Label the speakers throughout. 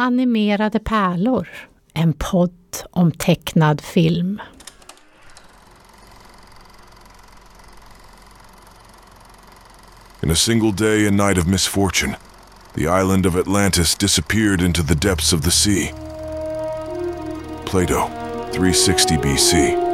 Speaker 1: Animerade pärlor, en podd om tecknad film.
Speaker 2: In a single day and night of misfortune, the island of Atlantis disappeared into the depths of the sea. Plato, 360 BC.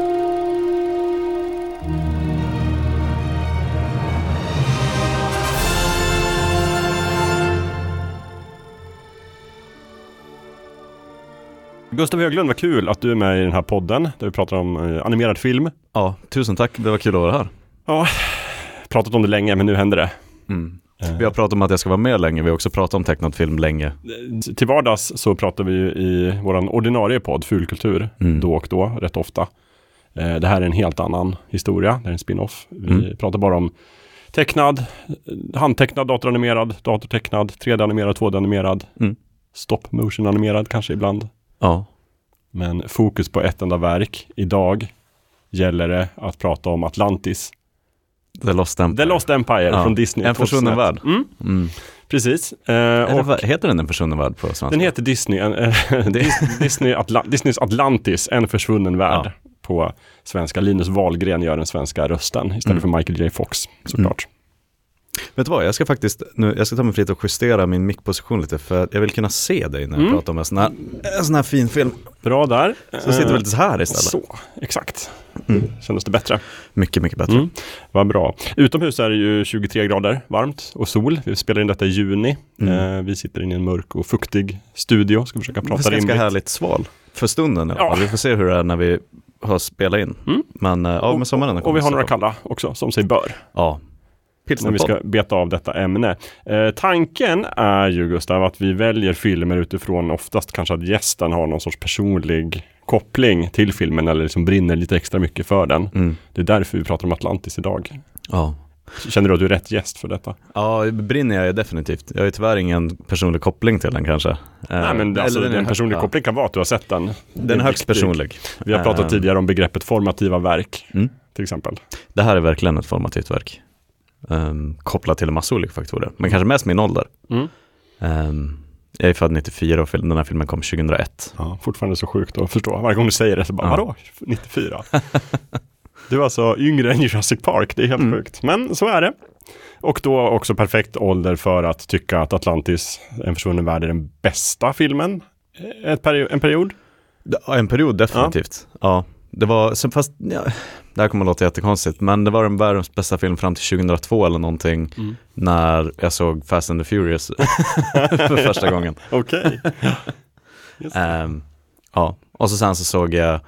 Speaker 3: Gustav Höglund, vad kul att du är med i den här podden där vi pratar om eh, animerad film.
Speaker 4: Ja, tusen tack. Det var kul att vara här.
Speaker 3: Ja, pratat om det länge men nu händer det.
Speaker 4: Mm. Vi har pratat om att jag ska vara med länge. Vi har också pratat om tecknad film länge.
Speaker 3: Eh, Till vardags så pratar vi ju i vår ordinarie podd Fulkultur
Speaker 4: Mm.
Speaker 3: då och då, rätt ofta. Eh, Det här är en helt annan historia, det är en spin-off. Vi
Speaker 4: Mm.
Speaker 3: pratar bara om tecknad, eh, handtecknad, datoranimerad, datortecknad, 3D-animerad, 2D-animerad,
Speaker 4: Mm.
Speaker 3: stop motion-animerad kanske ibland.
Speaker 4: Ja,
Speaker 3: Men fokus på ett enda verk. Idag gäller det att prata om Atlantis.
Speaker 4: The Lost Empire.
Speaker 3: The Lost Empire
Speaker 4: Ja.
Speaker 3: från Disney.
Speaker 4: En försvunnen
Speaker 3: 2001.
Speaker 4: värld.
Speaker 3: Mm,
Speaker 4: Mm.
Speaker 3: precis. Eh,
Speaker 4: Eller, vad- heter den En försvunnen värld på svenska?
Speaker 3: den heter Disney, eh, Dis- Disney Atla- Disneys Atlantis, en försvunnen värld. På svenska. Linus Wahlgren gör den svenska rösten istället
Speaker 4: Mm.
Speaker 3: för Michael J Fox såklart.
Speaker 4: Vet du vad, jag ska faktiskt, nu, jag ska ta mig fritt och justera min mickposition lite för jag vill kunna se dig när jag
Speaker 3: Mm.
Speaker 4: pratar om en sån här, en sån här fin film.
Speaker 3: Bra där.
Speaker 4: Så sitter vi lite så här istället.
Speaker 3: Så, exakt.
Speaker 4: Mm.
Speaker 3: Kändes det bättre?
Speaker 4: Mycket, mycket bättre.
Speaker 3: Mm. Vad bra. Utomhus är det ju 23 grader varmt och sol. Vi spelar in detta i juni.
Speaker 4: Mm.
Speaker 3: Eh, vi sitter inne i en mörk och fuktig studio. Ska försöka
Speaker 4: Det
Speaker 3: prata
Speaker 4: är ganska
Speaker 3: rimligt.
Speaker 4: härligt sval. För stunden
Speaker 3: Ja.
Speaker 4: Vi får se hur det är när vi har spelat in.
Speaker 3: Mm.
Speaker 4: Men eh, ja, med sommaren
Speaker 3: Och vi har några kalla också, som sig bör.
Speaker 4: Ja.
Speaker 3: När vi ska beta av detta ämne. Eh, tanken är ju Gustav att vi väljer filmer utifrån oftast kanske att gästen har någon sorts personlig koppling till filmen eller liksom brinner lite extra mycket för den.
Speaker 4: Mm.
Speaker 3: Det är därför vi pratar om Atlantis idag.
Speaker 4: Ja.
Speaker 3: Känner du att du är rätt gäst för detta?
Speaker 4: Ja, brinner jag definitivt. Jag har ju tyvärr ingen personlig koppling till den kanske.
Speaker 3: Nej men
Speaker 4: Eh,
Speaker 3: alltså,
Speaker 4: eller
Speaker 3: en personlig koppling kan vara att du har sett den.
Speaker 4: Den
Speaker 3: är
Speaker 4: högst personlig.
Speaker 3: Vi har pratat
Speaker 4: Eh,
Speaker 3: tidigare om begreppet formativa verk.
Speaker 4: Mm.
Speaker 3: Till exempel.
Speaker 4: Det här är verkligen ett formativt verk. Um, kopplat till en massa olika faktorer. Men kanske mest min ålder.
Speaker 3: Mm.
Speaker 4: Ehm, jag är född 94 och den här filmen kom 2001.
Speaker 3: Ja, fortfarande så sjukt att förstå. Varje gång du säger det så bara,
Speaker 4: Ja.
Speaker 3: vadå? 94? du är alltså yngre än Jurassic Park, det är helt
Speaker 4: Mm.
Speaker 3: sjukt. Men så är det. Och då också perfekt ålder för att tycka att Atlantis, En försvunnen värld, är den bästa filmen. Ett peri- en period.
Speaker 4: Ja, En period definitivt. Ja. Det var, fast, ja, det här kommer att låta jättekonstigt, men det var den världens bästa film fram till 2002 eller någonting,
Speaker 3: Mm.
Speaker 4: när jag såg Fast and the Furious för första gången.
Speaker 3: Okej.
Speaker 4: Ehm, ja, och så sen så såg jag,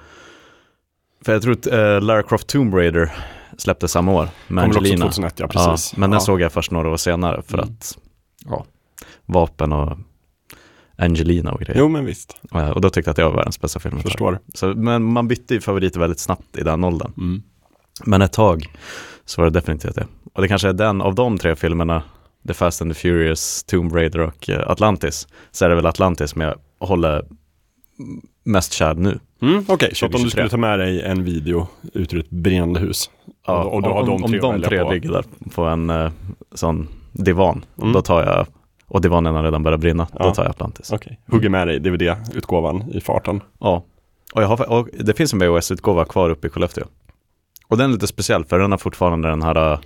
Speaker 4: för jag tror att uh, Lara Croft Tomb Raider släppte samma år med
Speaker 3: Kommer
Speaker 4: Angelina.
Speaker 3: 2001, ja precis.
Speaker 4: Ja, men den
Speaker 3: Ja.
Speaker 4: såg jag först några år senare för
Speaker 3: Mm.
Speaker 4: att, ja, vapen och Angelina och grejer.
Speaker 3: Jo men visst,
Speaker 4: Eh, Och då tyckte jag att det var världens bästa film.
Speaker 3: förstår.
Speaker 4: Så, men man bytte ju favoriter väldigt snabbt i den åldern.
Speaker 3: Mm.
Speaker 4: Men ett tag så var det definitivt det. Och det kanske är den av de tre filmerna, The Fast and the Furious, Tomb Raider och eh, Atlantis, så är det väl Atlantis som jag håller mest kär nu.
Speaker 3: Mm, Okej, så att om du
Speaker 4: 2023.
Speaker 3: skulle ta med dig en video ut ur ett brinnande hus. och, och du har
Speaker 4: om,
Speaker 3: de
Speaker 4: om
Speaker 3: tre att
Speaker 4: de tre ligger där på en eh, sån divan,
Speaker 3: Mm.
Speaker 4: då tar jag, och divanen har redan börjat brinna,
Speaker 3: Ja.
Speaker 4: då tar jag Atlantis.
Speaker 3: Okej, hugger med dig DVD-utgåvan i farten.
Speaker 4: Ja, och, jag har, och det finns en VHS-utgåva kvar uppe i Skellefteå. Och den är lite speciell för den har fortfarande den här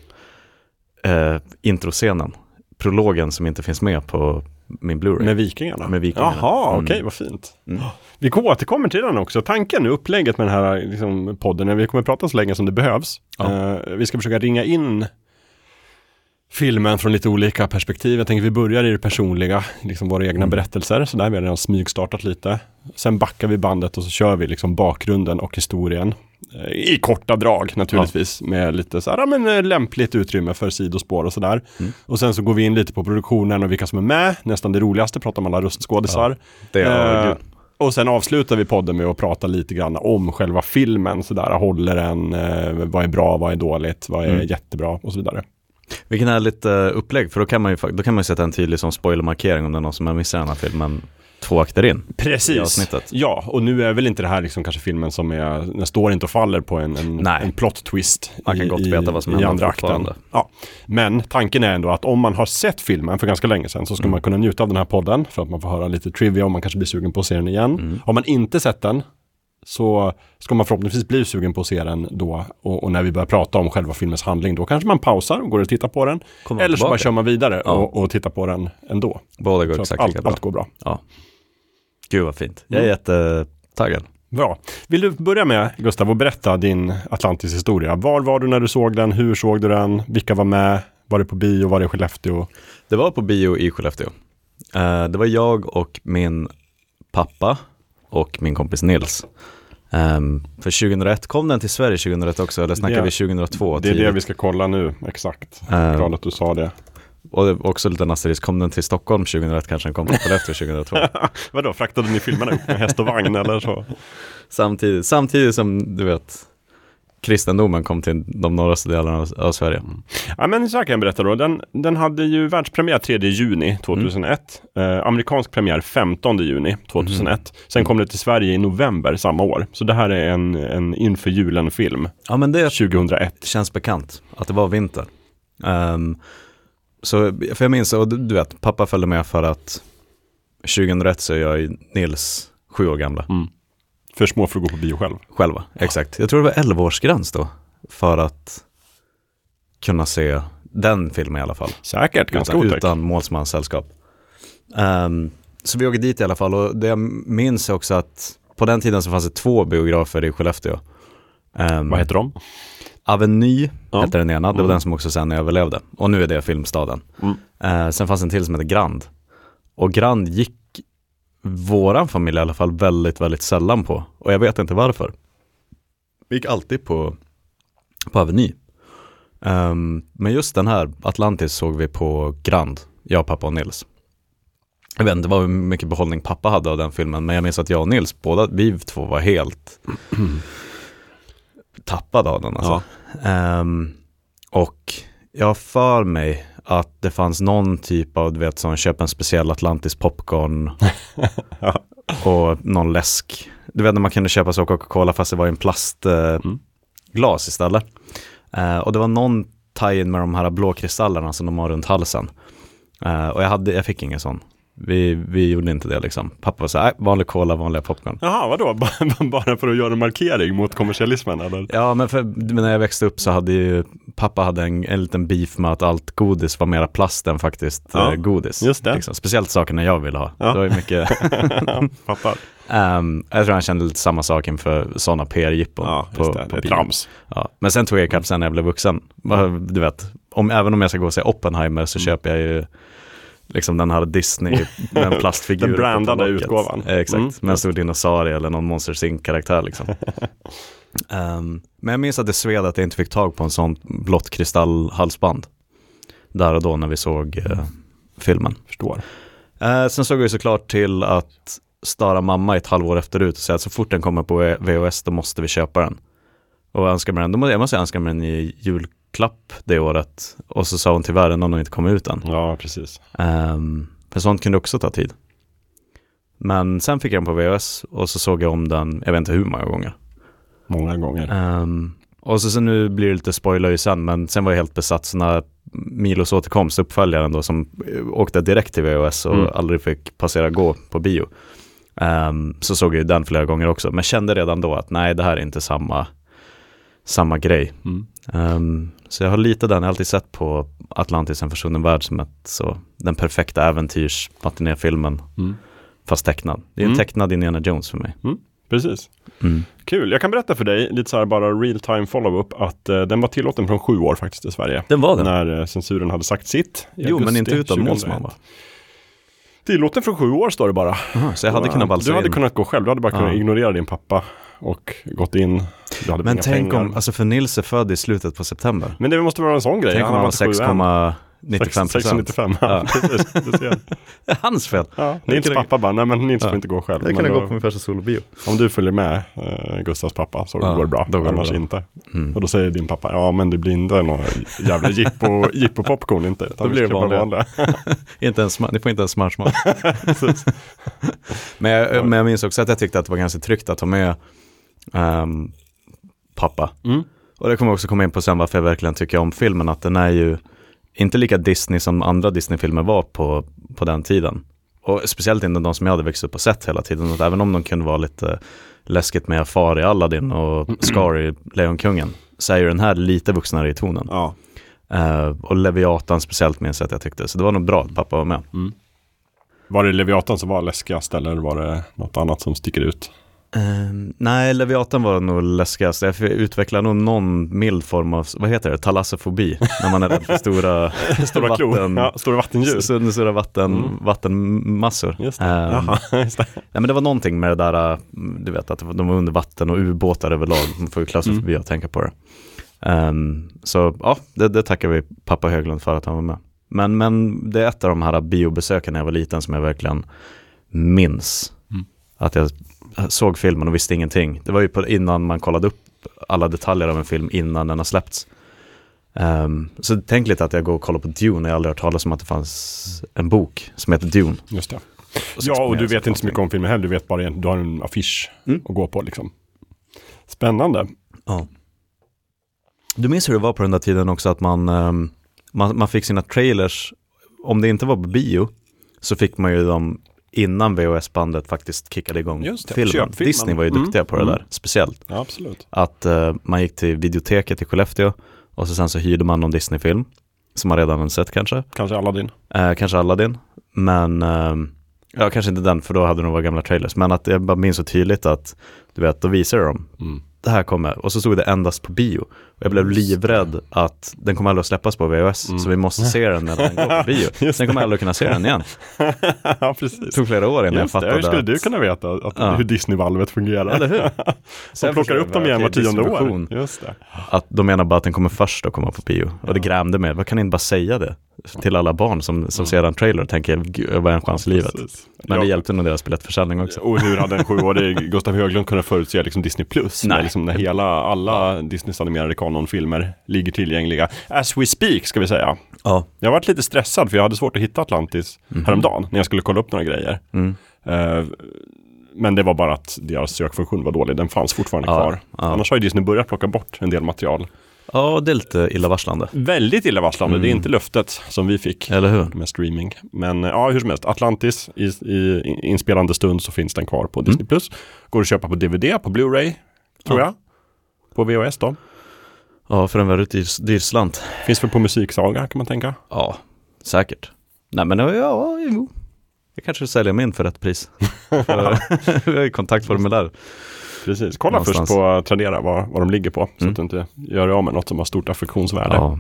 Speaker 4: eh, introscenen, prologen som inte finns med på min Blu-ray.
Speaker 3: Med Vikingarna?
Speaker 4: Med Vikingarna.
Speaker 3: Jaha,
Speaker 4: Mm.
Speaker 3: okej, vad fint.
Speaker 4: Mm.
Speaker 3: Vi återkommer till den också. Tanken, upplägget med den här liksom, podden, är vi kommer prata så länge som det behövs.
Speaker 4: Ja.
Speaker 3: Eh, vi ska försöka ringa in filmen från lite olika perspektiv. Jag tänker vi börjar i det personliga, liksom våra egna
Speaker 4: Mm.
Speaker 3: berättelser. Så där har vi redan smygstartat lite. Sen backar vi bandet och så kör vi liksom bakgrunden och historien. Eh, I korta drag naturligtvis, med lite så här, ja, men, eh, lämpligt utrymme för sidospår och sådär.
Speaker 4: Mm.
Speaker 3: Och sen så går vi in lite på produktionen och vilka som är med, nästan det roligaste, pratar om alla röstskådisar.
Speaker 4: det är,
Speaker 3: Eh, och sen avslutar vi podden med att prata lite grann om själva filmen. Sådär, håller den? Vad är bra? Vad är dåligt? Vad är
Speaker 4: Mm.
Speaker 3: jättebra? Och så vidare.
Speaker 4: Vilken härligt uh, upplägg, för då kan man ju, då kan man ju sätta en tydlig som spoilermarkering om det är någon som har missat den här filmen. två akter in.
Speaker 3: Precis. Ja, och nu är väl inte det här liksom kanske filmen som är, den står inte och faller på en, en, en plot twist
Speaker 4: Man kan
Speaker 3: i,
Speaker 4: gott veta vad som händer
Speaker 3: andra akten. Ja. Men tanken är ändå att om man har sett filmen för ganska länge sedan så ska
Speaker 4: Mm.
Speaker 3: man kunna njuta av den här podden för att man får höra lite trivia och man kanske blir sugen på att se den igen.
Speaker 4: Mm.
Speaker 3: Har man inte sett den så ska man förhoppningsvis bli sugen på att se den då och, och när vi börjar prata om själva filmens handling då kanske man pausar och går och tittar på den.
Speaker 4: Kommer
Speaker 3: Eller så
Speaker 4: tillbaka.
Speaker 3: bara kör man vidare
Speaker 4: Ja.
Speaker 3: och, och tittar på den ändå.
Speaker 4: Båda går
Speaker 3: Så
Speaker 4: exakt lika
Speaker 3: allt,
Speaker 4: bra.
Speaker 3: allt går bra.
Speaker 4: Ja. Gud vad fint. Jag är
Speaker 3: Mm.
Speaker 4: jättetaggad.
Speaker 3: Bra. Vill du börja med, Gustav, och berätta din Atlantis-historia? Var var du när du såg den? Hur såg du den? Vilka var med? Var det på bio? Var det i Skellefteå?
Speaker 4: Det var på bio i Skellefteå. Eh, det var jag och min pappa och min kompis Nils. Ehm, för 2001, kom den till Sverige 2001 också eller snackar
Speaker 3: Det-
Speaker 4: vi 2002?
Speaker 3: Det är det
Speaker 4: tidigt?
Speaker 3: vi ska kolla nu, exakt.
Speaker 4: Ehm,
Speaker 3: Glad att du sa det.
Speaker 4: och det också lite asterisk, kom den till Stockholm 2001 kanske den kom till Skellefteå 2002?
Speaker 3: Vadå, fraktade ni filmerna upp med häst och vagn eller så?
Speaker 4: samtidigt, samtidigt som du vet kristendomen kom till de norraste delarna av, av Sverige.
Speaker 3: Ja, men så här kan jag berätta då. Den, den hade ju världspremiär 3 juni 2001. Eh, amerikansk premiär 15 juni 2001. Sen kom det till Sverige i november samma år. Så det här är en, en inför julen-film.
Speaker 4: Ja men det
Speaker 3: 2001.
Speaker 4: känns bekant att det var vinter. Ehm, så, för jag minns, och du, du vet, pappa följde med för att 2001 så är jag Nils sju år gamla
Speaker 3: För små för att gå på bio själv.
Speaker 4: själva. Exakt. Jag tror det var 11-årsgräns då för att kunna se den filmen i alla fall.
Speaker 3: Säkert, ganska
Speaker 4: utan, utan målsmanssällskap. Ehm, så vi åker dit i alla fall och det jag minns är också att på den tiden så fanns det två biografer i Skellefteå. Um,
Speaker 3: Vad heter de?
Speaker 4: Aveny
Speaker 3: Ja.
Speaker 4: hette den ena, det var
Speaker 3: Mm.
Speaker 4: den som också sen överlevde. Och nu är det Filmstaden.
Speaker 3: Mm.
Speaker 4: Eh, sen fanns en till som heter Grand. Och Grand gick våran familj i alla fall väldigt, väldigt sällan på. Och jag vet inte varför. Vi gick alltid på, på Aveny. Ehm, men just den här, Atlantis, såg vi på Grand, jag, pappa och Nils. Jag vet inte vad mycket behållning pappa hade av den filmen, men jag minns att jag och Nils, båda vi två var helt tappade av den alltså. Ehm, och jag har för mig att det fanns någon typ av, du vet, sån köp en speciell Atlantis popcorn och någon läsk. Du vet när man kunde köpa så Coca-Cola fast det var i en plastglas eh,
Speaker 3: Mm.
Speaker 4: istället. Eh, och det var någon tie-in med de här blå kristallerna som de har runt halsen. Eh, och jag, hade, jag fick ingen sån. Vi, vi gjorde inte det liksom. Pappa var så här, "Nej, vanlig cola, vanliga popcorn.
Speaker 3: Jaha, vadå? Bara- för att göra en markering mot kommersialismen eller?
Speaker 4: Ja, men, för, när jag växte upp så hade ju pappa hade en, en liten beef med att allt godis var mera plast än faktiskt
Speaker 3: Ja,
Speaker 4: eh, godis.
Speaker 3: just det.
Speaker 4: Liksom. Speciellt sakerna jag ville ha.
Speaker 3: Ja.
Speaker 4: Det var ju mycket,
Speaker 3: Fattar.
Speaker 4: Ehm, jag tror han kände lite samma sak inför sådana PR-jippon.
Speaker 3: Ja,
Speaker 4: på,
Speaker 3: det.
Speaker 4: på
Speaker 3: Det trams.
Speaker 4: Ja. Men sen tog jag ikapp sen när jag blev vuxen. Du vet, om, även om jag ska gå och se Oppenheimer så
Speaker 3: Mm.
Speaker 4: köper jag ju liksom den här Disney, den plastfiguren.
Speaker 3: Den brandade utgåvan.
Speaker 4: Eh, Exakt,
Speaker 3: Mm.
Speaker 4: med en stor dinosaurie eller någon Monsters Inc-karaktär liksom. Ehm, men jag minns att det sved att jag inte fick tag på en sån blått kristallhalsband. Där och då när vi såg eh, filmen.
Speaker 3: Förstår.
Speaker 4: Eh, sen såg jag ju såklart till att störa mamma ett halvår efterut och säga att så fort den kommer på VHS då måste vi köpa den. Och önska mig den, då måste jag önska mig den i julklapp det året. Och så sa hon tyvärr den har nog inte kommit ut än.
Speaker 3: Ja, precis.
Speaker 4: Ehm, för sånt kunde också ta tid. Men sen fick jag den på VHS och så såg jag om den, jag vet inte hur många gånger.
Speaker 3: Många gånger.
Speaker 4: Ehm, och så, så nu blir det lite spoiler ju sen, men sen var jag helt besatt. Så när Milos återkomst, uppföljaren då, som eh, åkte direkt till VHS och
Speaker 3: Mm.
Speaker 4: aldrig fick passera gå på bio. ehm, så såg jag den flera gånger också, men kände redan då att nej, det här är inte samma, samma grej.
Speaker 3: Mm.
Speaker 4: Ehm, så jag har lite den, jag har alltid sett på Atlantis en försvunnen värld som ett, så, den perfekta äventyrs filmen
Speaker 3: Mm.
Speaker 4: fast tecknad. Det är en
Speaker 3: Mm.
Speaker 4: tecknad Indiana Jones för mig.
Speaker 3: Precis.
Speaker 4: Mm.
Speaker 3: Kul. Jag kan berätta för dig, lite så här bara real time follow-up, att eh, den var tillåten från sju år faktiskt i Sverige.
Speaker 4: Den var den?
Speaker 3: När eh, censuren hade sagt sitt.
Speaker 4: Jo, men inte utan
Speaker 3: 2001.
Speaker 4: målsman va?
Speaker 3: Tillåten från sju år står det bara.
Speaker 4: Aha, så jag hade kunnat valsa
Speaker 3: Du hade
Speaker 4: in.
Speaker 3: kunnat gå själv, du hade bara kunnat
Speaker 4: Ja.
Speaker 3: ignorera din pappa och gått in.
Speaker 4: Men tänk
Speaker 3: pengar.
Speaker 4: om, alltså för Nils är född i slutet på september.
Speaker 3: Men det måste vara en sån grej.
Speaker 4: Tänk om han var
Speaker 3: inte sju än.
Speaker 4: 6, 95
Speaker 3: 695, ja. Precis. Ser.
Speaker 4: Det är hans fel.
Speaker 3: Ja, Nils pappa bara, nej men Nils
Speaker 4: Ja.
Speaker 3: får inte gå själv.
Speaker 4: Det kan gå på min första solobio.
Speaker 3: Om du följer med eh, Gustavs pappa så
Speaker 4: Ja,
Speaker 3: går det bra,
Speaker 4: då går
Speaker 3: annars
Speaker 4: bra.
Speaker 3: inte.
Speaker 4: Mm.
Speaker 3: Och då säger din pappa, ja men det blir inte någon jävla jippo, jippo popcorn inte. utan
Speaker 4: Då blir det
Speaker 3: bara
Speaker 4: vanliga. Inte ens, ni får inte ens smörsmak. men, jag, men jag minns också att jag tyckte att det var ganska tryggt att ha med ehm, pappa.
Speaker 3: Mm.
Speaker 4: Och det kommer också komma in på sen varför jag verkligen tycker om filmen, att den är ju inte lika Disney som andra Disney-filmer var på, på den tiden. Och speciellt inte de som jag hade växt upp och sett hela tiden. Att även om de kunde vara lite läskigt med Afar i Aladdin och Scar i Lejonkungen, så är ju den här lite vuxnare i tonen.
Speaker 3: Ja.
Speaker 4: Eh, och Leviatan speciellt minns jag att jag tyckte. Så det var nog bra att pappa var med.
Speaker 3: Var det Leviatan som var läskigast eller var det något annat som sticker ut?
Speaker 4: Ehm, nej, Leviatan var nog läskigast. Jag utvecklade nog någon mild form av, vad heter det, talassofobi. när man är rädd för stora,
Speaker 3: Stora
Speaker 4: vatten,
Speaker 3: ja, stora vattendjur.
Speaker 4: stora, stora vatten,
Speaker 3: Mm.
Speaker 4: vattenmassor.
Speaker 3: Just det.
Speaker 4: Ehm,
Speaker 3: Jaha, just det.
Speaker 4: nej, men det var någonting med det där, äh, du vet att de var under vatten och ubåtar överlag. Man får ju klaustrofobi att tänka på det. Ehm, så ja, det, det tackar vi pappa Höglund för att han var med. Men, men det är ett av de här biobesöken när jag var liten som jag verkligen minns.
Speaker 3: Mm.
Speaker 4: Att jag såg filmen och visste ingenting. Det var ju på, innan man kollade upp alla detaljer av en film innan den har släppts. Ehm, så tänk lite att jag går och kollar på Dune, jag har aldrig hört talas om att det fanns en bok som heter Dune.
Speaker 3: Just det. Ja, och du vet inte så mycket om filmen heller. Du vet bara, du har en affisch
Speaker 4: Mm.
Speaker 3: att gå på liksom. Spännande.
Speaker 4: Ja. Du minns hur det var på den där tiden också att man, ehm, man, man fick sina trailers, om det inte var på bio, så fick man ju dem innan VHS-bandet faktiskt kickade igång
Speaker 3: det,
Speaker 4: filmen.
Speaker 3: köpfilmen.
Speaker 4: Disney var ju
Speaker 3: Mm,
Speaker 4: duktiga på det
Speaker 3: mm.
Speaker 4: där, speciellt.
Speaker 3: Ja, absolut.
Speaker 4: Att eh, man gick till videoteket i Skellefteå och så sen så hyrde man någon Disney-film, som man redan hade sett kanske.
Speaker 3: Kanske Aladdin.
Speaker 4: Eh, kanske Aladdin, men ehm, ja, kanske inte den för då hade de några gamla trailers. Men att jag bara minns så tydligt att, du vet, då visade de
Speaker 3: Mm.
Speaker 4: det här kommer. Och så stod det endast på bio. Jag blev livrädd att den kommer aldrig att släppas på VHS.
Speaker 3: Mm.
Speaker 4: Så vi måste se den när den går på bio.
Speaker 3: Just
Speaker 4: Sen kommer aldrig kunna se den igen.
Speaker 3: ja, precis.
Speaker 4: Det tog flera år innan
Speaker 3: Just
Speaker 4: jag
Speaker 3: det,
Speaker 4: fattade
Speaker 3: hur skulle
Speaker 4: att...
Speaker 3: du kunna veta att,
Speaker 4: Ja.
Speaker 3: hur Disney-valvet fungerar?
Speaker 4: Eller hur?
Speaker 3: Så de plockar upp dem igen var tionde år. Just det.
Speaker 4: Att de menar bara att den kommer först att komma på bio. Och det grämde mig. Vad kan inte bara säga det? Till alla barn som, som ser en trailer och tänker, "Gud, vad är en chans i livet?
Speaker 3: Precis.
Speaker 4: Men det
Speaker 3: Ja.
Speaker 4: hjälpte nog deras biljettförsäljning också.
Speaker 3: Och hur hade en sjuårig Gustav Höglund kunnat förutse liksom Disney Plus?
Speaker 4: Nej.
Speaker 3: Liksom när hela, alla Disneys animerade kanonfilmer ligger tillgängliga. As we speak ska vi säga.
Speaker 4: Ja.
Speaker 3: Jag har varit lite stressad för jag hade svårt att hitta Atlantis häromdagen när jag skulle kolla upp några grejer.
Speaker 4: Mm.
Speaker 3: Eh, men det var bara att deras sökfunktion var dålig. Den fanns fortfarande
Speaker 4: Ja,
Speaker 3: kvar.
Speaker 4: ja.
Speaker 3: Annars har ju Disney börjat plocka bort en del material.
Speaker 4: ja, det är lite illavarslande.
Speaker 3: Väldigt illavarslande. Det är
Speaker 4: Mm.
Speaker 3: inte löftet som vi fick
Speaker 4: Eller hur?
Speaker 3: med streaming. Men eh, ja, hur som helst. Atlantis i, i inspelande stund så finns den kvar på Disney+. Plus. Går att köpa på DVD, på Blu-ray, tror
Speaker 4: Ja.
Speaker 3: jag. På VHS då.
Speaker 4: Ja, för en väldigt dyr, dyr slant.
Speaker 3: Finns väl på Musiksaga kan man tänka.
Speaker 4: Ja, säkert. Nej men ja, ja, jo. Jag kanske säljer min för rätt pris. Vi har ju kontaktformulär.
Speaker 3: Precis. Kolla
Speaker 4: Någonstans.
Speaker 3: först på Tradera vad, vad de ligger på. Så
Speaker 4: Mm.
Speaker 3: att du inte gör dig av med något som har stort affektionsvärde.
Speaker 4: Ja,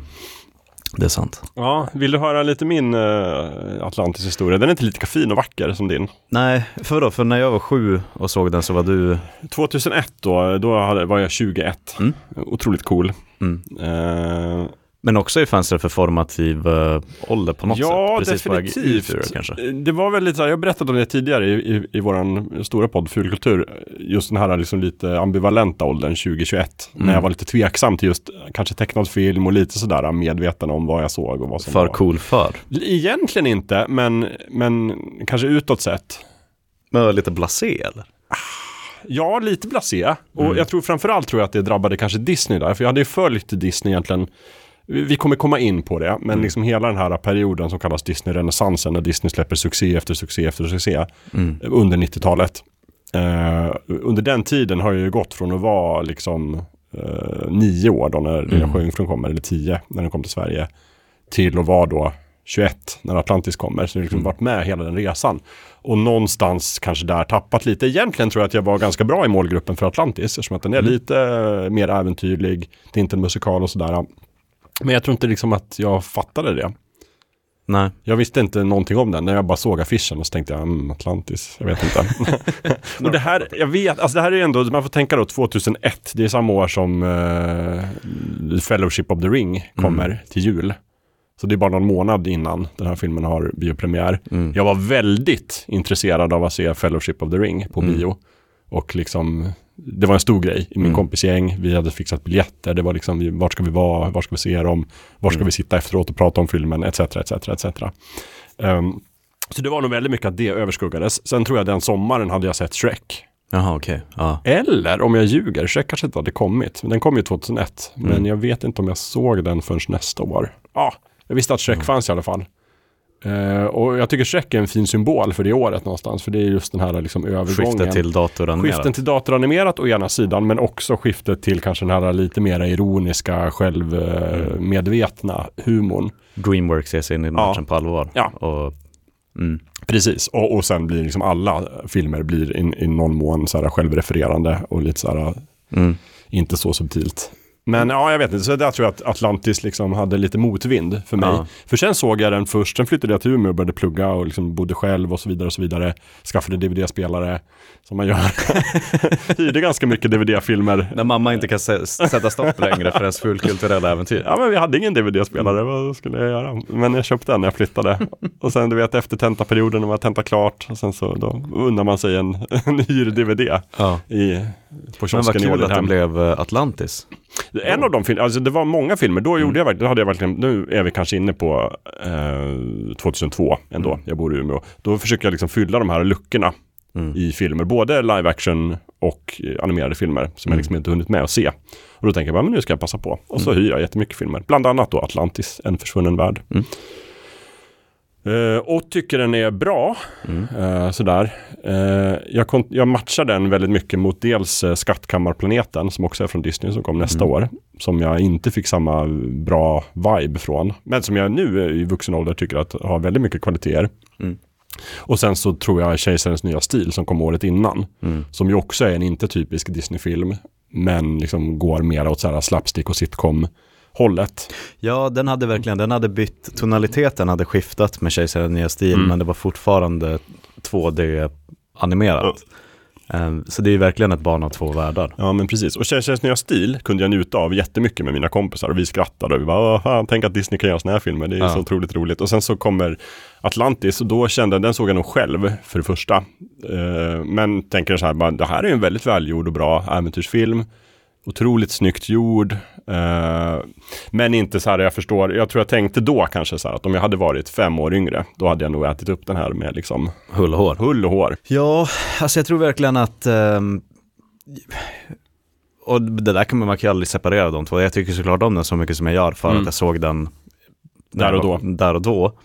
Speaker 4: det är sant.
Speaker 3: Ja, vill du höra lite min uh, Atlantis historia? Den är inte lika fin och vacker som din.
Speaker 4: Nej, för då? För när jag var sju och såg den så var du...
Speaker 3: 2001 då, då var jag 21.
Speaker 4: Mm.
Speaker 3: Otroligt cool.
Speaker 4: Mm.
Speaker 3: Eh,
Speaker 4: Men också i fönster för formativ uh, ålder på något
Speaker 3: ja,
Speaker 4: sätt. Precis ut
Speaker 3: definitivt.
Speaker 4: det kanske.
Speaker 3: Det var väl lite så här, jag har berättat om det tidigare i, i, i våran stora podd Fulkultur. Just den här liksom lite ambivalenta åldern 2021.
Speaker 4: Mm.
Speaker 3: När jag var lite tveksam till just kanske tecknad film och lite sådär medveten om vad jag såg och vad som
Speaker 4: För
Speaker 3: var.
Speaker 4: cool för.
Speaker 3: Egentligen inte, men, men kanske utåt sett.
Speaker 4: Men lite blasé eller?
Speaker 3: Ja, lite blasé. Och
Speaker 4: Mm.
Speaker 3: jag tror framförallt tror jag att det drabbade kanske Disney där. För jag hade ju följt Disney egentligen. Vi kommer komma in på det, men
Speaker 4: Mm.
Speaker 3: liksom hela den här perioden som kallas Disney-renässansen, när Disney släpper succé efter succé efter succé
Speaker 4: Mm.
Speaker 3: under 90-talet. Eh, under den tiden har jag ju gått från att vara liksom eh, nio år då när Lilla
Speaker 4: Mm.
Speaker 3: Sjöjungfrun kommer, eller tio när den kom till Sverige, till att vara då 21 när Atlantis kommer. Så jag har liksom
Speaker 4: Mm.
Speaker 3: varit med hela den resan. Och någonstans kanske där tappat lite. Egentligen tror jag att jag var ganska bra i målgruppen för Atlantis, eftersom att den är
Speaker 4: Mm.
Speaker 3: lite mer äventyrlig. Det är inte en musikal och sådär. Men jag tror inte liksom att jag fattade det.
Speaker 4: Nej.
Speaker 3: Jag visste inte någonting om den. När jag bara såg affischen och så tänkte jag, mm, Atlantis, jag vet inte. och det här, jag vet, alltså det här är ändå, man får tänka då 2001, det är samma år som eh, Fellowship of the Ring kommer till jul. Så det är bara någon månad innan den här filmen har biopremiär.
Speaker 4: Mm.
Speaker 3: Jag var väldigt intresserad av att se Fellowship of the Ring på
Speaker 4: Mm.
Speaker 3: bio. Och liksom, det var en stor grej i min
Speaker 4: Mm.
Speaker 3: kompisgäng. Vi hade fixat biljetter. Det var liksom, vart ska vi vara? Var ska vi se dem? Var ska
Speaker 4: Mm.
Speaker 3: vi sitta efteråt och prata om filmen? Etc, etc, etc. Um, så det var nog väldigt mycket att det överskuggades. Sen tror jag den sommaren hade jag sett Shrek.
Speaker 4: Jaha, okej. Ja.
Speaker 3: Eller om jag ljuger, Shrek kanske inte hade kommit. Den kom ju 2001. Men
Speaker 4: Mm.
Speaker 3: jag vet inte om jag såg den förrän nästa år. Ja, jag visste att Shrek
Speaker 4: Mm.
Speaker 3: fanns i alla fall. Eh, och jag tycker Shrek är en fin symbol för det året någonstans. För det är just den här liksom övergången.
Speaker 4: Skiftet till datoranimerat.
Speaker 3: Skiften till datoranimerat å ena sidan, men också skiftet till kanske den här lite mer ironiska, självmedvetna humorn.
Speaker 4: Dreamworks ger sig in i matchen på allvar.
Speaker 3: Ja.
Speaker 4: Och, mm.
Speaker 3: Precis, och, och sen blir liksom alla filmer blir i någon mån så här självrefererande och lite så här
Speaker 4: Mm.
Speaker 3: inte så subtilt. Men ja, jag vet inte. Så där tror jag att Atlantis liksom hade lite motvind för mig.
Speaker 4: Ja.
Speaker 3: För sen såg jag den först, sen flyttade jag till Umeå och började plugga och liksom bodde själv och så vidare och så vidare. Skaffade DVD-spelare, som man gör. Hyrde ganska mycket DVD-filmer.
Speaker 4: När mamma inte kan sä- sätta stopp längre för ens fullkulturella äventyr.
Speaker 3: Ja, men vi hade ingen DVD-spelare, vad skulle jag göra? Men jag köpte den när jag flyttade. Och sen du vet efter tentaperioden, när man tentat klart, och sen så då undrar man sig en, en hyr-DVD
Speaker 4: Ja.
Speaker 3: i, på
Speaker 4: Men vad kul att det blev eh, Atlantis.
Speaker 3: En av de filmerna, alltså det var många filmer, då
Speaker 4: Mm.
Speaker 3: gjorde jag verkligen, då hade jag verkligen, nu är vi kanske inne på eh, 2002 ändå,
Speaker 4: Mm.
Speaker 3: jag bor i Umeå. Då försöker jag liksom fylla de här luckorna
Speaker 4: Mm.
Speaker 3: i filmer, både live action och eh, animerade filmer som jag
Speaker 4: Mm.
Speaker 3: liksom inte hunnit med att se. Och då tänker jag, bara, men nu ska jag passa på. Och så
Speaker 4: Mm.
Speaker 3: hyr jag jättemycket filmer, bland annat då Atlantis, En försvunnen värld. Eh, och tycker den är bra,
Speaker 4: Mm.
Speaker 3: sådär. Eh, jag, jag matchar den väldigt mycket mot dels Skattkammarplaneten som också är från Disney som kom nästa
Speaker 4: Mm.
Speaker 3: år. Som jag inte fick samma bra vibe från. Men som jag nu i vuxen ålder tycker att har väldigt mycket kvaliteter.
Speaker 4: Mm.
Speaker 3: Och sen så tror jag Kejsarens nya stil som kom året innan.
Speaker 4: Mm.
Speaker 3: Som ju också är en inte typisk Disney-film. Men liksom går mer åt så här slapstick och sitcom hållet.
Speaker 4: Ja, den hade verkligen, den hade bytt, tonaliteten hade skiftat med Kejsaren nya stil,
Speaker 3: Mm.
Speaker 4: men det var fortfarande 2D-animerat. Ehm, Så det är verkligen ett barn av två världar.
Speaker 3: Ja men precis. Och Kejsarens nya stil kunde jag njuta av jättemycket med mina kompisar. Och vi skrattade och vi bara, "Åh, fan, tänk att Disney kan göra såna här filmer. Det är
Speaker 4: Ja.
Speaker 3: så otroligt roligt. Och sen så kommer Atlantis och då kände jag, den såg jag nog själv för det första. Eh, men tänker så här, bara, det här är en väldigt välgjord och bra äventyrsfilm. Otroligt snyggt gjord. Eh, men inte så här, jag förstår, jag tror jag tänkte då kanske så här att om jag hade varit fem år yngre, då hade jag nog ätit upp den här med liksom
Speaker 4: Hull och hår.
Speaker 3: hull och hår.
Speaker 4: Ja, alltså jag tror verkligen att ehm, och det där kan man, man kan ju aldrig separera de två. Jag tycker såklart om den så mycket som jag gör för
Speaker 3: Mm.
Speaker 4: att jag såg den
Speaker 3: Där och då.
Speaker 4: Där och då.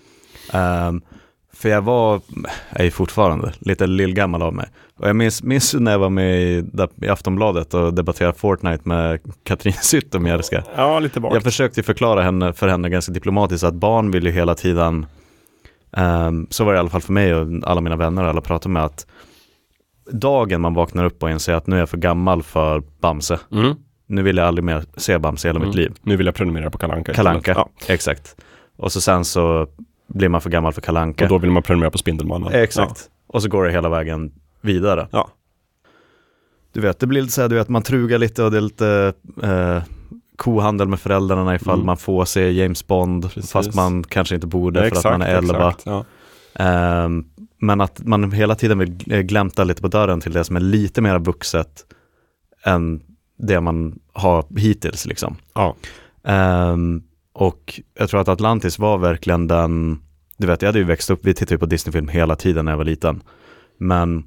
Speaker 4: Ehm, för jag var, är fortfarande lite lillgammal av mig. Och jag minns, minns när jag var med i, i Aftonbladet och debatterade Fortnite med Katrin Zytomierska.
Speaker 3: Ja, lite vagt.
Speaker 4: Jag försökte förklara henne, för henne ganska diplomatiskt att barn vill ju hela tiden, ehm, så var det i alla fall för mig och alla mina vänner och alla pratade med att dagen man vaknar upp och inser att nu är jag för gammal för Bamse.
Speaker 3: Mm.
Speaker 4: Nu vill jag aldrig mer se Bamse i hela
Speaker 3: Mm.
Speaker 4: mitt liv.
Speaker 3: Nu vill jag prenumerera på Kalanka
Speaker 4: Kalanka,
Speaker 3: Ja.
Speaker 4: exakt. Och så sen så blir man för gammal för Kalanka.
Speaker 3: Och då vill man prenumerera på Spindelmannen.
Speaker 4: Exakt. Och så går det hela vägen vidare.
Speaker 3: Ja.
Speaker 4: Du vet, det blir lite så här, du vet, man trugar lite och det är lite eh, kohandel med föräldrarna ifall
Speaker 3: Mm.
Speaker 4: man får se James Bond
Speaker 3: Precis.
Speaker 4: fast man kanske inte borde
Speaker 3: Ja.
Speaker 4: för att man är 11.
Speaker 3: exakt, Ja.
Speaker 4: Ehm, men att man hela tiden vill eh, glämta lite på dörren till det som är lite mer vuxet än det man har hittills liksom.
Speaker 3: Ja.
Speaker 4: Ehm, och jag tror att Atlantis var verkligen den, du vet jag hade ju växt upp, vi tittade ju på Disneyfilm hela tiden när jag var liten. Men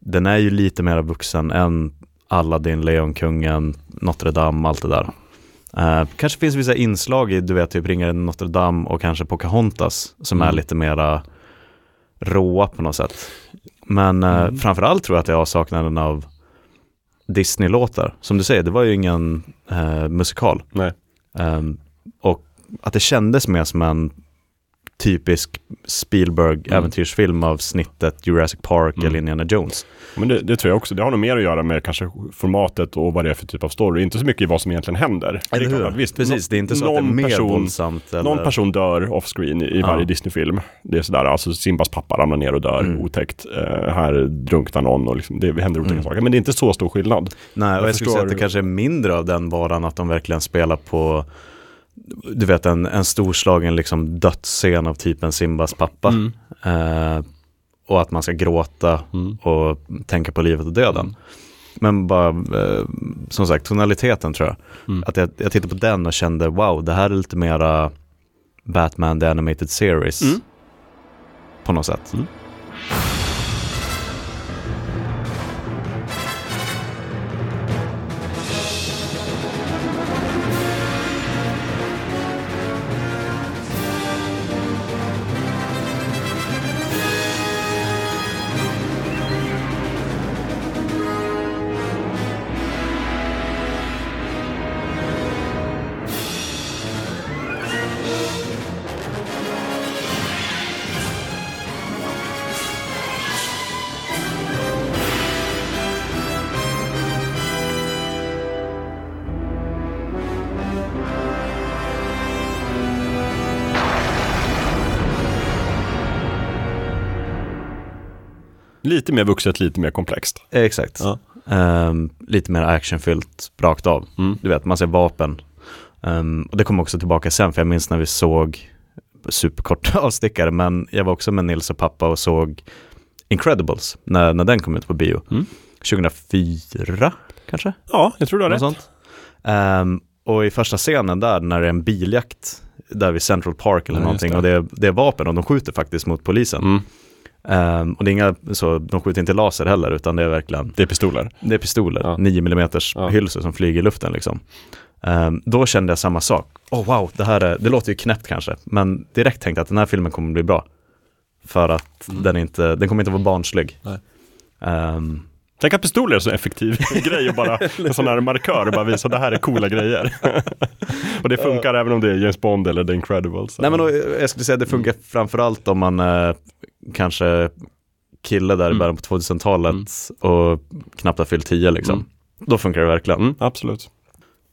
Speaker 4: den är ju lite mer vuxen än Aladdin, Lejonkungen, Notre Dame, allt det där. Eh, kanske finns vissa inslag i, du vet, typ Ringaren Notre Dame och kanske Pocahontas som är
Speaker 3: Mm.
Speaker 4: lite mera råa på något sätt. Men eh,
Speaker 3: Mm.
Speaker 4: framförallt tror jag att det är avsaknaden av Disney-låtar. Som du säger, det var ju ingen eh, musikal.
Speaker 3: Nej.
Speaker 4: Ehm, och att det kändes mer som en typisk Spielberg-äventyrsfilm av snittet Jurassic Park
Speaker 3: Mm.
Speaker 4: eller Indiana Jones.
Speaker 3: Men det, det tror jag också. Det har nog mer att göra med kanske formatet och vad det är för typ av story. Inte så mycket i vad som egentligen händer. Klart att visst,
Speaker 4: Precis, det är inte så att det är mer
Speaker 3: person-
Speaker 4: våldsamt. Eller...
Speaker 3: Någon person dör off-screen i,
Speaker 4: Ja.
Speaker 3: varje Disney-film. Det är sådär, alltså Simbas pappa ramlar ner och dör
Speaker 4: Mm.
Speaker 3: otäckt. Eh, här drunknar någon och liksom, det händer otäcka
Speaker 4: Mm.
Speaker 3: saker. Men det är inte så stor skillnad.
Speaker 4: Nej, och
Speaker 3: Jag
Speaker 4: jag skulle säga att det kanske är mindre av den varan att de verkligen spelar på du vet en, en storslagen liksom dödsscen av typen Simbas pappa.
Speaker 3: Mm.
Speaker 4: Eh, och att man ska gråta
Speaker 3: Mm.
Speaker 4: och tänka på livet och döden.
Speaker 3: Mm.
Speaker 4: Men bara, eh, som sagt, tonaliteten tror jag.
Speaker 3: Mm.
Speaker 4: Att jag, jag tittade på den och kände, wow, det här är lite mera Batman The Animated Series.
Speaker 3: Mm.
Speaker 4: På något sätt.
Speaker 3: Lite mer vuxet, lite mer komplext.
Speaker 4: Exakt.
Speaker 3: Ja.
Speaker 4: Ehm, lite mer actionfyllt rakt av.
Speaker 3: Mm.
Speaker 4: Du vet, man ser vapen. Ehm, och det kommer också tillbaka sen, för jag minns när vi såg superkort avstickare, men jag var också med Nils och pappa och såg Incredibles när, när den kom ut på bio.
Speaker 3: Mm.
Speaker 4: 2004 kanske?
Speaker 3: Ja, jag tror du har
Speaker 4: Något
Speaker 3: rätt.
Speaker 4: sånt. Ehm, och i första scenen där när det är en biljakt där vid Central Park eller
Speaker 3: Ja,
Speaker 4: någonting
Speaker 3: det.
Speaker 4: och det är, det är vapen och de skjuter faktiskt mot polisen.
Speaker 3: Mm.
Speaker 4: Ehm, och det är inga, så, de skjuter inte laser heller utan det är verkligen
Speaker 3: Det är pistoler.
Speaker 4: det är pistoler,
Speaker 3: Ja.
Speaker 4: 9 mm
Speaker 3: Ja.
Speaker 4: hylsor som flyger i luften liksom. Ehm, då kände jag samma sak. Oh wow, det här är, det låter ju knäppt kanske, men direkt tänkte jag att den här filmen kommer bli bra. För att
Speaker 3: Mm.
Speaker 4: den, inte, den kommer inte vara barnslig.
Speaker 3: Nej. Tänk att pistoler är så effektiv grej och bara en sån här markör och bara visa det här är coola grejer. och det funkar även om det är James Bond eller The Incredibles.
Speaker 4: nej men då, jag skulle säga att det funkar framförallt om man eh, kanske kille där i
Speaker 3: Mm.
Speaker 4: början på 2000-talet och knappt har fyllt 10 liksom.
Speaker 3: Mm.
Speaker 4: Då funkar det verkligen.
Speaker 3: Mm, absolut.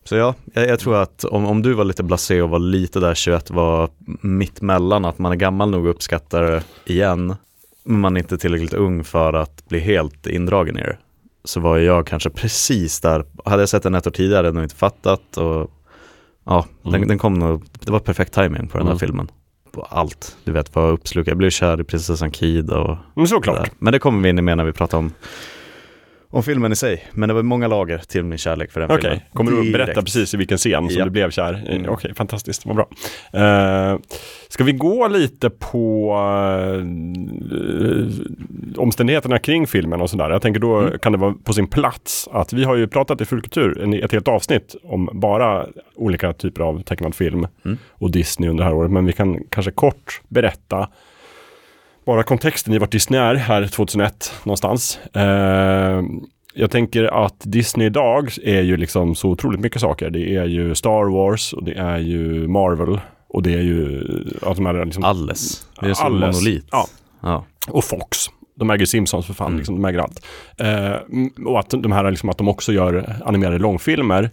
Speaker 4: Så ja, jag, jag tror att om, om du var lite blasé och var lite där 21 var mitt mellan att man är gammal nog att uppskatta det igen, man är inte tillräckligt ung för att bli helt indragen i det. Så var jag kanske precis där, hade jag sett den ett år tidigare hade jag nog inte fattat och ja, den,
Speaker 3: Mm.
Speaker 4: den kom nog, det var perfekt timing på den här
Speaker 3: Mm.
Speaker 4: filmen. På allt, du vet, var uppslukad. Jag blev kär i prinsessan Kid och
Speaker 3: Men såklart.
Speaker 4: Sådär. Men det kommer vi in i mer när vi pratar om, om filmen i sig. Men det var många lager till min kärlek för den
Speaker 3: Okej,
Speaker 4: filmen.
Speaker 3: kommer du att berätta
Speaker 4: Direkt.
Speaker 3: precis i vilken scen som
Speaker 4: Ja.
Speaker 3: du blev kär?
Speaker 4: Mm.
Speaker 3: Okej, fantastiskt, vad bra. Uh, ska vi gå lite på eh, omständigheterna kring filmen och sådär? Jag tänker då
Speaker 4: Mm.
Speaker 3: kan det vara på sin plats att vi har ju pratat i Fullkultur, ett helt avsnitt om bara olika typer av tecknad film
Speaker 4: Mm.
Speaker 3: och Disney under det här året. Men vi kan kanske kort berätta bara kontexten i vart Disney är här 2001 någonstans. Eh, jag tänker att Disney idag är ju liksom så otroligt mycket saker. Det är ju Star Wars och det är ju Marvel och det är ju att de här liksom,
Speaker 4: Alles. Det är så
Speaker 3: Alles.
Speaker 4: monolit.
Speaker 3: Ja.
Speaker 4: ja.
Speaker 3: och Fox. De äger Simpsons för fan,
Speaker 4: Mm.
Speaker 3: liksom, de äger allt. Eh, och att de här liksom, att de också gör animerade långfilmer.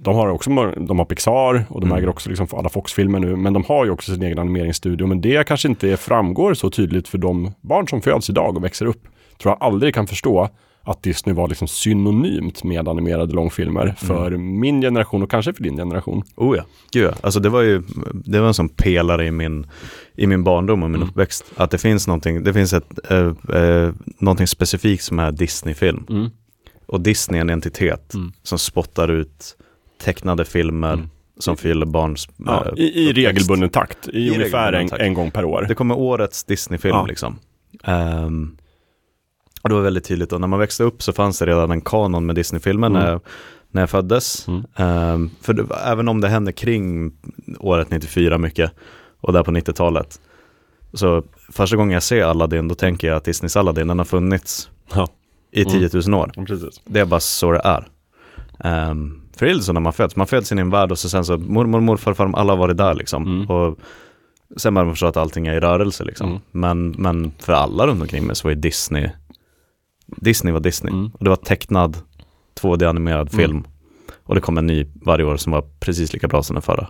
Speaker 3: De har också de har Pixar och de
Speaker 4: Mm.
Speaker 3: äger också liksom alla Fox-filmer nu. Men de har ju också sin egen animeringsstudio. Men det kanske inte framgår så tydligt för de barn som föds idag och växer upp. Tror jag aldrig kan förstå att Disney var liksom synonymt med animerade långfilmer för min generation och kanske för din generation.
Speaker 4: Oh ja, gud ja. Alltså det var ju, det var en sån pelare i min, i min barndom och min
Speaker 3: Mm.
Speaker 4: uppväxt. Att det finns någonting, det finns ett, eh, eh, någonting specifikt som är Disney-film.
Speaker 3: Mm.
Speaker 4: Och Disney är en entitet
Speaker 3: Mm.
Speaker 4: som spottar ut tecknade filmer
Speaker 3: Mm.
Speaker 4: som fyller barns
Speaker 3: Ja,
Speaker 4: eh,
Speaker 3: i, I regelbunden takt, i, ungefär
Speaker 4: regelbunden
Speaker 3: en,
Speaker 4: takt.
Speaker 3: en gång per år.
Speaker 4: Det kommer årets Disney-film
Speaker 3: Ja.
Speaker 4: liksom. Ehm, och det var väldigt tydligt och när man växte upp så fanns det redan en kanon med Disney-filmer
Speaker 3: Mm.
Speaker 4: när, när jag föddes.
Speaker 3: Mm.
Speaker 4: Ehm, för det, även om det hände kring året 94 mycket och där på 90-talet. Så första gången jag ser Aladdin då tänker jag att Disneys Aladdin den har funnits
Speaker 3: Ja.
Speaker 4: i
Speaker 3: Mm.
Speaker 4: 10 000 år.
Speaker 3: Precis.
Speaker 4: Det är bara så det är. Um, för det är så när man föds, man föds in i en värld och så sen så mormor, morfar, farmor, alla har varit där liksom.
Speaker 3: Mm.
Speaker 4: Och sen börjar man förstå att allting är i rörelse liksom.
Speaker 3: Mm.
Speaker 4: Men, men för alla runt omkring mig så var ju Disney, Disney var Disney.
Speaker 3: Mm.
Speaker 4: Och det var tecknad 2D-animerad
Speaker 3: Mm.
Speaker 4: film. Och det kom en ny varje år som var precis lika bra som den förra.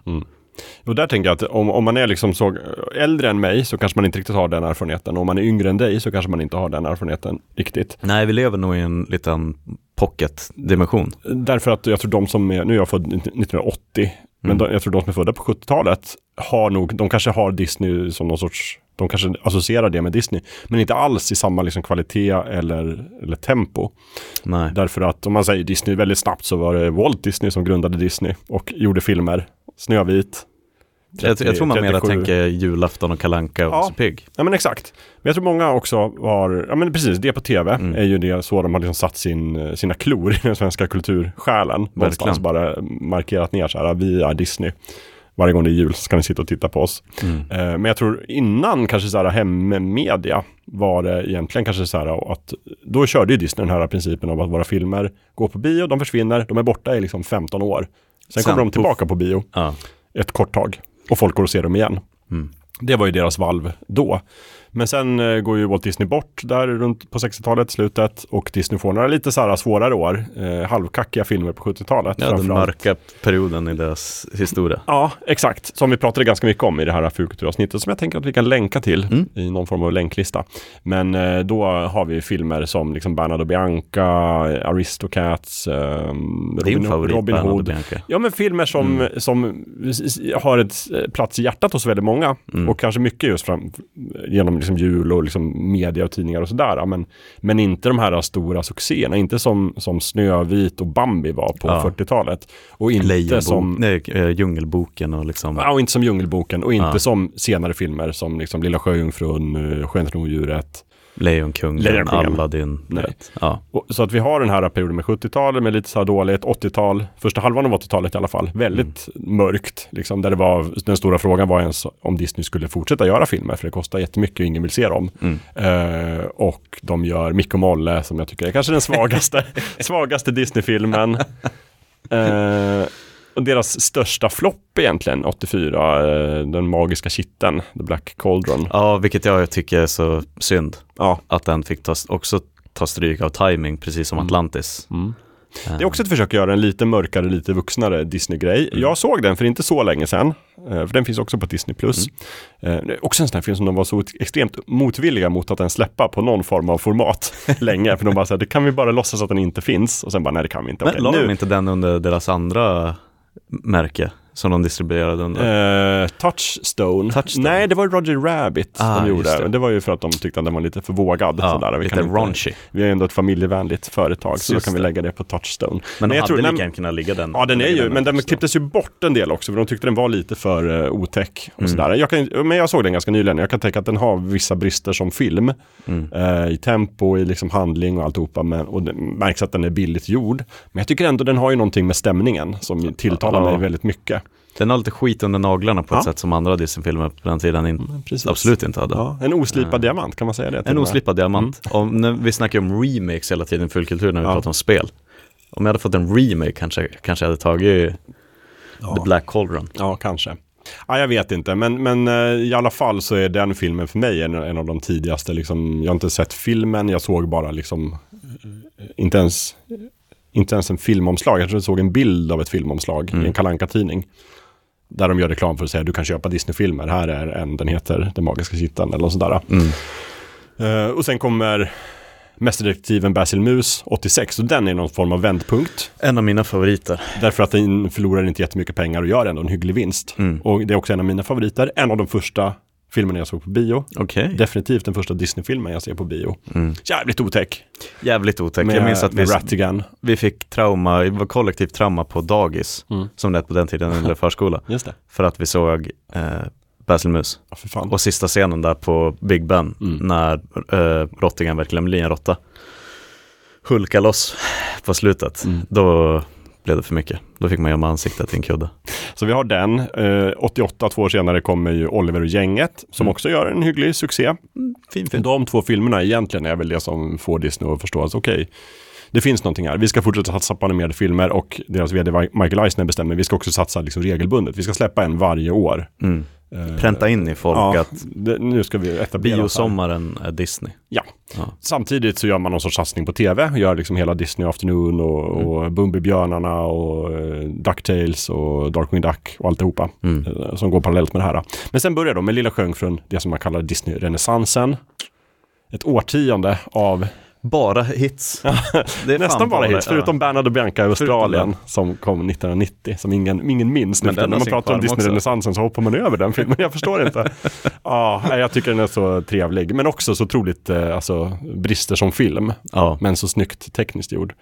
Speaker 3: Och där tänker jag att om, om man är liksom så äldre än mig så kanske man inte riktigt har den erfarenheten. Och om man är yngre än dig så kanske man inte har den erfarenheten riktigt.
Speaker 4: Nej, vi lever nog i en liten pocket-dimension.
Speaker 3: Därför att jag tror de som är, nu är jag född 1980, Men
Speaker 4: Mm.
Speaker 3: de, jag tror de som är födda på 70-talet har nog, de kanske har Disney som någon sorts, de kanske associerar det med Disney, men inte alls i samma liksom kvalitet eller, eller tempo.
Speaker 4: Nej.
Speaker 3: Därför att om man säger Disney väldigt snabbt så var det Walt Disney som grundade Disney och gjorde filmer. Snövit.
Speaker 4: Jag, jag tror man mer
Speaker 3: 37.
Speaker 4: tänker julafton och kalanka och
Speaker 3: Ja.
Speaker 4: pigg.
Speaker 3: Ja men exakt. Men jag tror många också har, ja men precis, det på tv
Speaker 4: Mm.
Speaker 3: är ju det så de har liksom satt sin, sina klor i den svenska kultursjälen. Någonstans bara markerat ner så här, vi är Disney. Varje gång det är jul så ska ni sitta och titta på oss.
Speaker 4: Mm.
Speaker 3: Eh, Men jag tror innan kanske så här hemmedia var det egentligen kanske så här att då körde ju Disney den här principen av att våra filmer går på bio, de försvinner, de är borta i liksom 15 år. Sen,
Speaker 4: Sen,
Speaker 3: kommer de tillbaka på bio
Speaker 4: Ja.
Speaker 3: ett kort tag och folk går och ser dem igen.
Speaker 4: Mm.
Speaker 3: Det var ju deras valv då. Men sen eh, går ju Walt Disney bort där runt på 60-talet, slutet och Disney får några lite så här svårare år. Eh, halvkackiga filmer på 70-talet.
Speaker 4: ja, den mörka perioden i deras historia.
Speaker 3: Ja, exakt. Som vi pratade ganska mycket om i det här fulkulturavsnittet som jag tänker att vi kan länka till
Speaker 4: Mm.
Speaker 3: i någon form av länklista. Men eh, då har vi filmer som liksom Bernard och Bianca, Aristocats, eh, Robin,
Speaker 4: favorit,
Speaker 3: Robin Hood. Ja men filmer som,
Speaker 4: Mm.
Speaker 3: som har ett eh, plats i hjärtat hos väldigt många.
Speaker 4: Mm.
Speaker 3: Och kanske mycket just fram, genom liksom jul och liksom media och tidningar och sådär. Men, men inte de här stora succéerna. Inte som, som Snövit och Bambi var på
Speaker 4: Ja.
Speaker 3: 40-talet. Och inte
Speaker 4: Lejonbok,
Speaker 3: som...
Speaker 4: nej, eh, Djungelboken och liksom.
Speaker 3: Ja, och inte som Djungelboken och inte
Speaker 4: Ja.
Speaker 3: som senare filmer som liksom Lilla Sjöjungfrun, uh, Skönheten och odjuret.
Speaker 4: Lejonkungen,
Speaker 3: Lejonkungen.
Speaker 4: Aladdin. vet. Ja.
Speaker 3: Och, så att vi har den här perioden med 70-talet med lite så här dåligt, 80-tal, första halvan av 80-talet i alla fall, väldigt mörkt. Liksom, där det var, den stora frågan var ens om Disney skulle fortsätta göra filmer, för det kostar jättemycket och ingen vill se dem.
Speaker 4: Mm.
Speaker 3: Eh, och de gör Micke och Molle som jag tycker är kanske den svagaste, svagaste Disney-filmen. Eh, och deras största flopp egentligen, 84, eh, Den magiska kitteln, The Black Cauldron.
Speaker 4: ja, vilket jag tycker är så synd.
Speaker 3: Ja.
Speaker 4: Att den fick ta, också ta stryk av timing, precis som
Speaker 3: Mm.
Speaker 4: Atlantis.
Speaker 3: Mm. Det är också ett försök att göra en lite mörkare, lite vuxnare Disney-grej.
Speaker 4: Mm.
Speaker 3: Jag såg den för inte så länge sedan. eh, För den finns också på Disney+. Plus.
Speaker 4: Mm.
Speaker 3: Eh, också en sån här film som de var så extremt motvilliga mot att den släppa på någon form av format länge. För de bara såhär, det kan vi bara låtsas att den inte finns. Och sen bara, nej det kan vi inte.
Speaker 4: Men
Speaker 3: Okej,
Speaker 4: la
Speaker 3: nu.
Speaker 4: de inte den under deras andra märke som de distribuerade under?
Speaker 3: Eh, Touchstone.
Speaker 4: Touchstone.
Speaker 3: Nej, det var Roger Rabbit
Speaker 4: Ah,
Speaker 3: de gjorde.
Speaker 4: det.
Speaker 3: Men det var ju för att de tyckte att den var lite för vågad.
Speaker 4: ja,
Speaker 3: sådär. Vi
Speaker 4: lite raunchy.
Speaker 3: Vi är ändå ett familjevänligt företag, så då kan vi
Speaker 4: det.
Speaker 3: lägga det på Touchstone.
Speaker 4: Men de
Speaker 3: jag
Speaker 4: hade
Speaker 3: tror-
Speaker 4: lika gärna kunnat ligga den.
Speaker 3: Ja, den är ju, men den klipptes ju bort en del också, för de tyckte den var lite för uh, otäck och
Speaker 4: Mm.
Speaker 3: sådär. Jag kan, men jag såg den ganska nyligen, jag kan tänka att den har vissa brister som film.
Speaker 4: Mm.
Speaker 3: eh, I tempo, i liksom handling och alltihopa. Men, och det märks att den är billigt gjord. Men jag tycker ändå den har ju någonting med stämningen som tilltalar mig väldigt mycket.
Speaker 4: Den har lite skit under naglarna på ett
Speaker 3: Ja.
Speaker 4: sätt som andra Disney-filmer på den tiden in,
Speaker 3: Precis.
Speaker 4: absolut inte hade.
Speaker 3: Ja, en oslipad
Speaker 4: Eh,
Speaker 3: diamant, kan man säga det?
Speaker 4: En oslipad diamant. Om, när vi snackar om remakes hela tiden, fullkultur, när vi
Speaker 3: Ja.
Speaker 4: pratar om spel. Om jag hade fått en remake kanske, kanske jag hade tagit The Black Cauldron.
Speaker 3: Ja, kanske. Ja, jag vet inte, men, men eh, i alla fall så är den filmen för mig en, en av de tidigaste. Liksom, jag har inte sett filmen, jag såg bara liksom, eh, inte ens, inte ens en filmomslag. Jag tror jag såg en bild av ett filmomslag
Speaker 4: Mm.
Speaker 3: i en kalanka tidning Där de gör reklam för att säga du kan köpa Disney-filmer. Här är en, den heter Den magiska kitteln eller något sådär.
Speaker 4: Mm.
Speaker 3: Eh, och sen kommer Mästerdetektiven Basil Mus 86 och den är någon form av vändpunkt.
Speaker 4: En av mina favoriter.
Speaker 3: Därför att den förlorar inte jättemycket pengar och gör ändå en hygglig vinst.
Speaker 4: Mm.
Speaker 3: Och det är också en av mina favoriter. En av de första filmerna jag såg på bio.
Speaker 4: Okej.
Speaker 3: Definitivt den första Disney-filmen jag ser på bio.
Speaker 4: Mm.
Speaker 3: Jävligt otäck.
Speaker 4: Jävligt otäck.
Speaker 3: Med,
Speaker 4: jag minns att vi,
Speaker 3: Rattigan.
Speaker 4: vi fick trauma, det var kollektivt trauma på dagis,
Speaker 3: Mm.
Speaker 4: som det på den tiden, eller förskola.
Speaker 3: Just det.
Speaker 4: För att vi såg eh, Basil Mus.
Speaker 3: Ja.
Speaker 4: Och sista scenen där på Big Ben,
Speaker 3: Mm.
Speaker 4: när eh, Rottingan verkligen blir en råtta, hulkar loss på slutet,
Speaker 3: Mm.
Speaker 4: då blev det för mycket. Då fick man gömma ansiktet i en kudde.
Speaker 3: Så vi har den. Eh, 88, två år senare, kommer ju Oliver och gänget. Som
Speaker 4: Mm.
Speaker 3: också gör en hygglig succé.
Speaker 4: Fin
Speaker 3: De två filmerna egentligen är väl det som får Disney att förstå att okej, det finns någonting här. Vi ska fortsätta satsa på animerade filmer och deras vd Michael Eisner bestämmer vi ska också satsa liksom regelbundet. Vi ska släppa en varje år.
Speaker 4: Mm.
Speaker 3: Eh,
Speaker 4: Pränta in i folk
Speaker 3: ja,
Speaker 4: att
Speaker 3: det, nu ska vi etablera
Speaker 4: biosommaren är Disney.
Speaker 3: Ja.
Speaker 4: Ja.
Speaker 3: Samtidigt så gör man någon sorts satsning på tv. Gör liksom hela Disney Afternoon och, och Bumbibjörnarna och uh, Ducktails och Darkwing Duck och alltihopa.
Speaker 4: Mm.
Speaker 3: eh, Som går parallellt med det här. Men sen börjar de med Lilla Sjöjungfrun, det som man kallar Disney-renässansen. Ett årtionde av
Speaker 4: Bara hits. Det är
Speaker 3: Nästan bara hits, förutom Bernhard och Bianca i Australien som kom 1990, som ingen, ingen minns.
Speaker 4: Men
Speaker 3: nu. När man pratar om. Disney-renässansen så hoppar man över den filmen, jag förstår inte. Ja, jag tycker den är så trevlig, men också så otroligt eh, alltså, brister som film,
Speaker 4: Ja,
Speaker 3: men så snyggt tekniskt gjord.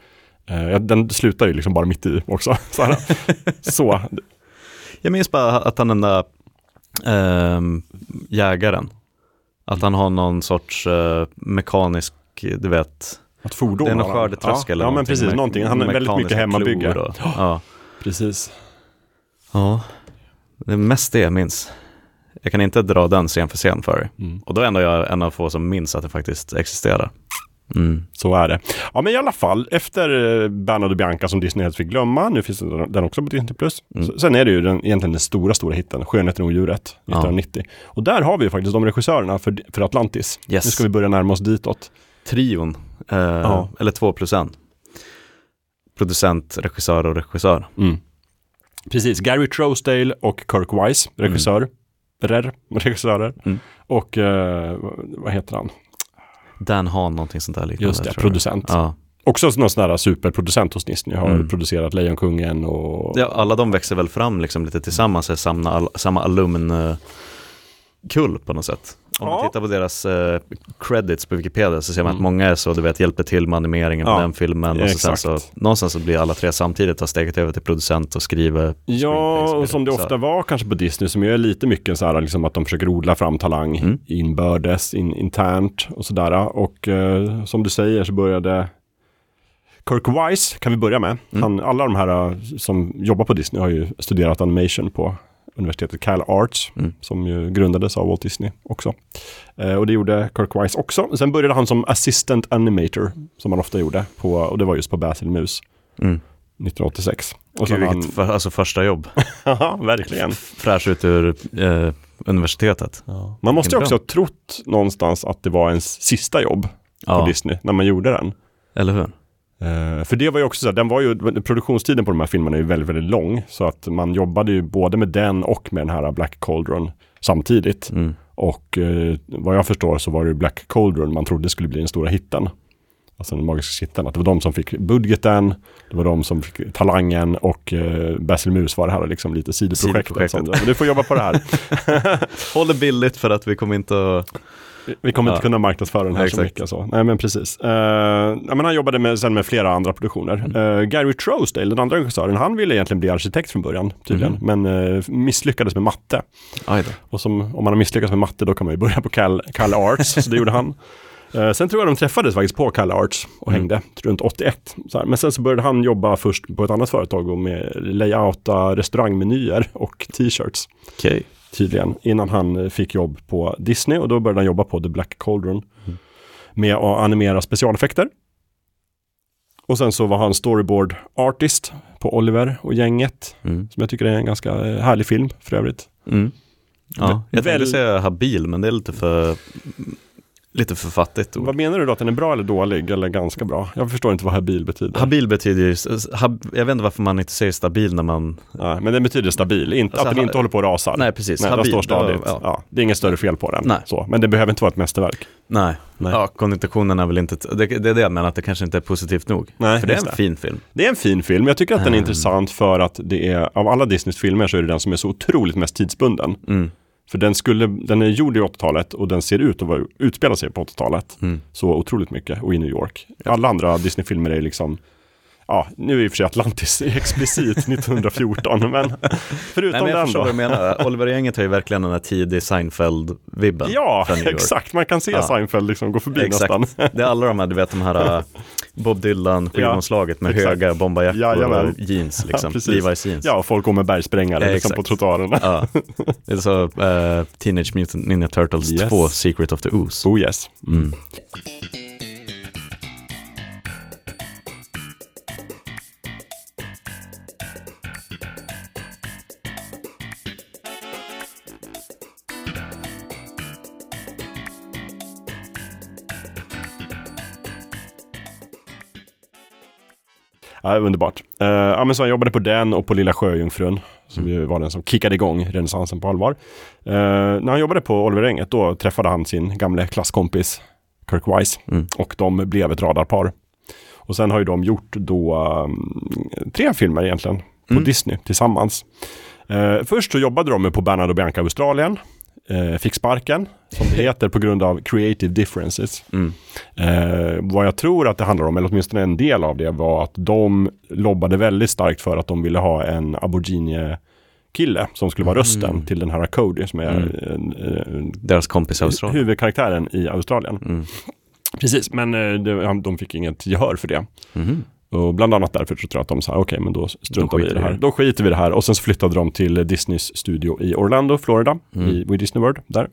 Speaker 3: Eh, den slutar ju liksom bara mitt i också. Så, så
Speaker 4: jag minns bara att han den där ehm, jägaren, att han har någon sorts eh, mekanisk, du vet,
Speaker 3: att fordon
Speaker 4: det är någon skördetröskel
Speaker 3: ja,
Speaker 4: eller
Speaker 3: ja, men precis,
Speaker 4: med
Speaker 3: någonting. Han är väldigt mycket hemmabygge.
Speaker 4: och- Ja.
Speaker 3: Precis.
Speaker 4: ja, det är mest det jag minns. Jag kan inte dra den scen för scen för dig.
Speaker 3: Mm.
Speaker 4: Och då är ändå jag en av få som minns att det faktiskt existerar. Mm.
Speaker 3: Så är det. Ja men i alla fall, efter eh, Bernard och Bianca som Disney helt fick glömma, nu finns den också på Disney+. Plus.
Speaker 4: Mm.
Speaker 3: Sen är det ju den, egentligen den stora, stora hitten, Skönheten och odjuret, 1990. Och där har vi ju faktiskt de regissörerna för, för Atlantis.
Speaker 4: Yes.
Speaker 3: Nu ska vi börja närma oss ditåt.
Speaker 4: Trion, eh,
Speaker 3: Ja.
Speaker 4: eller två plus en. Producent, regissör och regissör.
Speaker 3: Mm. Precis, Gary Trousdale och Kirk Wise, regissör. Rer, regissörer.
Speaker 4: Mm.
Speaker 3: Och eh, vad heter han?
Speaker 4: Dan Hahn, någonting sånt där liknande.
Speaker 3: Just det, producent.
Speaker 4: Ja.
Speaker 3: Också någon sån här superproducent hos Disney. Har
Speaker 4: Mm.
Speaker 3: producerat Lejonkungen och...
Speaker 4: ja, alla de växer väl fram liksom lite tillsammans, är samma alumnkull på något sätt. Om man tittar på deras eh, credits på Wikipedia så ser man
Speaker 3: Mm.
Speaker 4: att många är så, du vet, hjälper till med animeringen
Speaker 3: Ja,
Speaker 4: på den filmen. Och så sen så, någonstans så blir alla tre samtidigt har steget över till producent och skriver
Speaker 3: Ja, och som det ofta var kanske på Disney som ju är lite mycket så här liksom att de försöker odla fram talang
Speaker 4: Mm.
Speaker 3: inbördes, in, internt och sådär. Och eh, som du säger så började Kirk Wise kan vi börja med.
Speaker 4: Mm.
Speaker 3: Han, alla de här eh, som jobbar på Disney har ju studerat animation på universitetet Cal Arts
Speaker 4: Mm.
Speaker 3: som ju grundades av Walt Disney också. Eh, och det gjorde Kirk Wise också. Sen började han som assistant animator som han ofta gjorde på, och det var just på Basil Mus
Speaker 4: Mm.
Speaker 3: 1986. Och
Speaker 4: Gud,
Speaker 3: han,
Speaker 4: för, alltså första jobb.
Speaker 3: ja, verkligen.
Speaker 4: Fräsch ut ur eh, universitetet.
Speaker 3: Man måste ju också ha trott någonstans att det var ens sista jobb på
Speaker 4: Ja,
Speaker 3: Disney när man gjorde den.
Speaker 4: eller hur?
Speaker 3: Eh, för det var ju också så här, den var ju, produktionstiden på de här filmerna är ju väldigt, väldigt lång. Så att man jobbade ju både med den och med den här Black Cauldron samtidigt.
Speaker 4: Mm.
Speaker 3: Och eh, vad jag förstår så var det Black Cauldron man trodde skulle bli den stora hitten. Alltså den magiska hitten. Att det var de som fick budgeten, det var de som fick talangen och eh, Basil Mus var det här liksom lite sidoprojektet.
Speaker 4: Sidoprojektet.
Speaker 3: Som, du får jobba på det här.
Speaker 4: Håller billigt för att vi kommer inte att...
Speaker 3: Vi kommer
Speaker 4: Ja.
Speaker 3: inte kunna marknadsföra den här
Speaker 4: Nej,
Speaker 3: så
Speaker 4: exakt.
Speaker 3: mycket. Så. Nej men precis. Uh, ja, men han jobbade med, sen med flera andra produktioner.
Speaker 4: Mm.
Speaker 3: Eh, Gary Trousdale, den andra regissören, han ville egentligen bli arkitekt från början tydligen.
Speaker 4: Mhm.
Speaker 3: Men eh, misslyckades med matte. Och som, om man har misslyckats med matte då kan man ju börja på Cal, Cal Arts, så det gjorde han. Sen tror jag de träffades faktiskt på Cal Arts och
Speaker 4: Mm.
Speaker 3: hängde runt 81. Så här. Men sen så började han jobba först på ett annat företag och med layouta restaurangmenyer och t-shirts
Speaker 4: Okej.
Speaker 3: Tydligen, innan han eh, fick jobb på Disney och då började han jobba på The Black Cauldron
Speaker 4: Mm.
Speaker 3: med att animera specialeffekter. Och sen så var han storyboard artist på Oliver och gänget,
Speaker 4: Mm.
Speaker 3: som jag tycker är en ganska eh, härlig film för övrigt.
Speaker 4: Mm. Ja, jag
Speaker 3: Väl-
Speaker 4: tänkte säga habil, men det är lite för, lite för fattigt. ord.
Speaker 3: Vad menar du då, att den är bra eller dålig eller ganska bra? Jag förstår inte vad habil betyder.
Speaker 4: Habil betyder ju, hab, jag vet inte varför man inte säger stabil när man,
Speaker 3: Nej, men den betyder stabil, inte,
Speaker 4: Alltså,
Speaker 3: att den inte håller på att rasa.
Speaker 4: nej precis,
Speaker 3: Nej, den
Speaker 4: habil.
Speaker 3: står stadigt.
Speaker 4: Ja,
Speaker 3: Ja. det är inget större fel på den.
Speaker 4: Nej.
Speaker 3: Så. Men det behöver inte vara ett mästerverk.
Speaker 4: nej.
Speaker 3: Nej.
Speaker 4: Ja, konnotationen är väl inte, det, det är det jag menar, att det kanske inte är positivt nog.
Speaker 3: Nej,
Speaker 4: för det är en
Speaker 3: det.
Speaker 4: fin film.
Speaker 3: Det är en fin film. Jag tycker att den är
Speaker 4: Ehm.
Speaker 3: intressant för att det är, av alla Disneys filmer så är det den som är så otroligt mest tidsbunden.
Speaker 4: Mm.
Speaker 3: För den, skulle, den är gjord i 80-talet och den ser ut att utspela sig på 80-talet.
Speaker 4: Mm.
Speaker 3: Så otroligt mycket och i New York. Alla andra Disney-filmer är liksom Ja, nu är i och för sig Atlantis explicit 1914, men förutom
Speaker 4: Nej, men jag
Speaker 3: den då.
Speaker 4: vad du menar. Oliver Gänget har ju verkligen den här tidig Seinfeld-vibben.
Speaker 3: Ja, exakt. Man kan se
Speaker 4: Ja.
Speaker 3: Seinfeld liksom gå förbi
Speaker 4: Exakt.
Speaker 3: nästan.
Speaker 4: Det är alla de här, du vet de här Bob Dylan skivomslaget med
Speaker 3: exakt.
Speaker 4: höga bombarjackor
Speaker 3: Jajamän.
Speaker 4: och jeans liksom.
Speaker 3: precis.
Speaker 4: Levi's jeans.
Speaker 3: Ja, och folk går med bergsprängare
Speaker 4: Ja,
Speaker 3: liksom på trottoarerna.
Speaker 4: Ja. Det är så äh, Teenage Mutant Ninja Turtles
Speaker 3: Yes.
Speaker 4: 2, Secret of the Ooze.
Speaker 3: Oh yes.
Speaker 4: Mm.
Speaker 3: Ja, underbart. Uh, ja, men så han jobbade på den och på Lilla Sjöjungfrun. Som ju var den som kickade igång renässansen på allvar. Eh, när han jobbade på Oliver Enget då träffade han sin gamle klasskompis Kirk Wise.
Speaker 4: Mm.
Speaker 3: Och de blev ett radarpar. Och sen har ju de gjort då um, tre filmer egentligen på
Speaker 4: Mm.
Speaker 3: Disney tillsammans. Eh, först så jobbade de med på Bernard och Bianca Australien. Eh, fick sparken, som det heter, på grund av creative differences.
Speaker 4: Mm.
Speaker 3: Eh, vad jag tror att det handlar om, eller åtminstone en del av det, var att de lobbade väldigt starkt för att de ville ha en aborigine kille som skulle vara rösten
Speaker 4: Mm.
Speaker 3: till den här Cody som är
Speaker 4: Mm.
Speaker 3: en,
Speaker 4: Deras kompis i Australien.
Speaker 3: huvudkaraktären i Australien.
Speaker 4: Mm.
Speaker 3: Precis, men eh, han- de fick inget gehör för det.
Speaker 4: Mhm.
Speaker 3: Och bland annat därför så tror jag att de sa, okej men då struntar
Speaker 4: Då
Speaker 3: vi i det här. Då skiter vi i det här. Och sen så flyttade de till Disneys studio i Orlando, Florida,
Speaker 4: Mm.
Speaker 3: i, vid Disney World, där.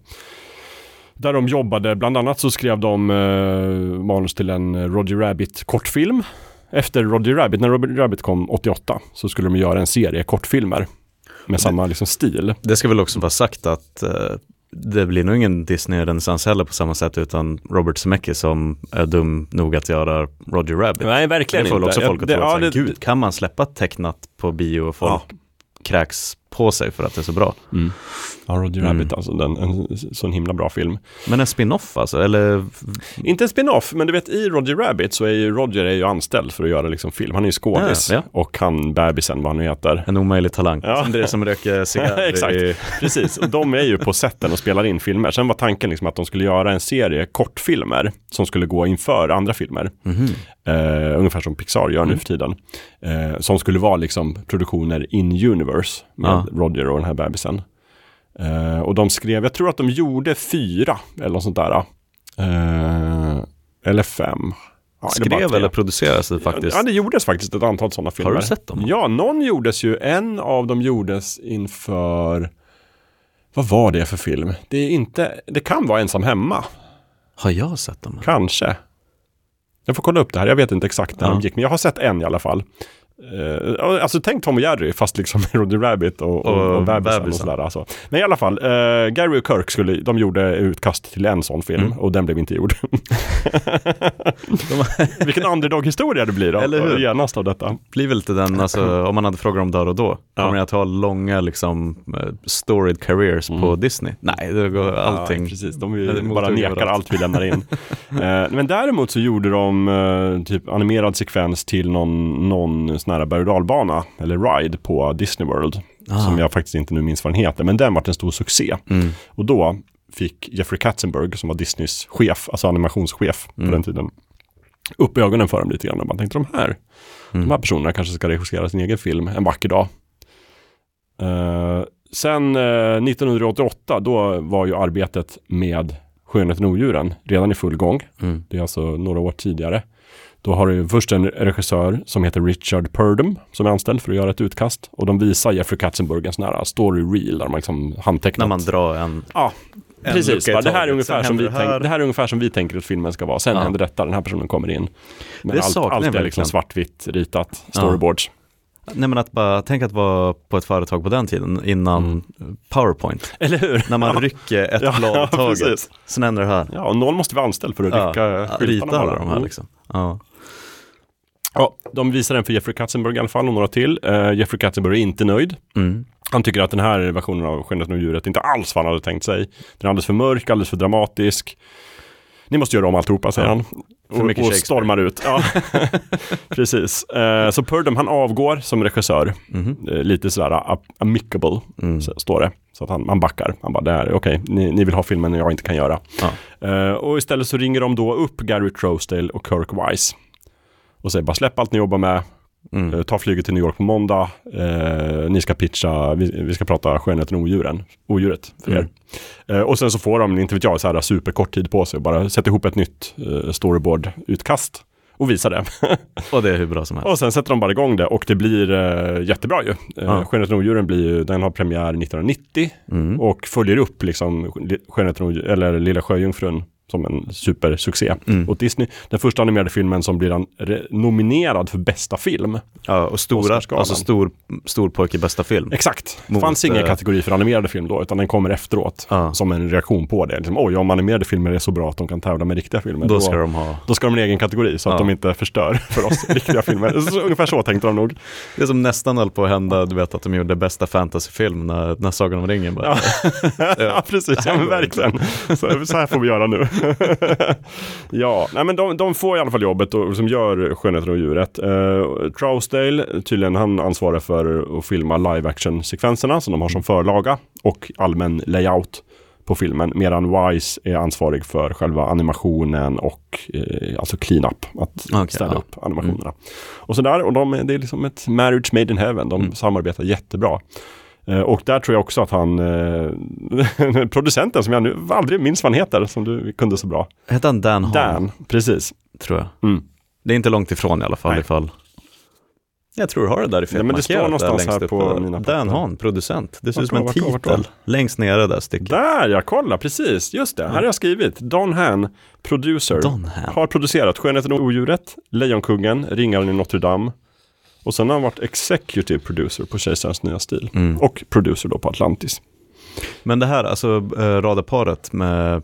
Speaker 3: Där de jobbade, bland annat så skrev de eh, manus till en Roger Rabbit kortfilm. Efter Roger Rabbit, när Roger Rabbit kom 88, så skulle de göra en serie kortfilmer. Med samma liksom stil.
Speaker 4: Det ska väl också vara sagt att eh, det blir nog ingen Disney-renässans heller på samma sätt utan Robert Zemeckis som är dum nog att göra Roger Rabbit.
Speaker 3: Nej, verkligen
Speaker 4: det får väl också folk att
Speaker 3: det,
Speaker 4: tro
Speaker 3: ja, det,
Speaker 4: gud, kan man släppa tecknat på bio och folk kräks på sig för att det är så bra?
Speaker 3: Mm. Ja, Roger
Speaker 4: Mm.
Speaker 3: Rabbit alltså, den, en sån himla bra film.
Speaker 4: Men en spin-off alltså, eller?
Speaker 3: Inte en spin-off, men du vet i Roger Rabbit så är ju Roger är ju anställd för att göra liksom film. Han är ju skådis.
Speaker 4: Ja,
Speaker 3: Och han bebisen, vad han nu heter.
Speaker 4: En omöjlig talang.
Speaker 3: Ja.
Speaker 4: Som det är som röker cigarr.
Speaker 3: Exakt.
Speaker 4: i-
Speaker 3: Precis, och de är ju på sätten och spelar in filmer. Sen var tanken liksom att de skulle göra en serie kortfilmer som skulle gå inför andra filmer.
Speaker 4: Mhm.
Speaker 3: Eh, ungefär som Pixar gör nu
Speaker 4: Mm.
Speaker 3: för tiden. Eh, som skulle vara liksom produktioner in universe med
Speaker 4: Ja.
Speaker 3: Roger och den här bebisen. Eh, och de skrev, jag tror att de gjorde fyra eller något sånt där. Eh, eller fem. Ja, eller
Speaker 4: Skrev
Speaker 3: tre.
Speaker 4: eller produceras det faktiskt?
Speaker 3: Ja, det gjordes faktiskt ett antal sådana filmer.
Speaker 4: du sett dem?
Speaker 3: Ja, någon gjordes ju. En av dem gjordes inför... Vad var det för film? Det är inte... Det kan vara Ensam hemma.
Speaker 4: Har jag sett dem?
Speaker 3: Kanske. Jag får kolla upp det här. Jag vet inte exakt när
Speaker 4: Ja.
Speaker 3: de gick, men jag har sett en i alla fall. Uh, alltså tänk Tom och Jerry, fast liksom med Roger Rabbit och, och,
Speaker 4: Och
Speaker 3: och bebisen och
Speaker 4: bebisen.
Speaker 3: sådär. Alltså. Men i alla fall, eh, Gary och Kirk skulle, de gjorde utkast till en sån film
Speaker 4: Mm.
Speaker 3: och den blev inte gjord. Vilken underdog-historia det blir då,
Speaker 4: Eller hur?
Speaker 3: genast av detta.
Speaker 4: blir väl lite den, alltså, om man hade frågat om där och då,
Speaker 3: Ja.
Speaker 4: kommer jag att ha långa liksom eh, storied careers på
Speaker 3: Mm.
Speaker 4: Disney? Nej, det går allting.
Speaker 3: Ja, precis, de
Speaker 4: Det är
Speaker 3: bara nekar allt vi lämnar in. Eh, men däremot så gjorde de eh, typ animerad sekvens till någon, någon sån här berg dalbana, eller ride på Disney World.
Speaker 4: Ah.
Speaker 3: Som jag faktiskt inte nu minns vad den heter, men den var en stor succé.
Speaker 4: Mm.
Speaker 3: Och då fick Jeffrey Katzenberg, som var Disneys chef, alltså animationschef på
Speaker 4: Mm.
Speaker 3: den tiden, upp ögonen för dem lite grann. Man tänkte de här,
Speaker 4: Mm.
Speaker 3: de här personerna kanske ska regissera sin egen film en vacker dag. Eh, sen eh, 1988, då var ju arbetet med Skönheten och odjuren redan i full gång.
Speaker 4: Mm.
Speaker 3: Det är alltså några år tidigare. Då har du först en regissör som heter Richard Purdom som är anställd för att göra ett utkast. Och de visar Jeffrey Katzenberg en sån här story reel där man liksom handtecknat.
Speaker 4: När man drar en,
Speaker 3: Ja,
Speaker 4: en
Speaker 3: precis. Bara, det, här är ungefär som vi
Speaker 4: här.
Speaker 3: tänk, det här är ungefär som vi tänker att filmen ska vara. Sen
Speaker 4: Ja.
Speaker 3: händer detta, den här personen kommer in. Men allt, allt är liksom svartvitt ritat, storyboards.
Speaker 4: nej men att bara, tänk att vara på ett företag på den tiden innan
Speaker 3: Mm.
Speaker 4: PowerPoint.
Speaker 3: Eller hur?
Speaker 4: När man rycker ett
Speaker 3: Ja,
Speaker 4: blad
Speaker 3: ja,
Speaker 4: taget. Sen händer det här.
Speaker 3: Ja, och någon måste vara anställd för att rycka
Speaker 4: Ja,
Speaker 3: skyltarna
Speaker 4: rita alla de här
Speaker 3: Mm.
Speaker 4: liksom. Ja.
Speaker 3: Ja, de visar den för Jeffrey Katzenberg i alla fall och några till. Eh, Jeffrey Katzenberg är inte nöjd.
Speaker 4: Mm.
Speaker 3: Han tycker att den här versionen av Skönheten och djuret inte alls vad han hade tänkt sig. Den är alldeles för mörk, alldeles för dramatisk. Ni måste göra om alltihopa, säger
Speaker 4: Ja.
Speaker 3: han. Och, och stormar ut. Ja. Precis. Eh, så Purdom, han avgår som regissör.
Speaker 4: Mhm.
Speaker 3: Eh, lite sådär a- amicable,
Speaker 4: Mm.
Speaker 3: så, står det. Så att han, han backar. Han bara, det här, okej, ni, ni vill ha filmen jag inte kan göra.
Speaker 4: Ja.
Speaker 3: Och istället så ringer de då upp Gary Trousdale och Kirk Wise. Och säger bara släpp allt ni jobbar med,
Speaker 4: Mm.
Speaker 3: Eh, Ta flyget till New York på måndag. Eh, ni ska pitcha, vi, vi ska prata skönheten och odjuren, odjuret för er.
Speaker 4: Mm.
Speaker 3: Eh, och sen så får de, inte vet jag, så här superkort tid på sig. Bara sätta ihop ett nytt eh, storyboard-utkast och visa det.
Speaker 4: Och det är hur bra som helst.
Speaker 3: och sen sätter de bara igång det och det blir eh, jättebra ju. Eh,
Speaker 4: Ja.
Speaker 3: Skönheten och odjuren blir ju, den har premiär 1990
Speaker 4: Mm.
Speaker 3: och följer upp liksom Skönheten och eller Lilla Sjöjungfrun som en supersuccé
Speaker 4: Mm.
Speaker 3: åt Disney. Den första animerade filmen som blir nominerad för bästa film.
Speaker 4: Ja, och stora, alltså stor, stor pojke bästa film.
Speaker 3: Exakt. Det
Speaker 4: Mot,
Speaker 3: fanns ingen
Speaker 4: eh,
Speaker 3: kategori för animerade film då, utan den kommer efteråt.
Speaker 4: Ja.
Speaker 3: Som en reaktion på det. Liksom, Oj, om animerade filmer är så bra att de kan tävla med riktiga filmer.
Speaker 4: Då ska de ha,
Speaker 3: då ska de ha en egen kategori så att
Speaker 4: Ja.
Speaker 3: de inte förstör för oss riktiga filmer. Så, ungefär så tänkte de nog.
Speaker 4: det som nästan höll på att hända, du vet att de gjorde bästa fantasyfilm när, när Sagan om ringen började.
Speaker 3: Ja, ja precis. Ja, men verkligen. Så, så här får vi göra nu. ja, nej men de, de får i alla fall jobbet och, som gör Skönheten och djuret. Uh, Trousdale, tydligen han ansvarar för att filma live action sekvenserna som de har som förlaga och allmän layout på filmen. Medan Wise är ansvarig för själva animationen och eh, alltså clean-up. Att
Speaker 4: Okay,
Speaker 3: ställa
Speaker 4: ja.
Speaker 3: upp animationerna. Och sådär. Och de, det är liksom ett marriage made in heaven. De
Speaker 4: Mm.
Speaker 3: samarbetar jättebra. Eh, och där tror jag också att han, eh, producenten som jag nu aldrig minns vad han heter, som du kunde så bra.
Speaker 4: Hette han Dan Hahn?
Speaker 3: Dan, precis.
Speaker 4: Tror jag.
Speaker 3: Mm.
Speaker 4: Det är inte långt ifrån i alla fall
Speaker 3: Nej.
Speaker 4: ifall Jag tror du har det där i
Speaker 3: Nej, men det står någonstans här
Speaker 4: upp
Speaker 3: på mina papper.
Speaker 4: Dan Hahn, producent. Det ser ut som en
Speaker 3: då, vart vart
Speaker 4: titel. Längst nere där stycket.
Speaker 3: Där ja, kolla precis. Just det, här har jag skrivit. Don Han, producer.
Speaker 4: Don Hahn.
Speaker 3: Har producerat Skönheten och odjuret, Lejonkungen, Ringaren i Notre Dame. Och sen har han varit executive producer på Kejsarens nya stil.
Speaker 4: Mm.
Speaker 3: Och producer då på Atlantis.
Speaker 4: Men det här, alltså äh, radarparet med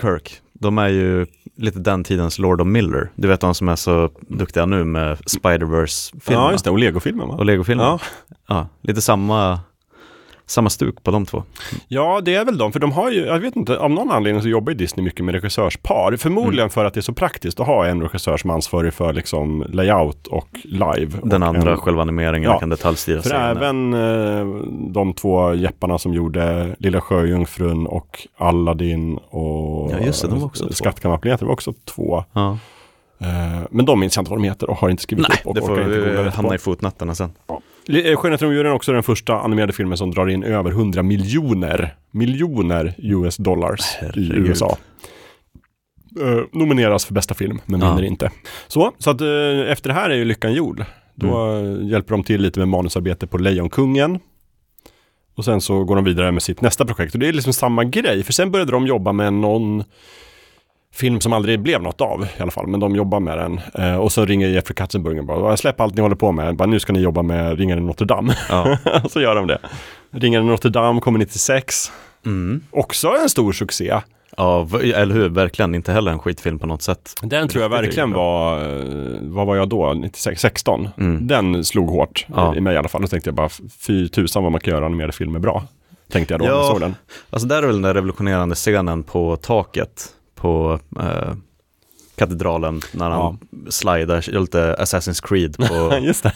Speaker 4: Kirk, de är ju lite den tidens Lord of Miller. Du vet de som är så duktiga nu med Spider-Verse-filmerna.
Speaker 3: Ja, just det. Och Lego-filmen va?
Speaker 4: Och Lego-filmerna.
Speaker 3: Ja.
Speaker 4: Ja. lite samma, samma stuk på de två.
Speaker 3: Ja, det är väl de. För de har ju, jag vet inte, av någon anledning så jobbar ju Disney mycket med regissörspar. Förmodligen
Speaker 4: Mm.
Speaker 3: för att det är så praktiskt att ha en regissör som ansvarig för liksom layout och live.
Speaker 4: Den
Speaker 3: och
Speaker 4: andra,
Speaker 3: en,
Speaker 4: själva animeringen,
Speaker 3: Ja,
Speaker 4: kan detaljstyra
Speaker 3: För
Speaker 4: sig.
Speaker 3: även eh, de två jepparna som gjorde Lilla Sjöjungfrun och Aladdin och
Speaker 4: Ja, just det, de var också två.
Speaker 3: Skattkammarplaneten var också två.
Speaker 4: Ja.
Speaker 3: Eh, men de minns jag inte vad de heter och har inte skrivit
Speaker 4: Nej,
Speaker 3: upp och
Speaker 4: det får hamna
Speaker 3: på.
Speaker 4: i fotnötterna sen.
Speaker 3: Eh, Skönheten och djuren är också den första animerade filmen som drar in över 100 miljoner, miljoner US dollars i
Speaker 4: Herregud.
Speaker 3: USA. Eh, nomineras för bästa film, men
Speaker 4: Ja.
Speaker 3: vinner inte. Så, så att eh, efter det här är ju lyckan gjord. Då
Speaker 4: Mm.
Speaker 3: eh, hjälper de till lite med manusarbete på Lejonkungen. Och sen så går de vidare med sitt nästa projekt. Och det är liksom samma grej, för sen började de jobba med någon film som aldrig blev något av i alla fall, men de jobbar med den. Eh, och så ringer Jeffrey Katzenberg och bara, släpp allt ni håller på med, bara, nu ska ni jobba med Ringaren i Notre Dame.
Speaker 4: Ja.
Speaker 3: så gör de det. Ringaren i Notre Dame kommer 96.
Speaker 4: Mm.
Speaker 3: Också en stor succé.
Speaker 4: ja, eller hur? Verkligen inte heller en skitfilm på något sätt.
Speaker 3: Den tror jag verkligen var, eh, vad var jag då, 96, 16?
Speaker 4: Mm.
Speaker 3: Den slog hårt
Speaker 4: Ja.
Speaker 3: i mig i alla fall. Då tänkte jag bara, fy tusan vad man kan göra animerade filmer bra. Tänkte jag då när jag
Speaker 4: Ja.
Speaker 3: såg den.
Speaker 4: Alltså där är väl den där revolutionerande scenen på taket på eh, katedralen när han slidar lite Assassin's Creed på,
Speaker 3: Just det.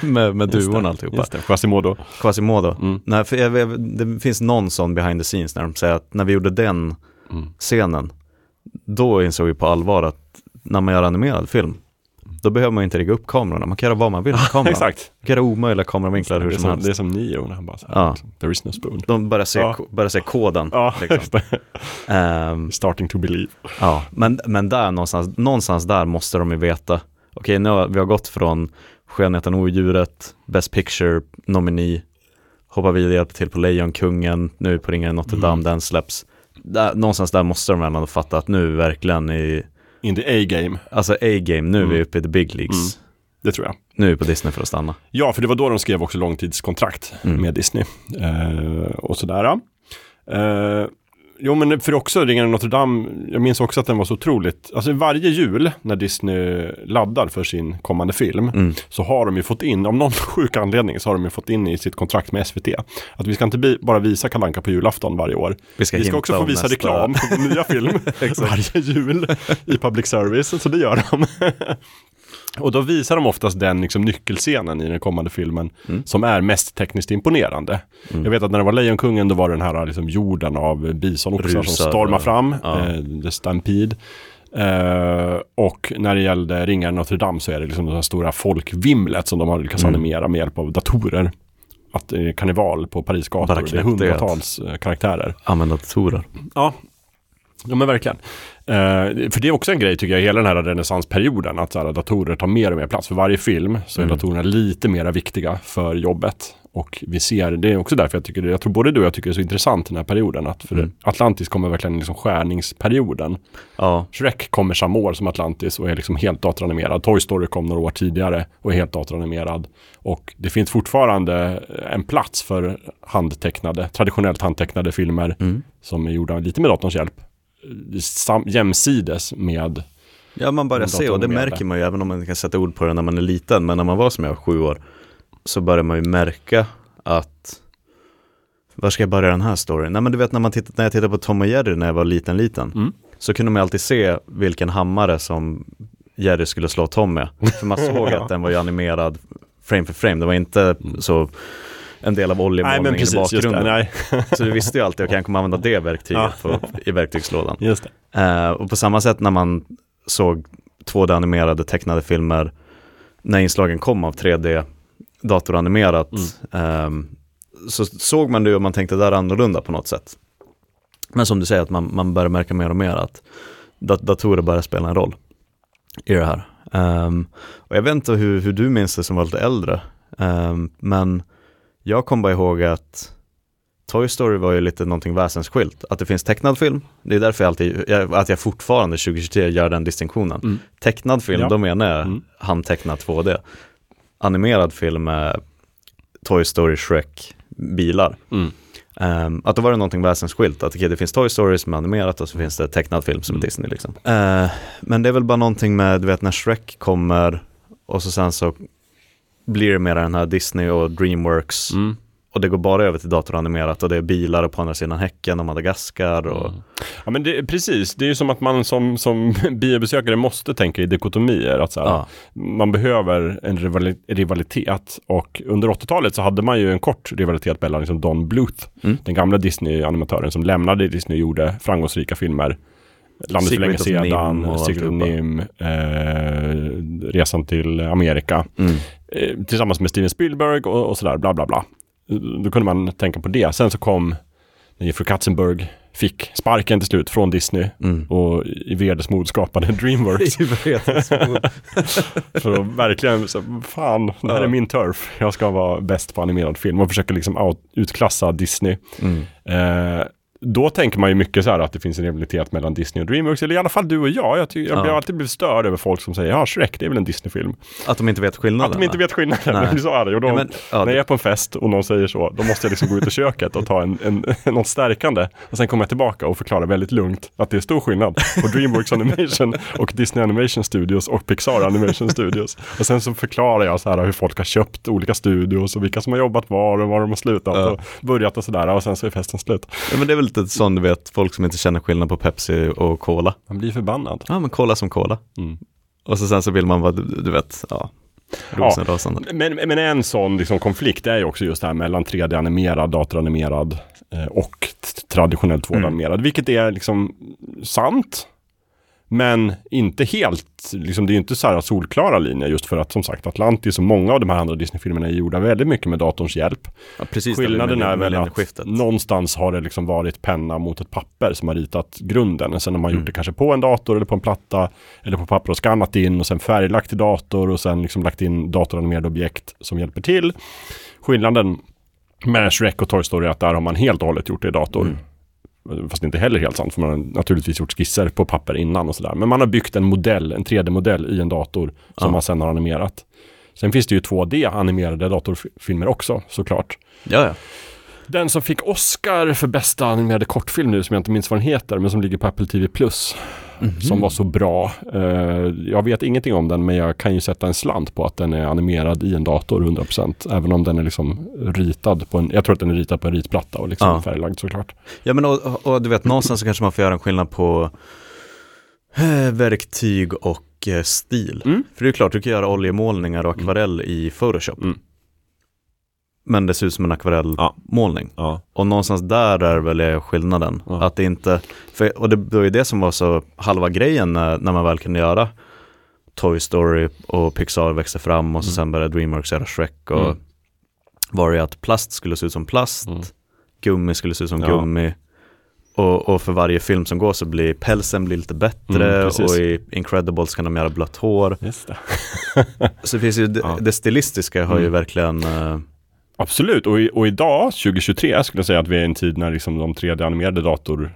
Speaker 4: med, med duvorna
Speaker 3: det.
Speaker 4: alltihopa.
Speaker 3: Just det. Quasimodo.
Speaker 4: Quasimodo.
Speaker 3: Mm.
Speaker 4: Nej, för jag, jag, det finns någon sån behind the scenes när de säger att när vi gjorde den
Speaker 3: Mm.
Speaker 4: scenen, då insåg vi på allvar att när man gör animerad film, då behöver man inte rigga upp kamerorna, man kan göra vad man vill med kameran.
Speaker 3: Exakt.
Speaker 4: Man kan göra omöjliga kameravinklar hur som
Speaker 3: som,
Speaker 4: helst.
Speaker 3: det är som Neo när han bara så här,
Speaker 4: Ja.
Speaker 3: liksom, there is no spoon.
Speaker 4: De börjar se,
Speaker 3: Ja.
Speaker 4: börjar se koden.
Speaker 3: Ja,
Speaker 4: liksom. Ehm,
Speaker 3: Starting to believe.
Speaker 4: Ja, men, men där någonstans, någonstans där måste de ju veta. Okej, nu har vi har gått från Skönheten och odjuret, Best Picture, nomini, hoppar vidare, hjälper till på Lejonkungen, nu är vi på Ringen i Notre Dame,
Speaker 3: Mm.
Speaker 4: den släpps. Där, någonstans där måste de väl ändå fatta att nu verkligen i,
Speaker 3: In the A-game,
Speaker 4: alltså A-game, nu är vi
Speaker 3: Mm.
Speaker 4: uppe i the big leagues.
Speaker 3: det tror jag.
Speaker 4: Nu är vi på Disney för att stanna.
Speaker 3: Ja, för det var då de skrev också långtidskontrakt
Speaker 4: Mm.
Speaker 3: med Disney. Eh, och sådär. Eh, jo, men för också Ringen i Notre Dame, jag minns också att den var så otroligt, alltså varje jul när Disney laddar för sin kommande film
Speaker 4: Mm.
Speaker 3: så har de ju fått in, av någon sjuk anledning så har de ju fått in i sitt kontrakt med SVT att vi ska inte bi- bara visa Kalanka på julafton varje år.
Speaker 4: Vi ska,
Speaker 3: Vi ska också få visa
Speaker 4: nästa-
Speaker 3: reklam på nya film varje jul i public service, så det gör de. Och då visar de oftast den liksom, nyckelscenen i den kommande filmen
Speaker 4: Mm.
Speaker 3: som är mest tekniskt imponerande. Jag vet att när det var Lejonkungen då var det den här liksom, jorden av bisonoxar som stormar fram,
Speaker 4: ja.
Speaker 3: eh, The Stampede. Eh, och när det gällde Ringaren Notre Dame så är det liksom det här stora folkvimlet som de har lyckats
Speaker 4: Mm.
Speaker 3: animera med hjälp av datorer. Att det är karneval på Paris gator, det är hundratals eh, karaktärer.
Speaker 4: Använda datorer.
Speaker 3: Ja, ja men verkligen. Eh, för det är också en grej tycker jag, hela den här renässansperioden, att så här, datorer tar mer och mer plats. För varje film så är
Speaker 4: Mm.
Speaker 3: datorerna lite mer viktiga för jobbet. Och vi ser, det är också därför jag tycker, det- jag tror både du och jag tycker det är så intressant den här perioden. Att för
Speaker 4: Mm.
Speaker 3: Atlantis kommer verkligen liksom skärningsperioden.
Speaker 4: Ja,
Speaker 3: Shrek kommer samma år som Atlantis och är liksom helt datoranimerad. Toy Story kom några år tidigare och är helt datoranimerad. Och det finns fortfarande en plats för handtecknade, traditionellt handtecknade filmer
Speaker 4: mm.
Speaker 3: som är gjorda lite med datorns hjälp. Sam, jämsides med,
Speaker 4: Ja, man börjar se och det märker man ju även om man inte kan sätta ord på det när man är liten. Men när man var som jag, sju år, så börjar man ju märka att var ska jag börja den här storyn? Nej men du vet när, man tittar, när jag tittade på Tom och Jerry när jag var liten liten.
Speaker 3: Mm.
Speaker 4: så kunde man alltid se vilken hammare som Jerry skulle slå Tom med. För man såg att den var ju animerad frame för frame, det var inte så en del av oljemålningen i
Speaker 3: det.
Speaker 4: bakgrunden.
Speaker 3: Nej,
Speaker 4: Så du visste ju alltid, okej jag kommer använda det verktyget
Speaker 3: Ja.
Speaker 4: på, i verktygslådan.
Speaker 3: det.
Speaker 4: Eh, och på samma sätt när man såg 2D-animerade tecknade filmer när inslagen kom av 3D datoranimerat ehm, så såg man det och man tänkte det där är annorlunda på något sätt. Men som du säger, att man, man börjar märka mer och mer att dat datorer börjar spela en roll i det här. Ehm, och jag vet inte hur, hur du minns det som var lite äldre, ehm, men jag kom bara ihåg att Toy Story var ju lite någonting väsensskilt. Att det finns tecknad film, det är därför jag alltid, jag, att jag fortfarande 2023 gör den distinktionen.
Speaker 3: Mm.
Speaker 4: Tecknad film,
Speaker 3: Ja.
Speaker 4: då menar jag
Speaker 3: Mm.
Speaker 4: handtecknat 2D. Animerad film är Toy Story, Shrek, bilar.
Speaker 3: Mm.
Speaker 4: Ehm, att då var det någonting väsensskilt, att okej, det finns Toy Story som är animerat och så finns det tecknad film som är
Speaker 3: Mm.
Speaker 4: Disney liksom. Eh, men det är väl bara någonting med, du vet när Shrek kommer och så sen så blir det mer den här Disney och Dreamworks
Speaker 3: Mm.
Speaker 4: och det går bara över till datoranimerat och det är bilar på andra sidan häcken och Madagaskar och
Speaker 3: Ja men det, precis, det är ju som att man som, som biobesökare måste tänka i dikotomier. Att så här,
Speaker 4: ja.
Speaker 3: Man behöver en rivali- rivalitet och under 80-talet så hade man ju en kort rivalitet mellan liksom Don Bluth,
Speaker 4: Mm.
Speaker 3: den gamla Disney-animatören som lämnade Disney och gjorde framgångsrika filmer. Landet för länge
Speaker 4: Secret
Speaker 3: sedan,
Speaker 4: och
Speaker 3: Secret of. Nim, eh, Resan till Amerika.
Speaker 4: Mm.
Speaker 3: eh, tillsammans med Steven Spielberg och, och sådär, bla bla bla. Då kunde man tänka på det. Sen så kom när Jeffrey Katzenberg fick sparken till slut från Disney
Speaker 4: Mm.
Speaker 3: och i vredesmod skapade Dreamworks. för att verkligen, så, fan, det här är
Speaker 4: Ja.
Speaker 3: min turf. Jag ska vara bäst på animerad film och försöka liksom out, utklassa Disney.
Speaker 4: Mm.
Speaker 3: Eh, då tänker man ju mycket så här att det finns en rivalitet mellan Disney och Dreamworks, eller i alla fall du och jag. Jag, ty- jag
Speaker 4: Ja.
Speaker 3: blir alltid blivit störd över folk som säger ja, Shrek, det är väl en Disney-film.
Speaker 4: Att de inte vet skillnaden?
Speaker 3: Att de inte vet skillnaden,
Speaker 4: Nej.
Speaker 3: men så är det. Och då,
Speaker 4: Ja, men, ja,
Speaker 3: när
Speaker 4: det-
Speaker 3: jag är på en fest och någon säger så, då måste jag liksom gå ut i köket och ta en, en, något stärkande. Och sen kommer jag tillbaka och förklara väldigt lugnt att det är stor skillnad på Dreamworks Animation och Disney Animation Studios och Pixar Animation Studios. Och sen så förklarar jag så här hur folk har köpt olika studios och vilka som har jobbat var och var de har slutat och börjat och sådär. Och sen så är festen slut.
Speaker 4: Men det är väl lite sån du vet, folk som inte känner skillnad på Pepsi och Cola.
Speaker 3: Man blir förbannad.
Speaker 4: Ja men Cola som Cola.
Speaker 3: Mm.
Speaker 4: Och så sen så vill man vara, du, du vet, ja, rosenrasande.
Speaker 3: Men, men en sån liksom konflikt är ju också just det här mellan 3D-animerad, datoranimerad eh, och t- traditionellt 2D-animerad. Vilket är liksom sant. Men inte helt, liksom, det är ju inte så här solklara linjer just för att som sagt Atlantis och många av de här andra Disney-filmerna är gjorda väldigt mycket med datorns hjälp.
Speaker 4: Ja, precis
Speaker 3: Skillnaden är väl att
Speaker 4: millennieskiftet.
Speaker 3: någonstans har det liksom varit penna mot ett papper som har ritat grunden. Och sen har man
Speaker 4: Mm.
Speaker 3: gjort det kanske på en dator eller på en platta eller på papper och skannat in och sen färglagt i dator och sen liksom lagt in datoranimerade objekt som hjälper till. Skillnaden med Shrek och Toy Story är att där har man helt och hållet gjort det i dator.
Speaker 4: Mm.
Speaker 3: Fast det inte heller helt sant, för man har naturligtvis gjort skisser på papper innan och sådär. Men man har byggt en modell, en 3D-modell i en dator som
Speaker 4: Ja.
Speaker 3: man sen har animerat. Sen finns det ju 2D-animerade datorfilmer också, såklart.
Speaker 4: Ja, ja.
Speaker 3: Den som fick Oscar för bästa animerade kortfilm nu, som jag inte minns vad den heter, men som ligger på Apple TV Plus,
Speaker 4: Mhm.
Speaker 3: som var så bra. Eh, jag vet ingenting om den, men jag kan ju sätta en slant på att den är animerad i en dator 100%. Även om den är liksom ritad på en, jag tror att den är ritad på en ritplatta och liksom
Speaker 4: Ja.
Speaker 3: färglagd såklart.
Speaker 4: Ja men och, och du vet, någonstans så kanske man får göra en skillnad på eh, verktyg och eh, stil.
Speaker 3: Mm.
Speaker 4: För det är klart, du kan göra oljemålningar och akvarell i Photoshop.
Speaker 3: Mm.
Speaker 4: Men det ser ut som en akvarellmålning.
Speaker 3: Ja.
Speaker 4: Och någonstans där är väl skillnaden.
Speaker 3: Ja.
Speaker 4: Att det inte, för, och det var ju det som var så halva grejen när, när man väl kunde göra Toy Story och Pixar växte fram och så
Speaker 3: Mm.
Speaker 4: sen började Dreamworks göra Shrek och
Speaker 3: Mm.
Speaker 4: var det att plast skulle se ut som plast,
Speaker 3: Mm.
Speaker 4: gummi skulle se ut som
Speaker 3: Ja.
Speaker 4: gummi och, och för varje film som går så blir pälsen blir lite bättre
Speaker 3: Mm,
Speaker 4: och i Incredibles kan de göra blött hår.
Speaker 3: Det.
Speaker 4: Så det finns ju, det, det stilistiska har ju
Speaker 3: Mm.
Speaker 4: verkligen, eh,
Speaker 3: Absolut, och, i, och idag, 2023, skulle jag säga att vi är i en tid när liksom de 3D-animerade dator,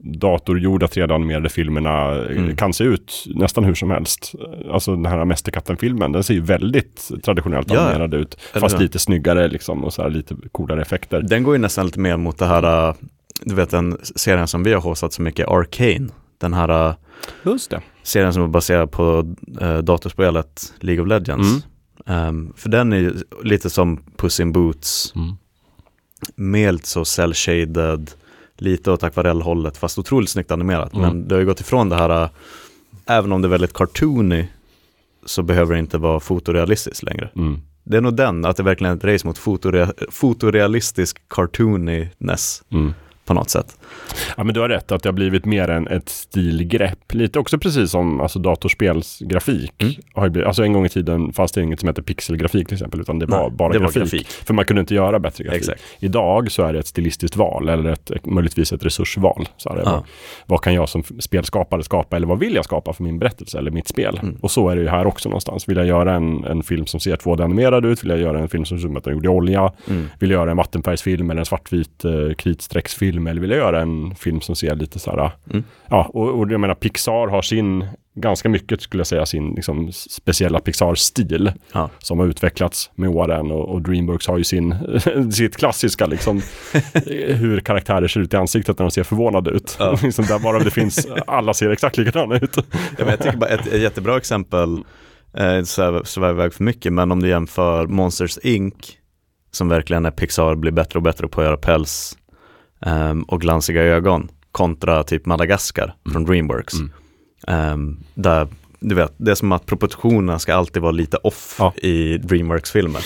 Speaker 3: datorgjorda 3D-animerade filmerna eh,
Speaker 4: Mm.
Speaker 3: kan se ut nästan hur som helst. Alltså den här Mästerkatten-filmen, den ser ju väldigt traditionellt
Speaker 4: Ja,
Speaker 3: animerad ut. Fast lite snyggare liksom och så här lite coolare effekter.
Speaker 4: den går ju nästan lite mer mot det här, eh, du vet den serien som vi har haussat så mycket, Arcane. Den här eh,
Speaker 3: Just det.
Speaker 4: serien som är baserad på eh, datorspelet League of Legends.
Speaker 3: Mm.
Speaker 4: Ehm, för den är ju lite som Puss in Boots,
Speaker 3: Mm.
Speaker 4: mer lite så cell-shaded, lite åt akvarellhållet fast otroligt snyggt animerat.
Speaker 3: Mm.
Speaker 4: Men det har ju gått ifrån det här, äh, även om det är väldigt cartoony så behöver det inte vara fotorealistiskt längre.
Speaker 3: Mm.
Speaker 4: Det är nog den, att det verkligen är ett race mot fotorea- fotorealistisk cartooniness
Speaker 3: Mm.
Speaker 4: på något sätt.
Speaker 3: Ja men du har rätt att det har blivit mer än ett stilgrepp. Lite också precis som alltså, datorspelsgrafik.
Speaker 4: Mm.
Speaker 3: Har ju blivit, alltså en gång i tiden fanns det inget som hette pixelgrafik till exempel utan det var
Speaker 4: Nej,
Speaker 3: bara
Speaker 4: det var
Speaker 3: grafik.
Speaker 4: grafik.
Speaker 3: För man kunde inte göra bättre grafik.
Speaker 4: Exakt.
Speaker 3: Idag så är det ett stilistiskt val eller ett, möjligtvis ett resursval. Så är det.
Speaker 4: Ja.
Speaker 3: Vad, kan jag som spelskapare skapa eller vad vill jag skapa för min berättelse eller mitt spel?
Speaker 4: Mm.
Speaker 3: Och så är det ju här också någonstans. Vill jag göra en, en film som ser 2D-animerad ut? Vill jag göra en film som ser ut som att den gjord i olja?
Speaker 4: Mm.
Speaker 3: Vill jag göra en vattenfärgsfilm eller en svartvit eh, kritstrecksfilm eller vill jag göra en film som ser lite så här,
Speaker 4: Mm.
Speaker 3: ja, och, och jag menar Pixar har sin, ganska mycket skulle jag säga, sin liksom, speciella Pixar-stil
Speaker 4: Ja.
Speaker 3: som har utvecklats med åren och, och Dreamworks har ju sin, sitt klassiska liksom, hur karaktärer ser ut i ansiktet när de ser förvånade ut.
Speaker 4: Ja.
Speaker 3: liksom där bara det finns, alla ser exakt likadana ut.
Speaker 4: Ja, men jag tycker bara ett, ett jättebra exempel, eh, svävar iväg för mycket, men om du jämför Monsters Inc. som verkligen är Pixar blir bättre och bättre på att göra päls ehm, och glansiga ögon kontra typ Madagaskar från Dreamworks.
Speaker 3: Mm.
Speaker 4: Ehm, där, du vet, det är som att proportionerna ska alltid vara lite off
Speaker 3: Ja.
Speaker 4: i Dreamworks-filmer.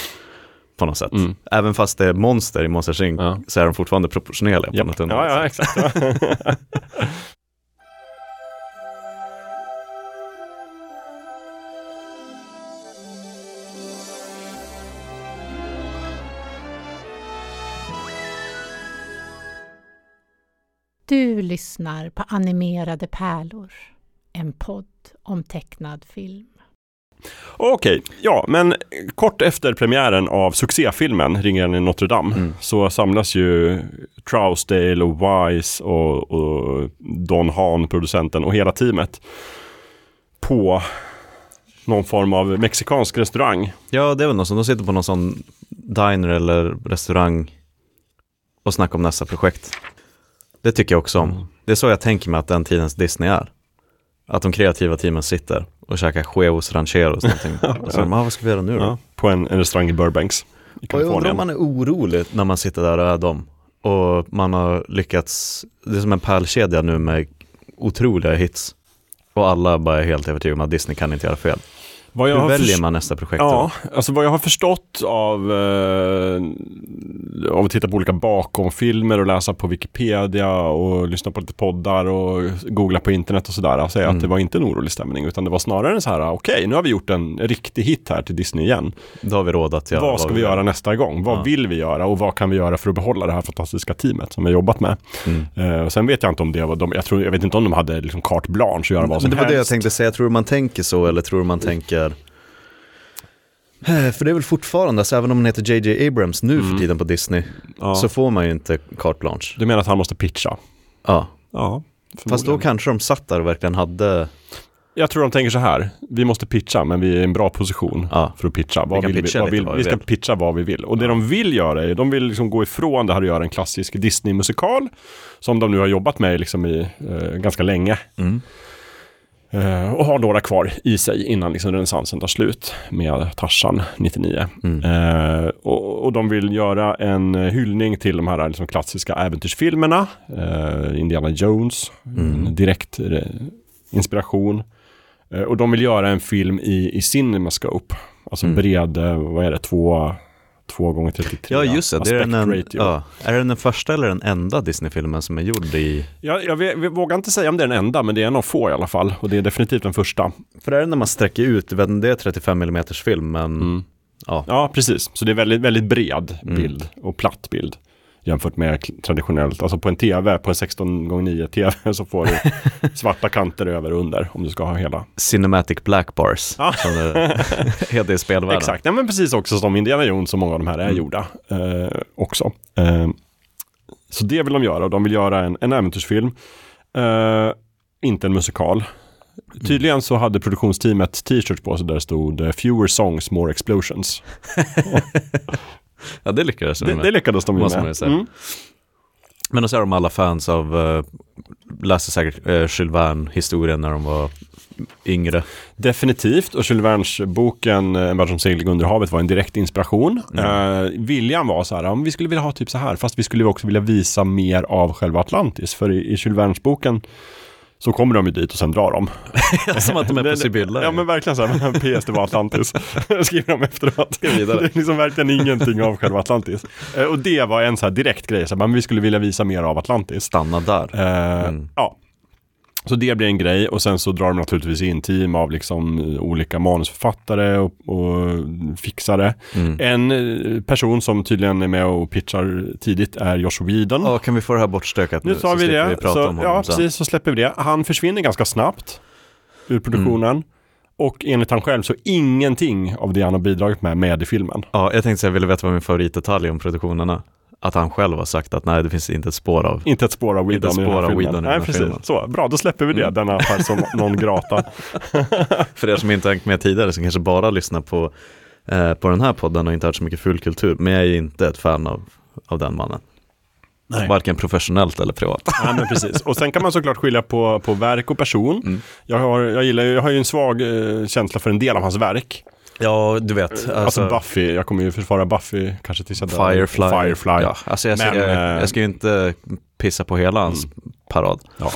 Speaker 4: På något sätt.
Speaker 3: Mm.
Speaker 4: Även fast det är monster i Monsters Inc.
Speaker 3: Ja.
Speaker 4: så är de fortfarande proportionerliga på
Speaker 3: Japp.
Speaker 4: något
Speaker 3: Ja,
Speaker 4: underligt
Speaker 3: ja, exakt.
Speaker 1: Du lyssnar på Animerade pärlor, en podd om tecknad film.
Speaker 3: Okej, ja, men kort efter premiären av succéfilmen Ringaren i Notre Dame
Speaker 4: Mm.
Speaker 3: så samlas ju Trousdale och Wise och, och Don Hahn, producenten, och hela teamet på någon form av mexikansk restaurang.
Speaker 4: Ja, det är väl något som, de sitter på någon sån diner eller restaurang och snackar om nästa projekt. Det tycker jag också om.
Speaker 3: Mm.
Speaker 4: Det är så jag tänker mig att den tidens Disney är. Att de kreativa teamen sitter och käkar huevos rancheros någonting. Och så, ah, vad ska vi göra nu då?
Speaker 3: Ja, på en, en restaurang i Burbanks. I
Speaker 4: Och jag undrar om man är orolig när man sitter där och är dem. Och man har lyckats, det är som en pärlkedja nu med otroliga hits. Och alla bara är helt övertygade om att Disney kan inte göra fel.
Speaker 3: Vad
Speaker 4: Hur väljer man nästa projekt?
Speaker 3: Ja, alltså vad jag har förstått av, eh, av att titta på olika bakomfilmer och läsa på Wikipedia och lyssna på lite poddar och googla på internet och sådär. Alltså
Speaker 4: Mm.
Speaker 3: att det var inte en orolig stämning utan det var snarare en så här, okej nu har vi gjort en riktig hit här till Disney igen.
Speaker 4: Då har vi råd att göra
Speaker 3: vad ska vi
Speaker 4: vill.
Speaker 3: göra nästa gång? Vad
Speaker 4: Ja.
Speaker 3: vill vi göra och vad kan vi göra för att behålla det här fantastiska teamet som vi har jobbat med?
Speaker 4: Mm.
Speaker 3: Eh, och sen vet jag inte om det var de, jag, tror, jag vet inte om de hade liksom carte blanche att göra vad
Speaker 4: Men
Speaker 3: som
Speaker 4: det var det jag
Speaker 3: helst.
Speaker 4: tänkte säga, tror du man tänker så eller tror du man tänker Eh, För det är väl fortfarande, alltså, även om man heter JJ Abrams nu
Speaker 3: Mm.
Speaker 4: för tiden på Disney,
Speaker 3: Ja.
Speaker 4: så får man ju inte carte blanche.
Speaker 3: Du menar att han måste pitcha?
Speaker 4: Ja,
Speaker 3: Ja.
Speaker 4: fast då kanske de satt där och verkligen hade,
Speaker 3: Jag tror de tänker så här, vi måste pitcha men vi är i en bra position
Speaker 4: ja,
Speaker 3: för att pitcha. Vad
Speaker 4: kan
Speaker 3: vill
Speaker 4: pitcha
Speaker 3: vi, vad vill,
Speaker 4: vad vi
Speaker 3: vi ska
Speaker 4: vill.
Speaker 3: pitcha vad vi vill. Och det
Speaker 4: Ja.
Speaker 3: de vill göra är, de vill liksom gå ifrån det här och göra en klassisk Disney-musikal. Som de nu har jobbat med liksom i eh, ganska länge.
Speaker 4: mm.
Speaker 3: Eh, och har några kvar i sig innan liksom renässansen tar slut med Tarzan 99.
Speaker 4: Mm.
Speaker 3: Eh, och, och de vill göra en hyllning till de här liksom, klassiska äventyrsfilmerna. Eh, Indiana Jones,
Speaker 4: Mm.
Speaker 3: direkt eh, inspiration. Eh, och de vill göra en film i, i CinemaScope. Alltså
Speaker 4: Mm.
Speaker 3: bred, vad är det, två, två gånger 33
Speaker 4: Ja just det, det är, den ja. är det den första eller den enda Disney-filmen som är gjord i,
Speaker 3: Jag, jag, vågar inte säga om det är den enda, men det är en av få i alla fall. Och det är definitivt den första.
Speaker 4: för är det när man sträcker ut, vet, det är 35 mm film men
Speaker 3: Mm.
Speaker 4: ja,
Speaker 3: Ja, precis. Så det är väldigt, väldigt bred
Speaker 4: Mm.
Speaker 3: bild och platt bild. Jämfört med traditionellt, alltså på en tv, på en 16x9 tv så får du svarta kanter över och under om du ska ha hela.
Speaker 4: Cinematic Black Bars
Speaker 3: Ja.
Speaker 4: som det heter i spelvärlden.
Speaker 3: Exakt, ja, men precis också som Indiana Jones och många av de här är
Speaker 4: Mm.
Speaker 3: gjorda eh, också. Eh, så det vill de göra och de vill göra en, en äventyrsfilm. Eh, inte en musikal. Tydligen så hade produktionsteamet t-shirts på sig där det stod eh, “Fewer songs, more explosions”.
Speaker 4: Ja det lyckades de
Speaker 3: Det,
Speaker 4: med.
Speaker 3: det lyckades de
Speaker 4: Måste
Speaker 3: med.
Speaker 4: man.
Speaker 3: Mm.
Speaker 4: Men och så är de alla fans av, uh, läste säkert uh, Jules Verne-historien när de var yngre.
Speaker 3: Definitivt, och Jules Vernes boken En värld som seglar under havet var en direkt inspiration. Mm. Eh, viljan var så här, om vi skulle vilja ha typ så här, fast vi skulle också vilja visa mer av själva Atlantis. För i, i Jules Vernes boken så kommer de ju dit och sen drar de.
Speaker 4: Som att de är på Sibylla.
Speaker 3: Ja men verkligen så här, PS det var Atlantis. skriver de efteråt. Det är liksom verkligen ingenting av själva Atlantis. Eh, och det var en så här direkt grej, så här, men vi skulle vilja visa mer av Atlantis.
Speaker 4: Stanna där.
Speaker 3: Eh, mm. Ja, så det blir en grej och sen så drar de naturligtvis in team av liksom olika manusförfattare och, och fixare. Mm. En eh, person som tydligen är med och pitchar tidigt är Josh Whedon.
Speaker 4: Ja, kan vi få det här bortstökat nu?
Speaker 3: Nu tar vi det. Vi så, ja, precis, så släpper vi det. Han försvinner ganska snabbt ur produktionen. Mm. Och enligt han själv så ingenting av det han har bidragit med med i filmen.
Speaker 4: Ja, jag tänkte säga, vill du veta vad min favoritdetalj om produktionerna? Att han själv har sagt att nej, det finns inte ett spår av
Speaker 3: Inte ett spår av Whedon i den här filmen. Nej, precis. Filmen. Så, bra, då släpper vi det, mm. denna person non grata.
Speaker 4: För er som inte hängt med tidigare, som kanske bara lyssnar på, eh, på den här podden och inte hört så mycket fulkultur, men jag är inte ett fan av, av den mannen. Nej. Varken professionellt eller privat.
Speaker 3: Nej, men precis. Och sen kan man såklart skilja på, på verk och person. Mm. Jag, har, jag, gillar, jag har ju en svag eh, känsla för en del av hans verk.
Speaker 4: Ja, du vet.
Speaker 3: Alltså, alltså, Buffy, jag kommer ju försvara Buffy kanske tills jag
Speaker 4: dör. Firefly. Firefly. Ja, alltså jag, men, jag, jag, jag ska ju inte pissa på hela hans mm. parad.
Speaker 3: Ja.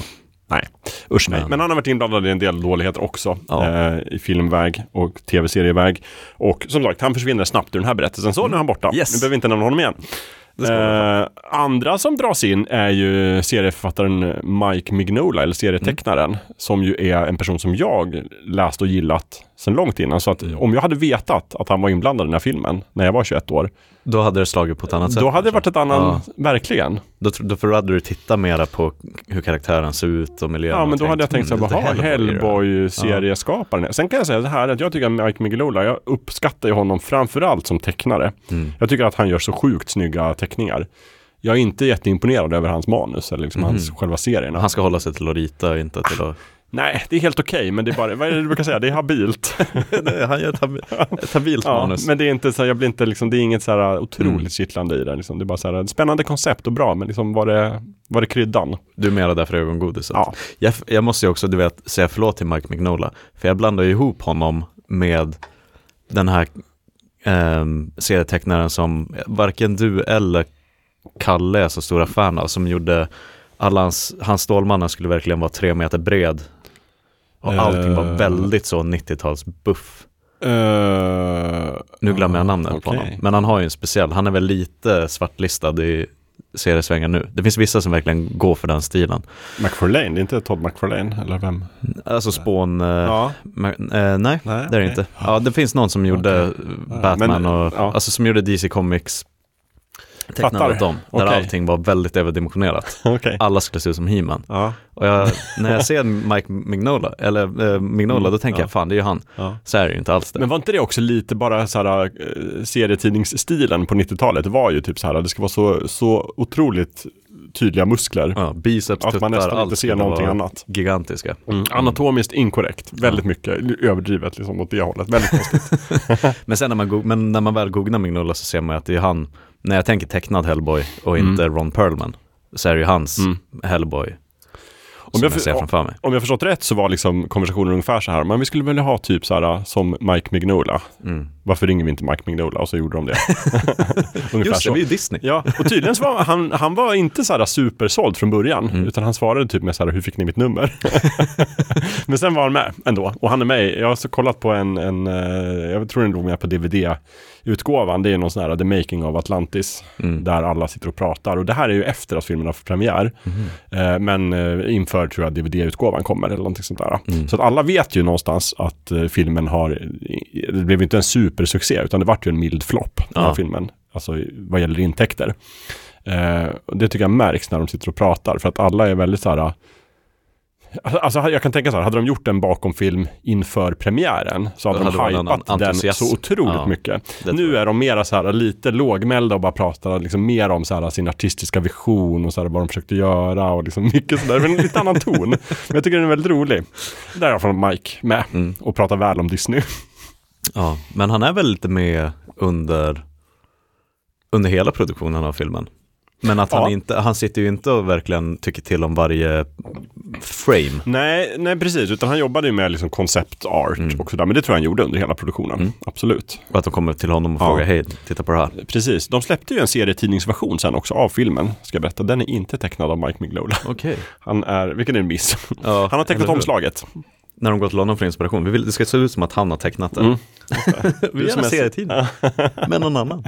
Speaker 3: Nej, usch nej. Men, men han har varit inblandad i en del dåligheter också. Ja. Eh, I filmväg och tv-serieväg. Och som sagt, han försvinner snabbt ur den här berättelsen. Så mm. nu är han borta. Yes. Nu behöver vi inte nämna honom igen. Eh, andra som dras in är ju serieförfattaren Mike Mignola, eller serietecknaren, mm. som ju är en person som jag läst och gillat sedan långt innan. Så att om jag hade vetat att han var inblandad i den här filmen när jag var 21 år.
Speaker 4: Då hade det slagit på ett annat sätt.
Speaker 3: Då hade det varit ett annat, ja. verkligen.
Speaker 4: Då, då hade du titta mera på hur karaktären ser ut och miljön.
Speaker 3: Ja, men då hade jag tänkt så här, Hellboy-serieskaparen. Ja. Sen kan jag säga så här att jag tycker att Mike Mignola, jag uppskattar ju honom framförallt som tecknare. Mm. Jag tycker att han gör så sjukt snygga teckningar jag är inte jätteimponerad över hans manus eller liksom mm. hans själva serierna.
Speaker 4: Han ska hålla sig till att rita och inte till att
Speaker 3: Nej, det är helt okej, okay, men det är bara, vad är det du brukar säga, det är habilt.
Speaker 4: Han gör ett, hab ett habilt ja, manus.
Speaker 3: Men det är inte så, jag blir inte liksom, det är inget så här otroligt mm. kittlande i det. Liksom. Det är bara så här, spännande koncept och bra, men liksom var det, var det kryddan?
Speaker 4: Du är mera där för ögongodiset. Ja. Jag, jag måste ju också, du vet, säga förlåt till Mike Mignola, för jag blandar ju ihop honom med den här eh, serietecknaren som varken du eller Kalle är så stora fan av, som gjorde alla hans, hans Stålmannen skulle verkligen vara tre meter bred och allting var eh. väldigt så 90-tals buff. Uh, nu glömmer jag namnet okay. på honom. Men han har ju en speciell, han är väl lite svartlistad i seriesvängar nu. Det finns vissa som verkligen går för den stilen.
Speaker 3: McFarlane, det är inte Todd McFarlane eller vem?
Speaker 4: Alltså Spawn, ja. äh, nej, nej, det är det okay. inte. Ja, det finns någon som gjorde okay. Batman Men, och, ja. alltså som gjorde DC Comics tecknade dem, där okay. allting var väldigt överdimensionerat. okay. Alla skulle se ut som He-Man. Ja. Och jag, när jag ser Mike Mignola, eller äh, Mignola, mm, då tänker ja. jag fan det är ju han. Ja. Så är det ju inte alls det.
Speaker 3: Men var inte det också lite bara så här äh, serietidningsstilen på 90-talet var ju typ så här, det ska vara så, så otroligt tydliga muskler.
Speaker 4: Ja, biceps,
Speaker 3: Att man nästan inte ser någonting annat.
Speaker 4: Gigantiska.
Speaker 3: Mm. Anatomiskt inkorrekt, väldigt mycket överdrivet liksom åt det hållet. Väldigt konstigt.
Speaker 4: men sen när man, men när man väl googlar Mignola så ser man att det är han när jag tänker tecknad Hellboy och mm. inte Ron Perlman så är det ju hans mm. Hellboy
Speaker 3: om jag, jag. Om jag förstått rätt så var liksom konversationen ungefär så här, men vi skulle vilja ha typ så här som Mike Mignola. Mm. Varför ringer vi inte Mike Mignola? Och så gjorde de det.
Speaker 4: Just det, vi är ju Disney.
Speaker 3: Ja, och tydligen så var han, han var inte så här supersåld från början, mm. utan han svarade typ med så här, hur fick ni mitt nummer? men sen var han med ändå, och han är med Jag har så kollat på en, en eh, jag tror den låg med på DVD utgåvan, det är någon sån här The Making of Atlantis, mm. där alla sitter och pratar. Och det här är ju efter att filmen har fått premiär. Mm. Eh, men eh, inför tror jag DVD-utgåvan kommer eller någonting sånt där. Mm. Så att alla vet ju någonstans att eh, filmen har, det blev inte en supersuccé, utan det vart ju en mild flopp, den här ja. filmen. Alltså vad gäller intäkter. Eh, det tycker jag märks när de sitter och pratar, för att alla är väldigt så här, Alltså jag kan tänka så här, hade de gjort en bakomfilm inför premiären så hade, hade de hypat den så otroligt ja, mycket. Nu är de mera så här lite lågmälda och bara pratar liksom mer om så här sin artistiska vision och så här vad de försökte göra och liksom mycket sådär, men en lite annan ton. Men jag tycker den är väldigt rolig. Där är från Mike med mm. och pratar väl om Disney.
Speaker 4: Ja, men han är väl lite med under, under hela produktionen av filmen. Men att han,
Speaker 3: Ja.
Speaker 4: inte, han sitter ju inte och verkligen tycker till om varje frame.
Speaker 3: Nej, nej precis, utan han jobbade ju med liksom concept art
Speaker 4: Mm.
Speaker 3: och sådär, men det tror jag han gjorde under hela produktionen. Absolut.
Speaker 4: Och att de kommer till honom och
Speaker 3: Ja.
Speaker 4: frågar, hej, titta på det här.
Speaker 3: Precis, de släppte ju en serietidningsversion sen också av filmen, ska jag berätta. Den är inte tecknad av Mike Mignola.
Speaker 4: Okej.
Speaker 3: Han är, vilken är en miss?
Speaker 4: Ja,
Speaker 3: Han har tecknat omslaget.
Speaker 4: När de går till honom för inspiration. Vi vill, det ska se ut som att han har tecknat det.
Speaker 3: Mm.
Speaker 4: Vi vill gärna
Speaker 3: är-
Speaker 4: serietidning. Men någon annan.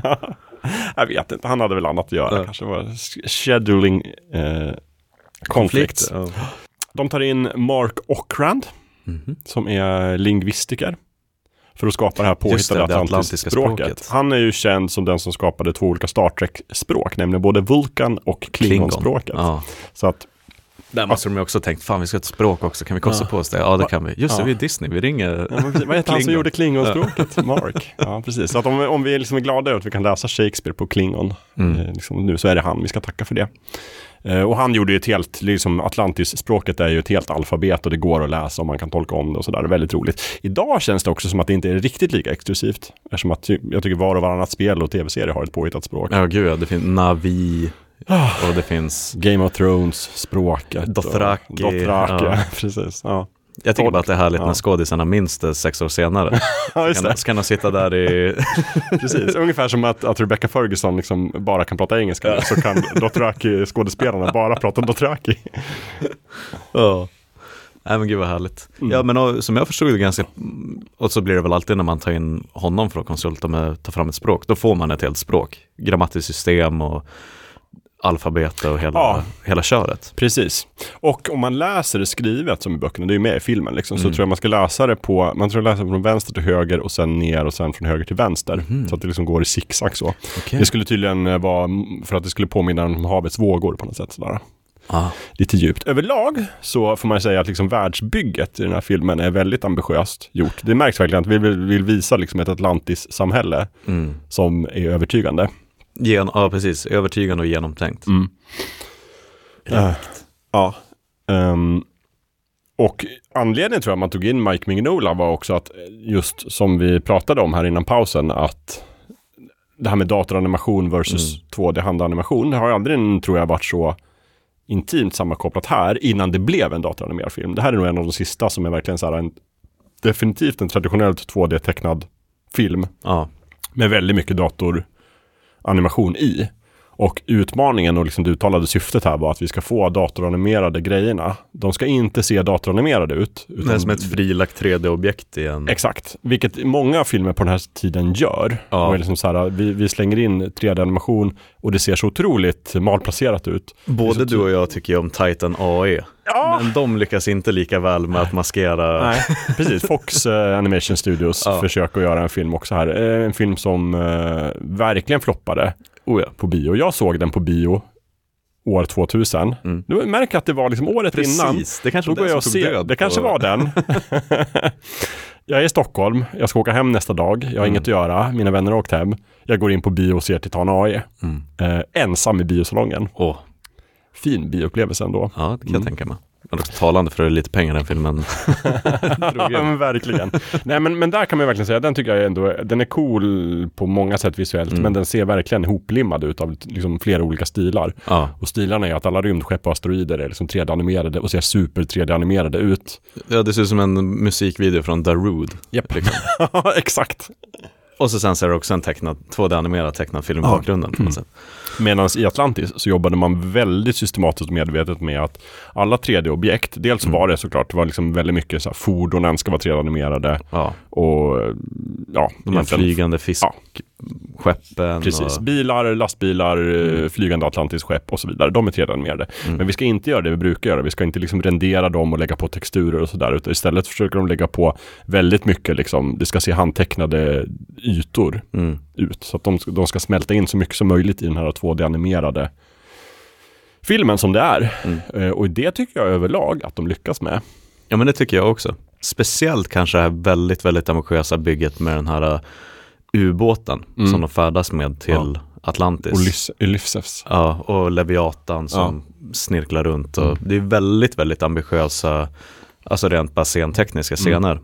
Speaker 3: Jag vet inte, han hade väl annat att göra.
Speaker 4: Ja.
Speaker 3: Kanske var scheduling eh, conflict.
Speaker 4: Ja.
Speaker 3: De tar in Mark Ockrand,
Speaker 4: Mhm.
Speaker 3: som är lingvistiker. För att skapa det här
Speaker 4: Just det,
Speaker 3: påhittade
Speaker 4: det
Speaker 3: atlantiska språket.
Speaker 4: språket.
Speaker 3: Han är ju känd som den som skapade två olika Star Trek-språk, nämligen både Vulkan och Klingon-språket.
Speaker 4: Ja.
Speaker 3: Så att,
Speaker 4: Där måste de ju också tänkt, fan vi ska ha ett språk också, kan vi kosta på oss det? Ja det kan vi. Just det,
Speaker 3: Ja.
Speaker 4: vi är Disney, vi ringer
Speaker 3: ja, precis, vad heter han som gjorde Klingonspråket? Mark. Ja, precis. Så att om, om vi liksom är glada över att vi kan läsa Shakespeare på Klingon
Speaker 4: Mm.
Speaker 3: eh, liksom nu så är det han, vi ska tacka för det. Eh, och han gjorde ju ett helt, liksom Atlantis-språket är ju ett helt alfabet och det går att läsa och man kan tolka om det och sådär. Väldigt roligt. Idag känns det också som att det inte är riktigt lika exklusivt. Eftersom att jag tycker var och varannat spel och tv-serie har ett påhittat språk.
Speaker 4: Ja gud ja, det finns Navi och det finns
Speaker 3: Game of Thrones-språket. och-
Speaker 4: Dothraki,
Speaker 3: Dothraki,
Speaker 4: ja.
Speaker 3: precis. Ja.
Speaker 4: Jag tycker bara att det är härligt
Speaker 3: Ja.
Speaker 4: när skådisarna minns det sex år senare.
Speaker 3: Ja, just
Speaker 4: Kan,
Speaker 3: det.
Speaker 4: ska de sitta där i...
Speaker 3: Precis, ungefär som att, att Rebecca Ferguson liksom bara kan prata engelska. Så kan Dothraki, skådespelarna, bara prata Dothraki.
Speaker 4: Ja. Nej men gud vad härligt.
Speaker 3: Mm.
Speaker 4: Ja men och, som jag förstod det ganska, och så blir det väl alltid när man tar in honom för att konsulta med, ta fram ett språk, då får man ett helt språk. Grammatiskt system och alfabet och hela,
Speaker 3: Ja.
Speaker 4: hela köret.
Speaker 3: Precis. Och om man läser det skrivet som i böckerna, det är ju med i filmen, liksom, så
Speaker 4: Mm.
Speaker 3: tror jag man ska läsa det på, man tror läsa från vänster till höger och sen ner och sen från höger till vänster.
Speaker 4: Mhm.
Speaker 3: Så att det liksom går i zigzag så.
Speaker 4: Okej.
Speaker 3: Det skulle tydligen eh, vara mm, för att det skulle påminna om havets vågor på något sätt. Sådär.
Speaker 4: Ah.
Speaker 3: Lite djupt. Överlag så får man säga att liksom världsbygget i den här filmen är väldigt ambitiöst gjort. Det märks verkligen att vi vill, vill visa liksom ett Atlantis-samhälle
Speaker 4: Mm.
Speaker 3: som är övertygande.
Speaker 4: Gen, ja precis, övertygande och genomtänkt.
Speaker 3: Eh, ja. Ehm, och anledningen tror jag man tog in Mike Mignola var också att eh, just som vi pratade om här innan pausen att det här med datoranimation versus 2D-handanimation det har ju aldrig, tror jag, varit så intimt sammankopplat här innan det blev en datoranimerad film. Det här är nog en av de sista som är verkligen så här en definitivt en traditionellt 2D-tecknad film
Speaker 4: Ja,
Speaker 3: med väldigt mycket datoranimation i. Och utmaningen och liksom det uttalade syftet här var att vi ska få datoranimerade grejerna. De ska inte se datoranimerade ut.
Speaker 4: det är som ett frilagt 3D-objekt i en...
Speaker 3: Exakt, vilket många filmer på den här tiden gör.
Speaker 4: Ja.
Speaker 3: Liksom så här, vi, vi slänger in 3D-animation och det ser så otroligt malplacerat ut.
Speaker 4: Både du och jag tycker ju om Titan AE.
Speaker 3: Ja.
Speaker 4: Men de lyckas inte lika väl med att maskera...
Speaker 3: Nej, precis. Fox eh, Animation Studios
Speaker 4: Ja.
Speaker 3: försöker att göra en film också här. Eh, en film som eh, verkligen floppade
Speaker 4: Oh ja.
Speaker 3: på bio. Jag såg den på bio år 2000.
Speaker 4: Mm.
Speaker 3: Du märker att det var liksom året innan.
Speaker 4: Precis, det kanske var
Speaker 3: jag
Speaker 4: död
Speaker 3: Det kanske var den. jag är i Stockholm. Jag ska åka hem nästa dag. Jag har
Speaker 4: Mm.
Speaker 3: inget att göra. Mina vänner har åkt hem. Jag går in på bio och ser Titan AE.
Speaker 4: Mm.
Speaker 3: Eh, ensam i biosalongen.
Speaker 4: Åh,
Speaker 3: Fin bioupplevelse ändå.
Speaker 4: ja det kan
Speaker 3: Mm.
Speaker 4: jag tänka mig. Men också talande för lite pengar den filmen
Speaker 3: Ja, men verkligen. Nej, men, men där kan man verkligen säga, den tycker jag ändå, den är cool på många sätt visuellt,
Speaker 4: Mm.
Speaker 3: men den ser verkligen hoplimmad ut av liksom flera olika stilar.
Speaker 4: Ja,
Speaker 3: Och stilarna är att alla rymdskepp och asteroider är liksom 3D-animerade och ser super 3D-animerade ut.
Speaker 4: ja, det ser ut som en musikvideo från Darude.
Speaker 3: Japp.
Speaker 4: Liksom.
Speaker 3: Exakt.
Speaker 4: Och så sen så är det också en tecknad, 2D-animerad tecknad film i
Speaker 3: Ja.
Speaker 4: bakgrunden sätt.
Speaker 3: Medan i Atlantis så jobbade man väldigt systematiskt och medvetet med att alla 3D-objekt, dels
Speaker 4: Mm.
Speaker 3: var det såklart, det var liksom väldigt mycket så här, fordonen ska vara 3D-animerade
Speaker 4: Ja,
Speaker 3: och ja,
Speaker 4: de här flygande fiskskeppen.
Speaker 3: Precis,
Speaker 4: Och,
Speaker 3: bilar, lastbilar, eh,
Speaker 4: Mm.
Speaker 3: flygande Atlantis-skepp och så vidare. De är 3D-animerade.
Speaker 4: Mm.
Speaker 3: Men vi ska inte göra det vi brukar göra. Vi ska inte liksom rendera dem och lägga på texturer och sådär. Utan istället försöker de lägga på väldigt mycket, liksom, det ska se handtecknade ytor
Speaker 4: mm.
Speaker 3: ut. Så att de, de ska smälta in så mycket som möjligt i den här 2D-animerade filmen som det är.
Speaker 4: Mm.
Speaker 3: Eh, Och det tycker jag överlag att de lyckas med.
Speaker 4: Ja men det tycker jag också. Speciellt kanske det här väldigt, väldigt ambitiösa bygget med den här uh, ubåten
Speaker 3: Mm.
Speaker 4: som de färdas med till
Speaker 3: Ja.
Speaker 4: Atlantis.
Speaker 3: Ulysses.
Speaker 4: Ja, och Leviatan som snirklar runt. Och Det är väldigt, väldigt ambitiösa, alltså rent bara scentekniska
Speaker 3: Mm.
Speaker 4: scener.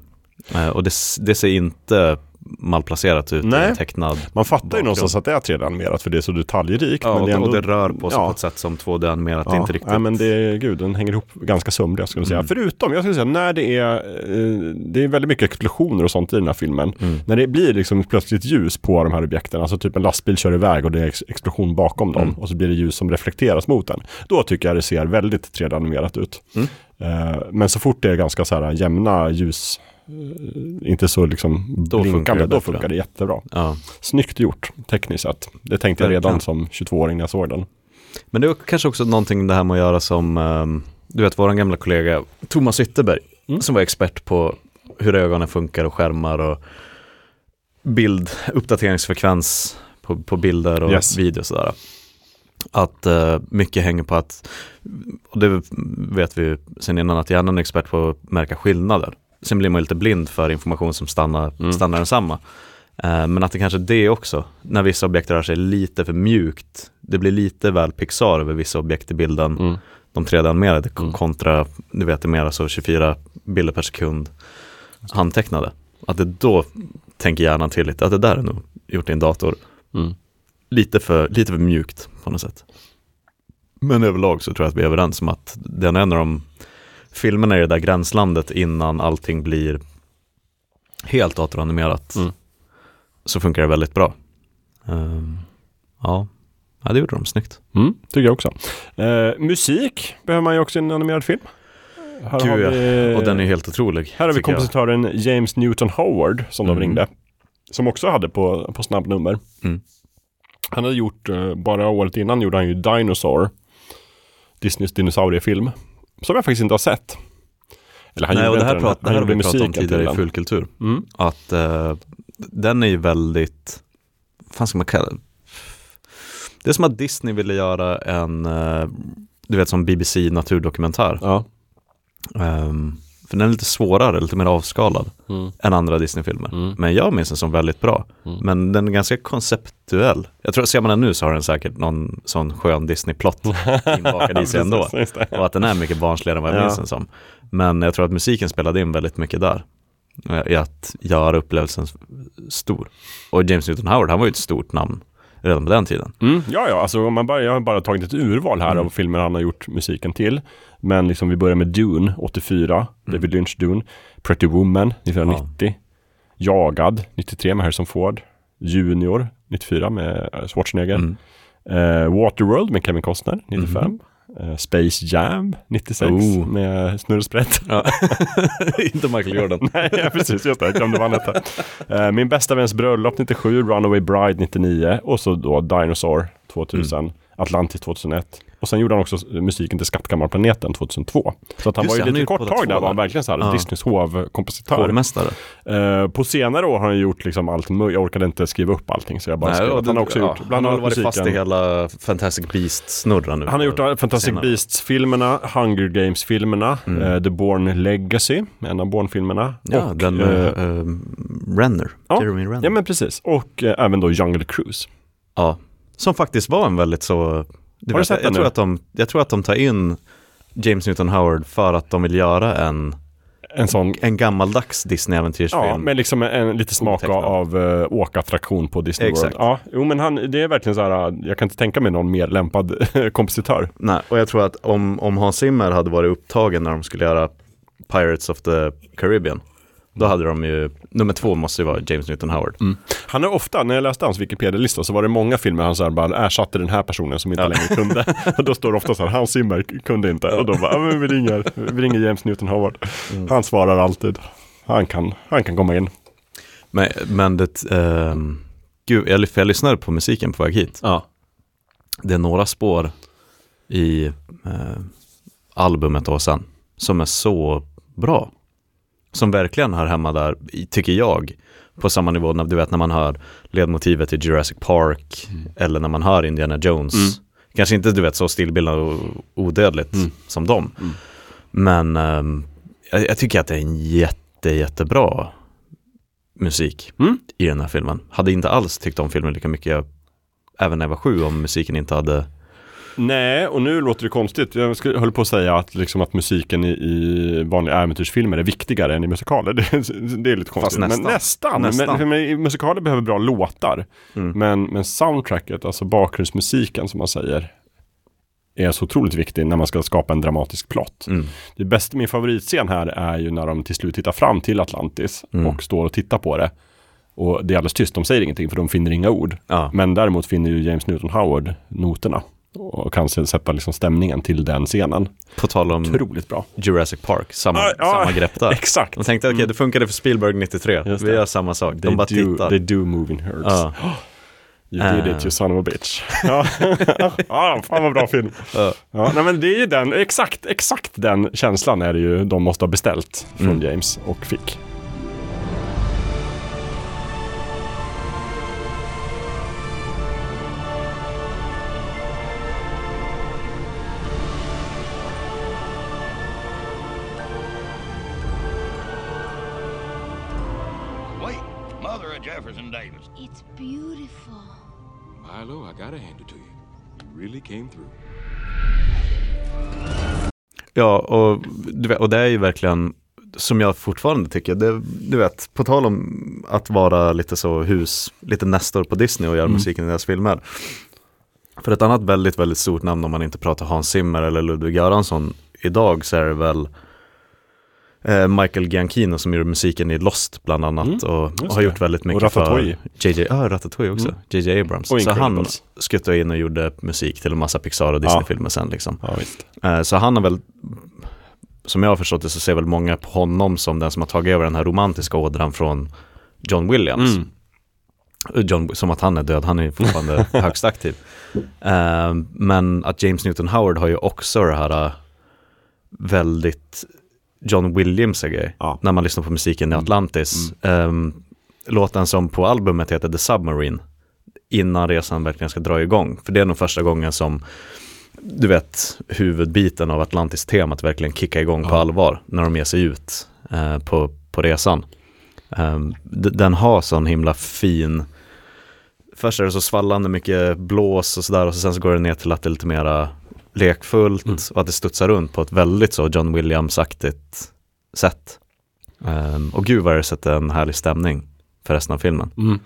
Speaker 4: Eh, och det, det ser inte malplacerat ut i
Speaker 3: Nej.
Speaker 4: en tecknad
Speaker 3: Man fattar ju
Speaker 4: bakgrund.
Speaker 3: någonstans att det är 3D-animerat för det är så detaljrikt.
Speaker 4: Ja,
Speaker 3: men
Speaker 4: och,
Speaker 3: det ändå...
Speaker 4: och det rör på sig
Speaker 3: ja.
Speaker 4: på ett sätt som 2D-animerat
Speaker 3: Ja,
Speaker 4: inte riktigt.
Speaker 3: Nej, men det gud, den hänger ihop ganska sömnigt jag skulle säga.
Speaker 4: Mm.
Speaker 3: Förutom, jag skulle säga, när det är, eh, det är väldigt mycket explosioner och sånt i den här filmen.
Speaker 4: Mm.
Speaker 3: När det blir liksom plötsligt ljus på de här objekten, alltså typ en lastbil kör iväg och det är ex- explosion bakom dem
Speaker 4: Mm.
Speaker 3: och så blir det ljus som reflekteras mot den. Då tycker jag det ser väldigt 3D-animerat ut.
Speaker 4: Mm.
Speaker 3: Eh, men så fort det är ganska så här jämna ljus, inte så liksom
Speaker 4: Då funkar
Speaker 3: blinkande,
Speaker 4: det
Speaker 3: då funkar det jättebra.
Speaker 4: Ja.
Speaker 3: Snyggt gjort, tekniskt sett. Det tänkte jag redan som 22-åring när jag såg den.
Speaker 4: Men det är kanske också någonting det här med att göra som, ehm, du vet vår gamla kollega Thomas Ytterberg,
Speaker 3: Mm.
Speaker 4: som var expert på hur ögonen funkar och skärmar och bild, uppdateringsfrekvens på, på bilder och
Speaker 3: Yes.
Speaker 4: video och sådär. Att eh, mycket hänger på att, och det vet vi sen innan, att hjärnan är expert på att märka skillnader. Sen blir man lite blind för information som stannar,
Speaker 3: Mm.
Speaker 4: stannar densamma. Eh, men att det kanske är det också, när vissa objekt rör sig lite för mjukt. Det blir lite väl Pixar över vissa objekt i bilden.
Speaker 3: Mm.
Speaker 4: De 3D-animerade
Speaker 3: Mm.
Speaker 4: kontra, du vet det mer så 24 bilder per sekund handtecknade. Att det då tänker hjärnan till lite, att det där är nog gjort i en dator.
Speaker 3: Mm.
Speaker 4: Lite för, lite för mjukt på något sätt. Men överlag så tror jag att vi är överens om att den är en av de filmerna i det där gränslandet innan allting blir helt datoranimerat.
Speaker 3: Mm.
Speaker 4: Så funkar det väldigt bra. Ehm, ja. ja, det gjorde de snyggt.
Speaker 3: Mm, tycker jag också. Eh, musik behöver man ju också i en animerad film. Här
Speaker 4: Gud,
Speaker 3: har vi,
Speaker 4: Och den är helt otrolig.
Speaker 3: här har vi
Speaker 4: tycker jag.
Speaker 3: kompositören James Newton Howard som de
Speaker 4: Mm.
Speaker 3: ringde. Som också hade på, på snabbnummer.
Speaker 4: Mm.
Speaker 3: Han hade gjort, eh, bara året innan gjorde han ju Dinosaur. Disneys dinosauriefilm. Som jag faktiskt inte har sett. Eller han
Speaker 4: Nej, och
Speaker 3: gjorde
Speaker 4: det här, prat, det här har vi pratat om tidigare i
Speaker 3: den.
Speaker 4: Fullkultur.
Speaker 3: Mm.
Speaker 4: Att eh, den är ju väldigt, vad fan ska man kalla det? Det är som att Disney ville göra en, eh, du vet som BBC naturdokumentär.
Speaker 3: Ja.
Speaker 4: Ehm, för den är lite svårare, lite mer avskalad
Speaker 3: Mm.
Speaker 4: än andra Disney-filmer.
Speaker 3: Mm.
Speaker 4: Men jag minns den som väldigt bra.
Speaker 3: Mm.
Speaker 4: Men den är ganska konceptuell. Jag tror, ser man den nu så har den säkert någon sån skön Disney-plott inbakad i sig ändå. Och att den är mycket barnsligare än vad jag
Speaker 3: Ja.
Speaker 4: minns den som. Men jag tror att musiken spelade in väldigt mycket där. eh, I att göra upplevelsen stor. Och James Newton Howard, han var ju ett stort namn redan på den tiden.
Speaker 3: Mm, ja, ja, alltså man bara, jag har bara tagit ett urval här
Speaker 4: Mm.
Speaker 3: av filmer han har gjort musiken till. Men liksom vi börjar med Dune, 84,
Speaker 4: Mm.
Speaker 3: David Lynch Dune. Pretty Woman, 1990. Jagad, 93 med Harrison Ford. Junior, 94 med eh, Schwarzenegger.
Speaker 4: Mm.
Speaker 3: Eh, Waterworld med Kevin Costner, 95.
Speaker 4: Mhm.
Speaker 3: Eh, Space Jam, 96
Speaker 4: Oh.
Speaker 3: med Snurre Sprätt.
Speaker 4: Ja. Inte Michael Jordan.
Speaker 3: Nej, ja, precis, just det, jag glömde vad han hette. Eh, Min bästa väns bröllop 97, Runaway Bride 99 och så då Dinosaur 2000,
Speaker 4: Mm.
Speaker 3: Atlantis 2001. Och sen gjorde han också musiken till Skattkammarplaneten 2002. Så att han
Speaker 4: Just
Speaker 3: var ju
Speaker 4: han har
Speaker 3: lite kort tag där, var han verkligen så här
Speaker 4: Ja.
Speaker 3: Disneys hovkompositör.
Speaker 4: Hovmästare.
Speaker 3: Eh, på senare år har han gjort liksom allt möjligt, jag orkade inte skriva upp allting så jag bara skrev
Speaker 4: och
Speaker 3: att han har också
Speaker 4: ja,
Speaker 3: gjort,
Speaker 4: han
Speaker 3: bland
Speaker 4: har
Speaker 3: annat
Speaker 4: väl varit fast i
Speaker 3: musiken.
Speaker 4: hela Fantastic Beast-snurran nu.
Speaker 3: Han har gjort uh, Fantastic. Beasts-filmerna, Hunger Games-filmerna,
Speaker 4: Mm.
Speaker 3: eh, The Born Legacy, en av Bourne-filmerna.
Speaker 4: Ja,
Speaker 3: och,
Speaker 4: den med
Speaker 3: eh,
Speaker 4: eh, Renner.
Speaker 3: ja.
Speaker 4: Jeremy Renner.
Speaker 3: Ja men precis. Och eh, även då Jungle Cruise.
Speaker 4: Ja, som faktiskt var en väldigt så... Du
Speaker 3: Har du sett
Speaker 4: jag, tror att de, jag tror att de tar in James Newton Howard för att de vill göra en,
Speaker 3: En sån,
Speaker 4: en gammaldags Disney-äventyrsfilm.
Speaker 3: ja, med liksom en, lite smak
Speaker 4: Otecknad.
Speaker 3: av uh, åkattraktion på Disney
Speaker 4: Exakt.
Speaker 3: World. Ja, jo men han, det är verkligen så här, uh, jag kan inte tänka mig någon mer lämpad kompositör.
Speaker 4: Nej, och jag tror att om, om Hans Zimmer hade varit upptagen när de skulle göra Pirates of the Caribbean, då hade de ju, nummer två måste ju vara James Newton Howard.
Speaker 3: Han är ofta, när jag läste hans Wikipedia-lista så var det många filmer han så här bara ersatte den här personen som inte
Speaker 4: Ja.
Speaker 3: längre kunde. och då står det ofta så här, Hans Zimmer kunde inte. Och då bara, ja, men vi ringer, vi ringer James Newton Howard.
Speaker 4: Mm.
Speaker 3: Han svarar alltid. Han kan, han kan komma in.
Speaker 4: Men, men det, ehm, gud, jag, jag lyssnade på musiken på väg hit.
Speaker 3: Ja.
Speaker 4: Det är några spår i eh, albumet då sen som är så bra. Som verkligen hör hemma där, tycker jag, på samma nivå, när, du vet när man hör ledmotivet i Jurassic Park eller när man hör Indiana Jones.
Speaker 3: Mm.
Speaker 4: Kanske inte du vet så stillbildande och odödligt
Speaker 3: Mm.
Speaker 4: som dem.
Speaker 3: Mm.
Speaker 4: Men ehm, jag, jag tycker att det är en jätte, jättebra musik
Speaker 3: Mm.
Speaker 4: i den här filmen. Hade inte alls tyckt om filmen lika mycket, jag, även när jag var sju, om musiken inte hade
Speaker 3: Nej, och nu låter det konstigt. Jag skulle, höll på att säga att, liksom, att musiken i, i vanliga äventyrsfilmer är viktigare än i musikaler. Det, det är lite konstigt.
Speaker 4: nästan.
Speaker 3: Men nästan.
Speaker 4: Nästan.
Speaker 3: Men, musikaler behöver bra låtar.
Speaker 4: Mm.
Speaker 3: Men, men soundtracket, alltså bakgrundsmusiken som man säger, är så otroligt viktig när man ska skapa en dramatisk plott.
Speaker 4: Mm.
Speaker 3: Det bästa, min favoritscen här är ju när de till slut tittar fram till Atlantis
Speaker 4: Mm.
Speaker 3: och står och tittar på det. Och det är alldeles tyst, de säger ingenting för de finner inga ord.
Speaker 4: Ja.
Speaker 3: Men däremot finner ju James Newton Howard noterna och kan sätta liksom stämningen till den scenen.
Speaker 4: På tal om
Speaker 3: Otroligt bra.
Speaker 4: Jurassic Park, samma,
Speaker 3: Ja, ja,
Speaker 4: samma grepp där.
Speaker 3: Exakt.
Speaker 4: De tänkte okej, det funkade för Spielberg 93,
Speaker 3: Just
Speaker 4: vi
Speaker 3: det.
Speaker 4: gör samma sak. De
Speaker 3: They
Speaker 4: bara
Speaker 3: do,
Speaker 4: tittar.
Speaker 3: they do move in herds.
Speaker 4: Ja.
Speaker 3: You did
Speaker 4: Eh.
Speaker 3: it you son of a bitch. ja, fan vad bra film.
Speaker 4: Ja.
Speaker 3: Ja, nej, men det är ju den, exakt, exakt den känslan är det ju de måste ha beställt från
Speaker 4: Mm.
Speaker 3: James och fick.
Speaker 5: Gotta hand it to you. You really came through.
Speaker 4: Ja, och, och det är ju verkligen som jag fortfarande tycker, det, du vet, på tal om att vara lite så hus, lite nästor på Disney och göra musiken i deras filmer. För ett annat väldigt, väldigt stort namn om man inte pratar Hans Zimmer eller Ludwig Göransson idag så är det väl eh, Michael Giacchino som gjorde musiken i Lost bland annat
Speaker 3: Mm,
Speaker 4: och, har gjort väldigt mycket
Speaker 3: Och
Speaker 4: för JJ, ja Ratatouille också,
Speaker 3: Mm.
Speaker 4: JJ Abrams.
Speaker 3: Och
Speaker 4: så han skuttade in och gjorde musik till en massa Pixar och Disney-filmer sen liksom.
Speaker 3: Ja.
Speaker 4: Eh, Så han har väl, som jag har förstått det så ser väl många på honom som den som har tagit över den här romantiska ådran från John Williams.
Speaker 3: Mm.
Speaker 4: John, som att han är död, han är fortfarande högst aktiv. Eh, men att James Newton Howard har ju också det här eh, väldigt John Williams grej.
Speaker 3: Ja. Mm.
Speaker 4: När man lyssnar på musiken i Atlantis. Eh, låten som på albumet heter The Submarine. Innan resan verkligen ska dra igång. För det är nog första gången som du vet, huvudbiten av Atlantis-temat verkligen kickar igång på allvar när de ger sig ut eh, på, på resan. D- den har sån himla fin, först är det så svallande mycket blås och sådär och så sen så går det ner till att det är lite mera lekfullt och att det studsar runt på ett väldigt så John Williams-aktigt sätt. Ehm, och gud vad det sätter en härlig stämning för resten av filmen.
Speaker 3: Mm.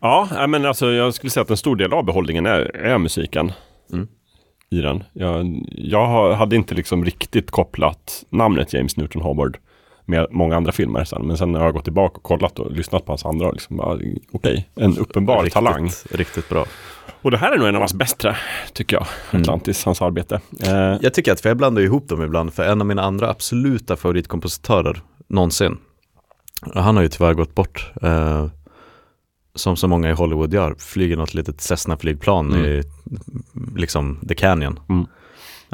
Speaker 3: Ja, nej, men alltså jag skulle säga att en stor del av behållningen är, är musiken
Speaker 4: Mm.
Speaker 3: i den. Jag, jag hade inte liksom riktigt kopplat namnet James Newton Howard med många andra filmer sen. Men sen när jag har gått tillbaka och kollat och lyssnat på hans andra, liksom, okej, en uppenbar
Speaker 4: riktigt,
Speaker 3: talang.
Speaker 4: Riktigt bra.
Speaker 3: Och det här är nog en av hans bättre, tycker jag,
Speaker 4: Mm.
Speaker 3: Atlantis, hans arbete. Eh,
Speaker 4: Jag tycker att, för jag blandar ihop dem ibland, för en av mina andra absoluta favoritkompositörer någonsin, han har ju tyvärr gått bort, eh, som så många i Hollywood gör, flyger något litet Cessna-flygplan
Speaker 3: Mm.
Speaker 4: i liksom The Canyon.
Speaker 3: Mm.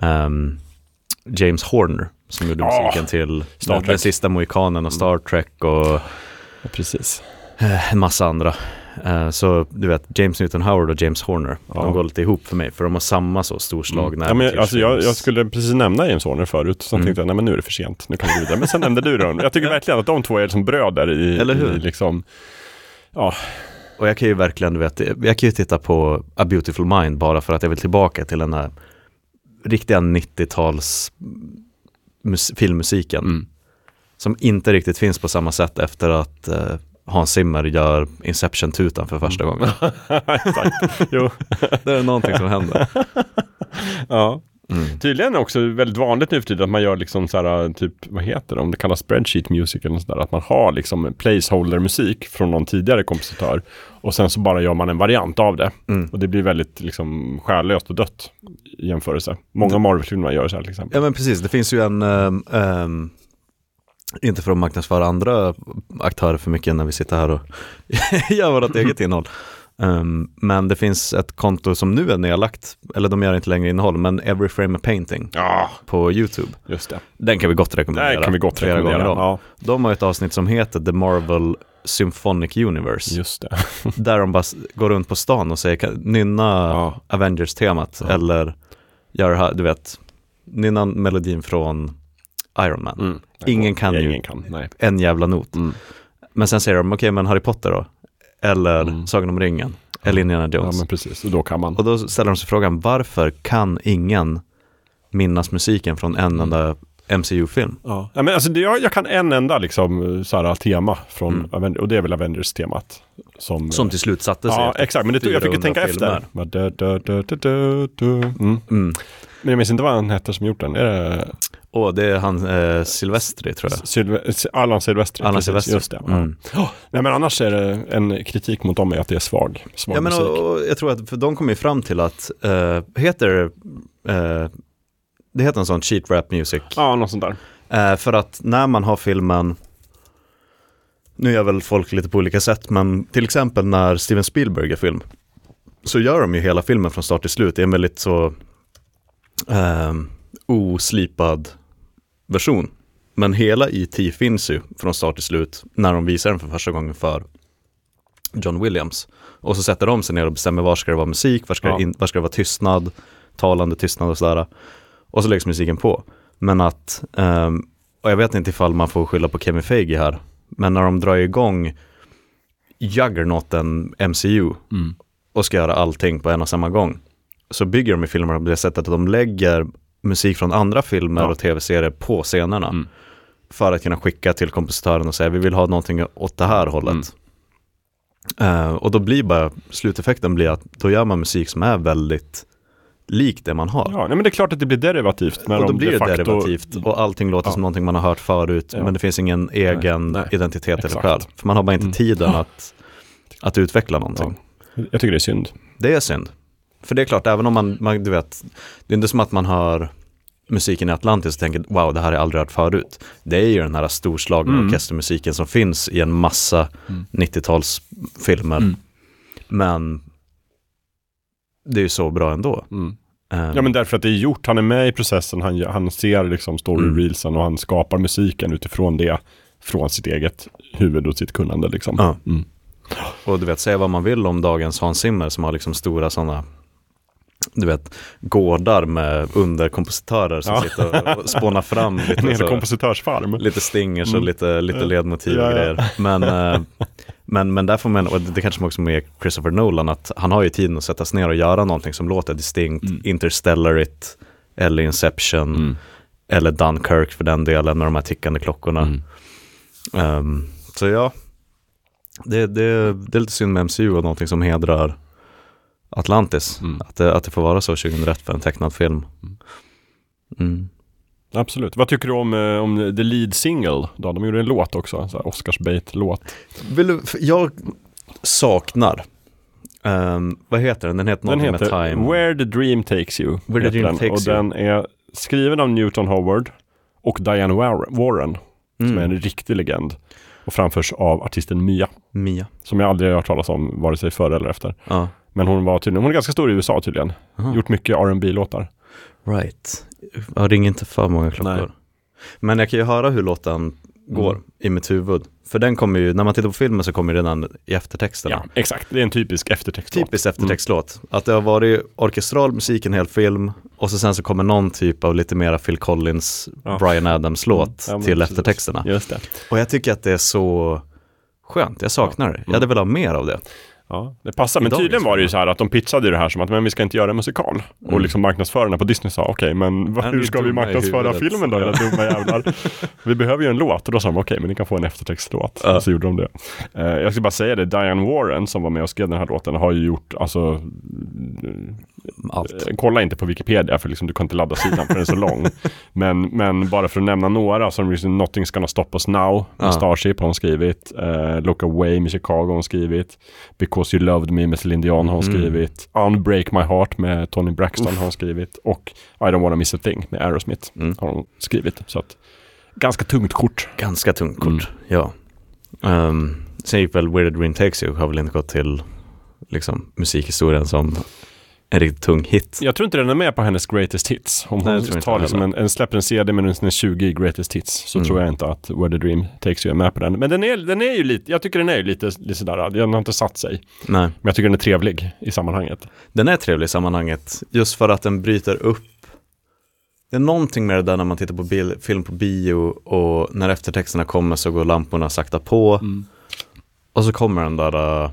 Speaker 4: Ehm, James Horner, som gjorde
Speaker 3: Ja,
Speaker 4: musiken till
Speaker 3: Star
Speaker 4: den, sista Mohikanen och Star Trek och
Speaker 3: precis.
Speaker 4: eh, en massa andra. Eh, så du vet, James Newton Howard och James Horner,
Speaker 3: Ja.
Speaker 4: de går lite ihop för mig, för de har samma så storslagna
Speaker 3: Ja, men, jag- alltså, jag, jag skulle precis nämna James Horner förut, sen
Speaker 4: Mm.
Speaker 3: tänkte jag, nej men nu är det för sent, nu kan vi gå vidare. Men sen nämnde du dem. Jag tycker verkligen att de två är som bröder i,
Speaker 4: Eller hur?
Speaker 3: i liksom, ja,
Speaker 4: Och jag kan ju verkligen, du vet, jag kan ju titta på A Beautiful Mind bara för att jag vill tillbaka till den här riktiga 90-tals mus- filmmusiken.
Speaker 3: Mm.
Speaker 4: Som inte riktigt finns på samma sätt efter att eh, Hans Zimmer gör Inception-tutan för första gången.
Speaker 3: exakt. Jo.
Speaker 4: Det är någonting som händer.
Speaker 3: Ja.
Speaker 4: Mm.
Speaker 3: Tydligen också väldigt vanligt nu för tiden att man gör liksom så här, typ, vad heter det, om det kallas spreadsheet music eller sådär, att man har liksom placeholder-musik från någon tidigare kompositör och sen så bara gör man en variant av det.
Speaker 4: Mm.
Speaker 3: Och det blir väldigt liksom själlöst och dött i jämförelse. Många Marvel-filmer gör så här till exempel.
Speaker 4: Ja men precis, det finns ju en, ehm, ehm, inte för att marknadsföra andra aktörer för mycket när vi sitter här och gör vårt eget innehåll. Ehm, men det finns ett konto som nu är nedlagt, eller de gör inte längre innehåll, men Every Frame a Painting
Speaker 3: Ja,
Speaker 4: på YouTube.
Speaker 3: just det.
Speaker 4: Den kan vi gott rekommendera.
Speaker 3: Det kan vi gott rekommendera. Ja,
Speaker 4: De har ett avsnitt som heter The Marvel Symphonic Universe.
Speaker 3: just det.
Speaker 4: Där de bara går runt på stan och säger nynna
Speaker 3: Ja.
Speaker 4: Avengers-temat
Speaker 3: Ja.
Speaker 4: eller gör du vet, nynna melodin från Iron Man.
Speaker 3: Mm.
Speaker 4: Ingen kan ju.
Speaker 3: Ingen kan, nej.
Speaker 4: En jävla not.
Speaker 3: Mm.
Speaker 4: Men sen säger de, okej men Harry Potter då? Eller
Speaker 3: Mm.
Speaker 4: Sagan om ringen? eller Indiana
Speaker 3: Ja,
Speaker 4: Jones.
Speaker 3: men precis. Och då kan man.
Speaker 4: Och då ställer de sig frågan, varför kan ingen minnas musiken från en enda MCU-film?
Speaker 3: Ja. Ja, men alltså, det, jag, jag kan en enda liksom, så här, tema från,
Speaker 4: Mm.
Speaker 3: Aven- och det är väl Avengers-temat. Som,
Speaker 4: Som till slut satte sig
Speaker 3: Ja, exakt. Men det, jag fick ju
Speaker 4: 400
Speaker 3: tänka
Speaker 4: filmer.
Speaker 3: efter. Mm.
Speaker 4: Mm.
Speaker 3: Men jag minns inte vad han hette som gjort den. Är det
Speaker 4: Och det är han eh, Silvestri tror jag.
Speaker 3: Sylve- Allan Silvestri?
Speaker 4: Allan
Speaker 3: precis,
Speaker 4: Silvestri.
Speaker 3: Just det.
Speaker 4: Mm.
Speaker 3: Nej, men annars är det en kritik mot dem är att det är svag, svag
Speaker 4: Ja, men,
Speaker 3: musik.
Speaker 4: och, och jag tror att, för de kom ju fram till att, eh, heter, eh, det heter en sån cheat rap music.
Speaker 3: Ja, något sånt där.
Speaker 4: Eh, för att när man har filmen, nu gör väl folk lite på olika sätt, men till exempel när Steven Spielberg gör film, så gör de ju hela filmen från start till slut. Det är en väldigt så eh, oslipad version. Men hela E.T. finns ju från start till slut när de visar den för första gången för John Williams. Och så sätter de sig ner och bestämmer var ska det vara musik, var ska,
Speaker 3: Ja.
Speaker 4: det, in, var ska det vara tystnad, talande tystnad och sådär. Och så läggs musiken på. Men att, ehm, och jag vet inte ifall man får skylla på Kevin Feige här, men när de drar igång Juggernauten MCU
Speaker 3: Mm.
Speaker 4: och ska göra allting på en och samma gång, så bygger de i filmerna på det sättet att de lägger musik från andra filmer
Speaker 3: Ja.
Speaker 4: och tv-serier på scenerna.
Speaker 3: Mm.
Speaker 4: För att kunna skicka till kompositören och säga vi vill ha någonting åt det här hållet.
Speaker 3: Mm.
Speaker 4: Eh, och då blir bara, sluteffekten blir att då gör man musik som är väldigt lik det man har.
Speaker 3: Ja, nej, men det är klart att det blir derivativt. När
Speaker 4: och då
Speaker 3: de
Speaker 4: blir
Speaker 3: de
Speaker 4: det
Speaker 3: facto-
Speaker 4: derivativt och allting låter
Speaker 3: Ja.
Speaker 4: som någonting man har hört förut
Speaker 3: Ja.
Speaker 4: men det finns ingen egen
Speaker 3: nej.
Speaker 4: identitet eller
Speaker 3: Exakt.
Speaker 4: själ. För man har bara inte
Speaker 3: Mm.
Speaker 4: tiden att, att utveckla någonting.
Speaker 3: Jag tycker det är synd.
Speaker 4: Det är synd. För det är klart, även om man, man, du vet, det är inte som att man hör musiken i Atlantis och tänker wow, det här har jag aldrig hört förut. Det är ju den här storslagna
Speaker 3: Mm.
Speaker 4: orkestermusiken som finns i en massa 90-talsfilmer.
Speaker 3: Mm.
Speaker 4: Men det är ju så bra ändå.
Speaker 3: Mm.
Speaker 4: Ehm,
Speaker 3: Ja men därför att det är gjort, han är med i processen, han, han ser liksom story
Speaker 4: Mm.
Speaker 3: och han skapar musiken utifrån det, från sitt eget huvud och sitt kunnande liksom.
Speaker 4: Ja.
Speaker 3: Mm.
Speaker 4: Och du vet, säga vad man vill om dagens Hans Zimmer som har liksom stora sådana du vet, gårdar med underkompositörer som
Speaker 3: Ja.
Speaker 4: sitter och spånar fram
Speaker 3: En
Speaker 4: lite,
Speaker 3: hel
Speaker 4: så,
Speaker 3: kompositörsfarm.
Speaker 4: lite stingers och
Speaker 3: Mm.
Speaker 4: lite, lite ledmotiv
Speaker 3: Ja,
Speaker 4: och
Speaker 3: ja.
Speaker 4: grejer. Men, eh, men, men där får man, och det kanske man också med Christopher Nolan, att han har ju tiden att sätta sig ner och göra någonting som låter distinkt,
Speaker 3: Mm.
Speaker 4: Interstellarigt, eller Inception,
Speaker 3: Mm.
Speaker 4: eller Dunkirk för den delen med de här tickande klockorna.
Speaker 3: Mm.
Speaker 4: Ehm, så ja, det, det, det är lite synd med MCU och någonting som hedrar Atlantis.
Speaker 3: Mm.
Speaker 4: Att, det, att det får vara så 2001 för en tecknad film. Mm.
Speaker 3: Absolut. Vad tycker du om, eh, om the lead single? Då? De gjorde en låt också, så här Oscars bait-låt.
Speaker 4: Vill du, för jag saknar, ehm, vad heter den? Den heter
Speaker 3: Den heter
Speaker 4: med Time.
Speaker 3: Where the Dream Takes You.
Speaker 4: Where the Dream
Speaker 3: den.
Speaker 4: Takes
Speaker 3: och
Speaker 4: You.
Speaker 3: den är skriven av Newton Howard och Diane War- Warren, som är
Speaker 4: Mm.
Speaker 3: en riktig legend. Och framförs av artisten Mia,
Speaker 4: Mia.
Speaker 3: som jag aldrig har hört talas om, vare sig före eller efter.
Speaker 4: Ja.
Speaker 3: Men hon var tydligen, hon är ganska stor i USA tydligen.
Speaker 4: Aha.
Speaker 3: Gjort mycket rb låtar
Speaker 4: Right. Jag ringer inte för många klockor.
Speaker 3: Nej.
Speaker 4: Men jag kan ju höra hur låten går
Speaker 3: Mm.
Speaker 4: i mitt huvud. För den kommer ju, när man tittar på filmen så kommer den i eftertexterna.
Speaker 3: Ja, exakt. Det är en typisk eftertextlåt.
Speaker 4: Typiskt eftertextlåt. Att det har varit orkestral musik en hel film och så sen så kommer någon typ av lite mera Phil Collins,
Speaker 3: Ja.
Speaker 4: Brian Adams-låt
Speaker 3: Mm. Ja,
Speaker 4: till
Speaker 3: precis.
Speaker 4: eftertexterna.
Speaker 3: Just det.
Speaker 4: Och jag tycker att det är så skönt, jag saknar det. Jag hade velat ha mer av det.
Speaker 3: Ja, det passar. Men
Speaker 4: Idag
Speaker 3: tydligen var det ju så här att de pitchade det här som att men vi ska inte göra en musikal. Och
Speaker 4: Mm.
Speaker 3: liksom marknadsförarna på Disney sa okej, men vad,
Speaker 4: Men
Speaker 3: hur
Speaker 4: vi är
Speaker 3: ska vi marknadsföra filmen då, era dumma jävlar? vi behöver ju en låt och då sa de okej, men ni kan få en eftertextlåt.
Speaker 4: Ja.
Speaker 3: Och så gjorde de det. Eh, jag ska bara säga det, Diane Warren som var med och skrev den här låten har ju gjort, alltså,
Speaker 4: Allt.
Speaker 3: eh, kolla inte på Wikipedia för liksom, du kan inte ladda sidan för den är så lång. Men, men bara för att nämna några, som liksom Nothing's gonna stop us now med
Speaker 4: Ja.
Speaker 3: Starship har hon skrivit. Eh, Look away med Chicago har hon skrivit. Because you loved me med Celine Dion har hon
Speaker 4: Mm.
Speaker 3: skrivit. Unbreak my heart med Tony Braxton har hon skrivit. Och I don't wanna miss a thing med Aerosmith
Speaker 4: Mm.
Speaker 3: har hon skrivit. Så att, ganska tungt kort.
Speaker 4: Ganska tungt kort,
Speaker 3: Mm.
Speaker 4: ja. Um, sen gick väl Where the Dream Takes You har väl inte gått till liksom, musikhistorien som en riktigt tung hit.
Speaker 3: Jag tror inte den är med på hennes greatest hits. Om
Speaker 4: Nej,
Speaker 3: hon tar liksom en, en, släpper en CD med en 20 greatest hits så
Speaker 4: Mm.
Speaker 3: tror jag inte att Where the Dream Takes You är med på den. Men den är, den är ju lite, jag tycker den är ju lite, lite sådär, den har inte satt sig.
Speaker 4: Nej.
Speaker 3: Men jag tycker den är trevlig i sammanhanget.
Speaker 4: Den är trevlig i sammanhanget, just för att den bryter upp. Det är någonting med det där när man tittar på bil, film på bio och när eftertexterna kommer så går lamporna sakta på. Och så kommer den där uh,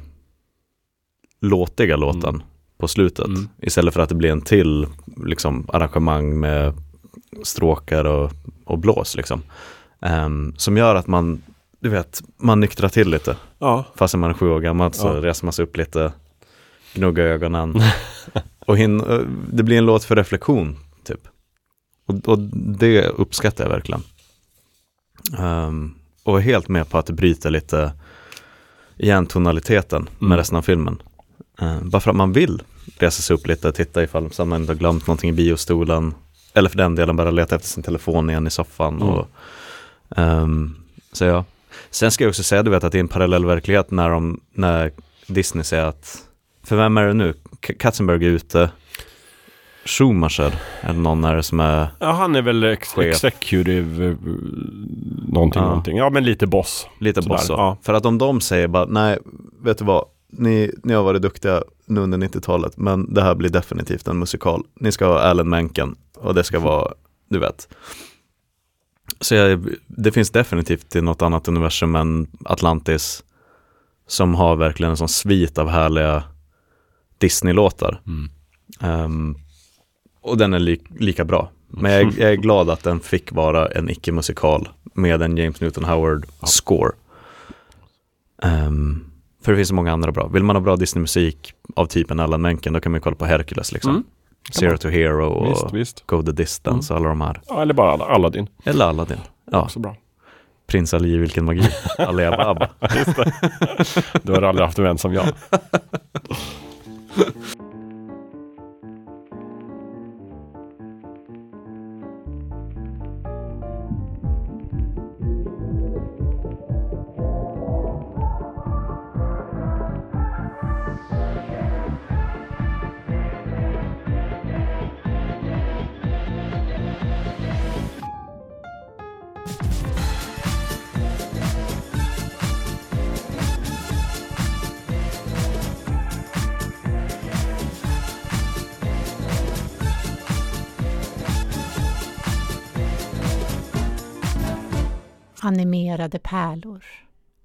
Speaker 4: låtiga låten på slutet.
Speaker 3: Mm.
Speaker 4: Istället för att det blir en till liksom, arrangemang med stråkar och, och blås. Liksom. Ehm, som gör att man, du vet, man nyktrar till lite.
Speaker 3: Ja.
Speaker 4: Fastän man är sju år gammal så
Speaker 3: Ja.
Speaker 4: reser man sig upp lite, gnuggar ögonen. och hin- eh, det blir en låt för reflektion, typ. Och, och det uppskattar jag verkligen. Ehm, och är helt med på att bryta lite igen tonaliteten med
Speaker 3: Mm.
Speaker 4: resten av filmen. Ehm, bara för att man vill resa sig upp lite och titta ifall man inte har glömt någonting i biostolen. Eller för den delen bara leta efter sin telefon igen i soffan.
Speaker 3: Mm.
Speaker 4: Och, ehm, så ja. Sen ska jag också säga, du vet att det är en parallell verklighet när, de, när Disney säger att, för vem är det nu? Katzenberg är ute, Schumacher är det någon är det som är,
Speaker 3: ja, han är väl ex- executive eh, någonting,
Speaker 4: Ja.
Speaker 3: någonting. Ja, men lite boss.
Speaker 4: lite
Speaker 3: Sådär,
Speaker 4: boss
Speaker 3: ja.
Speaker 4: För att om de säger bara, nej, vet du vad, ni, ni har varit duktiga nu under 90-talet, men det här blir definitivt en musikal. Ni ska ha Alan Menken och det ska vara, du vet. Så jag, det finns definitivt i något annat universum än Atlantis som har verkligen en sån svit av härliga Disney-låtar.
Speaker 3: Mm.
Speaker 4: Ehm, och den är li lika bra. Men jag, är- jag är glad att den fick vara en icke-musikal med en James Newton Howard-score. Ehm, för det finns så många andra bra. Vill man ha bra Disney-musik av typen Alan Menken, då kan man ju kolla på Hercules liksom.
Speaker 3: Mm.
Speaker 4: Zero to Hero och
Speaker 3: Visst, visst.
Speaker 4: Go the Distance och alla de här.
Speaker 3: Ja, eller bara Al- Aladdin.
Speaker 4: Eller Aladdin. Ja,
Speaker 3: Också bra.
Speaker 4: Prins Ali, vilken magi. Ali Ababa.
Speaker 3: Du har aldrig haft en vän som jag.
Speaker 1: Animerade pärlor.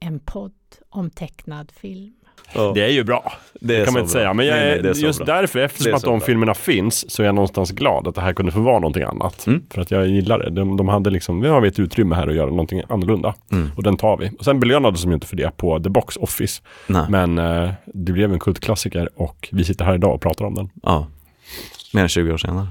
Speaker 1: En podd om tecknad film.
Speaker 4: Ja,
Speaker 3: Det är ju bra.
Speaker 4: det
Speaker 3: Det kan man inte
Speaker 4: bra.
Speaker 3: säga. Men jag
Speaker 4: Nej,
Speaker 3: är,
Speaker 4: nej, det är
Speaker 3: just
Speaker 4: bra.
Speaker 3: därför, eftersom att de
Speaker 4: bra.
Speaker 3: filmerna finns, så är jag någonstans glad att det här kunde få vara någonting annat.
Speaker 4: Mm.
Speaker 3: För att jag gillar det. De, de hade liksom, nu har vi ett utrymme här att göra någonting annorlunda.
Speaker 4: Mm.
Speaker 3: Och den tar vi. Och sen belönades de ju inte för det på The Box Office.
Speaker 4: Nej.
Speaker 3: Men eh, det blev en kultklassiker och vi sitter här idag och pratar om den.
Speaker 4: Ja. Mer än 20 år senare.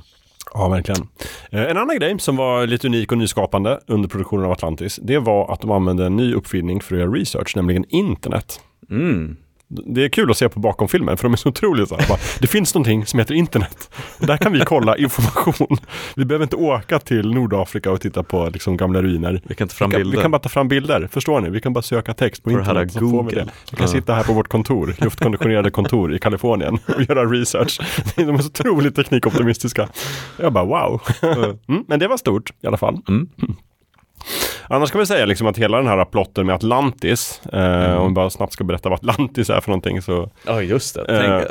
Speaker 3: Ja, verkligen. Eh, en annan grej som var lite unik och nyskapande under produktionen av Atlantis, det var att de använde en ny uppfinning för att göra research, nämligen internet.
Speaker 4: Mm.
Speaker 3: Det är kul att se på bakom filmen för de är så otroligt så här, bara, Det finns någonting som heter internet. Och där kan vi kolla information. Vi behöver inte åka till Nordafrika och titta på liksom, gamla ruiner.
Speaker 4: Vi kan ta fram
Speaker 3: vi, kan,
Speaker 4: bilder.
Speaker 3: vi kan bara ta fram bilder, förstår ni? Vi kan bara söka text på
Speaker 4: här
Speaker 3: internet så får vi
Speaker 4: Google.
Speaker 3: det. Vi kan
Speaker 4: Ja.
Speaker 3: sitta här på vårt kontor, luftkonditionerade kontor i Kalifornien och göra research. De är så otroligt teknikoptimistiska. Jag bara wow. Mm, men det var stort i alla fall.
Speaker 4: Mm.
Speaker 3: Annars kan vi säga liksom att hela den här plotten med Atlantis,
Speaker 4: Mm.
Speaker 3: eh, om vi bara snabbt ska berätta vad Atlantis är för någonting så
Speaker 4: Ja, just det.
Speaker 3: Eh,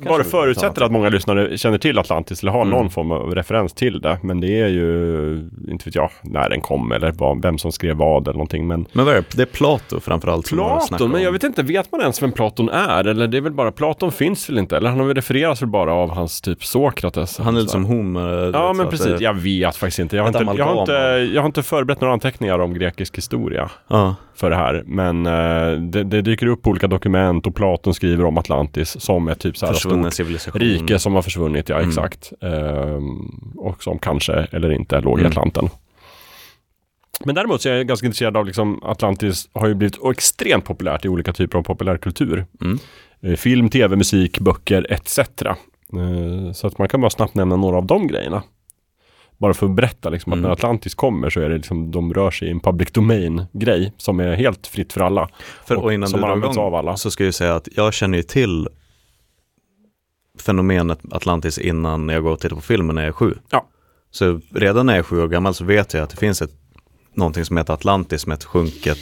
Speaker 3: bara förutsätter att många lyssnare känner till Atlantis eller har
Speaker 4: Mm.
Speaker 3: någon form av referens till det. Men det är ju, inte vet jag, när den kom eller vad, vem som skrev vad eller någonting. Men
Speaker 4: men vad är det? Det är Plato framförallt.
Speaker 3: Platon, men jag vet inte, vet man ens vem Platon är? Eller det är väl bara, Platon finns väl inte? Eller han har väl refererats väl bara av hans typ Sokrates?
Speaker 4: Han är lite som Homer.
Speaker 3: Ja men precis,
Speaker 4: det-
Speaker 3: jag vet faktiskt inte. Jag har inte, jag har inte, jag har inte förberett några anteckningar om grekisk historia
Speaker 4: Ja,
Speaker 3: för det här. Men eh, det, det dyker upp olika dokument och Platon skriver om Atlantis som ett typ så här stort rike som har försvunnit, ja
Speaker 4: Mm.
Speaker 3: exakt. Ehm, och som kanske eller inte låg i
Speaker 4: Mm.
Speaker 3: Atlanten. Men däremot så är jag ganska intresserad av liksom Atlantis har ju blivit extremt populärt i olika typer av populärkultur.
Speaker 4: Mm.
Speaker 3: Eh, Film, tv, musik, böcker etc. Eh, Så att man kan bara snabbt nämna några av de grejerna. Bara för att berätta liksom att
Speaker 4: Mm.
Speaker 3: när Atlantis kommer så är det liksom, de rör sig i en public domain-grej som är helt fritt för alla.
Speaker 4: För,
Speaker 3: och
Speaker 4: och innan
Speaker 3: som
Speaker 4: du drar
Speaker 3: av alla.
Speaker 4: så ska jag säga att jag känner ju till fenomenet Atlantis innan jag går och tittar på filmen när jag är sju.
Speaker 3: Ja.
Speaker 4: Så redan när jag är sju år gammal så vet jag att det finns ett, någonting som heter Atlantis som ett sjunket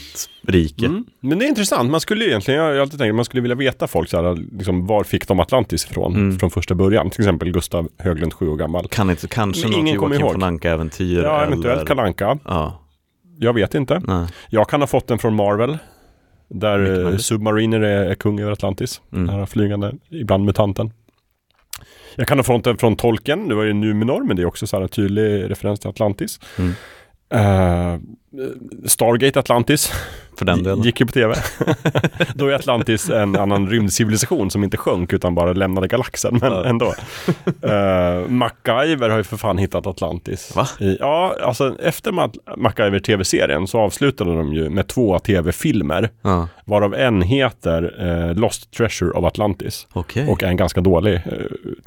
Speaker 4: rike.
Speaker 3: Mm. Men det är intressant, man skulle egentligen, jag har alltid tänkt, man skulle vilja veta folk så här, liksom, var fick de Atlantis ifrån
Speaker 4: Mm.
Speaker 3: från första början? Till exempel Gustav Höglund, sju år gammal.
Speaker 4: Kan inte, kanske
Speaker 3: Men
Speaker 4: något Joakim
Speaker 3: ihåg.
Speaker 4: von Anka-äventyr
Speaker 3: Ja, eventuellt
Speaker 4: eller...
Speaker 3: Kalle Anka.
Speaker 4: Ja,
Speaker 3: Jag vet inte.
Speaker 4: nej.
Speaker 3: Jag kan ha fått den från Marvel. Där eh. Submariner är, är kung över Atlantis.
Speaker 4: Mm.
Speaker 3: Den här flygande, ibland mutanten. Jag kan ha fronten från tolken, det var ju Numenor, men det är också så här en tydlig referens till Atlantis.
Speaker 4: Mm.
Speaker 3: Eh, Stargate Atlantis
Speaker 4: För den delen.
Speaker 3: gick ju på tv. Då är Atlantis en annan rymdcivilisation som inte sjönk utan bara lämnade galaxen, men
Speaker 4: Ja.
Speaker 3: ändå. Uh, MacGyver har ju för fan hittat Atlantis.
Speaker 4: Va?
Speaker 3: I, ja, alltså efter Ma- MacGyver tv-serien så avslutade de ju med två tv-filmer,
Speaker 4: Ja,
Speaker 3: varav en heter eh, Lost Treasure of Atlantis
Speaker 4: okej.
Speaker 3: och är en ganska dålig eh,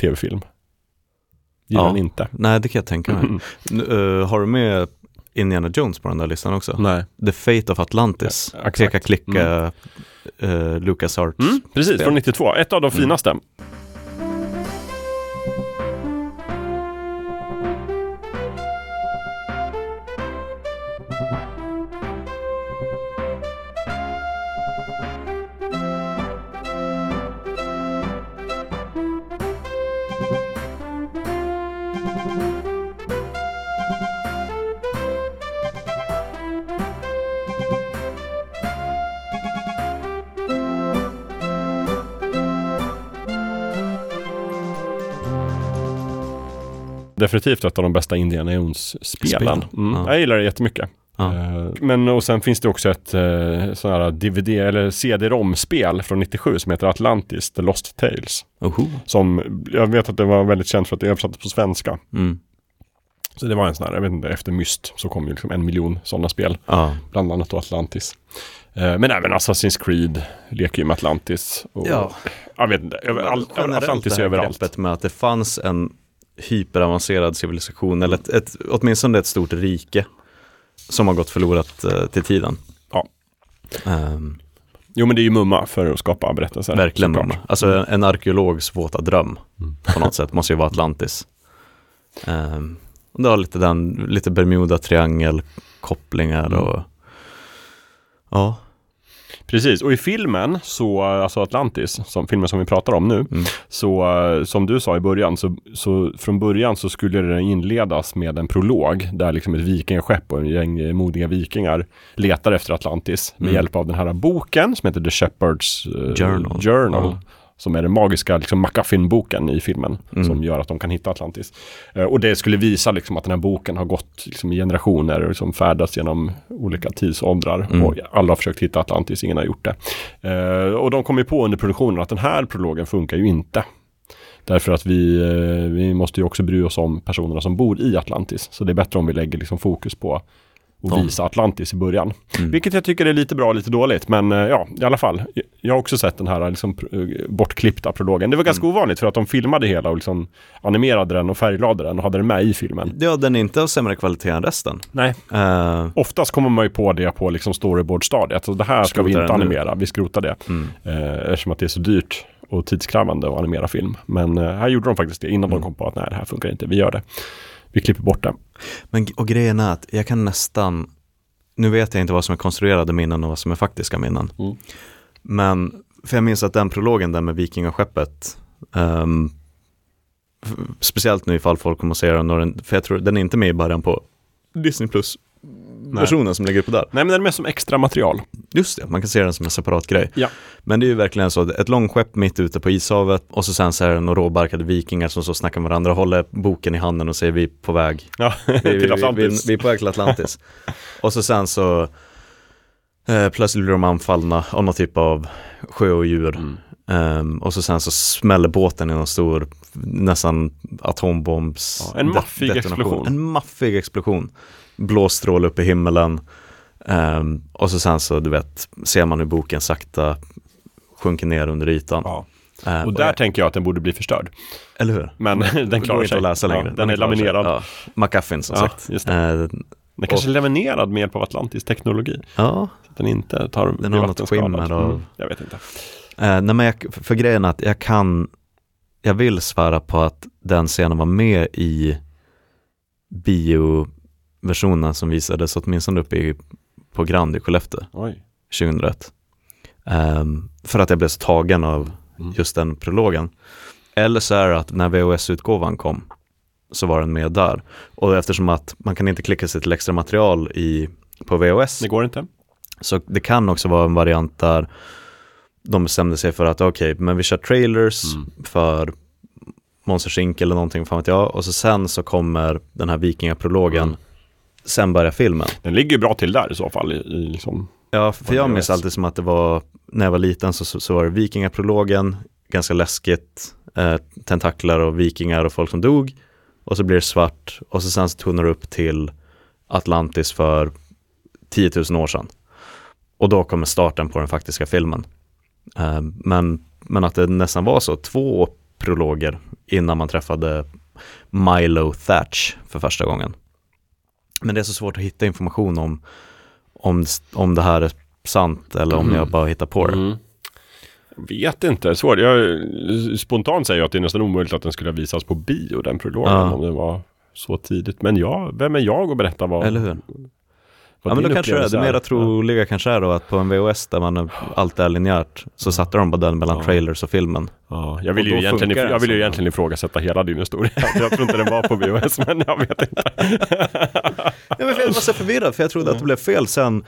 Speaker 3: tv-film. Gillar
Speaker 4: Ja.
Speaker 3: inte.
Speaker 4: Nej, det kan jag tänka mig. Nu, eh, har du med Indiana Jones på den där listan också?
Speaker 3: Nej.
Speaker 4: The Fate of Atlantis.
Speaker 3: Ja, exakt.
Speaker 4: Peka klicka mm. Lucas Arts.
Speaker 3: Mm, precis,
Speaker 4: spel.
Speaker 3: från 92. Ett av de
Speaker 4: Mm.
Speaker 3: Definitivt ett av de bästa Indiana Jones-spelen.
Speaker 4: Spelen.
Speaker 3: Mm.
Speaker 4: Ja.
Speaker 3: Jag gillar det jättemycket.
Speaker 4: Ja.
Speaker 3: Eh, Men och sen finns det också ett eh, sån här DVD eller CD-ROM-spel från 97 som heter Atlantis, The Lost Tales.
Speaker 4: Oho.
Speaker 3: Som, jag vet att det var väldigt känt för att det översattes på svenska.
Speaker 4: Mm.
Speaker 3: Så det var en sån här, jag vet inte, efter Myst så kom ju liksom en miljon sådana spel.
Speaker 4: Ja.
Speaker 3: Bland annat då Atlantis. Eh, Men även Assassin's Creed leker ju med Atlantis. Och,
Speaker 4: Ja.
Speaker 3: Jag vet inte, över, all, Atlantis
Speaker 4: det
Speaker 3: är överallt.
Speaker 4: greppet med att det fanns en hyperavancerad civilisation, eller ett, ett, åtminstone ett stort rike som har gått förlorat eh, till tiden.
Speaker 3: Ja.
Speaker 4: Ehm,
Speaker 3: Jo men det är ju mumma för att skapa berättelser.
Speaker 4: verkligen
Speaker 3: såklart.
Speaker 4: mumma. Alltså en, en arkeologs våta dröm på något sätt måste ju vara Atlantis. Um, och det har lite den, lite Bermuda-triangel-kopplingar och ja,
Speaker 3: Precis, och i filmen, så, alltså Atlantis, som filmen som vi pratar om nu,
Speaker 4: Mm.
Speaker 3: så eh, som du sa i början, så, så från början så skulle den inledas med en prolog där liksom ett vikingaskepp och en gäng modiga vikingar letar efter Atlantis med
Speaker 4: Mm.
Speaker 3: hjälp av den här boken som heter The Shepherd's eh,
Speaker 4: Journal.
Speaker 3: Journal.
Speaker 4: Ja.
Speaker 3: Som är den magiska liksom, McGuffin-boken i filmen
Speaker 4: Mm.
Speaker 3: som gör att de kan hitta Atlantis. Eh, och det skulle visa liksom, att den här boken har gått liksom, i generationer och liksom, färdats genom olika tidsåldrar.
Speaker 4: Mm.
Speaker 3: Och alla har försökt hitta Atlantis, ingen har gjort det. Eh, och de kom ju på under produktionen att den här prologen funkar ju inte. Därför att vi, eh, vi måste ju också bry oss om personerna som bor i Atlantis. Så det är bättre om vi lägger liksom fokus på
Speaker 4: De.
Speaker 3: visa Atlantis i början.
Speaker 4: Mm.
Speaker 3: Vilket jag tycker är lite bra och lite dåligt. Men eh, ja, i alla fall. Jag har också sett den här liksom, eh, bortklippta prologen. Det var ganska
Speaker 4: Mm.
Speaker 3: ovanligt för att de filmade hela och liksom animerade den och färglade den och hade den med i filmen.
Speaker 4: ja den är inte av sämre kvalitet än resten.
Speaker 3: Nej.
Speaker 4: Eh,
Speaker 3: Oftast kommer man ju på det på liksom storyboard-stadiet. Så det här ska vi inte
Speaker 4: den nu.
Speaker 3: animera, vi skrotar det.
Speaker 4: mm.
Speaker 3: Eh, eftersom att det är så dyrt och tidskrävande att animera film. Men eh, här gjorde de faktiskt det innan
Speaker 4: Mm.
Speaker 3: de kom på att nej, det här funkar inte, vi gör det. Vi klipper bort det.
Speaker 4: Men och grejen är att jag kan nästan, nu vet jag inte vad som är konstruerade minnen och vad som är faktiska minnen.
Speaker 3: Mm.
Speaker 4: Men, för jag minns att den prologen där med vikingaskeppet, f- speciellt nu ifall folk kommer att se den, den, för jag tror den är inte med i början på Disney Plus versionen som ligger uppe där.
Speaker 3: Nej, men den är med som extra material.
Speaker 4: Just det, man kan se den som en separat grej.
Speaker 3: Ja.
Speaker 4: Men det är ju verkligen så, ett långskepp mitt ute på ishavet och så sen så är det några råbarkade vikingar som så snackar med varandra och håller boken i handen och säger vi är på väg
Speaker 3: Ja,
Speaker 4: vi, vi,
Speaker 3: till
Speaker 4: vi,
Speaker 3: Atlantis.
Speaker 4: vi, vi är på väg till Atlantis. och så sen så eh, plötsligt blir de anfallna av någon typ av sjöodjur.
Speaker 3: Mm.
Speaker 4: Ehm, och så sen så smäller båten i någon stor, nästan atombombs
Speaker 3: Ja, en maffig
Speaker 4: detonation.
Speaker 3: explosion.
Speaker 4: En maffig explosion. Blåstråle upp i himmelen. Ehm, och så sen så, du vet, ser man hur boken sakta sjunker ner under ytan.
Speaker 3: Ja.
Speaker 4: Ehm,
Speaker 3: Och där
Speaker 4: jag-
Speaker 3: tänker jag att den borde bli förstörd.
Speaker 4: eller hur?
Speaker 3: Men den klarar
Speaker 4: går inte
Speaker 3: sig.
Speaker 4: att läsa längre.
Speaker 3: Ja, den är
Speaker 4: klarar sig.
Speaker 3: laminerad.
Speaker 4: Ja. McGuffin som
Speaker 3: Ja,
Speaker 4: sagt.
Speaker 3: just det.
Speaker 4: Ehm,
Speaker 3: Den kanske är laminerad med hjälp av Atlantis teknologi.
Speaker 4: ja,
Speaker 3: Så att den inte tar
Speaker 4: Den har något skimmer av-
Speaker 3: Mm, jag vet inte.
Speaker 4: Eh, nej men jag, för grejen är att jag kan, jag vill svära på att den scenen var med i bioversionen som visades åtminstone uppe i, på Grand i Skellefteå
Speaker 3: Oj.
Speaker 4: 2001. Ehm, för att jag blev så tagen av
Speaker 3: Mm.
Speaker 4: just den prologen. Eller så är det att när VHS-utgåvan kom så var den med där. Och eftersom att man kan inte klicka sig till extra material i, på VHS
Speaker 3: Det går inte.
Speaker 4: Så det kan också vara en variant där de bestämde sig för att okej, men vi kör trailers för Monsters Inc eller någonting, fan vet jag. Och så sen så kommer den här vikingaprologen, sen börjar filmen.
Speaker 3: Den ligger ju bra till där i så fall. I, i liksom.
Speaker 4: Ja, för jag minns alltid som att det var, när jag var liten så, så, så var det vikingaprologen, ganska läskigt, eh, tentaklar och vikingar och folk som dog. Och så blir det svart och så sen så tonar det upp till Atlantis för 10 000 år sedan. Och då kommer starten på den faktiska filmen. Eh, men, men att det nästan var så, två prologer innan man träffade Milo Thatch för första gången. Men det är så svårt att hitta information om, om, om det här är sant eller om
Speaker 3: Mm.
Speaker 4: jag bara hittar på det.
Speaker 3: Mm. Vet inte, svårt. Jag, spontant säger jag att det är nästan omöjligt att den skulle ha visats på bio, den prologen,
Speaker 4: Ja.
Speaker 3: om det var så tidigt. Men ja, vem är jag att berätta vad,
Speaker 4: Eller hur? Ja men då kanske det är, det mera troliga kanske är då att på en VHS där man är, allt är linjärt så satte de bara den mellan
Speaker 3: Ja.
Speaker 4: trailers och filmen.
Speaker 3: Ja, jag vill
Speaker 4: Och
Speaker 3: ju egentligen, jag
Speaker 4: den
Speaker 3: vill ju
Speaker 4: som-
Speaker 3: egentligen ifrågasätta hela din historia. jag tror inte den var på VHS, men jag vet inte.
Speaker 4: Ja, men jag var så förvirrad för jag trodde att det blev fel sen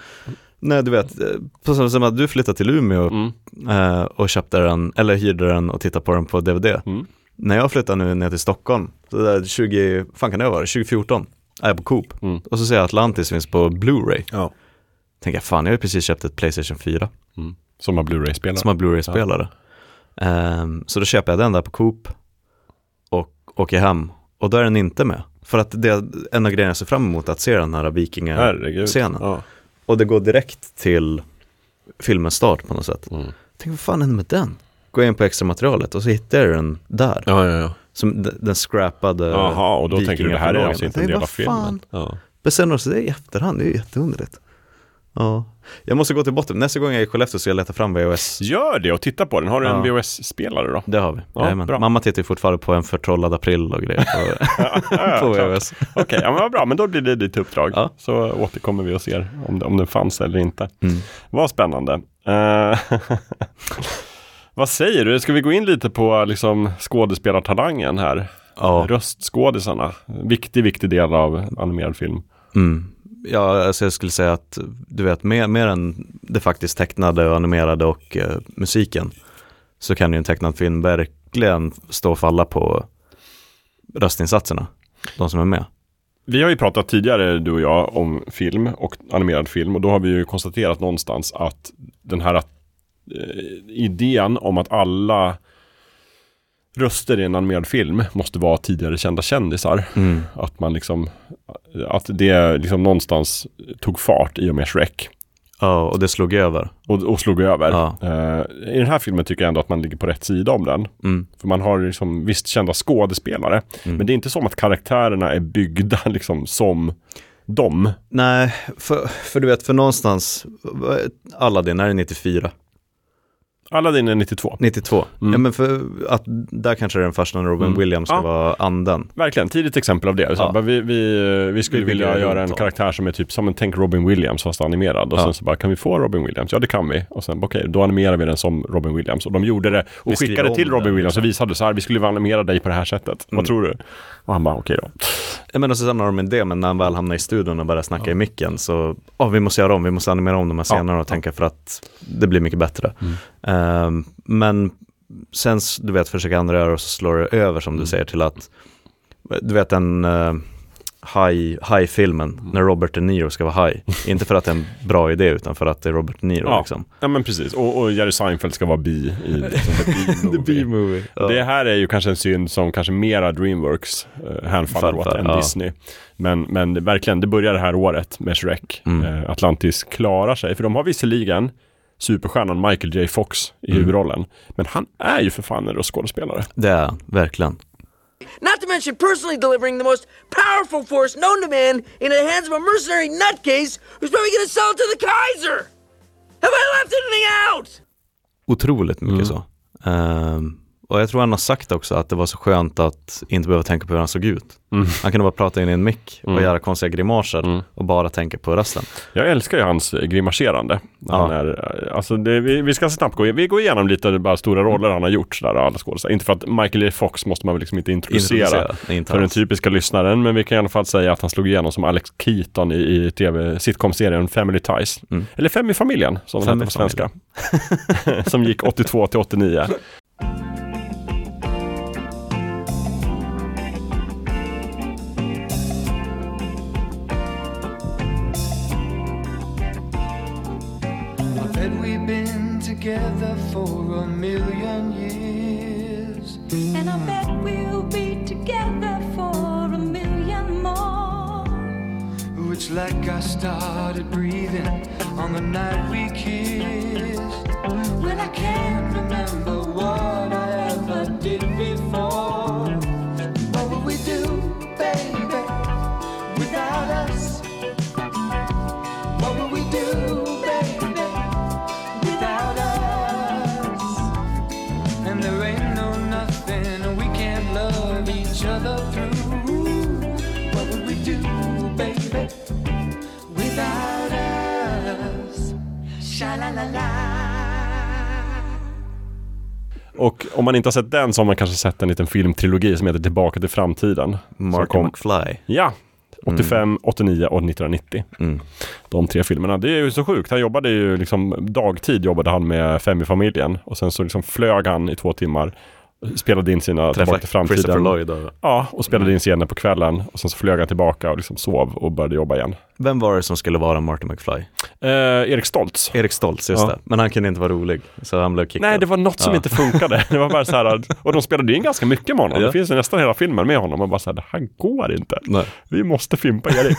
Speaker 4: när du vet, eh, på samma sätt att du flyttade till Umeå
Speaker 3: Mm.
Speaker 4: eh, och köpte den, eller hyrde den och tittade på den på DVD.
Speaker 3: Mm.
Speaker 4: När jag flyttade nu ner till Stockholm, så där 20, fan kan det vara, 2014, är på Coop.
Speaker 3: Mm.
Speaker 4: Och så ser jag att Atlantis finns på Blu-ray.
Speaker 3: Ja.
Speaker 4: Tänker jag, fan jag har ju precis köpt ett Playstation 4
Speaker 3: Som har Blu-ray-spelare.
Speaker 4: som har Blu-ray-spelare. Ehm, så då köper jag den där på Coop och åker hem. Och då är den inte med. För att det är en av grejerna jag ser fram emot att se den här vikingascenen.
Speaker 3: Ja.
Speaker 4: Och det går direkt till filmens start på något sätt.
Speaker 3: Mm.
Speaker 4: Tänk vad fan hände med den? Går jag in på extra materialet och så hittar jag den där.
Speaker 3: Ja, ja, ja.
Speaker 4: Som den scrappade
Speaker 3: Jaha, och då tänker du det här är alltså inte en del av
Speaker 4: vad
Speaker 3: filmen.
Speaker 4: fan?
Speaker 3: Ja.
Speaker 4: Bestämmer oss det i efterhand, det är ju jätteunderligt. Ja, jag måste gå till botten. Nästa gång jag är i Skellefteå ska jag leta fram VHS.
Speaker 3: Gör det och titta på den. Har du en
Speaker 4: Ja.
Speaker 3: VHS-spelare då?
Speaker 4: Det har vi.
Speaker 3: Ja, bra.
Speaker 4: Mamma tittar ju fortfarande på en förtrollad april och grejer på,
Speaker 3: Ja,
Speaker 4: på. VHS.
Speaker 3: Okej, ja, men vad bra. Men då blir det ditt uppdrag.
Speaker 4: Ja.
Speaker 3: Så återkommer vi och ser om, det, om den fanns eller inte.
Speaker 4: Mm.
Speaker 3: Vad spännande. Eh, vad säger du? Ska vi gå in lite på liksom, skådespelartalangen här?
Speaker 4: Ja.
Speaker 3: Röstskådisarna. Viktig, viktig del av animerad film.
Speaker 4: Mm. Ja, alltså jag skulle säga att du vet, mer, mer än det faktiskt tecknade och animerade och eh, musiken så kan ju en tecknad film verkligen stå och falla på röstinsatserna, de som är med.
Speaker 3: Vi har ju pratat tidigare, du och jag, om film och animerad film och då har vi ju konstaterat någonstans att den här idén om att alla röster i en animerad film måste vara tidigare kända kändisar.
Speaker 4: Mm.
Speaker 3: Att man liksom, att det liksom någonstans tog fart i och med Shrek.
Speaker 4: Ja, och det slog över.
Speaker 3: Och, och slog över.
Speaker 4: Ja.
Speaker 3: Eh, I den här filmen tycker jag ändå att man ligger på rätt sida om den.
Speaker 4: Mm.
Speaker 3: För man har liksom visst kända skådespelare.
Speaker 4: Mm.
Speaker 3: Men det är inte som att karaktärerna är byggda liksom som dem.
Speaker 4: Nej, för, för du vet, för någonstans, Aladdin, är det 94?
Speaker 3: Aladdin är 92.
Speaker 4: 92?
Speaker 3: Mm.
Speaker 4: Ja men för att där kanske den första när Robin
Speaker 3: Mm.
Speaker 4: Williams ska
Speaker 3: Ja.
Speaker 4: vara anden.
Speaker 3: Verkligen, tidigt exempel av det. Så
Speaker 4: Ja.
Speaker 3: vi, vi, vi skulle
Speaker 4: Vi
Speaker 3: vilja
Speaker 4: göra
Speaker 3: en karaktär som är typ som en tänk Robin Williams fast animerad. Och
Speaker 4: Ja.
Speaker 3: sen så bara, kan vi få Robin Williams? Ja det kan vi. Och sen, okej, då animerar vi den som Robin Williams. Och de gjorde det och
Speaker 4: Vi
Speaker 3: skickade till Robin
Speaker 4: den,
Speaker 3: Williams och
Speaker 4: liksom.
Speaker 3: visade så här, vi skulle animera dig på det här sättet.
Speaker 4: Mm.
Speaker 3: Vad tror du? Och han bara, okej då.
Speaker 4: Jag menar så samlar de med det, men när han väl hamnar i studion och börjar snacka i micken så, ja vi måste göra om, vi måste animera om de här
Speaker 3: Ja.
Speaker 4: scenerna och tänka för att det blir mycket bättre.
Speaker 3: Mm.
Speaker 4: Ehm, men sen, du vet, försöker andra göra och så slår det över som
Speaker 3: Mm.
Speaker 4: du säger till att, du vet den uh, high-filmen,
Speaker 3: Mm.
Speaker 4: när Robert De Niro ska vara high. Inte för att det är en bra idé, utan för att det är Robert De Niro
Speaker 3: Ja.
Speaker 4: liksom.
Speaker 3: Ja men precis. Och, och Jerry Seinfeld ska vara bi i liksom, The Bee Movie.
Speaker 4: movie Ja.
Speaker 3: Det här är ju kanske en synd som kanske mera Dreamworks uh, hänfaller åt än
Speaker 4: ja.
Speaker 3: Disney. Men, men det- verkligen, det börjar det här året med Shrek.
Speaker 4: Mm.
Speaker 3: Eh, Atlantis klarar sig, för de har visserligen superstjärnan Michael J Fox i
Speaker 4: Mm.
Speaker 3: huvudrollen. Men han är ju för fan en röstskådespelare.
Speaker 4: Det är verkligen.
Speaker 6: Not to mention personally delivering the most powerful force known to man in the hands of a mercenary nutcase who's probably gonna sell it to the Kaiser! Have I left anything out?
Speaker 4: Otroligt mycket
Speaker 3: Mm.
Speaker 4: så. Ehm, Och jag tror han har sagt också att det var så skönt att inte behöva tänka på hur han såg ut. Han kunde bara prata in i en mick och
Speaker 3: Mm.
Speaker 4: göra konstiga grimaser
Speaker 3: Mm.
Speaker 4: och bara tänka på rösten.
Speaker 3: Jag älskar ju hans grimaserande. Han är, alltså det, vi, vi ska snabbt gå, vi går igenom lite bara stora roller han har gjort sådär, alla skådespelare. Inte för att Michael J Fox måste man väl liksom inte introducera,
Speaker 4: Introducera, inte
Speaker 3: för den typiska lyssnaren, men vi kan i alla fall säga att han slog igenom som Alex Keaton i, i tv sitcom-serien Family Ties.
Speaker 4: Mm.
Speaker 3: Eller Fem i familjen, som den heter på svenska. som gick 82 till 89.
Speaker 7: Like I started breathing on the night we kissed.
Speaker 8: Well, I can't
Speaker 7: remember what I ever did before. What would we do, baby, without us? What would we do, baby, without us? And there ain't no nothing we can't love each other through. What would we do, baby, without us? Sha la la la.
Speaker 3: Och om man inte har sett den så har man kanske sett en liten filmtrilogi som heter Tillbaka till framtiden.
Speaker 4: Marty
Speaker 3: kom-
Speaker 4: McFly.
Speaker 3: Ja, 85, 89 och 1990.
Speaker 4: Mm.
Speaker 3: De tre filmerna. Det är ju så sjukt. Han jobbade ju liksom dagtid jobbade han med Fem i familjen och sen så liksom flög han i två timmar. Spelade in sina Tillbaka till framtiden.
Speaker 4: Lloyd. Och,
Speaker 3: Ja, och spelade in scener på kvällen och sen så flög han tillbaka och liksom sov och började jobba igen.
Speaker 4: vem var det som skulle vara Marty McFly?
Speaker 3: Eh, Erik Stoltz.
Speaker 4: Erik Stoltz, just
Speaker 3: Ja.
Speaker 4: det. Men han kunde inte vara rolig, så han blev kickad.
Speaker 3: Nej, det var något som
Speaker 4: Ja.
Speaker 3: inte funkade. Det var bara så här, och de spelade in ganska mycket med honom.
Speaker 4: Ja.
Speaker 3: Det finns nästan hela filmen med honom. Och bara så här, det här går inte.
Speaker 4: Nej.
Speaker 3: Vi måste fimpa Erik.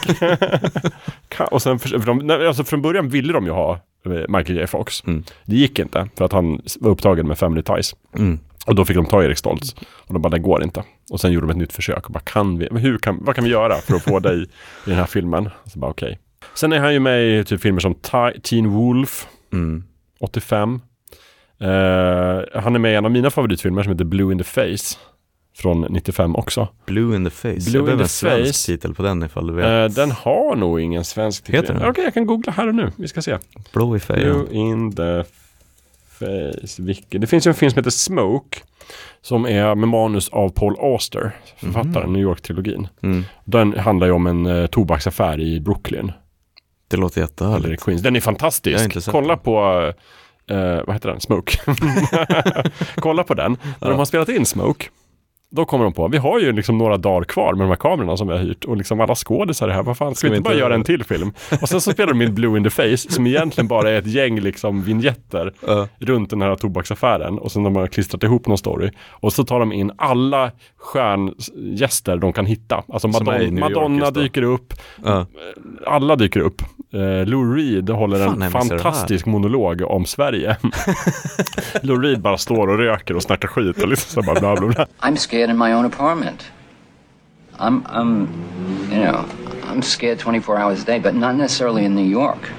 Speaker 3: Och sen, för, för de, alltså från början ville de ju ha eh, Michael J Fox.
Speaker 4: Mm.
Speaker 3: Det gick inte för att han var upptagen med Family Ties.
Speaker 4: Mm.
Speaker 3: Och då fick de ta Erik Stoltz. Och de bara, det går inte. Och sen gjorde de ett nytt försök. Och bara, kan vi, hur kan, vad kan vi göra för att få dig i den här filmen? Och så bara, okej. Sen är han ju med i typ filmer som Teen Wolf,
Speaker 4: Mm.
Speaker 3: 85. Eh, han är med i en av mina favoritfilmer som heter Blue in the Face. Från 95 också.
Speaker 4: Blue in the face.
Speaker 3: Blue
Speaker 4: jag
Speaker 3: in
Speaker 4: behöver
Speaker 3: the
Speaker 4: en svensk titel på den ifall du vet.
Speaker 3: den har nog ingen svensk titel.
Speaker 4: Heter den?
Speaker 3: Okej, jag kan googla här och nu. Vi ska se.
Speaker 4: Face.
Speaker 3: Blue in the Det finns ju en film som heter Smoke. Som är med manus av Paul Auster, författaren, New York-trilogin.
Speaker 4: Mm.
Speaker 3: Den handlar ju om en uh, tobaksaffär i Brooklyn.
Speaker 4: Det låter jättehärligt.
Speaker 3: Queens. Den är fantastisk. Kolla
Speaker 4: den.
Speaker 3: på, eh, vad heter den? Smoke. Kolla på den. När de har spelat in Smoke, då kommer de på, vi har ju liksom några dagar kvar med de här kamerorna som vi har hyrt och liksom alla skådisar här, vad fan, ska vi inte bara göra en till film? Och sen så spelar de in Blue in the Face som egentligen bara är ett gäng liksom vignetter
Speaker 4: Ja.
Speaker 3: runt den här tobaksaffären och sen de har klistrat ihop någon story. Och så tar de in alla stjärngäster de kan hitta. Alltså Madonna, Madonna dyker upp,
Speaker 4: Ja.
Speaker 3: alla dyker upp. Eh, Lou Reed håller
Speaker 4: Fan,
Speaker 3: en fantastisk monolog om Sverige. Lou Reed bara står och röker och snackar skit och liksom så bara bla bla bla.
Speaker 9: I'm scared in my own apartment. I'm, I'm, you know, I'm scared 24 hours a day, but not necessarily in New York.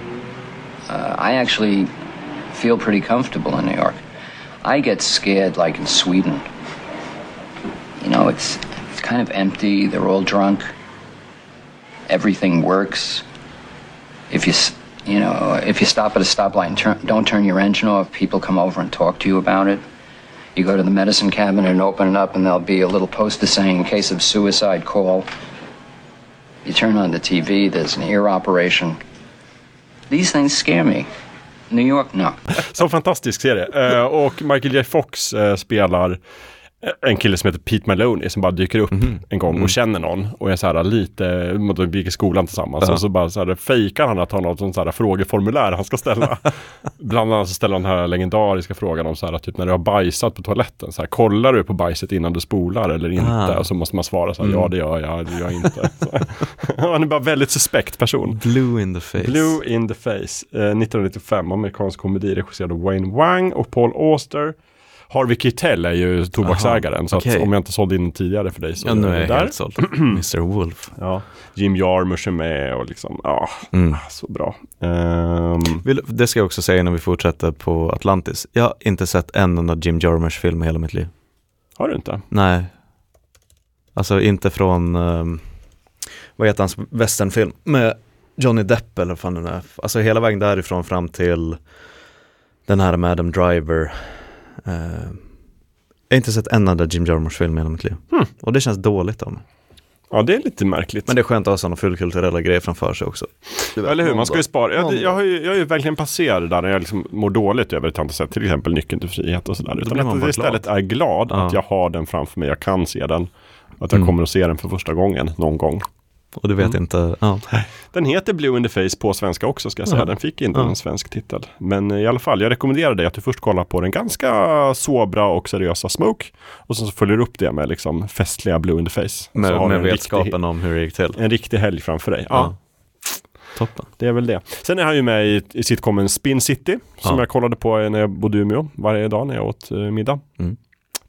Speaker 9: Uh, I actually feel pretty comfortable in New York. I get scared like in Sweden. You know, it's it's kind of empty. They're all drunk. Everything works. If you, you know, if you stop at a stoplight and turn, don't turn your engine off, people come over and talk to you about it. You go to the medicine cabinet and open it up, and there'll be a little poster saying, in case of suicide, call. You turn on the TV, there's an ear operation. These things scare me. New York, no.
Speaker 3: Serie. Eh, och Michael J Fox eh, spelar en kille som heter Pete Maloney som bara dyker upp en gång och känner någon och är så här lite, de gick i skolan tillsammans
Speaker 4: Ja.
Speaker 3: och så bara så här fejkar han att han har något så här frågeformulär han ska ställa. Bland annat så ställer han den här legendariska frågan om så här typ när du har bajsat på toaletten, så här, kollar du på bajset innan du spolar eller inte?
Speaker 4: Ah.
Speaker 3: Och så måste man svara så här, ja det gör jag, det gör jag inte. Han är bara väldigt suspekt person.
Speaker 4: Blue in the face.
Speaker 3: Blue in the Face, eh, 1995, amerikansk komedi regisserad av Wayne Wang och Paul Auster. Harvey Keitel är ju tobaksägaren,
Speaker 4: Aha,
Speaker 3: så att
Speaker 4: okej.
Speaker 3: om jag inte sålde in tidigare för dig så
Speaker 4: Ja, nu
Speaker 3: är
Speaker 4: jag
Speaker 3: där.
Speaker 4: helt såld. Mr Wolf.
Speaker 3: Ja. Jim Jarmusch är med och liksom, ja,
Speaker 4: Mm.
Speaker 3: så bra. Ehm,
Speaker 4: Vill, det ska jag också säga innan vi fortsätter på Atlantis. Jag har inte sett en enda Jim Jarmusch-film i hela mitt liv.
Speaker 3: Har du inte?
Speaker 4: Nej. Alltså inte från, um, vad heter hans westernfilm med Johnny Depp eller vad fan det är. Alltså hela vägen därifrån fram till den här med Adam Driver. Eh, jag har inte sett en enda Jim Jarmusch-film i hela mitt liv.
Speaker 3: Hmm.
Speaker 4: Och det känns dåligt om.
Speaker 3: Ja, det är lite märkligt.
Speaker 4: Men det är skönt att ha sådana fullkulturella grejer framför sig också.
Speaker 3: Eller hur, man ska ju spara. Jag, jag, har ju, jag är ju verkligen passerad där när jag liksom mår dåligt över ett annat sätt. Till exempel Nyckeln till frihet och sådär. Utan att jag istället
Speaker 4: glad.
Speaker 3: är glad
Speaker 4: Ja.
Speaker 3: att jag har den framför mig. Jag kan se den. Att jag
Speaker 4: Mm.
Speaker 3: kommer att se den för första gången någon gång.
Speaker 4: Och du vet
Speaker 3: Mm.
Speaker 4: inte, ja.
Speaker 3: Den heter Blue in the Face på svenska också ska jag säga. Den fick inte
Speaker 4: Ja.
Speaker 3: en svensk titel. Men i alla fall, jag rekommenderar dig att du först kollar på den ganska sobra och seriösa Smoke. Och sen så följer du upp det med liksom festliga Blue in the Face. Så
Speaker 4: Med, med
Speaker 3: en
Speaker 4: vetskapen
Speaker 3: riktig,
Speaker 4: om hur det gick till.
Speaker 3: en riktig helg framför dig. Ja.
Speaker 4: Ja. Toppen.
Speaker 3: Det är väl det. Sen är han ju med i, i sitcomen Spin City som
Speaker 4: Ja.
Speaker 3: jag kollade på när jag bodde i Umeå varje dag när jag åt eh, middag.
Speaker 4: Mm.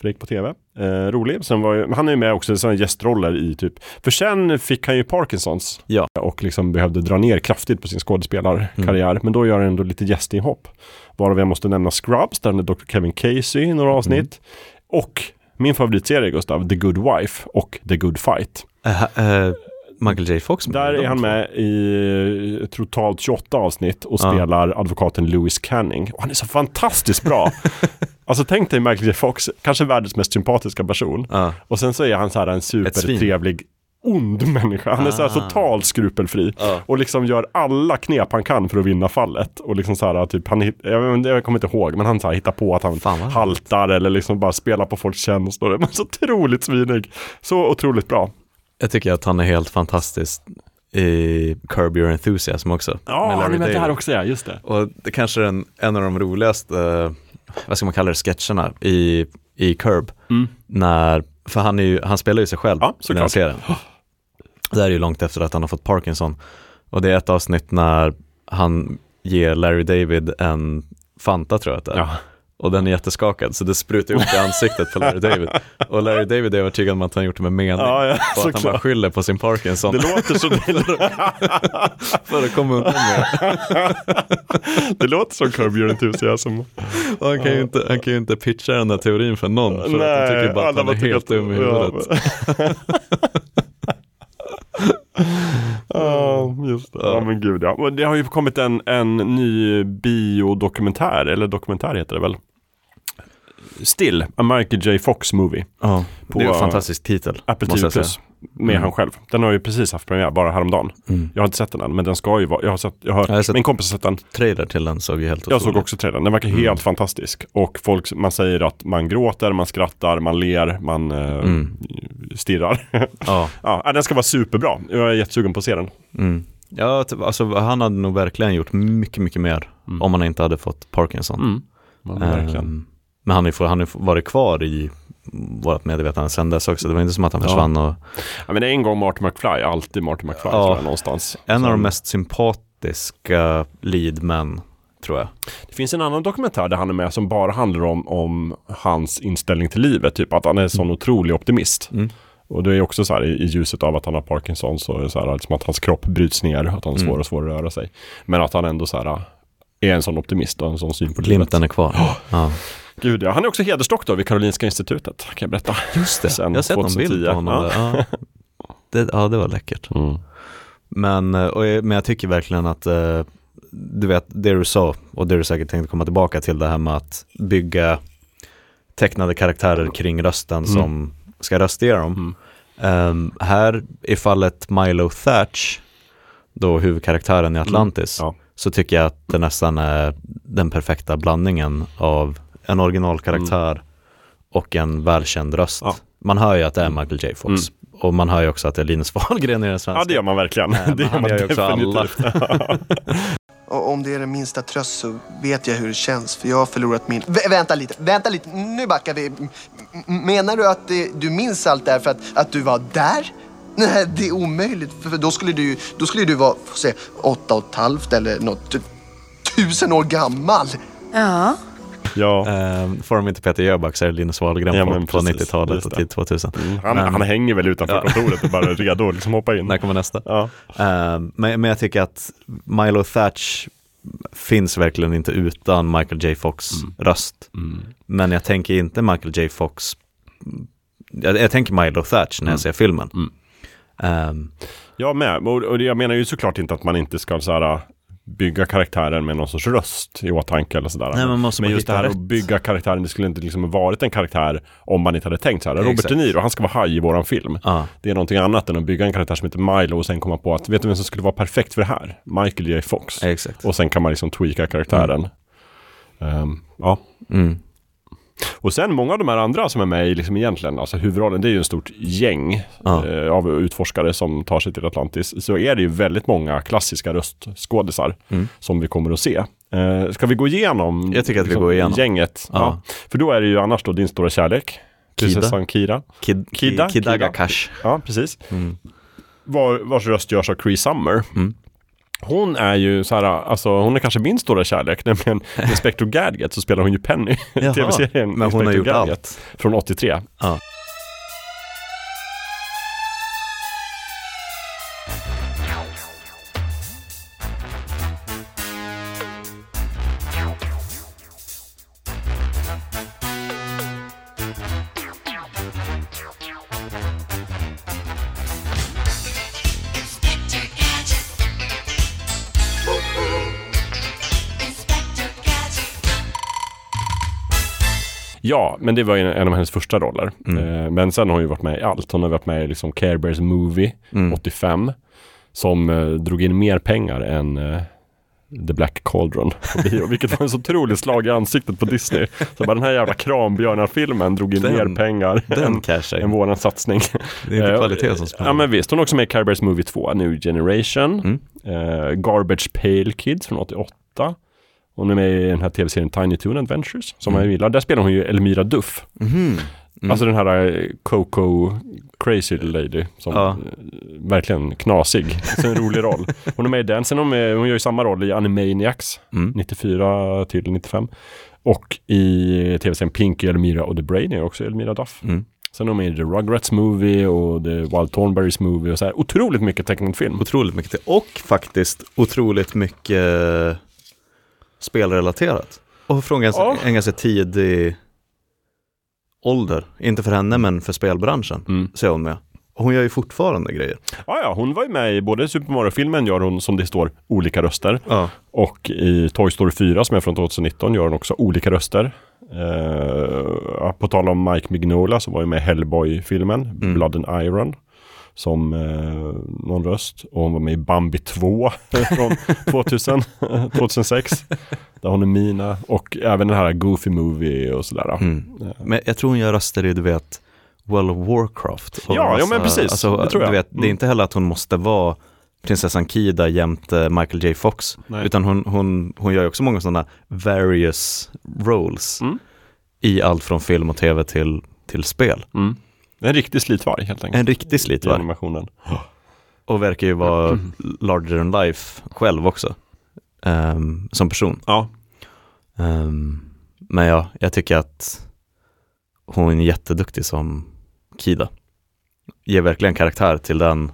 Speaker 3: För det gick på tv. Eh, rolig. Sen var ju, han är ju med också i sådana gästroller i typ, för sen fick han ju Parkinsons.
Speaker 4: Ja.
Speaker 3: Och liksom behövde dra ner kraftigt på sin skådespelarkarriär. Men då gör han ändå lite gästinhopp. Varav jag måste nämna Scrubs, där han är Dr. Kevin Casey i några avsnitt. Och min favoritserie Gustav, The Good Wife och The Good Fight.
Speaker 4: Äh, äh, Michael J Fox med
Speaker 3: Där är han med i eh, totalt 28 avsnitt och
Speaker 4: Ja.
Speaker 3: spelar advokaten Lewis Canning. Och han är så fantastiskt bra. alltså tänk dig Michael J Fox, kanske världens mest sympatiska person.
Speaker 4: Ja.
Speaker 3: Och sen så är han så här en supertrevlig ond människa. Han är så här
Speaker 4: Ah.
Speaker 3: totalt skrupelfri.
Speaker 4: Ja.
Speaker 3: Och liksom gör alla knep han kan för att vinna fallet. Och liksom så här typ, han, jag, jag kommer inte ihåg, men han så här hittar på att han haltar eller liksom bara spelar på folks känslor. Men så otroligt svinig. Så otroligt bra.
Speaker 4: Jag tycker att han är helt fantastisk i Curb Your Enthusiasm också.
Speaker 3: Ja, han är med där också, ja, just det.
Speaker 4: Och det kanske är en, en av de roligaste, eh, vad ska man kalla det, sketcherna i, i Curb.
Speaker 3: Mm.
Speaker 4: När, för han, är ju, han spelar ju sig själv
Speaker 3: Ja,
Speaker 4: i den här serien. Det här är ju långt efter att han har fått Parkinson. Och det är ett avsnitt när han ger Larry David en Fanta tror jag att det är.
Speaker 3: Ja.
Speaker 4: Och den är jätteskakad så det sprutar upp i ansiktet på Larry David. Och Larry David är övertygad om att han gjort det med mening.
Speaker 3: Ja, ja,
Speaker 4: och att han bara skyller på sin Parkinson.
Speaker 3: Det låter så
Speaker 4: för att komma undan med det.
Speaker 3: Låter som Curb Your Enthusiasm.
Speaker 4: Och han, kan ju inte, han kan ju inte pitcha den här teorin för någon. För att de tycker bara att han är helt dum i huvudet.
Speaker 3: Ja, just det. Ja, men gud ja. Det har ju kommit en, en ny biodokumentär, eller dokumentär heter det väl? Still, a Michael J. Fox movie.
Speaker 4: Ja,
Speaker 3: På,
Speaker 4: det är en fantastisk titel.
Speaker 3: Apple TV. Plus. Med
Speaker 4: Mm.
Speaker 3: han själv. Den har ju precis haft premiär, bara häromdagen.
Speaker 4: Mm.
Speaker 3: Jag har inte sett den än, men den ska ju vara, jag har, sett, jag har
Speaker 4: Jag har sett-
Speaker 3: min kompis har sett den.
Speaker 4: Trailer till den såg ju helt
Speaker 3: Jag såg också trailern, den verkar
Speaker 4: Mm.
Speaker 3: helt fantastisk. Och folk, man säger att man gråter, man skrattar, man ler, man eh,
Speaker 4: Mm.
Speaker 3: stirrar.
Speaker 4: Ja.
Speaker 3: ja, den ska vara superbra. Jag är jättesugen på att se den.
Speaker 4: Mm. Ja, alltså han hade nog verkligen gjort mycket, mycket mer
Speaker 3: Mm.
Speaker 4: om han inte hade fått Parkinson.
Speaker 3: Mm. Ja, verkligen.
Speaker 4: Ehm, men han har ju varit kvar i vårt medvetande sen dess också. Det var inte som att han
Speaker 3: Ja.
Speaker 4: försvann och
Speaker 3: Ja, men en gång Marty McFly, alltid Marty McFly
Speaker 4: Ja.
Speaker 3: jag någonstans.
Speaker 4: en av
Speaker 3: Sen-
Speaker 4: de mest sympatiska leadmen, tror jag.
Speaker 3: Det finns en annan dokumentär där han är med som bara handlar om, om hans inställning till livet. Typ att han är en sån otrolig optimist.
Speaker 4: Mm.
Speaker 3: Och det är också så här i, i ljuset av att han har Parkinson så är det så här liksom att hans kropp bryts ner, att han är
Speaker 4: Mm.
Speaker 3: svårare och svårare att röra sig. Men att han ändå så här är en sån optimist och en sån syn på
Speaker 4: Glimten är
Speaker 3: livet.
Speaker 4: kvar. Ja.
Speaker 3: Gud ja, han är också hedersdoktor vid Karolinska institutet, kan jag berätta.
Speaker 4: Just det,
Speaker 3: Sen
Speaker 4: jag har sett någon bild
Speaker 3: 2010.
Speaker 4: på honom.
Speaker 3: Ja.
Speaker 4: Där. Ja. Det, ja, det var läckert.
Speaker 3: Mm.
Speaker 4: Men, eh, och, jag- men jag tycker verkligen att, eh, du vet, det du sa, och det du säkert tänkte komma tillbaka till det här med att bygga tecknade karaktärer kring rösten som ska röstera dem.
Speaker 3: Mm.
Speaker 4: Ehm, här i fallet Milo Thatch, då huvudkaraktären i Atlantis,
Speaker 3: Ja.
Speaker 4: så tycker jag att det nästan är den perfekta blandningen av en originalkaraktär och en välkänd röst.
Speaker 3: Ja.
Speaker 4: Man hör ju att det är Michael J. Fox. Och man hör ju också att det är Linus Wahlgren i den svenska.
Speaker 3: ja, det gör man verkligen.
Speaker 4: Nej,
Speaker 3: det gör man
Speaker 4: gör också alla.
Speaker 3: definitivt.
Speaker 10: Och om det är den minsta tröst så vet jag hur det känns för jag har förlorat min... Vä vänta lite, vänta lite, nu backar vi. M- menar du att det, du minns allt det här för att, att du var där? Nej, det är omöjligt för då skulle du, då skulle du vara, får se, åtta och ett halvt eller något, tu- tusen år gammal.
Speaker 8: Ja.
Speaker 3: Ja.
Speaker 4: Ehm, får de inte Peter Jöback så är det Linus Wahlgren
Speaker 3: Ja,
Speaker 4: på,
Speaker 3: men
Speaker 4: på
Speaker 3: precis,
Speaker 4: 90-talet
Speaker 3: just
Speaker 4: och till 2000.
Speaker 3: Han,
Speaker 4: Men-
Speaker 3: han hänger väl utanför
Speaker 4: Ja.
Speaker 3: kontoret och bara är redo att liksom hoppa in.
Speaker 4: När kommer nästa?
Speaker 3: Ja.
Speaker 4: Ehm, men, men jag tycker att Milo Thatch finns verkligen inte utan Michael J. Fox röst.
Speaker 3: Mm.
Speaker 4: Men jag tänker inte Michael J. Fox jag, jag tänker Milo Thatch när jag
Speaker 3: Mm.
Speaker 4: ser filmen.
Speaker 3: Mm.
Speaker 4: Ehm,
Speaker 3: Jag med. Och, och jag menar ju såklart inte att man inte ska så här, bygga karaktären med någon sorts röst i åtanke eller sådär.
Speaker 4: Nej, man måste
Speaker 3: men just det här
Speaker 4: rätt.
Speaker 3: att bygga karaktären, det skulle inte liksom varit en karaktär om man inte hade tänkt så här. Robert. De Niro, han ska vara haj i våran film.
Speaker 4: ja.
Speaker 3: Det är någonting annat än att bygga en karaktär som heter Milo och sen komma på att, vet du vem som skulle vara perfekt för det här? Michael J. Fox.
Speaker 4: Exakt.
Speaker 3: Och sen kan man liksom tweaka karaktären. Ehm, ja.
Speaker 4: Mm.
Speaker 3: Och sen många av de här andra som är med i liksom egentligen, alltså huvudrollen, det är ju en stort gäng
Speaker 4: Ja.
Speaker 3: eh, av utforskare som tar sig till Atlantis. Så är det ju väldigt många klassiska röstskådisar
Speaker 4: Mm.
Speaker 3: som vi kommer att se. Eh, ska vi gå igenom liksom,
Speaker 4: Jag tycker att vi går igenom.
Speaker 3: gänget? Ja.
Speaker 4: Ja.
Speaker 3: För då är det ju annars då din stora kärlek.
Speaker 4: Kida.
Speaker 3: Prinsessan Kira.
Speaker 4: Kid,
Speaker 3: Kidda,
Speaker 4: Kid, Kidaga
Speaker 3: Kida.
Speaker 4: Cash.
Speaker 3: Ja, precis.
Speaker 4: Mm.
Speaker 3: Var, vars röst görs av Cree Summer.
Speaker 4: Mm.
Speaker 3: Hon är ju så här, alltså hon är kanske min stora kärlek, nämligen Inspector Gadget så spelar hon ju Penny i tv-serien
Speaker 4: men hon har
Speaker 3: Inspector
Speaker 4: gjort
Speaker 3: Gadget
Speaker 4: allt.
Speaker 3: från 83.
Speaker 4: Ja.
Speaker 3: Ja, men det var ju en av hennes första roller.
Speaker 4: Mm.
Speaker 3: Eh, men sen har hon ju varit med i allt. Hon har varit med i liksom Care Bears Movie
Speaker 4: Mm.
Speaker 3: 85 som eh, drog in mer pengar än eh, The Black Cauldron på bio, vilket var en så otroligt slag i ansiktet på Disney. Så bara den här jävla krambjörnar-filmen drog in
Speaker 4: Den-
Speaker 3: mer pengar
Speaker 4: Den
Speaker 3: än, än våran satsning.
Speaker 4: Det är inte
Speaker 3: Eh,
Speaker 4: kvalitet som spelar.
Speaker 3: Ja men visst, hon är också med i Care Bears Movie 2, New Generation,
Speaker 4: Mm.
Speaker 3: eh, Garbage Pail Kids från 88. Hon är med i den här tv-serien Tiny Toon Adventures, som
Speaker 4: Mm.
Speaker 3: jag gillar. Där spelar hon ju Elmira Duff.
Speaker 4: Mhm. Mm.
Speaker 3: Alltså den här eh, Coco Crazy Lady som
Speaker 4: Ja.
Speaker 3: eh, verkligen knasig. Så en rolig roll. Hon är med i den. Sen hon, med, hon gör ju samma roll i Animaniacs
Speaker 4: Mm.
Speaker 3: 94 till 95. Och i tv-serien Pinky, Elmira och The Brain är också Elmira Duff.
Speaker 4: Mm.
Speaker 3: Sen är hon med The Rugrats Movie och The Wild Thornberries Movie och så här. Otroligt mycket tecknad film.
Speaker 4: Otroligt mycket. Och faktiskt otroligt mycket spelrelaterat. Och från ganska,
Speaker 3: Ja.
Speaker 4: en ganska tidig ålder. Inte för henne men för spelbranschen.
Speaker 3: Mm.
Speaker 4: Så är hon med. Och hon gör ju fortfarande grejer.
Speaker 3: Ja, ja, hon var ju med i både Super Mario-filmen gör hon som det står olika röster.
Speaker 4: Ja.
Speaker 3: Och i Toy Story 4 som är från 2019 gör hon också olika röster. Eh, på tal om Mike Mignola som var ju med i Hellboy-filmen
Speaker 4: Mm.
Speaker 3: Blood and Iron. Som eh, någon röst. Och hon var med i Bambi 2 från 2000, 2006. Där hon är Mina. Och även den här Goofy Movie och sådär.
Speaker 4: Mm. Men jag tror hon gör röster i, du vet, World of Warcraft. Och
Speaker 3: Ja, ja, men precis.
Speaker 4: Alltså,
Speaker 3: Det tror jag.
Speaker 4: Du vet, Det är
Speaker 3: Mm.
Speaker 4: inte heller att hon måste vara prinsessan Kida jämte Michael J. Fox.
Speaker 3: Nej.
Speaker 4: Utan hon, hon, hon gör också många sådana various roles.
Speaker 3: Mm.
Speaker 4: I allt från film och tv till, till spel.
Speaker 3: Mm. En riktig slitvarg helt enkelt.
Speaker 4: En riktig
Speaker 3: I
Speaker 4: slitvarg.
Speaker 3: animationen.
Speaker 4: Och verkar ju vara larger than life själv också. Ehm, som person.
Speaker 3: Ja.
Speaker 4: Ehm, men ja, jag tycker att hon är jätteduktig som Kida. Ger verkligen karaktär till den,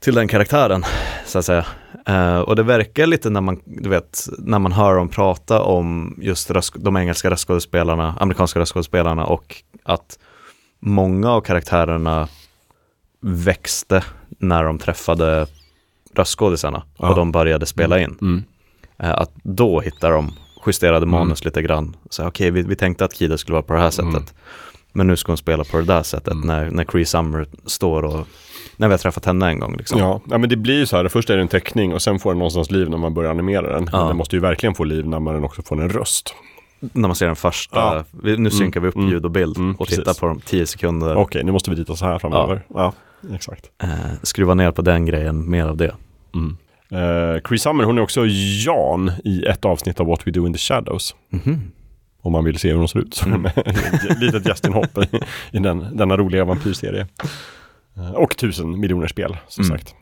Speaker 4: till den karaktären, så att säga. Eh, och det verkar lite när man, du vet, när man hör dem prata om just röst, de engelska röstskådespelarna, amerikanska röstskådespelarna och att många av karaktärerna växte när de träffade röstskådisarna
Speaker 3: Ja.
Speaker 4: och de började spela in.
Speaker 3: Mm.
Speaker 4: Eh, Att då hittar de justerade manus lite grann. Okej, vi, vi tänkte att Kida skulle vara på det här sättet.
Speaker 3: Mm.
Speaker 4: Men nu ska hon spela på det där sättet när, när Cree Summer står och när vi har träffat henne en gång. Liksom.
Speaker 3: Ja, ja, men det blir ju så här. Först är det en teckning och sen får den någonstans liv när man börjar animera den.
Speaker 4: Ja.
Speaker 3: Den måste ju verkligen få liv när man också får en röst.
Speaker 4: När man ser den första,
Speaker 3: Ja.
Speaker 4: nu synkar vi upp
Speaker 3: Mm.
Speaker 4: ljud och bild
Speaker 3: Mm,
Speaker 4: och
Speaker 3: precis.
Speaker 4: tittar på dem 10 sekunder.
Speaker 3: Okej, nu måste vi rita så här framöver. Ja, exakt.
Speaker 4: Eh, skruva ner på den grejen, mer av det.
Speaker 3: Mm. Eh, Chris Summer, hon är också Jan i ett avsnitt av What We Do In The Shadows.
Speaker 4: Mhm.
Speaker 3: Om man vill se hur hon ser ut. Ett litet gästinhopp i, i den, denna roliga vampyrserie. Eh, och tusen miljoner spel, som
Speaker 4: Mm.
Speaker 3: sagt.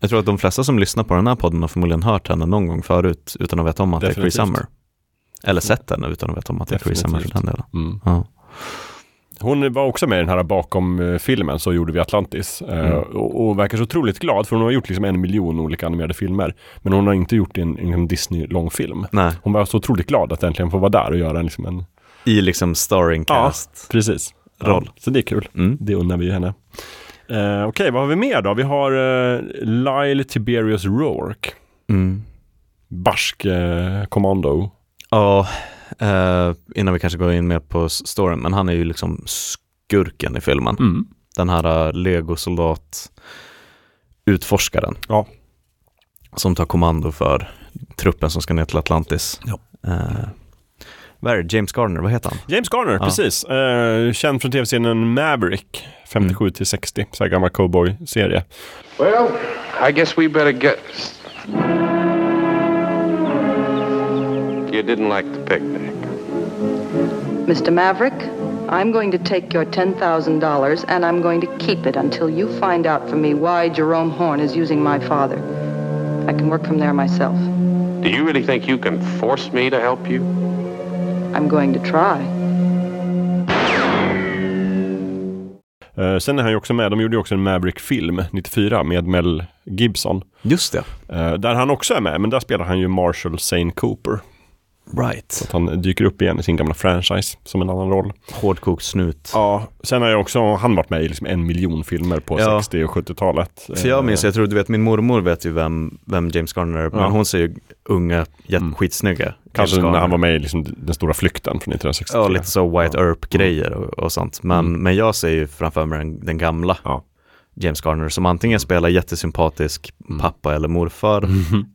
Speaker 4: Jag tror att de flesta som lyssnar på den här podden har förmodligen hört henne någon gång förut utan att veta om att det är
Speaker 3: Definitivt.
Speaker 4: Summer. Eller sett henne utan att veta om att det är Summer för den delen.
Speaker 3: Mm.
Speaker 4: Ja.
Speaker 3: Hon var också med i den här bakom eh, filmen så gjorde vi Atlantis. Eh,
Speaker 4: Mm.
Speaker 3: och, och verkar så otroligt glad för hon har gjort liksom en miljon olika animerade filmer. Men hon har inte gjort en, en Disney-långfilm.
Speaker 4: Nej,
Speaker 3: Hon var så otroligt glad att äntligen få vara där och göra en, liksom en
Speaker 4: i liksom starring
Speaker 3: Ja.
Speaker 4: cast.
Speaker 3: Precis.
Speaker 4: roll.
Speaker 3: så det är kul.
Speaker 4: Mm.
Speaker 3: Det unnar vi henne. Eh, Okej, vad har vi mer då? Vi har uh, Lyle Tiberius Rourke.
Speaker 4: Mm.
Speaker 3: Barsk eh, kommando.
Speaker 4: Ja, eh, innan vi kanske går in mer på storyn, men han är ju liksom skurken i filmen.
Speaker 3: Mm.
Speaker 4: Den här uh, legosoldat utforskaren.
Speaker 3: Ja.
Speaker 4: Som tar kommando för truppen som ska ner till Atlantis.
Speaker 3: Ja.
Speaker 4: Eh, vad är det? James Garner, vad heter han?
Speaker 3: James Garner,
Speaker 4: Ja.
Speaker 3: precis. Eh, känd från tv-serien Maverick. 57 till 60, så här gammal cowboy-serie.
Speaker 5: Well, I guess we better get. You didn't like the picnic.
Speaker 11: Mr. Maverick, I'm going to take your $10,000 and I'm going to keep it until you find out for me why Jerome Horn is using my father. I can work from there myself.
Speaker 5: Do you really think you can force me to help you?
Speaker 11: I'm going to try.
Speaker 3: Eh, sen är han ju också med, de gjorde ju också en Maverick-film 94 med Mel Gibson.
Speaker 4: Just det.
Speaker 3: Eh, där han också är med, men där spelar han ju Marshall Zane Cooper.
Speaker 4: Right.
Speaker 3: Så att han dyker upp igen i sin gamla franchise som en annan roll.
Speaker 4: Hårdkokt snut.
Speaker 3: Ja, sen har jag också, han varit med i liksom en miljon filmer på
Speaker 4: Ja.
Speaker 3: 60 och 70-talet.
Speaker 4: För jag minns, jag tror du vet, min mormor vet ju vem, vem James Garner är, men
Speaker 3: Ja.
Speaker 4: hon ser ju unga,
Speaker 3: Mm.
Speaker 4: skitsnygga.
Speaker 3: Kanske när han var med i liksom den stora flykten från 1963.
Speaker 4: Ja, lite så White Earp-grejer och, och sånt. Men,
Speaker 3: Mm.
Speaker 4: men jag ser ju framför mig den, den gamla
Speaker 3: Ja.
Speaker 4: James Garner som antingen spelar jättesympatisk pappa eller morfar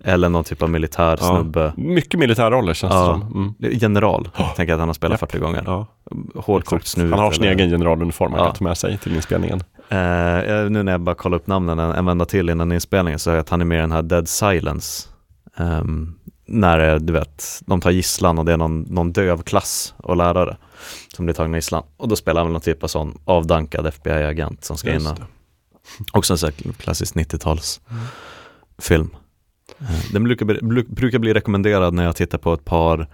Speaker 4: eller någon typ av militär
Speaker 3: Mm. Ja.
Speaker 4: snubbe.
Speaker 3: Mycket militärroller känns det
Speaker 4: Ja.
Speaker 3: som. Mm.
Speaker 4: General, tänker jag att han har spelat
Speaker 3: Japp.
Speaker 4: 40 gånger.
Speaker 3: Ja.
Speaker 4: Hårdkokt snut.
Speaker 3: Han har sin
Speaker 4: eller-
Speaker 3: egen generaluniform han
Speaker 4: Ja.
Speaker 3: kan ta med sig till inspelningen.
Speaker 4: Eh, nu när jag bara kollar upp namnen en, vända till innan inspelningen så är att han är med i den här Dead Silence. Ehm, när du vet, de tar gisslan och det är någon, någon döv klass och lärare som blir tagna gisslan. Och då spelar han någon typ av sån avdankad FBI-agent som ska in och. Också en här klassisk 90-tals film. Eh, Den brukar, brukar bli rekommenderad när jag tittar på ett par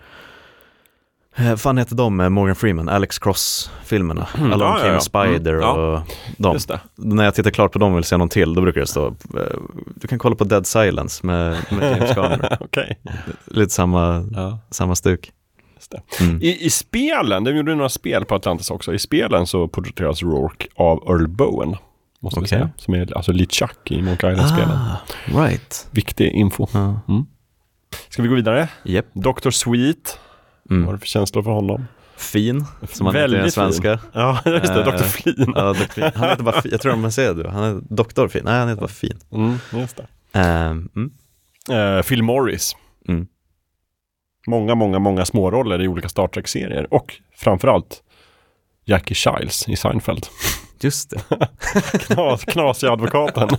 Speaker 4: Eh, fan heter de med Morgan Freeman, Alex Cross-filmerna?
Speaker 3: Mm,
Speaker 4: Along
Speaker 3: ja,
Speaker 4: Came
Speaker 3: ja.
Speaker 4: Spider
Speaker 3: Mm,
Speaker 4: och de. När jag tittar klart på dem och vill se någon till, då brukar det stå, eh, du kan kolla på Dead Silence med, med James Garner. Lite samma, samma stuk. Mm.
Speaker 3: I, I spelen, de gjorde några spel på Atlantis också. I spelen så porträtteras Rourke av Earl Bowen. Måste
Speaker 4: Okej.
Speaker 3: säga. Som är alltså LeChuck i Monkey Island-spelen.
Speaker 4: Ah, right.
Speaker 3: Viktig info.
Speaker 4: Ja.
Speaker 3: Mm. Ska vi gå vidare?
Speaker 4: Japp.
Speaker 3: Dr. Sweet. Vad har
Speaker 4: Mm.
Speaker 3: du för känslor för honom?
Speaker 4: Fin, som han heter i
Speaker 3: Väldigt
Speaker 4: svenska.
Speaker 3: fin. Ja, just det.
Speaker 4: Eh,
Speaker 3: Dr. Flin.
Speaker 4: Ja, Dr. Fin. Han heter bara Fin. Jag tror man säger det. Han är Doktor Fin. Nej, han heter bara Fin.
Speaker 3: Mm, just.
Speaker 4: Ehm, mm.
Speaker 3: Eh, Phil Morris.
Speaker 4: Mm.
Speaker 3: Många, många, många småroller i olika Star Trek-serier. Och framförallt Jackie Giles i Seinfeld.
Speaker 4: Just det.
Speaker 3: Knas, knasiga advokaten.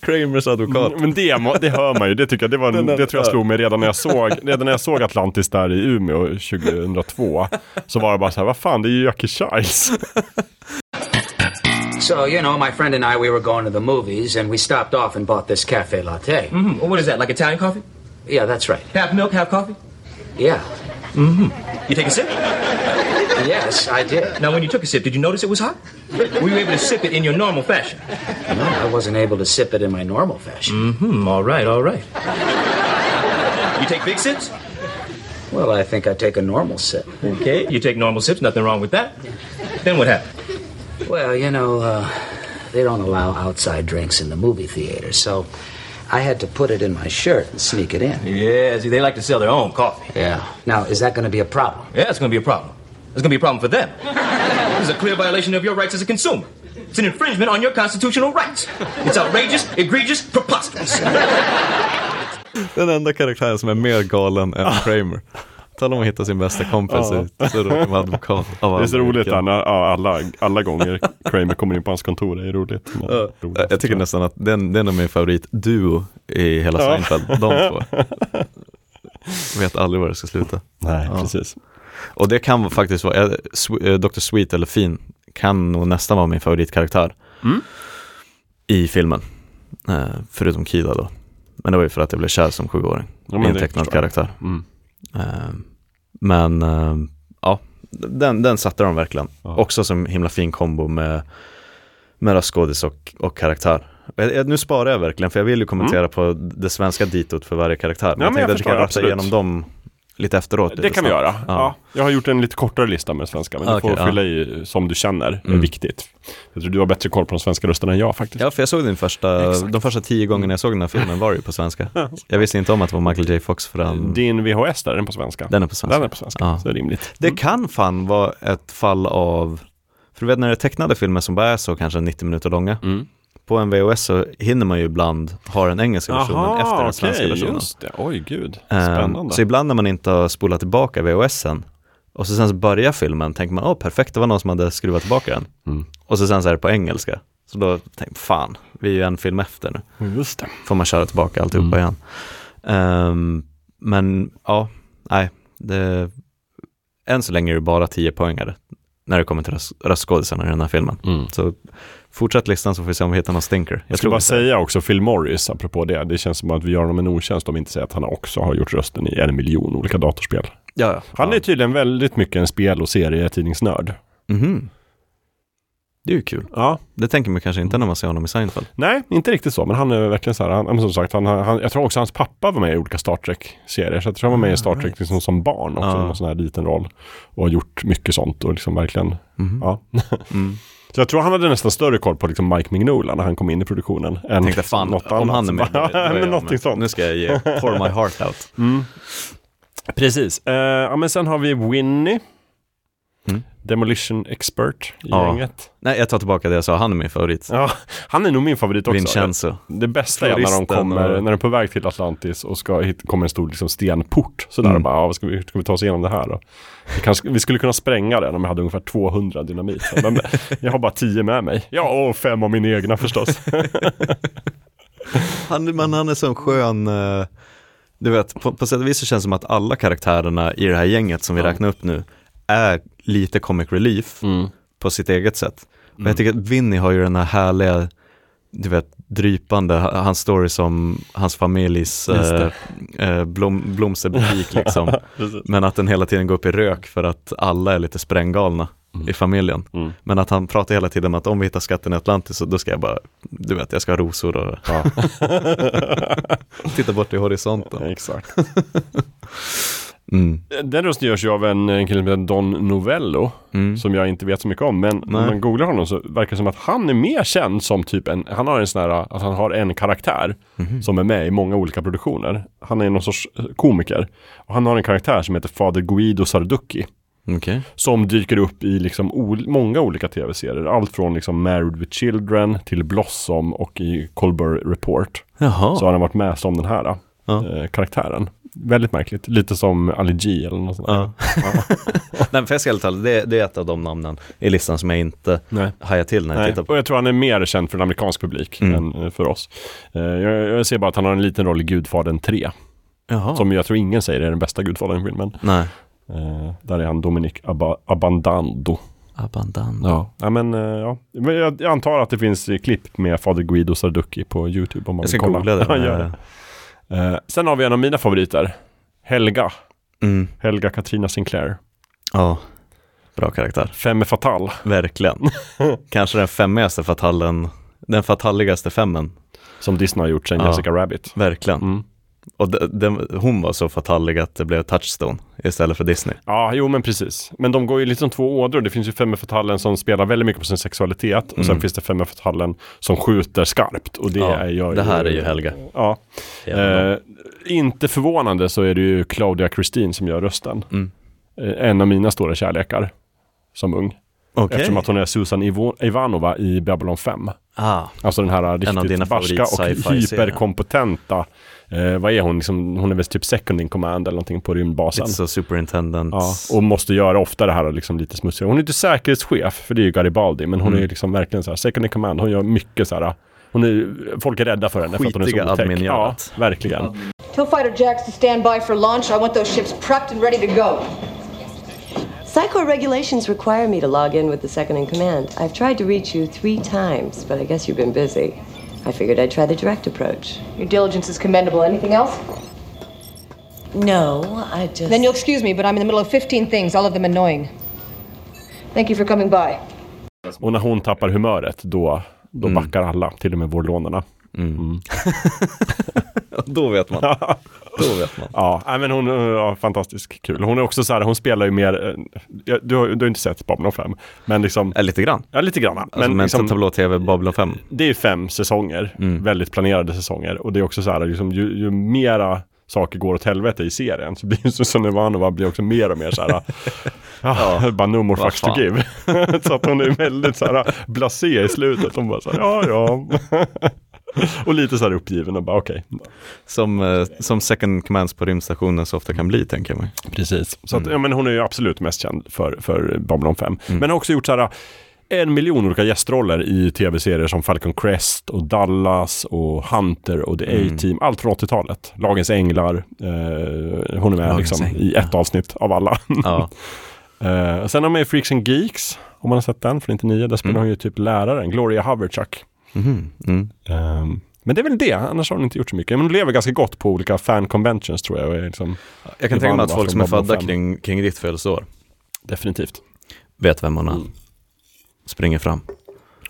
Speaker 4: Kramers advokat.
Speaker 3: Mm, Men det, det hör man ju, det tycker jag, det, var, det tror jag slog mig redan när jag såg, redan när jag såg Atlantis där i Umeå 2002. Så var det bara så här, vad fan, det är ju Jackie Giles.
Speaker 12: So, you know, my friend and I, we were going to the movies, and we stopped off and bought this cafe latte.
Speaker 13: Mm-hmm. What is that, like Italian coffee?
Speaker 12: Yeah, that's right.
Speaker 13: Half milk, half coffee?
Speaker 12: Yeah.
Speaker 13: Mm-hmm. You take a sip?
Speaker 12: Yes, I did.
Speaker 13: Now, when you took a sip, did you notice it was hot? Were you able to sip it in your normal fashion?
Speaker 12: No, I wasn't able to sip it in my normal fashion.
Speaker 13: Mm-hmm. All right, all right. You take big sips?
Speaker 12: Well, I think I take a normal sip.
Speaker 13: Okay, you take normal sips, nothing wrong with that. Then what happened?
Speaker 12: Well, you know, uh, they don't allow outside drinks in the movie theater, so I had to put it in my shirt and sneak it in.
Speaker 13: Yeah, see, they like to sell their own coffee.
Speaker 12: Yeah. Now, is that going to be a problem?
Speaker 13: Yeah, it's going to be a problem. It's going to be a problem for them. This is a clear violation of your rights as a consumer. It's an infringement on your constitutional rights. It's outrageous, egregious, preposterous.
Speaker 4: Den enda karaktären som är mer galen än Kramer. Tala om att hitta sin bästa kompis
Speaker 3: Ja.
Speaker 4: ut. Så råkar vara advokat. av
Speaker 3: Det är så roligt ja, alla, alla gånger Kramer kommer in på hans kontor, det är roligt. Men,
Speaker 4: Ja,
Speaker 3: roligt
Speaker 4: jag tycker nästan att den, den är min favoritduo i hela
Speaker 3: Ja.
Speaker 4: Seinfeld, de två. Vet aldrig var det ska sluta.
Speaker 3: Nej,
Speaker 4: Ja.
Speaker 3: precis.
Speaker 4: Och det kan faktiskt vara, eh, eh, Dr. Sweet eller Fin kan nog nästan vara min favoritkaraktär
Speaker 3: Mm.
Speaker 4: i filmen. Eh, förutom Kida då. Men det var ju för att jag blev kär som sjuåring
Speaker 3: Ja,
Speaker 4: i en tecknad karaktär.
Speaker 3: Mm.
Speaker 4: Men eh, ja, den, den satte de verkligen.
Speaker 3: Ja.
Speaker 4: Också som himla fin kombo med, med röstskådis och, och karaktär. Jag, jag, nu sparar jag verkligen för jag vill ju kommentera på det svenska ditot för varje karaktär. Men
Speaker 3: Mm. Ja,
Speaker 4: jag
Speaker 3: men jag
Speaker 4: att vi kan
Speaker 3: absolut.
Speaker 4: igenom dem lite efteråt.
Speaker 3: Det kan vi göra. Ja. Jag har gjort en lite kortare lista med svenska, men du
Speaker 4: Okej,
Speaker 3: får
Speaker 4: ja.
Speaker 3: fylla i som du känner är
Speaker 4: Mm.
Speaker 3: viktigt. Jag tror du har bättre koll på de svenska rösterna än jag faktiskt.
Speaker 4: Ja, för jag såg din första, de första tio gångerna jag såg den här filmen var det ju på svenska. Jag visste inte om att det var Michael J Fox förrän...
Speaker 3: Din VHS där, är den på svenska?
Speaker 4: Den är på svenska.
Speaker 3: Den är på svenska,
Speaker 4: Ja.
Speaker 3: så är det rimligt.
Speaker 4: Det kan fan vara ett fall av, för du vet när det är tecknade filmer som bara är så kanske 90 minuter långa,
Speaker 3: Mm.
Speaker 4: På en VHS så hinner man ju ibland ha den engelska versionen
Speaker 3: Aha,
Speaker 4: efter den
Speaker 3: okej,
Speaker 4: svenska versionen.
Speaker 3: just det. Oj, gud.
Speaker 4: Ehm,
Speaker 3: Spännande.
Speaker 4: Så ibland när man inte har spolat tillbaka VHSen och så sen så börjar filmen, tänker man åh perfekt, det var någon som hade skruvat tillbaka den.
Speaker 3: Mm.
Speaker 4: Och så sen så är det på engelska. Så då tänker man, fan, vi är ju en film efter nu.
Speaker 3: Just det.
Speaker 4: Får man köra tillbaka alltihopa
Speaker 3: Mm.
Speaker 4: igen. Ehm, men ja, nej, det, än så länge är det bara 10 poängare när det kommer till röst, röstskådisarna i den här filmen.
Speaker 3: Mm.
Speaker 4: Så fortsätt listan så får vi se om vi hittar någon stinker.
Speaker 3: Jag ska bara
Speaker 4: inte-
Speaker 3: säga också Phil Morris, apropå det. Det känns som att vi gör honom en otjänst om vi inte säger att han också har gjort rösten i en miljon olika datorspel.
Speaker 4: Ja, ja.
Speaker 3: Han är tydligen väldigt mycket en spel och serietidningsnörd.
Speaker 4: Mhm. Det är ju kul.
Speaker 3: Ja.
Speaker 4: Det tänker man kanske inte när man ser honom i Seinfeld.
Speaker 3: Nej, inte riktigt så, men han är verkligen så här, han, som sagt, han, han, jag tror också hans pappa var med i olika Star Trek-serier, så jag tror han var med i Star Trek liksom som barn också,
Speaker 4: Ja.
Speaker 3: någon sån här liten roll. Och har gjort mycket sånt och liksom verkligen,
Speaker 4: Mhm.
Speaker 3: ja.
Speaker 4: Mm.
Speaker 3: Så jag tror han hade nästan större koll på liksom Mike Mignola när han kom in i produktionen. Än
Speaker 4: Tänkte fan,
Speaker 3: något
Speaker 4: om
Speaker 3: annat.
Speaker 4: han är med,
Speaker 3: Ja,
Speaker 4: jag
Speaker 3: men
Speaker 4: med.
Speaker 3: någonting sånt.
Speaker 4: Nu ska jag ge pour my heart out.
Speaker 3: Mm. Precis. Eh, ja, men sen har vi Winnie. Demolition expert i
Speaker 4: Ja.
Speaker 3: gänget.
Speaker 4: Nej, jag tar tillbaka det jag sa, han är min favorit.
Speaker 3: Ja, han är nog min favorit också.
Speaker 4: Vincenzo.
Speaker 3: Det bästa är när de kommer,
Speaker 4: och-
Speaker 3: när de är på väg till Atlantis och ska hit, kommer en stor liksom, stenport. Sådär
Speaker 4: Mm.
Speaker 3: och bara, ja, vad ska vi, hur ska vi ta oss igenom det här då? Vi, kanske, vi skulle kunna spränga den om jag hade ungefär 200 dynamit. Men, jag har bara 10 med mig. Ja, och fem av mina egna förstås.
Speaker 4: Han, men han är så skön, eh, du vet, på, på sätt och vis så känns det som att alla karaktärerna i det här gänget som vi
Speaker 3: Ja.
Speaker 4: räknar upp nu är lite comic relief
Speaker 3: Mm.
Speaker 4: på sitt eget sätt. Och jag tycker att Vinny har ju den här härliga, du vet, drypande, ha- hans story som hans familjs eh, eh, blom, blomsterbutik liksom. Men att den hela tiden går upp i rök för att alla är lite spränggalna i familjen.
Speaker 3: Mm.
Speaker 4: Men att han pratar hela tiden om att om vi hittar skatten i Atlantis så då ska jag bara, du vet, jag ska ha rosor och
Speaker 3: Ja.
Speaker 4: titta bort i horisonten.
Speaker 3: Exakt.
Speaker 4: Mm.
Speaker 3: Den rösten görs ju av en, en kille som heter Don Novello.
Speaker 4: Mm.
Speaker 3: Som jag inte vet så mycket om. Men om
Speaker 4: Nej.
Speaker 3: man googlar honom så verkar det som att han är mer känd som typ en, han har en sån här, att han har en karaktär
Speaker 4: Mhm.
Speaker 3: som är med i många olika produktioner. Han är någon sorts eh, komiker. Och han har en karaktär som heter Fader Guido Sarducci.
Speaker 4: Okej.
Speaker 3: Som dyker upp i liksom ol- många olika tv-serier. Allt från liksom Married with Children till Blossom och i Colbert Report.
Speaker 4: Jaha.
Speaker 3: Så har han varit med som den här
Speaker 4: Ja.
Speaker 3: eh, karaktären. Väldigt märkligt. Lite som Ali G eller något sånt.
Speaker 4: Ja. Nej, för jag ska helt det, det är ett av de namnen i listan som jag inte
Speaker 3: Nej.
Speaker 4: hajar till när jag
Speaker 3: Nej,
Speaker 4: tittar på.
Speaker 3: och jag tror han är mer känd för en amerikansk publik
Speaker 4: Mm.
Speaker 3: än eh, för oss. Eh, Jag, jag ser bara att han har en liten roll i Gudfadern 3.
Speaker 4: Jaha.
Speaker 3: Som jag tror ingen säger är den bästa Gudfadern-filmen.
Speaker 4: Nej.
Speaker 3: Eh, där är han Dominic Abba, Abandando.
Speaker 4: Abandando.
Speaker 3: Ja. ja, men, ja. jag, jag antar att det finns klipp med Fader Guido Sarducci på YouTube om man
Speaker 4: Jag ska
Speaker 3: vill kolla.
Speaker 4: googla det.
Speaker 3: Ja, gör det. Eh, sen har vi en av mina favoriter. Helga.
Speaker 4: Mm.
Speaker 3: Helga Katrina Sinclair.
Speaker 4: Ja, bra karaktär.
Speaker 3: Femme Fatal.
Speaker 4: Verkligen. Kanske den femmigaste fatallen, den fatalligaste femmen.
Speaker 3: Som Disney har gjort sen
Speaker 4: Ja.
Speaker 3: Jessica Rabbit.
Speaker 4: Verkligen.
Speaker 3: Mm.
Speaker 4: Och de, de, hon var så fatallig att det blev Touchstone istället för Disney.
Speaker 3: Ja, jo men precis. Men de går ju liksom två ådror. Det finns ju Femme Fatalen som spelar väldigt mycket på sin sexualitet. Och sen
Speaker 4: Mm.
Speaker 3: finns det Femme Fatalen som skjuter skarpt. Och det
Speaker 4: Ja,
Speaker 3: är gör
Speaker 4: det här är ju Helga.
Speaker 3: Ja. Eh, inte förvånande så är det ju Claudia Christine som gör rösten.
Speaker 4: Mm.
Speaker 3: Eh, en av mina stora kärlekar. Som ung.
Speaker 4: Okej.
Speaker 3: Eftersom att hon är Susan Ivo- Ivanova i Babylon 5.
Speaker 4: Ah,
Speaker 3: Alltså den här riktigt barska och hyperkompetenta. Eh, vad är hon? Liksom, hon är väl typ second in command eller någonting på rymdbasen.
Speaker 4: lite så superintendent.
Speaker 3: Ja, och måste göra ofta det här liksom lite smutsiga. Hon är inte säkerhetschef, för det är ju Garibaldi, men hon
Speaker 4: Mm.
Speaker 3: är ju liksom verkligen så här, second in command. Hon gör mycket så här, hon är, folk är rädda för henne för att hon är
Speaker 4: Skitiga
Speaker 3: så otäck. Ja,
Speaker 4: admin-görat.
Speaker 3: verkligen.
Speaker 14: Tell fighter jacks to stand by for launch. I want those ships prepped and ready to go.
Speaker 15: Psycho regulations require me to log in with the second in command. I've tried to reach you three times, but I guess you've been busy. I figured I'd try the direct approach.
Speaker 14: Your diligence is commendable. Anything else?
Speaker 15: No, I just.
Speaker 14: Then you'll excuse me, but I'm in the middle of 15 things, all of them annoying. Thank you for coming by.
Speaker 3: Och när hon tappar humöret, då, då
Speaker 4: Mm.
Speaker 3: backar alla, till och med vårdlånarna.
Speaker 4: Mm. Då vet man. Då vet man.
Speaker 3: Ja, men hon är ja, fantastiskt kul. Hon är också så här, hon spelar ju mer, eh, du, har, du har inte sett Babylon 5, men liksom...
Speaker 4: Ja, lite grann.
Speaker 3: Ja, lite grann.
Speaker 4: Alltså,
Speaker 3: Men
Speaker 4: men
Speaker 3: liksom,
Speaker 4: tablå-tv Babylon 5.
Speaker 3: det är fem säsonger, väldigt planerade säsonger. Och det är också så här, liksom, ju, ju mera saker går åt helvete i serien så blir ju Susanne Ivanova blir också mer och mer så här, ja, bara no more fucks to give. så att hon är väldigt så här blasé i slutet. Hon bara så här, ja, ja. och lite så här uppgiven och bara okej.
Speaker 4: Som, eh, som second commands på rymdstationen så ofta kan bli, tänker jag mig.
Speaker 3: Precis. Så att,
Speaker 4: Mm.
Speaker 3: ja, men hon är ju absolut mest känd för, för Babylon 5. Men har också gjort så här en miljon olika gästroller i tv-serier som Falcon Crest och Dallas och Hunter och The
Speaker 4: Mm.
Speaker 3: A-Team. Allt från 80-talet. Lagens Änglar. Eh, hon är med
Speaker 4: Lagens
Speaker 3: liksom,
Speaker 4: Änglar.
Speaker 3: i ett avsnitt av alla.
Speaker 4: Ja.
Speaker 3: eh, sen har man med Freaks and Geeks. Om man har sett den från 99. Där spelar
Speaker 4: Mm.
Speaker 3: hon ju typ läraren. Gloria Haverchuck.
Speaker 4: Mhm. Mm.
Speaker 3: Ehm, men det är väl det, annars har hon inte gjort så mycket. Men hon lever ganska gott på olika fan conventions tror jag. Liksom
Speaker 4: Jag kan tänka mig att folk som är födda
Speaker 3: 5.
Speaker 4: kring, kring ditt födelseår
Speaker 3: Definitivt.
Speaker 4: vet vem hon är.
Speaker 3: Mm.
Speaker 4: Springer fram.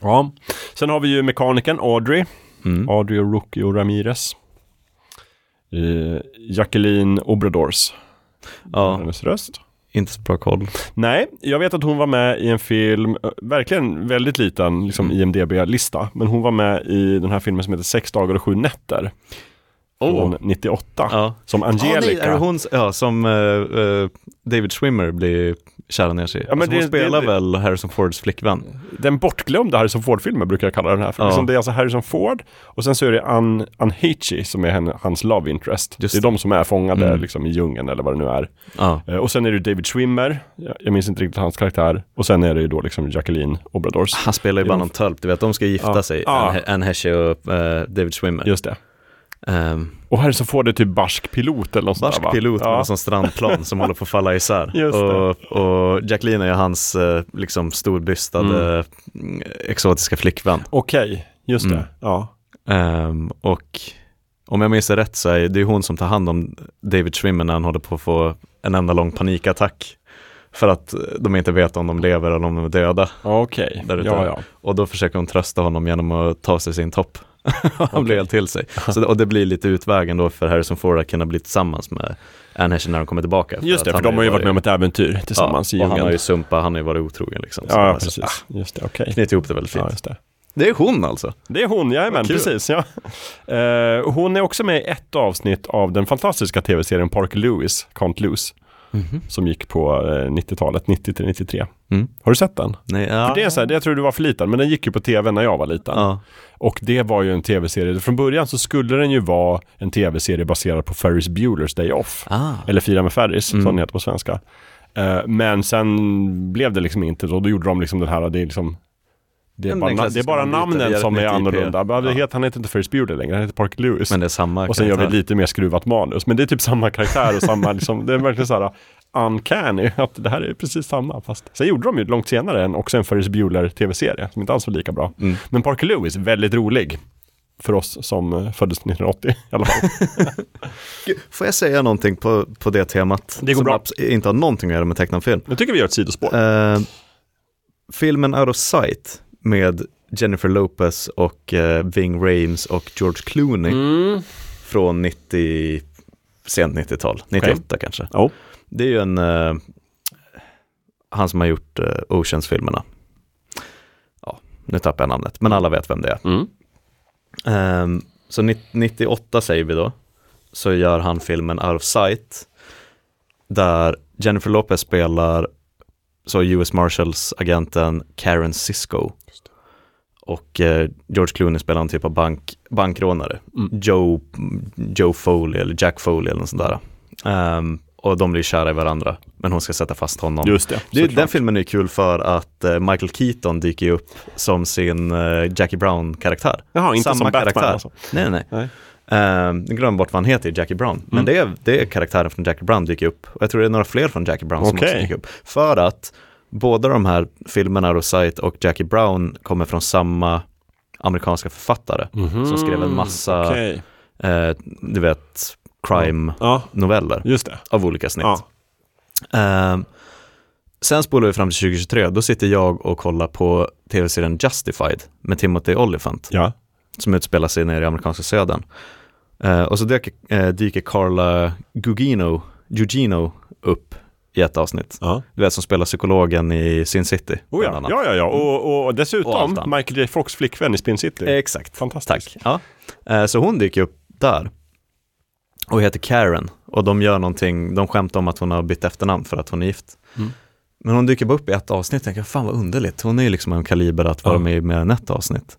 Speaker 3: Ja. Sen har vi ju mekanikern Audrey.
Speaker 4: Mm.
Speaker 3: Audrey och Rookie och Ramirez. Eh, Jacqueline Obradors.
Speaker 4: Ja,
Speaker 3: Hennes röst.
Speaker 4: Inte så bra koll.
Speaker 3: Nej, jag vet att hon var med i en film, verkligen väldigt liten liksom IMDB-lista, men hon var med i den här filmen som heter Sex dagar och sju nätter. Från 98.
Speaker 4: Ja.
Speaker 3: Som
Speaker 4: Ja,
Speaker 3: Angelica.
Speaker 4: nej, är hon, ja, som eh, David Schwimmer blir kär ner sig.
Speaker 3: Ja, men
Speaker 4: alltså, hon
Speaker 3: det-
Speaker 4: spelar
Speaker 3: det-
Speaker 4: väl Harrison Fords flickvän?
Speaker 3: Den bortglömda Harrison Ford-filmen brukar jag kalla den här. För
Speaker 4: Ja.
Speaker 3: liksom det är alltså Harrison Ford och sen så är det Ann, Ann Heche som är henne, hans love interest.
Speaker 4: Just
Speaker 3: det är de som är fångade
Speaker 4: Mm.
Speaker 3: liksom, i djungeln eller vad det nu är.
Speaker 4: Ja.
Speaker 3: Eh, Och sen är det David Schwimmer, jag, jag minns inte riktigt hans karaktär. Och sen är det ju då liksom Jacqueline Obradors.
Speaker 4: Han spelar ju bara någon tölp, du vet, de ska gifta
Speaker 3: Ja.
Speaker 4: sig,
Speaker 3: Ja.
Speaker 4: Anne Heche och eh, David Schwimmer.
Speaker 3: Just det.
Speaker 4: Ehm,
Speaker 3: Och Harrison Ford är typ barsk pilot eller något sånt
Speaker 4: Barsk
Speaker 3: där, va?
Speaker 4: pilot med
Speaker 3: ja.
Speaker 4: en sån strandplan som håller på att falla isär.
Speaker 3: Just det.
Speaker 4: och, och Jacqueline är ju hans eh, liksom storbystade mm. exotiska flickvän.
Speaker 3: Okej, just det.
Speaker 4: Mm.
Speaker 3: Ja.
Speaker 4: Ehm, och om jag minns det rätt så är det hon som tar hand om David Schwimmer när han håller på att få en enda lång panikattack. För att de inte vet om de lever eller om de är döda.
Speaker 3: Okej,
Speaker 4: ute.
Speaker 3: ja ja.
Speaker 4: Och då försöker hon trösta honom genom att ta sig sin topp. Han blir helt till sig. Så, och det blir lite utvägen då för Harrison Ford att kunna bli tillsammans med Anne när de kommer tillbaka.
Speaker 3: Just det, för de har ju varit med om ett äventyr tillsammans
Speaker 4: ja,
Speaker 3: i
Speaker 4: och han
Speaker 3: djungeln.
Speaker 4: har ju sumpat, han har ju varit otrogen liksom. Så
Speaker 3: Ja,
Speaker 4: alltså,
Speaker 3: precis. Just det, okej.
Speaker 4: ah, Knyter ihop det väldigt fint.
Speaker 3: Ja, just det.
Speaker 4: Det är hon alltså.
Speaker 3: Det är hon, jajamän, precis. Ja. Eh, hon är också med i ett avsnitt av den fantastiska tv-serien Parker Lewis, Can't Lose.
Speaker 4: Mhm.
Speaker 3: Som gick på eh, 90-talet, 90 till 93.
Speaker 4: Mm.
Speaker 3: Har du sett den?
Speaker 4: Nej, ja.
Speaker 3: För det är så här, det jag tror du var för liten, men den gick ju på tv när jag var liten.
Speaker 4: Ja.
Speaker 3: Och det var ju en tv-serie. Från början så skulle den ju vara en tv-serie baserad på Ferris Bueller's Day Off.
Speaker 4: Ah.
Speaker 3: Eller Fira med Ferris,
Speaker 4: Mm.
Speaker 3: som den heter på svenska. Eh, men sen blev det liksom inte så. Då gjorde de liksom den här, det är liksom det är, bara, na- det är bara namnen som är annorlunda. Det
Speaker 4: Ja.
Speaker 3: heter, han heter inte Ferris Bueller längre, han heter Parker Lewis.
Speaker 4: Men det är samma
Speaker 3: och sen gör vi
Speaker 4: karaktär.
Speaker 3: lite mer skruvat manus. Men det är typ samma karaktär och samma, liksom, det är verkligen så här uncanny. Att det här är precis samma. Fast sen gjorde de ju långt senare en, också en Ferris Bueller tv-serie som inte alls var lika bra.
Speaker 4: Mm.
Speaker 3: Men Parker Lewis, väldigt rolig. För oss som eh, föddes 1980 i alla fall.
Speaker 4: Får jag säga någonting på, på det temat?
Speaker 3: Det går
Speaker 4: som
Speaker 3: bra.
Speaker 4: inte har någonting att göra med tecknad film.
Speaker 3: Jag tycker vi gör ett sidospår.
Speaker 4: Eh, filmen Out of Sight med Jennifer Lopez och eh, Ving Rhames och George Clooney
Speaker 3: Mm.
Speaker 4: från 90, sent 90-tal, 98 kanske.
Speaker 3: Ja.
Speaker 4: Det är ju en, eh, han som har gjort eh, Oceans-filmerna. Ja, nu tappar jag namnet, men alla vet vem det är.
Speaker 3: Mm.
Speaker 4: Ehm, så 90 98 säger vi då, så gör han filmen Out of Sight, där Jennifer Lopez spelar så US Marshals agenten Karen Cisco. Och eh, George Clooney spelar en typ av bank, bankrånare.
Speaker 3: Mm.
Speaker 4: Joe, Joe Foley eller Jack Foley eller något sånt där. Ehm, och de blir kära i varandra, men hon ska sätta fast honom.
Speaker 3: Just det,
Speaker 4: det den filmen är kul för att eh, Michael Keaton dyker upp som sin eh, Jackie Brown-karaktär.
Speaker 3: Jaha, inte
Speaker 4: Samma
Speaker 3: som Batman
Speaker 4: karaktär.
Speaker 3: alltså.
Speaker 4: Nej, nej.
Speaker 3: Nej.
Speaker 4: Ehm, jag glömmer bort vad han heter Jackie Brown. Men
Speaker 3: Mm.
Speaker 4: det, är, det är karaktären från Jackie Brown dyker upp. Och jag tror det är några fler från Jackie Brown som också dyker upp. För att båda de här filmerna, Sight och Jackie Brown, kommer från samma amerikanska författare.
Speaker 3: Mhm,
Speaker 4: Som skrev en massa,
Speaker 3: okej.
Speaker 4: eh, du vet, crime-noveller.
Speaker 3: Det.
Speaker 4: Av olika snitt.
Speaker 3: Ja.
Speaker 4: Ehm, sen spolar vi fram till 2023. Då sitter jag och kollar på tv-serien Justified med Timothy Olyphant.
Speaker 3: Ja.
Speaker 4: som utspelar sig nere i amerikanska södern. Eh, och så dyker, eh, dyker Carla Gugino, Gugino upp i ett avsnitt. Du vet som spelar psykologen i Sin City.
Speaker 3: Oh ja, ja, ja, ja. Och, och
Speaker 4: Och
Speaker 3: dessutom
Speaker 4: annat.
Speaker 3: Michael J. Fox flickvän i Spin City.
Speaker 4: Exakt.
Speaker 3: Fantastiskt.
Speaker 4: Ja. Eh, Så hon dyker upp där och heter Karen och de gör någonting, de skämtar om att hon har bytt efternamn för att hon är gift.
Speaker 3: Mm.
Speaker 4: Men hon dyker bara upp i ett avsnitt och tänker, fan vad underligt, hon är ju liksom en kaliber att vara
Speaker 3: Ja.
Speaker 4: med i mer än ett avsnitt.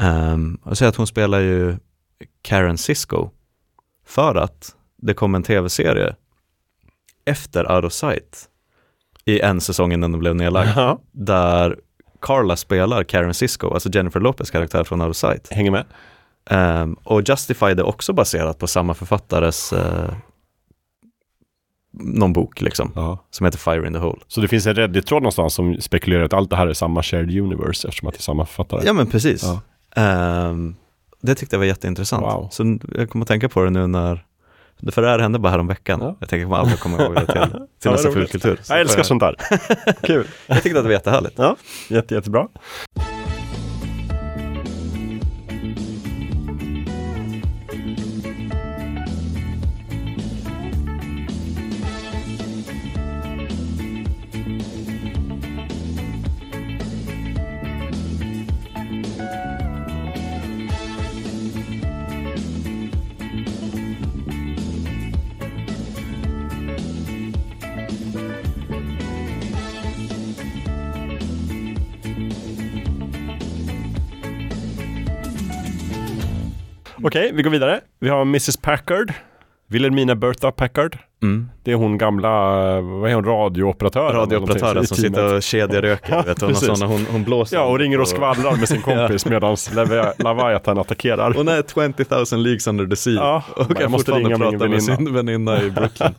Speaker 4: Um, och så att hon spelar ju Karen Cisco för att det kom en tv-serie efter Out of Sight i en säsong innan den blev nedlagd,
Speaker 3: Ja.
Speaker 4: där Carla spelar Karen Cisco, alltså Jennifer Lopez karaktär från Out of Sight.
Speaker 3: Hänger med.
Speaker 4: Ehm, och Justified är också baserat på samma författares eh, någon bok liksom, som heter Fire in the Hole.
Speaker 3: Så det finns en Reddit-tråd någonstans som spekulerar att allt det här är samma shared universe eftersom att det är samma författare.
Speaker 4: Ja men precis.
Speaker 3: Ja.
Speaker 4: Ehm, det tyckte jag var jätteintressant.
Speaker 3: Wow.
Speaker 4: Så jag kommer att tänka på det nu när, för det här hände bara härom veckan. Jag tänker att jag aldrig kommer ihåg det till, till
Speaker 3: Ja,
Speaker 4: nästa fulkultur.
Speaker 3: Jag älskar sånt där. Kul.
Speaker 4: jag tyckte att det var jättehärligt.
Speaker 3: Ja, jätte, jättebra. Okej, vi går vidare. Vi har Mrs Packard. Wilhelmina Bertha Packard.
Speaker 4: Mm.
Speaker 3: Det är hon gamla, vad är hon, radiooperatören?
Speaker 4: Radiooperatören som sitter och kedjeröker, vet du, sån, hon, hon blåser.
Speaker 3: Ja, och ringer och skvallrar med sin kompis medan Levi- Leviathan attackerar.
Speaker 4: Hon är 20 000 leagues under the sea
Speaker 3: Ja,
Speaker 4: och
Speaker 3: jag
Speaker 4: kan
Speaker 3: måste
Speaker 4: fortfarande prata med
Speaker 3: väninna.
Speaker 4: sin väninna i Brooklyn.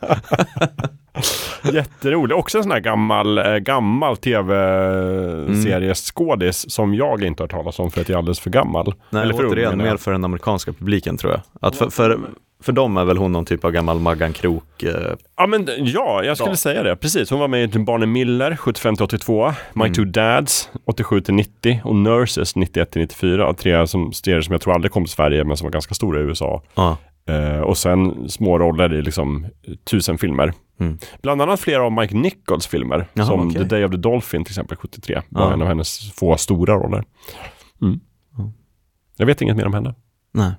Speaker 3: Jätterolig. Också en sån här gammal, eh, gammal tv-serieskådis som jag inte har talas om för att jag är alldeles för gammal.
Speaker 4: Nej,
Speaker 3: Eller för ung,
Speaker 4: återigen,
Speaker 3: jag.
Speaker 4: mer för den amerikanska publiken tror jag. Att för, för, för dem är väl hon någon typ av gammal Maggan Krok. Eh,
Speaker 3: Ja, men ja, jag skulle
Speaker 4: Ja.
Speaker 3: säga det. Precis. Hon var med i Barney Miller 75-82, My Two Dads 87-90 och Nurses 91-94. Tre som serier som jag tror aldrig kom till Sverige men som var ganska stora i USA.
Speaker 4: ja.
Speaker 3: Eh, och sen små roller i liksom tusen filmer.
Speaker 4: Mm.
Speaker 3: Bland annat flera av Mike Nichols filmer.
Speaker 4: Jaha,
Speaker 3: som
Speaker 4: okej.
Speaker 3: The Day of the Dolphin till exempel 73. Var
Speaker 4: Ja.
Speaker 3: en av hennes få stora roller. Mm. Jag vet inget mer om henne.
Speaker 4: Nej.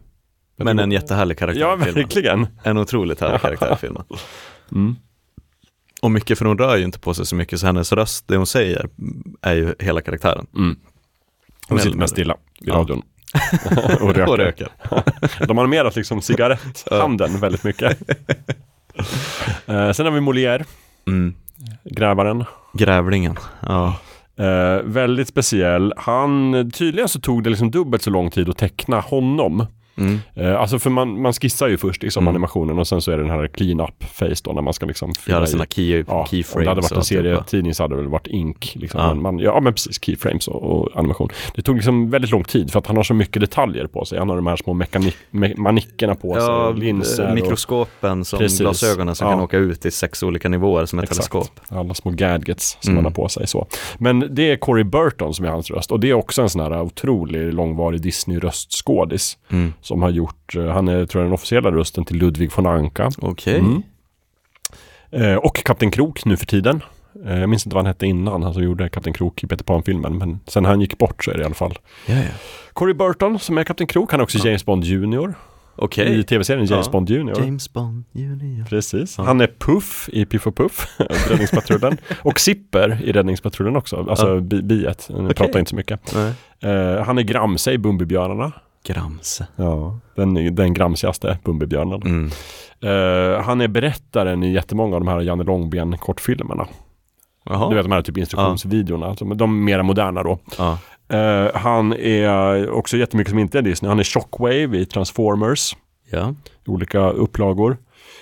Speaker 4: Men en jättehärlig karaktär
Speaker 3: Ja,
Speaker 4: i
Speaker 3: verkligen.
Speaker 4: En otroligt härlig karaktär i filmen.
Speaker 3: Mm.
Speaker 4: Och mycket, för hon rör ju inte på sig så mycket, så hennes röst, det hon säger, är ju hela karaktären.
Speaker 3: Mm. Hon sitter mest stilla
Speaker 4: Ja.
Speaker 3: radion. och röker.
Speaker 4: Och röker.
Speaker 3: De animerat liksom cigaretthandeln väldigt mycket. Eh, sen har vi Molière,
Speaker 4: Mm.
Speaker 3: grävaren.
Speaker 4: Grävlingen, ja.
Speaker 3: Eh, väldigt speciell. Han, tydligen så tog det liksom dubbelt så lång tid att teckna honom.
Speaker 4: Mm.
Speaker 3: Eh, alltså för man, man skissar ju först liksom
Speaker 4: Mm.
Speaker 3: animationen och sen så är det den här clean up face då när man ska liksom fylla i.
Speaker 4: sina key,
Speaker 3: Ja, om
Speaker 4: keyframes.
Speaker 3: det hade varit
Speaker 4: och
Speaker 3: en serietidning så hade det väl varit ink. Liksom.
Speaker 4: Ja.
Speaker 3: Men man, ja men precis, keyframes och, och animation. Det tog liksom väldigt lång tid för att han har så mycket detaljer på sig. Han har de här små me, manickerna på sig,
Speaker 4: Ja,
Speaker 3: och linser.
Speaker 4: mikroskopen som
Speaker 3: Precis.
Speaker 4: glasögonen som
Speaker 3: Ja.
Speaker 4: kan åka ut i sex olika nivåer som ett
Speaker 3: Exakt.
Speaker 4: teleskop.
Speaker 3: Alla små gadgets som
Speaker 4: Mm.
Speaker 3: han har på sig. så. Men det är Corey Burton som är hans röst. Och det är också en sån här otrolig långvarig Disney-röstskådis.
Speaker 4: Mm.
Speaker 3: Som har gjort, eh, han är tror jag den officiella rösten till Ludvig von Anka.
Speaker 4: Okej.
Speaker 3: Mm. Eh, och Kapten Krok nu för tiden. Eh, jag minns inte vad han hette innan, han som gjorde Kapten Krok i Peter Pan-filmen. Men sen han gick bort så är det i alla fall.
Speaker 4: Ja, ja.
Speaker 3: Corey Burton som är Kapten Krok, han är också James Bond Junior.
Speaker 4: Okej.
Speaker 3: I tv-serien James
Speaker 4: Ja.
Speaker 3: Bond Junior.
Speaker 4: James Bond Junior.
Speaker 3: Precis. Han är Puff i Piff och Puff, Räddningspatrullen. och Zipper i Räddningspatrullen också, alltså
Speaker 4: Ja.
Speaker 3: bi biet. Han pratar inte så mycket.
Speaker 4: Nej.
Speaker 3: Eh, han är Gramse i Bumbibjörnarna.
Speaker 4: Gramse.
Speaker 3: Ja, den, den gramsigaste Bumbibjörnen.
Speaker 4: Mm.
Speaker 3: Eh, han är berättaren i jättemånga av de här Janne Långben-kortfilmerna. Du vet de här typ instruktionsvideorna, alltså, de mera moderna då.
Speaker 4: Ja.
Speaker 3: Eh, han är också jättemycket som inte är Disney. Han är Shockwave i Transformers.
Speaker 4: Ja.
Speaker 3: I olika upplagor.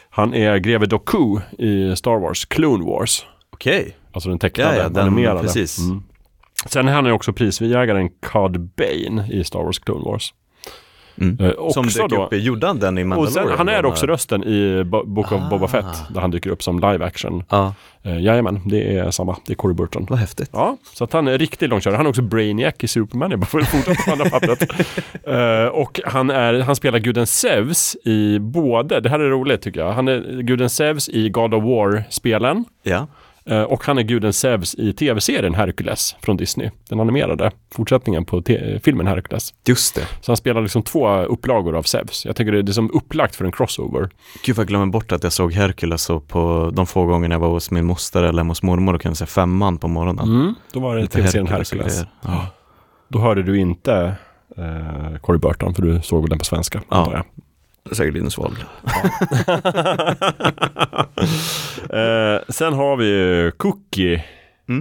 Speaker 3: Han är greve Doku i Star Wars, Clone Wars.
Speaker 4: Okej.
Speaker 3: Alltså den tecknade,
Speaker 4: Ja, ja, den-
Speaker 3: animerade.
Speaker 4: precis.
Speaker 3: Mm. Sen är han också prisjägaren Cad Bane i Star Wars Clone Wars.
Speaker 4: Mm.
Speaker 3: Eh,
Speaker 4: Som dök
Speaker 3: då-
Speaker 4: upp i, gjorde han den i
Speaker 3: och
Speaker 4: Mandalorian?
Speaker 3: sen, han är också rösten i Bo- Book of Boba
Speaker 4: Ah.
Speaker 3: Fett, där han dyker upp som live action.
Speaker 4: Ja.
Speaker 3: Uh, jajamän, det är samma. Det är Corey Burton.
Speaker 4: Vad häftigt.
Speaker 3: Ja, så att han är riktigt långkörare. Han är också Brainiac i Superman. Jag bara får fortsätta på andra pappret. Eh, och han, är, han spelar guden Zeus i både, det här är roligt tycker jag, han är guden Zeus i God of War-spelen.
Speaker 4: Ja.
Speaker 3: Eh, och han är guden Zeus i tv-serien Hercules från Disney. Den animerade fortsättningen på filmen Hercules.
Speaker 4: Just det.
Speaker 3: Så han spelar liksom två upplagor av Zeus. Jag tycker det är, som upplagt för en crossover.
Speaker 4: Gud jag glömmer bort att jag såg Hercules och på de få gångerna jag var hos min moster eller hos mormor och kunde se femman på morgonen.
Speaker 3: Mm, då var det tv-serien
Speaker 4: Hercules
Speaker 3: Hercules.
Speaker 4: Ja.
Speaker 3: Då hörde du inte eh, Corey Burton, för du såg den på svenska. antar
Speaker 4: Säkert Linus Wahl.
Speaker 3: eh, sen har vi ju Cookie,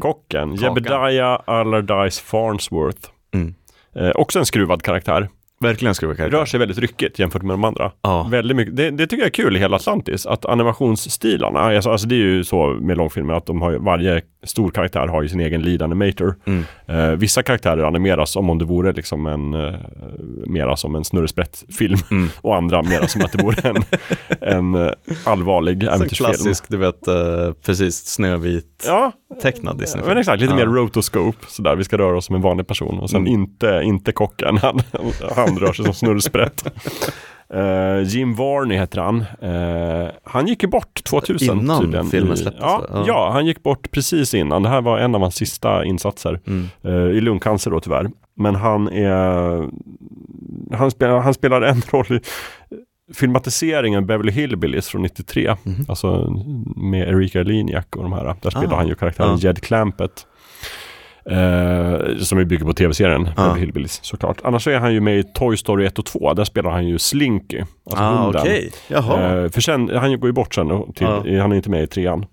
Speaker 3: kocken,
Speaker 4: Mm. Kakan.
Speaker 3: Jebediah Allardyce Farnsworth.
Speaker 4: Mm.
Speaker 3: Eh, också en skruvad karaktär.
Speaker 4: Verkligen skruvad karaktär.
Speaker 3: Rör sig väldigt ryckigt jämfört med de andra.
Speaker 4: Ja.
Speaker 3: Väldigt mycket. Det, det tycker jag är kul i hela Atlantis, att animationsstilarna, alltså, alltså det är ju så med långfilmer att de har varje stor karaktär har ju sin egen lead animator.
Speaker 4: Mm.
Speaker 3: Eh, vissa karaktärer animeras som om det vore liksom en, eh, mera som en snurresprätt-film
Speaker 4: Mm.
Speaker 3: och andra mera som att det vore en, en eh, allvarlig äventyrsfilm.
Speaker 4: klassisk, du vet, eh, precis snövit
Speaker 3: Ja,
Speaker 4: tecknad Disney.
Speaker 3: men exakt, lite
Speaker 4: ja.
Speaker 3: mer rotoscope sådär. Vi ska röra oss som en vanlig person och sen
Speaker 4: Mm.
Speaker 3: inte, inte kocken. Han, han rör sig som snurrsprätt. Eh, Jim Varney heter han. Eh, han gick ju bort 2000
Speaker 4: Innan
Speaker 3: tydligen.
Speaker 4: filmen släpptes,
Speaker 3: Ja?
Speaker 4: Ja.
Speaker 3: ja, han gick bort precis innan. Det här var en av hans sista insatser.
Speaker 4: Mm.
Speaker 3: Eh, I lungcancer då tyvärr. Men han är... Han spelar, han spelar en roll i filmatiseringen Beverly Hillbillies från 93.
Speaker 4: Mhm.
Speaker 3: Alltså med Erika Liniak och de här. Där spelar
Speaker 4: Ah.
Speaker 3: han ju karaktären
Speaker 4: Ja.
Speaker 3: Jed Clampett. Eh, som bygger på tv-serien. Beverly Hillbillies såklart. Annars är han ju med i Toy Story 1 och 2. Där spelar han ju Slinky. Alltså
Speaker 4: Ah,
Speaker 3: hunden.
Speaker 4: Jaha.
Speaker 3: Eh, för sen, han går ju bort sen till,
Speaker 4: Ja.
Speaker 3: han är inte med i trean.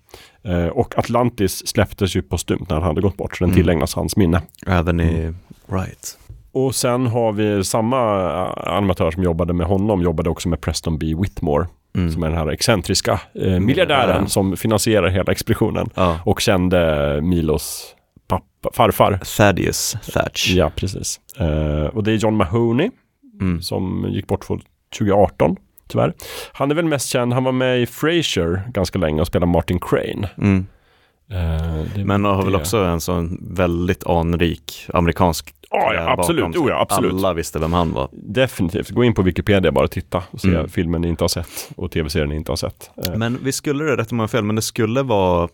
Speaker 3: Eh, och Atlantis släpptes ju postumt när han hade gått bort, så den
Speaker 4: Mm.
Speaker 3: tillägnas hans minne.
Speaker 4: Även i,
Speaker 3: Mm.
Speaker 4: right.
Speaker 3: Och sen har vi samma eh, animatör som jobbade med honom, jobbade också med Preston B. Whitmore.
Speaker 4: Mm.
Speaker 3: Som är den här excentriska eh, miljardären som finansierar hela expeditionen.
Speaker 4: Ja.
Speaker 3: Och kände Milos pappa, farfar.
Speaker 4: Thaddeus Thatch.
Speaker 3: Ja, precis. Eh, och det är John Mahoney
Speaker 4: Mm.
Speaker 3: som gick bort för 2018, tyvärr. Han är väl mest känd, han var med i Frasier ganska länge och spelade Martin Crane.
Speaker 4: Mm.
Speaker 3: Eh,
Speaker 4: Men har väl också en sån väldigt anrik amerikansk
Speaker 3: Ja, ja, absolut. Jo, ja, absolut.
Speaker 4: Alla visste vem han var.
Speaker 3: Definitivt. Gå in på Wikipedia bara och titta och se
Speaker 4: Mm.
Speaker 3: filmen ni inte har sett och tv-serien ni inte har sett. Eh,
Speaker 4: Men vi skulle rätt om jag fel, men det skulle vara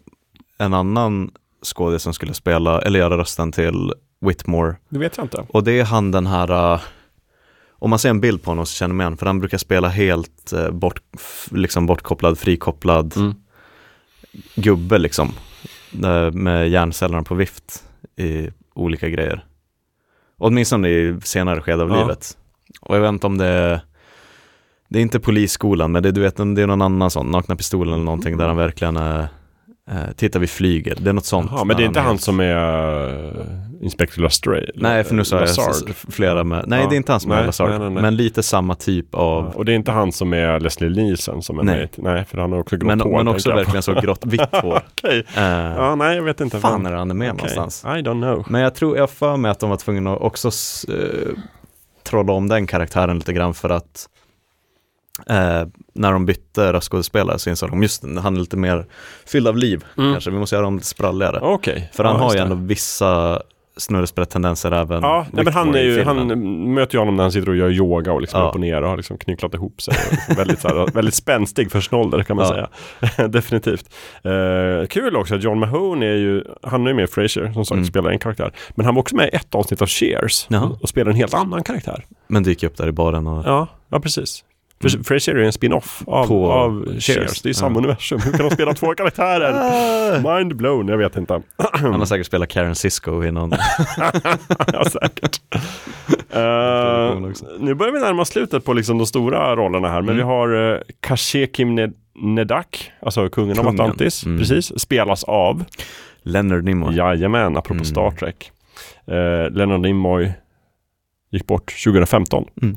Speaker 4: en annan skådis som skulle spela, eller göra rösten till Whitmore.
Speaker 3: Det vet jag inte.
Speaker 4: Och det är han den här, uh, om man ser en bild på honom så känner man igen, för han brukar spela helt uh, bort, liksom bortkopplad, frikopplad
Speaker 3: Mm.
Speaker 4: gubbe liksom. Uh, med hjärncellerna på vift i olika grejer. Åtminstone i senare skede av
Speaker 3: Ja.
Speaker 4: livet. Och jag vet inte om det är det är inte polisskolan, men det, du vet, det är någon annan sån, Nakna Pistolen eller någonting där han verkligen är, eh, titta vi flyger, det är något sånt.
Speaker 3: Jaha, men det är inte han
Speaker 4: helt-
Speaker 3: som är uh, Inspector Lestray?
Speaker 4: Nej, för nu sa jag flera med, nej
Speaker 3: Ja,
Speaker 4: det är inte han som
Speaker 3: nej,
Speaker 4: är Lazard,
Speaker 3: nej, nej, nej.
Speaker 4: men lite samma typ av,
Speaker 3: Och det är inte han som är Leslie Nielsen som är
Speaker 4: Nej.
Speaker 3: i- Nej, för han har också grått
Speaker 4: men,
Speaker 3: hår.
Speaker 4: men också verkligen så grått, vitt hår.
Speaker 3: Okej.
Speaker 4: Eh,
Speaker 3: Ja, nej, jag vet inte.
Speaker 4: fan är han är med
Speaker 3: Okej.
Speaker 4: någonstans?
Speaker 3: I don't know.
Speaker 4: Men jag tror, jag för mig att de var tvungna att också eh, trolla om den karaktären lite grann för att eh, när de bytte röstskådespelare så insåg de just han är lite mer fylld av liv
Speaker 3: Mm.
Speaker 4: kanske, vi måste göra dem lite spralligare.
Speaker 3: Okej.
Speaker 4: För han
Speaker 3: Ja,
Speaker 4: har ju ändå vissa snurresprätt-tendenser även
Speaker 3: Ja, nej, men han, är ju, han möter ju honom när han sitter och gör yoga och liksom
Speaker 4: Ja.
Speaker 3: upp och ner och har liksom knycklat ihop sig. Liksom väldigt, så här, väldigt spänstig för sin ålder kan man
Speaker 4: Ja.
Speaker 3: säga. Definitivt. Eh, kul också att John Mahone är ju, han är ju med i Frasier som sagt,
Speaker 4: Mm.
Speaker 3: spelar en karaktär. Men han var också med i ett avsnitt av Cheers
Speaker 4: Jaha.
Speaker 3: och spelar en helt annan karaktär.
Speaker 4: Men dyker upp där i baren och
Speaker 3: Ja, ja precis. För Frasier är en spin-off av,
Speaker 4: Mm. På
Speaker 3: av Cheers.
Speaker 4: Cheers.
Speaker 3: Det är samma
Speaker 4: Ja.
Speaker 3: universum. Hur kan de spela två karaktärer? Mind blown, jag vet inte.
Speaker 4: han har säkert spelat Karen Cisco i någon
Speaker 3: ja, säkert. Eh, nu börjar vi närma oss slutet på liksom de stora rollerna här, men
Speaker 4: Mm.
Speaker 3: vi har uh, Kashekim Ned- Nedak, alltså kungen, av
Speaker 4: Kungen.
Speaker 3: Atlantis,
Speaker 4: Mm.
Speaker 3: precis, spelas av
Speaker 4: Leonard Nimoy.
Speaker 3: Jajamän, apropå
Speaker 4: Mm.
Speaker 3: Star Trek. Uh, Leonard Nimoy gick bort 2015.
Speaker 4: Mm.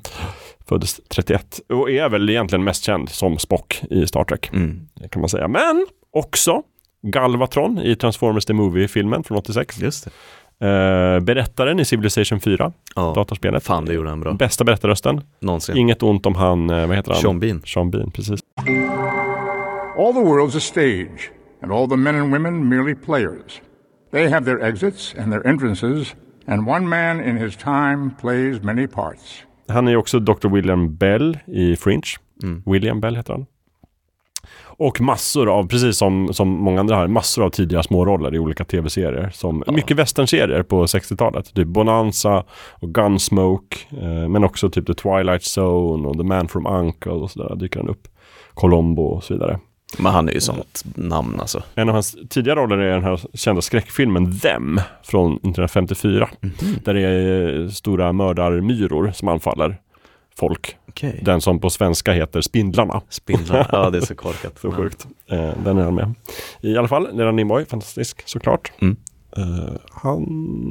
Speaker 3: Föddes 31 och är väl egentligen mest känd som Spock i Star Trek.
Speaker 4: Mm.
Speaker 3: Kan man säga. Men också Galvatron i Transformers The Movie-filmen från 86.
Speaker 4: Just det.
Speaker 3: Eh, berättaren i Civilization 4,
Speaker 4: Ja.
Speaker 3: datorspelet.
Speaker 4: Fan, det gjorde han bra.
Speaker 3: Bästa berättarrösten.
Speaker 4: Någonsin.
Speaker 3: Inget ont om han, eh, vad heter han?
Speaker 4: Sean Bean.
Speaker 3: Sean Bean, precis.
Speaker 16: All the world's a stage, and all the men and women merely players. They have their exits and their entrances, and one man in his time plays many parts.
Speaker 3: Han är också Dr. William Bell i Fringe.
Speaker 4: Mm.
Speaker 3: William Bell heter han. Och massor av, precis som, som många andra här, massor av tidiga småroller i olika tv-serier. Som Mycket westernserier på 60-talet. Typ Bonanza och Gunsmoke. Eh, men också typ The Twilight Zone och The Man from Uncle och sådär dyker han upp. Colombo och så vidare.
Speaker 4: Men han är ju sånt namn alltså.
Speaker 3: En av hans tidiga roller är den här kända skräckfilmen Them från 1954.
Speaker 4: Mhm.
Speaker 3: Där det är stora mördarmyror som anfaller folk.
Speaker 4: Okej.
Speaker 3: Den som på svenska heter Spindlarna.
Speaker 4: Spindlarna, ja det är så korkat.
Speaker 3: så sjukt. Eh, den är han med. I alla fall, Leonard Nimoy, fantastisk såklart.
Speaker 4: Mm.
Speaker 3: Eh, han,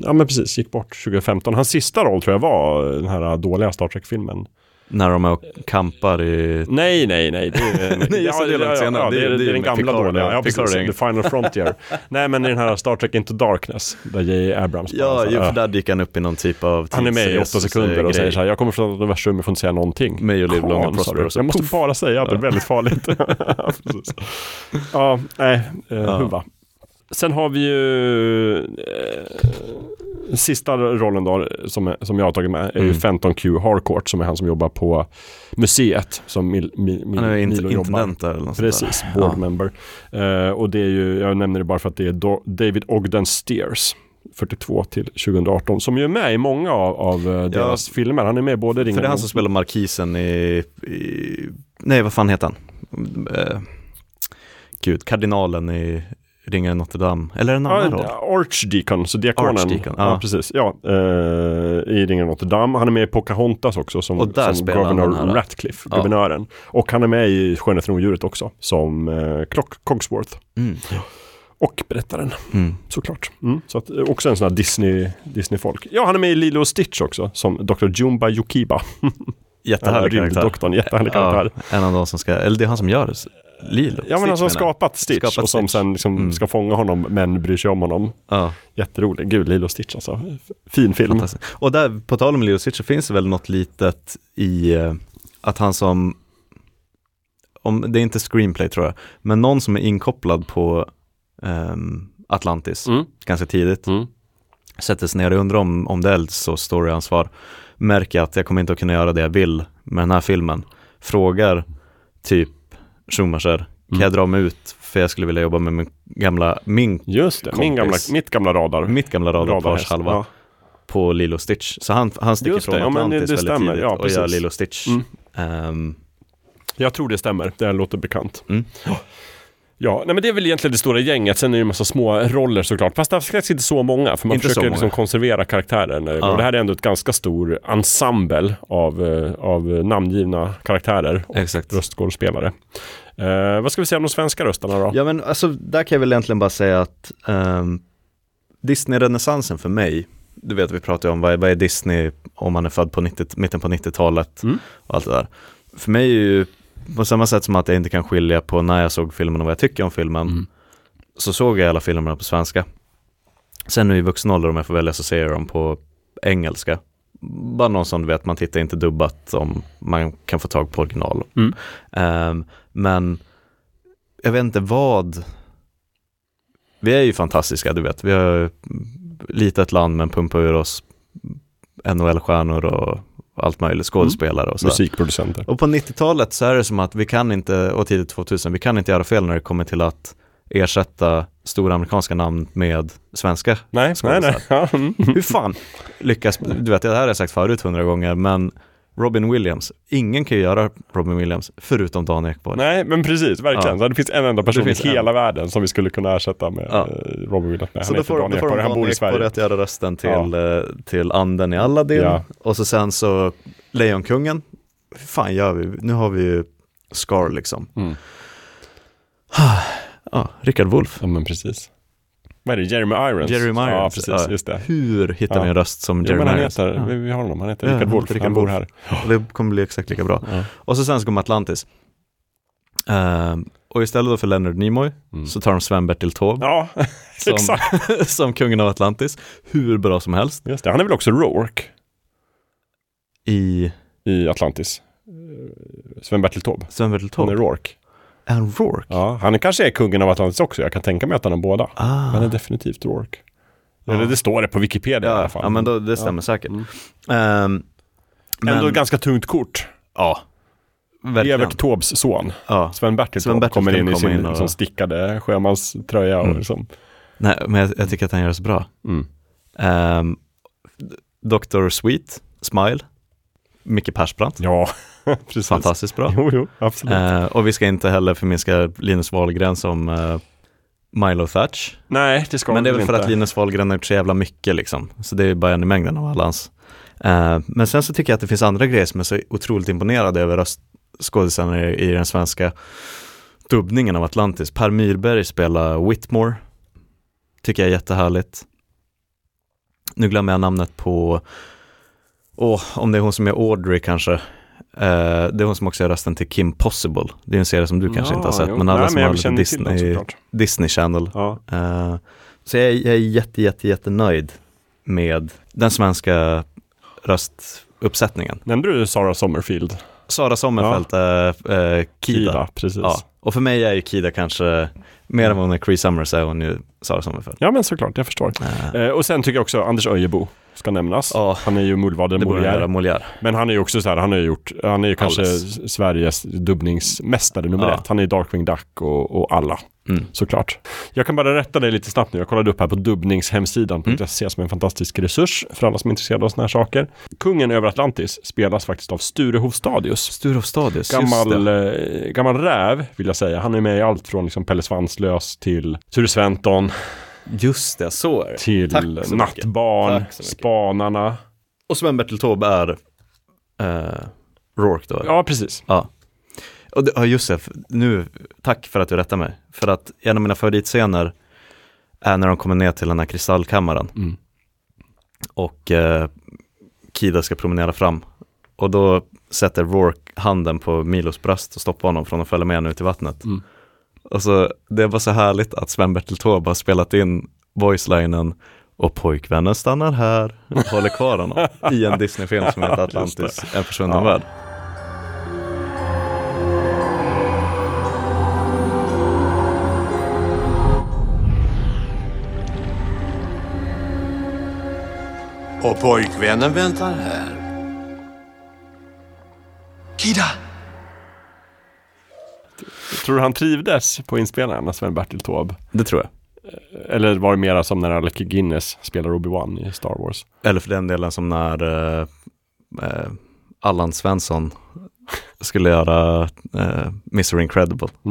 Speaker 3: ja men precis, gick bort 2015. Hans sista roll tror jag var den här dåliga Star Trek-filmen.
Speaker 4: När de är och kampar i...
Speaker 3: Nej, nej, nej. Det är,
Speaker 4: Nej, just det, är långt senare.
Speaker 3: Ja, det, är,
Speaker 4: är
Speaker 3: den gamla dåliga.
Speaker 4: ja.
Speaker 3: Ja, precis. The Final Frontier. nej, men i den här Star Trek Into Darkness. Där J.J. Abrams
Speaker 4: Ja, ju, för där dyker han upp i någon typ av
Speaker 3: Han är med i åtta sekunder och säger så här, jag kommer från universum, jag får inte säga någonting.
Speaker 4: Prosper.
Speaker 3: du.
Speaker 4: Och så
Speaker 3: Jag måste bara säga att det är väldigt farligt. Ja, nej, eh,
Speaker 4: Ja.
Speaker 3: huva. Sen har vi ju eh, sista rollen då som, som jag har tagit med är ju
Speaker 4: Mm.
Speaker 3: Fenton Q Harcourt som är han som jobbar på museet som Mil, Mil, Mil,
Speaker 4: Han är int-
Speaker 3: Milo jobbar.
Speaker 4: intendent där eller något
Speaker 3: Precis,
Speaker 4: där.
Speaker 3: board
Speaker 4: Ja.
Speaker 3: member. Eh, och det är ju, jag nämner det bara för att det är Do- David Ogden Steers 42 till 2018 som ju är med i många av, av eh, deras filmer. Han är med i både Ringen
Speaker 4: För det är han som spelar markisen i, i nej vad fan heter han? Eh, gud, kardinalen i Ringen Notre Dame. Eller en annan roll?
Speaker 3: Ja, Archdeacon, så diakonen.
Speaker 4: Archdeacon,
Speaker 3: ja.
Speaker 4: ja.
Speaker 3: precis. Ja, eh, I Ringen Notre Dame. Han är med i Pocahontas också som,
Speaker 4: Och
Speaker 3: som Governor Ratcliffe,
Speaker 4: Ja.
Speaker 3: guvernören. Och han är med i Skönheten och odjuret också som eh, Clock Cogsworth.
Speaker 4: Mm.
Speaker 3: Och berättaren,
Speaker 4: Mm.
Speaker 3: såklart. Mm. Så att, eh, också en sån här Disney, Disney-folk. Ja, han är med i Lilo och Stitch också, som Dr. Jumba Yukiba.
Speaker 4: Jättehärlig karaktär.
Speaker 3: rymddoktorn, jättehärlig karaktär.
Speaker 4: Ja, en av de som ska, eller det är han som gör Lilo.
Speaker 3: Ja men han som
Speaker 4: jag.
Speaker 3: skapat Stitch
Speaker 4: Skapat
Speaker 3: och som
Speaker 4: Stitch.
Speaker 3: sen liksom
Speaker 4: Mm.
Speaker 3: ska fånga honom men bryr sig om honom.
Speaker 4: Ja.
Speaker 3: Jätterolig. Gud, Lilo Stitch alltså. Fin film.
Speaker 4: Och där, på tal om Leo Stitch, så finns det väl något litet i eh, att han som, om, det är inte screenplay tror jag, men någon som är inkopplad på ehm, Atlantis
Speaker 3: Mm.
Speaker 4: ganska tidigt, sätter sig ner och undrar om, om det är så storyansvar, märker att jag kommer inte att kunna göra det jag vill med den här filmen, frågar typ Schumacher, kan
Speaker 3: Mm.
Speaker 4: jag dra mig ut för jag skulle vilja jobba med min gamla, min
Speaker 3: Just det, min gamla,
Speaker 4: kompis.
Speaker 3: mitt gamla radar.
Speaker 4: mitt gamla halva
Speaker 3: ja.
Speaker 4: på Lilo Stitch. Så han, han sticker
Speaker 3: Just
Speaker 4: från
Speaker 3: det, ja, men det-
Speaker 4: Atlantis
Speaker 3: det
Speaker 4: väldigt
Speaker 3: stämmer.
Speaker 4: tidigt
Speaker 3: Ja,
Speaker 4: och gör. Lilo Stitch.
Speaker 3: Mm.
Speaker 4: Ehm,
Speaker 3: Jag tror det stämmer, det låter bekant.
Speaker 4: Mm.
Speaker 3: Ja, nej men det är väl egentligen det stora gänget. Sen är det ju en massa små roller såklart. Fast det är faktiskt inte så många. För man
Speaker 4: Inte
Speaker 3: försöker liksom konservera karaktären.
Speaker 4: Ja.
Speaker 3: Och det här är ändå ett ganska stor ensemble av, eh, av namngivna karaktärer och
Speaker 4: Exakt.
Speaker 3: röstskådespelare. Eh, vad ska vi säga om de svenska röstarna då?
Speaker 4: ja men alltså där kan jag väl egentligen bara säga att um, Disney-renässansen för mig, du vet vi pratar ju om vad är, vad är Disney om man är född på 90, mitten på 90-talet
Speaker 3: Mm.
Speaker 4: och allt det där. För mig är ju på samma sätt som att jag inte kan skilja på när jag såg filmen och vad jag tycker om filmen,
Speaker 3: Mm.
Speaker 4: så såg jag alla filmerna på svenska. Sen nu i vuxen ålder om jag får välja så ser jag dem på engelska. Bara någon som du vet, man tittar inte dubbat om man kan få tag på original.
Speaker 3: Mm.
Speaker 4: Ehm, men jag vet inte vad vi är ju fantastiska, du vet. Vi har litet land men pumpar ur oss NHL-stjärnor och allt möjligt, skådespelare och sådär.
Speaker 3: Musikproducenter.
Speaker 4: Och på 90-talet så är det som att vi kan inte, och tidigt 2000, vi kan inte göra fel när det kommer till att ersätta stora amerikanska namn med svenska
Speaker 3: Nej, nej, nej. Ja, mm.
Speaker 4: Hur fan lyckas, du vet det här har jag sagt förut hundra gånger, men Robin Williams, ingen kan ju göra Robin Williams förutom Dan Ekborg.
Speaker 3: Nej, men precis, verkligen.
Speaker 4: Ja.
Speaker 3: Det finns en enda person i hela
Speaker 4: en.
Speaker 3: världen som vi skulle kunna ersätta med
Speaker 4: Ja.
Speaker 3: eh, Robin Williams. Nej,
Speaker 4: Så då får,
Speaker 3: Dan Ekborg, han bor i Sverige.
Speaker 4: att göra rösten till,
Speaker 3: Ja.
Speaker 4: eh, till anden i Aladdin.
Speaker 3: Ja.
Speaker 4: Och så sen så Lejonkungen. Hur fan gör vi? Nu har vi ju Scar liksom.
Speaker 3: Mm.
Speaker 4: Ja, Rickard Wolff.
Speaker 3: Ja, men precis. Vad är det? Jeremy Irons?
Speaker 4: Jeremy Irons.
Speaker 3: Ja, precis. Just det.
Speaker 4: Hur hittar
Speaker 3: Ja.
Speaker 4: vi en röst som
Speaker 3: Jo,
Speaker 4: Jeremy
Speaker 3: men han
Speaker 4: Irons?
Speaker 3: heter,
Speaker 4: Ja.
Speaker 3: vi, har honom, han heter
Speaker 4: Ja,
Speaker 3: Rickard
Speaker 4: han
Speaker 3: Wolff. Han bor här.
Speaker 4: Och det kommer bli exakt lika bra.
Speaker 3: Ja.
Speaker 4: Och så sen så kommer Atlantis. Ehm, Och istället för Leonard Nimoy så tar de Sven-Bertil Taube
Speaker 3: Ja,
Speaker 4: som,
Speaker 3: exakt.
Speaker 4: som kungen av Atlantis. Hur bra som helst.
Speaker 3: Just det, han är väl också Rourke
Speaker 4: I
Speaker 3: i Atlantis. Eh, Sven-Bertil Taube.
Speaker 4: Sven-Bertil
Speaker 3: Han är
Speaker 4: Taube.
Speaker 3: Rourke.
Speaker 4: Han Rourke?
Speaker 3: Ja, han kanske är kungen av Atlantis också. Jag kan tänka mig att han är båda.
Speaker 4: Ah.
Speaker 3: Men är definitivt Rourke. Eller det står det på Wikipedia i alla
Speaker 4: Ja,
Speaker 3: fall.
Speaker 4: ja men då, det stämmer
Speaker 3: Ja.
Speaker 4: säkert.
Speaker 3: Mm.
Speaker 4: Ehm,
Speaker 3: Ändå
Speaker 4: men-
Speaker 3: ett ganska tungt kort.
Speaker 4: Ja, verkligen.
Speaker 3: Evert Taubes son.
Speaker 4: Ja.
Speaker 3: Sven-Bertil Taube
Speaker 4: Sven-Bertil
Speaker 3: kommer in i sin
Speaker 4: in och-
Speaker 3: liksom, stickade sjömanströja. Och
Speaker 4: Mm.
Speaker 3: liksom.
Speaker 4: Nej, men jag, jag tycker att han gör det så bra.
Speaker 3: Mm.
Speaker 4: Um, Dr. Sweet, Smile, Micke Persbrandt.
Speaker 3: Ja.
Speaker 4: Fantastiskt bra.
Speaker 3: Jo, jo, absolut.
Speaker 4: Eh, och vi ska inte heller förminska Linus Wahlgren som eh, Milo Thatch.
Speaker 3: Nej, det ska
Speaker 4: Men det är
Speaker 3: vi
Speaker 4: väl för
Speaker 3: inte.
Speaker 4: att Linus Wahlgren har gjort så jävla mycket liksom. Så det är bara en i mängden av alla hans. Eh, men sen så tycker jag att det finns andra grejer som är så otroligt imponerade över röstskådisarna i, i den svenska dubbningen av Atlantis. Per Myrberg spelar Whitmore. Tycker jag är jättehärligt. Nu glömmer jag namnet på, åh, om det är hon som är Audrey kanske. Eh, det är hon som också är rösten till Kim Possible. Det är en serie som du kanske
Speaker 3: Ja,
Speaker 4: inte har sett,
Speaker 3: jo.
Speaker 4: men alla
Speaker 3: Nej,
Speaker 4: som
Speaker 3: men
Speaker 4: har Disney,
Speaker 3: såklart.
Speaker 4: Disney Channel.
Speaker 3: Ja.
Speaker 4: Eh, så jag är, jag är jätte, jätte, jättenöjd med den svenska röstuppsättningen.
Speaker 3: Nämnde du Sara Sommerfield?
Speaker 4: Sara Sommerfeld är eh, Kida.
Speaker 3: Kida, precis.
Speaker 4: Ja. Och för mig är ju Kida kanske, mer än vad hon är Cree Summers är hon ju Sara Sommerfeld.
Speaker 3: Ja men såklart, jag förstår. Eh, och sen tycker jag också Anders Öjebo ska nämnas.
Speaker 4: Ja.
Speaker 3: Han är ju mullvaden Molière.
Speaker 4: Molière.
Speaker 3: Men han är ju också så här, han har ju gjort, han är ju kanske
Speaker 4: Alldeles.
Speaker 3: Sveriges dubbningsmästare nummer
Speaker 4: Ja.
Speaker 3: ett. Han är Darkwing Duck och, och alla.
Speaker 4: Mm.
Speaker 3: Såklart. Jag kan bara rätta dig lite snabbt nu. Jag kollade upp här på dubbningshemsidan.se
Speaker 4: Mm.
Speaker 3: som är en fantastisk resurs för alla som är intresserade av sådana här saker. Kungen över Atlantis spelas faktiskt av Sture Hovstadius.
Speaker 4: Sture Hovstadius,
Speaker 3: Gammal, eh, gammal räv vill jag säga. Han är med i allt från liksom Pelle Svanslös till Ture Sventon
Speaker 4: Just det, så är det.
Speaker 3: till
Speaker 4: Tack.
Speaker 3: Nattbarn,
Speaker 4: Tack.
Speaker 3: Spanarna.
Speaker 4: Och Sven-Bertil Taube är eh, Rourke då?
Speaker 3: Ja, precis.
Speaker 4: Ja. Och det, ja, just det, nu, tack för att du rättar mig. För att en av mina favoritscener är när de kommer ner till den här kristallkammaren.
Speaker 3: Mm.
Speaker 4: Och eh, Kida ska promenera fram. Och då sätter Rourke handen på Milos bröst och stoppar honom från att följa med henne ut i vattnet.
Speaker 3: Mm.
Speaker 4: Och så, det var så härligt att Sven-Bertil Taube har spelat in voicelinen och pojkvännen stannar här och håller kvar honom i en Disney-film som heter. Atlantis, en försvunnen
Speaker 3: Ja.
Speaker 4: värld.
Speaker 17: Och pojkvännen väntar här.
Speaker 10: Kida!
Speaker 3: Tror du han trivdes på inspelningarna, Sven-Bertil Taube?
Speaker 4: Det tror jag.
Speaker 3: Eller var det mera som när Alec Guinness spelar Obi-Wan i Star Wars?
Speaker 4: Eller för den delen som när eh, eh, Allan Svensson skulle göra eh, Mr Incredible.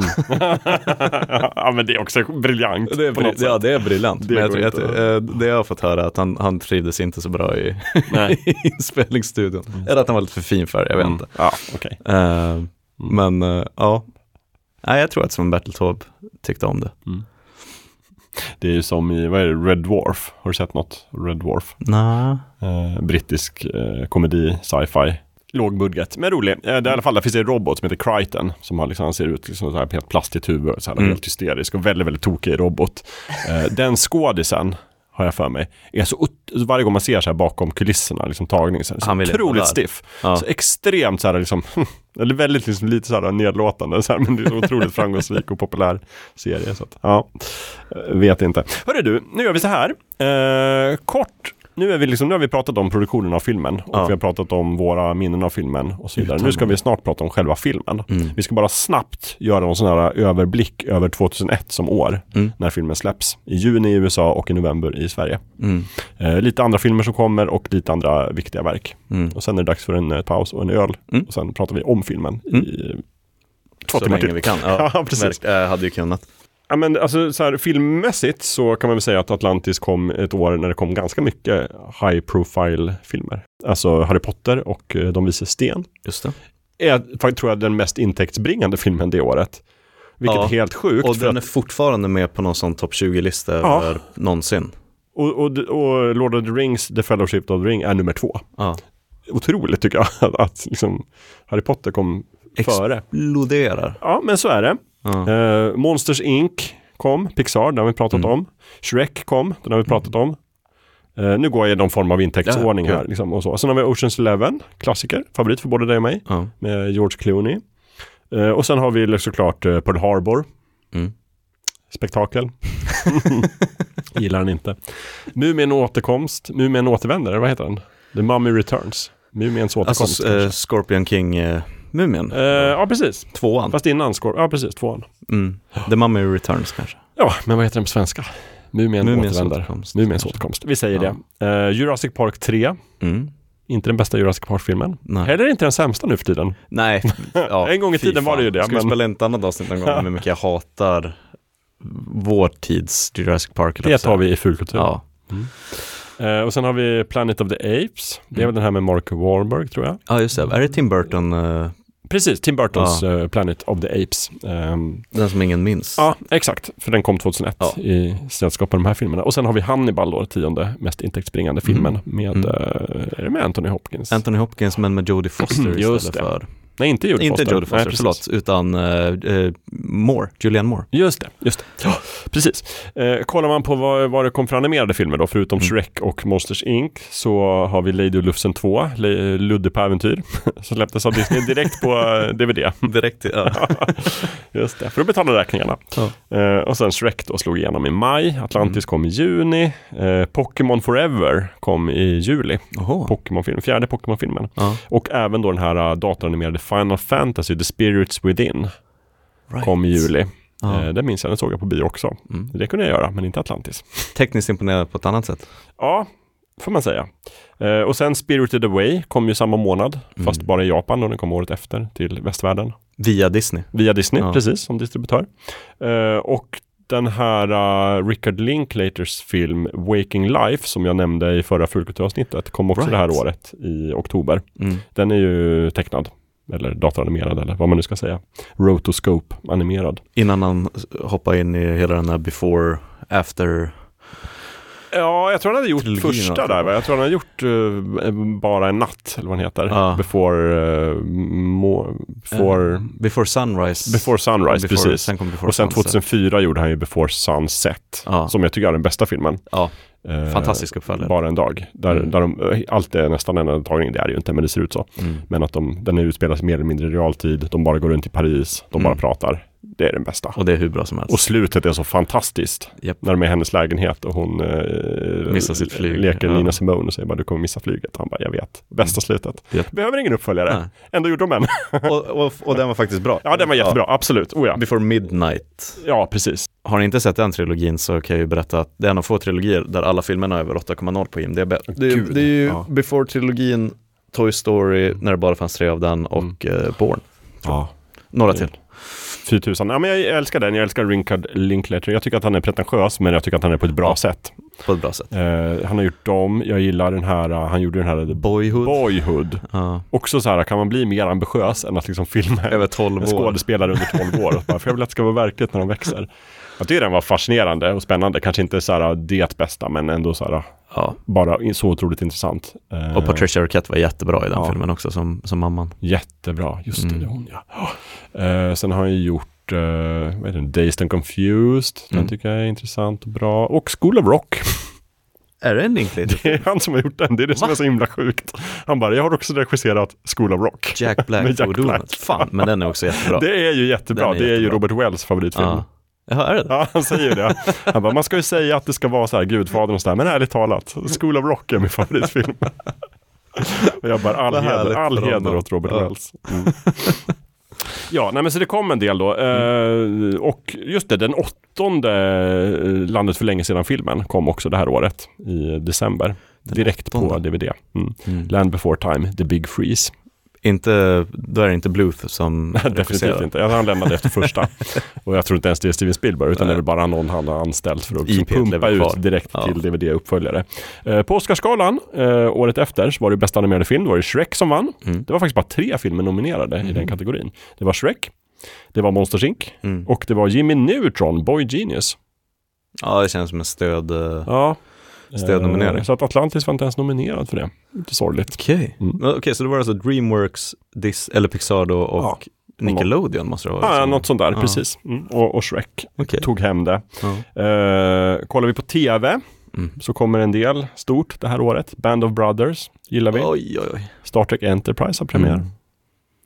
Speaker 3: ja men det är också briljant.
Speaker 4: Det är, bri- ja, det är briljant.
Speaker 3: Det
Speaker 4: Men jag, tror att- eh, det jag har fått höra är att han, han trivdes inte så bra i, i inspelningsstudion. Eller att han var lite för fin för det, jag vet
Speaker 3: Mm.
Speaker 4: inte.
Speaker 3: Ja, okej.
Speaker 4: Eh, Men eh, ja, Nej, jag tror att som Bertil Taube tyckte om det.
Speaker 3: Det är ju som i, vad är det, Red Dwarf? Har du sett något? Red Dwarf?
Speaker 4: Nej.
Speaker 3: Eh, brittisk eh, komedi, sci-fi. Låg budget, men rolig. Eh, det är i alla fall, där finns det en robot som heter Crichton. Som har liksom, han ser ut liksom så här helt plastigt huvud, så här
Speaker 4: Mm.
Speaker 3: helt hysterisk och väldigt, väldigt tokig robot. Eh, den skådisen, har jag för mig, är så varje gång man ser så här bakom kulisserna, liksom tagning, så så otroligt stiff.
Speaker 4: Ja.
Speaker 3: Så extremt så här liksom, eller väldigt liksom lite så här nedlåtande, så här, men det är så otroligt framgångsrik och populär serie. Så att, ja, eh, vet inte. Hörru du, nu gör vi så här. Eh, kort, nu, är vi liksom, nu har vi pratat om produktionen av filmen och
Speaker 4: Ja.
Speaker 3: vi har pratat om våra minnen av filmen och så vidare. Nu ska vi snart prata om själva filmen.
Speaker 4: Mm.
Speaker 3: Vi ska bara snabbt göra en sån här överblick över 2001 som år
Speaker 4: Mm.
Speaker 3: när filmen släpps. I juni i USA och i november i Sverige.
Speaker 4: Mm.
Speaker 3: Eh, lite andra filmer som kommer och lite andra viktiga verk.
Speaker 4: Mm.
Speaker 3: Och sen är det dags för en eh, paus och en öl.
Speaker 4: Mm.
Speaker 3: Och sen pratar vi om filmen
Speaker 4: Mm.
Speaker 3: i två
Speaker 4: Så
Speaker 3: timmar
Speaker 4: länge
Speaker 3: till.
Speaker 4: vi kan. Ja,
Speaker 3: precis.
Speaker 4: verk- eh, hade ju kunnat.
Speaker 3: Ja, men alltså, så här, filmmässigt så kan man väl säga att Atlantis kom ett år när det kom ganska mycket high profile filmer. Alltså Harry Potter och eh, De vise sten.
Speaker 4: Just det.
Speaker 3: Är faktiskt tror jag den mest intäktsbringande filmen det året. Vilket
Speaker 4: Ja,
Speaker 3: är helt sjukt.
Speaker 4: Och den
Speaker 3: att,
Speaker 4: är fortfarande med på någon sån topp 20-lista
Speaker 3: Ja.
Speaker 4: över någonsin.
Speaker 3: och, och, och Lord of the Rings, The Fellowship of the Ring är nummer två.
Speaker 4: Ja.
Speaker 3: Otroligt tycker jag att liksom, Harry Potter kom före.
Speaker 4: Exploderar.
Speaker 3: Ja, men så är det. Eh, Monsters Inc kom, Pixar, den har vi pratat
Speaker 4: Mm.
Speaker 3: om. Shrek kom, den har vi pratat om. Eh, nu går jag i någon form av intäktsordning
Speaker 4: Ja,
Speaker 3: här.
Speaker 4: kul.
Speaker 3: Liksom, och så. Sen har vi Oceans Eleven, klassiker, favorit för både dig och mig, med George Clooney. Eh, och sen har vi såklart eh, Pearl Harbor.
Speaker 4: Mm.
Speaker 3: Spektakel. Gillar den inte. Mumien återkomst, Mumien återvänder, vad heter den? The Mummy Returns. Mumiens återkomst.
Speaker 4: Alltså
Speaker 3: kanske.
Speaker 4: Scorpion King-mumien.
Speaker 3: Eh, ja, precis.
Speaker 4: Tvåan.
Speaker 3: Fast innan Skor- Ja, precis. Tvåan.
Speaker 4: Mm. The Mummy Returns kanske.
Speaker 3: Ja, men vad heter den på svenska? Mumien återvänder.
Speaker 4: återkomst,
Speaker 3: Mumiens återkomst. Vi säger det. Eh, Jurassic Park 3.
Speaker 4: Mm.
Speaker 3: Inte den bästa Jurassic Park-filmen. Heller inte den sämsta nu för tiden.
Speaker 4: Nej. Ja,
Speaker 3: En gång i tiden var det ju det,
Speaker 4: Ska vi
Speaker 3: men-
Speaker 4: spela in ett annat avsnitt någon gång om hur mycket jag hatar vår tids Jurassic Park?
Speaker 3: Det tar vi i fulkultur.
Speaker 4: Ja.
Speaker 3: Eh, och sen har vi Planet of the Apes. Det är väl den här med Mark Wahlberg tror jag.
Speaker 4: ja, just det. Är det Tim Burton, eh,
Speaker 3: Precis, Tim Burtons
Speaker 4: Ja.
Speaker 3: eh, Planet of the Apes. Ehm,
Speaker 4: den som ingen minns?
Speaker 3: ja, exakt. För den kom 2001
Speaker 4: Ja.
Speaker 3: i sällskap med de här filmerna. Och sen har vi Hannibal då, tionde mest intäktsbringande filmen
Speaker 4: Mm.
Speaker 3: med,
Speaker 4: Mm.
Speaker 3: eh, är det med Anthony Hopkins?
Speaker 4: Anthony Hopkins men med Jodie Foster
Speaker 3: Just
Speaker 4: istället för...
Speaker 3: Nej, inte Jodie
Speaker 4: inte
Speaker 3: Foster.
Speaker 4: Foster,
Speaker 3: Nej,
Speaker 4: förlåt, utan eh, Moore, Julianne Moore.
Speaker 3: Just det, just det. Ja, precis. Eh, kollar man på vad, vad det kom för animerade filmer då, förutom
Speaker 4: Mm.
Speaker 3: Shrek och Monsters Inc. så har vi Lady och Lufsen 2, Le- Ludde på äventyr, som släpptes av Disney direkt på DVD.
Speaker 4: Direkt, ja.
Speaker 3: Just det, för att betala räkningarna. Eh, och sen Shrek då slog igenom i maj, Atlantis kom i juni, eh, Pokémon Forever kom i juli. Pokémon-film, fjärde Pokémon-filmen.
Speaker 4: Ja.
Speaker 3: Och även då den här uh, datoranimerade Final Fantasy, The Spirits Within, kom i juli.
Speaker 4: Ja.
Speaker 3: Eh, det minns jag, den såg jag på bio också.
Speaker 4: Mm.
Speaker 3: Det kunde jag göra, men inte Atlantis.
Speaker 4: Tekniskt imponerad på ett annat sätt.
Speaker 3: Ja, får man säga. Eh, och sen Spirited Away kom ju samma månad,
Speaker 4: Mm.
Speaker 3: fast bara i Japan och den kom året efter till västvärlden.
Speaker 4: Via Disney.
Speaker 3: Via Disney,
Speaker 4: Ja.
Speaker 3: precis, som distributör. Eh, och den här uh, Richard Linklaters film Waking Life som jag nämnde i förra Fulkulturavsnittet kom också
Speaker 4: Right.
Speaker 3: det här året i oktober.
Speaker 4: Mm.
Speaker 3: Den är ju tecknad, eller datoranimerad eller vad man nu ska säga. Rotoscope animerad.
Speaker 4: Innan han hoppar in i hela den här before, after.
Speaker 3: Ja, jag tror han hade gjort
Speaker 4: Trilogin
Speaker 3: första
Speaker 4: alltså.
Speaker 3: där va? Jag tror han hade gjort eh, bara en natt, eller vad den heter.
Speaker 4: Ja.
Speaker 3: Before, uh, mo, for,
Speaker 4: Eh, before Sunrise.
Speaker 3: Before Sunrise,
Speaker 4: Before-
Speaker 3: precis.
Speaker 4: sen Before
Speaker 3: och sen
Speaker 4: Sunset.
Speaker 3: 2004 gjorde han ju Before Sunset,
Speaker 4: Ja.
Speaker 3: som jag tycker är den bästa filmen.
Speaker 4: Ja,
Speaker 3: Eh,
Speaker 4: fantastisk uppföljare.
Speaker 3: Bara en dag. Där,
Speaker 4: Mm.
Speaker 3: där de, eh, allt är nästan en tagning, det är det ju inte, men det ser ut så.
Speaker 4: Mm.
Speaker 3: Men att de, den utspelas mer eller mindre i realtid, de bara går runt i Paris, de bara
Speaker 4: Mm.
Speaker 3: pratar. Det är den bästa.
Speaker 4: Och det är hur bra som helst.
Speaker 3: Och slutet är så fantastiskt.
Speaker 4: Japp.
Speaker 3: När de är i hennes lägenhet och hon eh,
Speaker 4: Missar sitt flyg.
Speaker 3: leker
Speaker 4: Ja.
Speaker 3: Nina Simone och säger bara du kommer missa flyget. Han bara jag vet. Bästa slutet.
Speaker 4: Japp.
Speaker 3: Behöver ingen uppföljare.
Speaker 4: Nej.
Speaker 3: Ändå gjorde de en.
Speaker 4: och, och, och den var faktiskt bra.
Speaker 3: ja den var jättebra, absolut. Oh, ja.
Speaker 4: Before Midnight.
Speaker 3: ja, precis.
Speaker 4: Har ni inte sett den trilogin så kan jag ju berätta att det är en av få trilogier där alla filmerna är över 8,0 på IMDB. Det, är- det är ju
Speaker 3: ja.
Speaker 4: Before-trilogin, Toy Story, när det bara fanns tre av den och eh, Born.
Speaker 3: Ja.
Speaker 4: Några till.
Speaker 3: Fy tusan. Ja, men jag älskar den. Jag älskar Richard Linklater. Jag tycker att han är pretentiös, men jag tycker att han är på ett bra sätt.
Speaker 4: På ett bra sätt.
Speaker 3: Eh, han har gjort dem. Jag gillar den här, uh, han gjorde den här
Speaker 4: Boyhood.
Speaker 3: Boyhood.
Speaker 4: Ja.
Speaker 3: Också så här, kan man bli mer ambitiös än att liksom filma
Speaker 4: Över 12
Speaker 3: en
Speaker 4: år.
Speaker 3: skådespelare under 12 år? Bara, för jag vill att det ska vara verkligt när de växer. Jag tycker den var fascinerande och spännande. Kanske inte så här det bästa, men ändå så här,
Speaker 4: Ja.
Speaker 3: bara så otroligt intressant. Eh,
Speaker 4: Och Patricia Arquette var jättebra i den
Speaker 3: Ja.
Speaker 4: filmen också som, som mamman.
Speaker 3: Jättebra, just det,
Speaker 4: Mm.
Speaker 3: det hon ja. Eh, sen har han ju gjort, uh, vad heter den, Dazed and Confused. Den
Speaker 4: Mm.
Speaker 3: tycker jag är intressant och bra. Och School of Rock.
Speaker 4: Är det en Linklater?
Speaker 3: Det är han som har gjort den, det är det som
Speaker 4: Va?
Speaker 3: är så himla sjukt. Han bara, jag har också regisserat School of Rock.
Speaker 4: Jack Black
Speaker 3: Med Jack. Black.
Speaker 4: Fan, men den är också jättebra.
Speaker 3: Det är ju jättebra,
Speaker 4: är
Speaker 3: det är ju
Speaker 4: jättebra.
Speaker 3: Robert Wells favoritfilm.
Speaker 4: Ja. Jaha, är det
Speaker 3: Ja, han säger det. Han bara, man ska ju säga att det ska vara så här Gudfadern och så där, men ärligt talat, School of Rock är min favoritfilm. och jag bara, all heder, all heder åt Robert
Speaker 4: Ja.
Speaker 3: Wells. Mm. Ja, nej men så det kom en del då. Eh, och just det, den åttonde eh, Landet för länge sedan-filmen kom också det här året i december. Direkt på
Speaker 4: åttonde?
Speaker 3: DVD. Mm.
Speaker 4: Mm.
Speaker 3: Land before time, The Big Freeze.
Speaker 4: Inte, då är det inte Bluth som
Speaker 3: Definitivt
Speaker 4: regisserar.
Speaker 3: inte. Han lämnade efter första. och jag tror inte ens det är Steven Spielberg, utan det är bara någon han har anställt för att liksom pumpa ut direkt
Speaker 4: Ja.
Speaker 3: till DVD-uppföljare. Eh, på Oscarsgalan eh, året efter så var det bästa animerade film, då var det Shrek som vann.
Speaker 4: Mm.
Speaker 3: Det var faktiskt bara tre filmer nominerade i den kategorin. Det var Shrek, det var Monsters Inc.
Speaker 4: Mm.
Speaker 3: och det var Jimmy Neutron, Boy Genius.
Speaker 4: Ja, det känns som en stöd... eh,
Speaker 3: Ja.
Speaker 4: Stödnominering.
Speaker 3: Eh, Så att Atlantis var inte ens nominerad för det. Lite sorgligt.
Speaker 4: Okej,
Speaker 3: Mm.
Speaker 4: Men Okej, så det var alltså Dreamworks, Dis, eller Pixar då och
Speaker 3: Ja.
Speaker 4: Nickelodeon måste det vara.
Speaker 3: Ja, något sånt där,
Speaker 4: Ja.
Speaker 3: precis. Mm. Och, och Shrek
Speaker 4: Okej.
Speaker 3: tog hem det.
Speaker 4: Ja.
Speaker 3: Eh, kollar vi på tv
Speaker 4: Mm.
Speaker 3: så kommer en del stort det här året. Band of Brothers gillar vi.
Speaker 4: Oj, oj, oj.
Speaker 3: Star Trek Enterprise har premiär.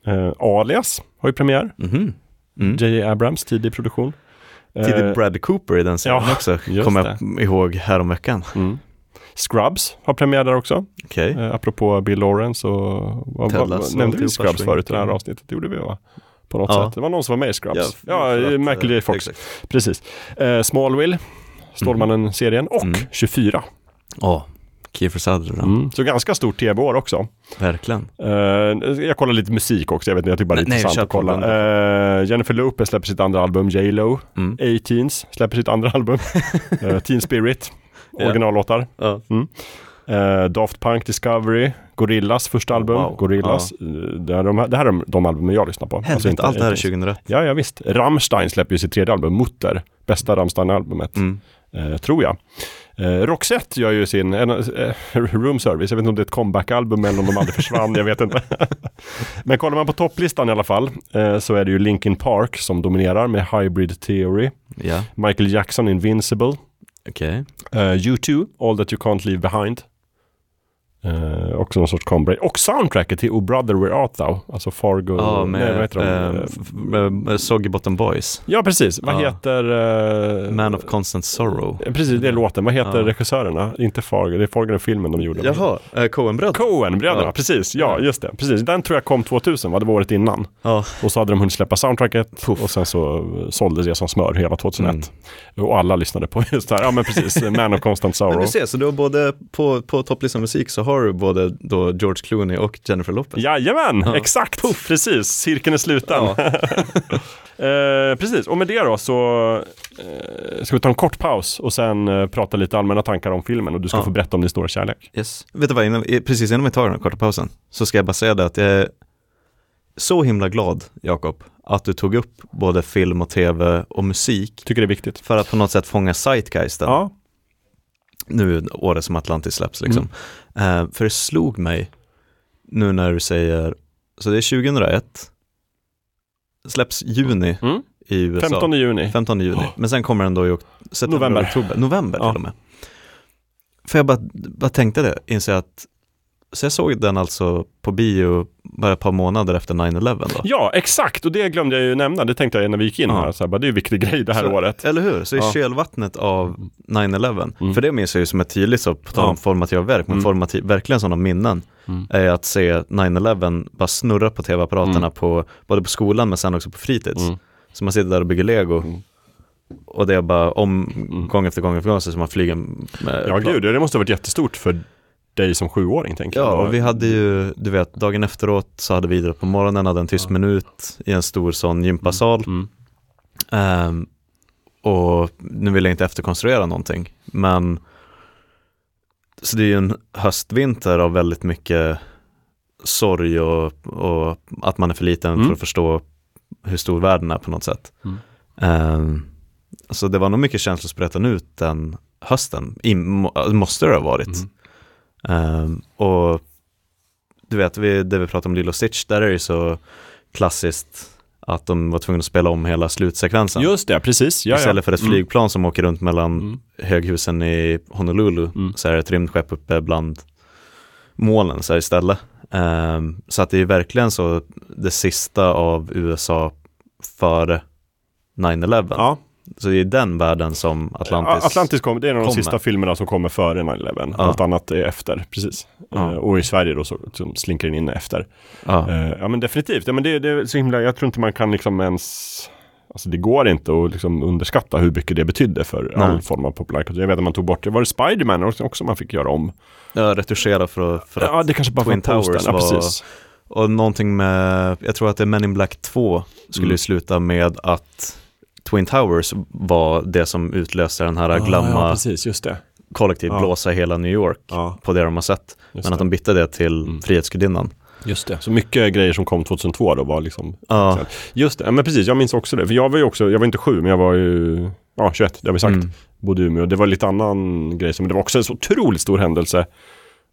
Speaker 4: Mm.
Speaker 3: Eh, Alias har ju premiär.
Speaker 4: Mhm. Mm.
Speaker 3: J.J. Abrams, tidig produktion.
Speaker 4: Tidig
Speaker 3: Eh,
Speaker 4: Brad Cooper i den serien
Speaker 3: ja,
Speaker 4: också, kommer jag ihåg häromveckan.
Speaker 3: Mm. Scrubs har premiär där också.
Speaker 4: Okej.
Speaker 3: Eh, apropå Bill Lawrence och... Vad, vad, nämnde vi
Speaker 4: Tilpa
Speaker 3: Scrubs förut i det här avsnittet? Det gjorde vi va? På något
Speaker 4: Ja.
Speaker 3: sätt. Det var någon som var med i Scrubs.
Speaker 4: Ja,
Speaker 3: Ja, Michael J. Fox.
Speaker 4: exakt.
Speaker 3: Precis. Eh, Smallville, Stålmannen-serien och
Speaker 4: Mm.
Speaker 3: 24.
Speaker 4: Ja, Kiefer Sutherland.
Speaker 3: Mm. Så ganska stort tv-år också.
Speaker 4: Verkligen.
Speaker 3: Eh, jag kollar lite musik också, jag vet inte, jag tycker bara det är
Speaker 4: Nej,
Speaker 3: intressant att kolla. Eh, Jennifer Lopez släpper sitt andra album, J Lo.
Speaker 4: Mm.
Speaker 3: A-Teens släpper sitt andra album, Eh, Teen Spirit,
Speaker 4: Ja.
Speaker 3: originallåtar.
Speaker 4: Ja.
Speaker 3: Mm. Eh, Daft Punk Discovery, Gorillas första album,
Speaker 4: Wow.
Speaker 3: Gorillas. Eh, Det, är de, här- det här är de, albumen jag lyssnar på.
Speaker 4: Helvete,
Speaker 3: inte
Speaker 4: allt det här är
Speaker 3: A-Teens.
Speaker 4: 2001.
Speaker 3: Ja, ja visst. Rammstein släpper ju sitt tredje album, Mutter. Bästa Rammstein-albumet,
Speaker 4: Mm.
Speaker 3: eh, tror jag. Eh, Roxette gör ju sin en, eh, Room Service, jag vet inte om det är ett comeback-album eller om de aldrig försvann, jag vet inte. Men kollar man på topplistan i alla fall eh, så är det ju Linkin Park som dominerar med Hybrid Theory.
Speaker 4: Ja,
Speaker 3: Michael Jackson Invincible.
Speaker 4: okej.
Speaker 3: Uh, U2, All That You Can't Leave Behind. Eh, också någon sorts comeback. Och soundtracket till Oh Brother Where Art Thou? Alltså Fargo...
Speaker 4: Ja,
Speaker 3: nej, vad
Speaker 4: med
Speaker 3: heter
Speaker 4: eh, med- med Soggy Bottom Boys.
Speaker 3: ja, precis. Vad
Speaker 4: Ja.
Speaker 3: heter... eh,
Speaker 4: Man of Constant Sorrow.
Speaker 3: eh, Precis, det är låten. Vad heter
Speaker 4: Ja.
Speaker 3: regissörerna? Inte Fargo, det är Fargo-filmen de gjorde.
Speaker 4: Jaha, eh, Coen-bröderna.
Speaker 3: Coen-bröderna,
Speaker 4: Ja.
Speaker 3: precis. Ja, just det. Precis. Den tror jag kom 2000, va? Det var året innan.
Speaker 4: Ja.
Speaker 3: Och så hade de hunnit släppa soundtracket
Speaker 4: Puff.
Speaker 3: och sen så eh, såldes det som smör hela 2001. Och alla lyssnade på just det här. Ja, men precis. Man of Constant Sorrow.
Speaker 4: Men du ser, så du har både på, på topplistan musik så har du både då George Clooney och Jennifer Lopez.
Speaker 3: Jajamän,
Speaker 4: Ja.
Speaker 3: exakt. Precis, cirkeln är sluten. eh, precis, och med det då så eh, ska vi ta en kort paus och sen eh, prata lite allmänna tankar om filmen och du ska
Speaker 4: Ja.
Speaker 3: få berätta om din stora kärlek.
Speaker 4: Yes. Vet du vad, innan, precis innan vi tar den korta pausen så ska jag bara säga det att jag är så himla glad, Jakob, att du tog upp både film och tv och musik
Speaker 3: Tycker det är viktigt.
Speaker 4: för att på något sätt fånga zeitgeisten.
Speaker 3: Ja,
Speaker 4: Nu året som Atlantis släpps liksom. Eh, för det slog mig nu när du säger, så det är 2001, släpps juni
Speaker 3: Mm.
Speaker 4: i USA.
Speaker 3: 15 juni.
Speaker 4: 15 juni. Men sen kommer den då i ok- september,
Speaker 3: November.
Speaker 4: oktober, november
Speaker 3: Ja.
Speaker 4: till och med. För jag bara, bara tänkte det, inser att, så jag såg den alltså på bio bara ett par månader efter 9-11 då.
Speaker 3: Ja, exakt. Och det glömde jag ju nämna. Det tänkte jag när vi gick in
Speaker 4: Ja.
Speaker 3: här. Så här bara, det är en viktig grej det här
Speaker 4: Så-
Speaker 3: året.
Speaker 4: Eller hur? Så i
Speaker 3: Ja.
Speaker 4: kölvattnet av 9-11,
Speaker 3: Mm.
Speaker 4: för det minns jag ju som ett tydligt, så, på tal om
Speaker 3: Ja.
Speaker 4: formativa verk, men
Speaker 3: Mm.
Speaker 4: formativ, verkligen sådana minnen,
Speaker 3: Mm.
Speaker 4: är att se 9-11 bara snurra på tv-apparaterna
Speaker 3: Mm.
Speaker 4: på, både på skolan men sen också på fritids.
Speaker 3: Mm.
Speaker 4: Så man sitter där och bygger lego. Och det är bara om,
Speaker 3: Mm.
Speaker 4: gång efter gång efter gång, så man flyger med
Speaker 3: Ja,
Speaker 4: plan.
Speaker 3: gud. Det måste ha varit jättestort för dig som sjuåring, tänker jag.
Speaker 4: Ja, och vi hade ju, du vet, dagen efteråt så hade vi idrott på morgonen, hade en tyst minut i en stor sån gympasal.
Speaker 3: Mm.
Speaker 4: Ehm, och nu vill jag inte efterkonstruera någonting, men så det är ju en höstvinter av väldigt mycket sorg och, och att man är för liten
Speaker 3: Mm.
Speaker 4: för att förstå hur stor världen är på något sätt.
Speaker 3: Mm.
Speaker 4: Ehm, så det var nog mycket känslor sprätten ut den hösten, I, må, måste det ha varit. Ehm, och du vet, vi, det vi pratade om Lilo Stitch, där är det så klassiskt att de var tvungna att spela om hela slutsekvensen.
Speaker 3: Just det, precis. Ja, ja.
Speaker 4: Istället för ett
Speaker 3: Mm.
Speaker 4: flygplan som åker runt mellan
Speaker 3: Mm.
Speaker 4: höghusen i Honolulu
Speaker 3: Mm.
Speaker 4: så är det ett rymdskepp uppe bland molnen så istället. Ehm, så att det är verkligen så det sista av USA före 9-11.
Speaker 3: Ja.
Speaker 4: Så det är den världen som Atlantis,
Speaker 3: Atlantis kom, det är en av de
Speaker 4: kommer.
Speaker 3: sista filmerna som kommer före 9-11.
Speaker 4: Ja.
Speaker 3: Allt annat är efter, precis.
Speaker 4: Ja.
Speaker 3: Eh, och i Sverige då så, som slinker den in efter.
Speaker 4: Ja.
Speaker 3: Eh, ja men definitivt, ja, men det, det är så himla, jag tror inte man kan liksom ens Alltså det går inte att liksom underskatta hur mycket det betydde för
Speaker 4: Nej.
Speaker 3: all form av populärkultur. Jag vet att man tog bort det. Var det Spiderman också, också man fick göra om?
Speaker 4: Ja, retuschera för, för att
Speaker 3: Ja, det kanske bara
Speaker 4: Twin
Speaker 3: var.
Speaker 4: Towers
Speaker 3: Ja,
Speaker 4: var,
Speaker 3: precis.
Speaker 4: och någonting med, jag tror att det är Men in Black 2 skulle
Speaker 3: Mm.
Speaker 4: sluta med att Twin Towers var det som utlöste den här
Speaker 3: Ah,
Speaker 4: glamma
Speaker 3: ja, precis, just det.
Speaker 4: kollektiv
Speaker 3: Ja.
Speaker 4: blåsa hela New York
Speaker 3: Ja.
Speaker 4: på det de har sett.
Speaker 3: Just
Speaker 4: Men att de bytte det till
Speaker 3: Mm.
Speaker 4: Frihetsgudinnan.
Speaker 3: Just det. Så mycket grejer som kom 2002 då var liksom
Speaker 4: Ja.
Speaker 3: Just det, men precis, jag minns också det. För jag var ju också, jag var inte sju, men jag var ju ja, 21, det har vi sagt.
Speaker 4: Mm.
Speaker 3: Bodde i Umeå. Det var lite annan grej, som, det var också en så otroligt stor händelse.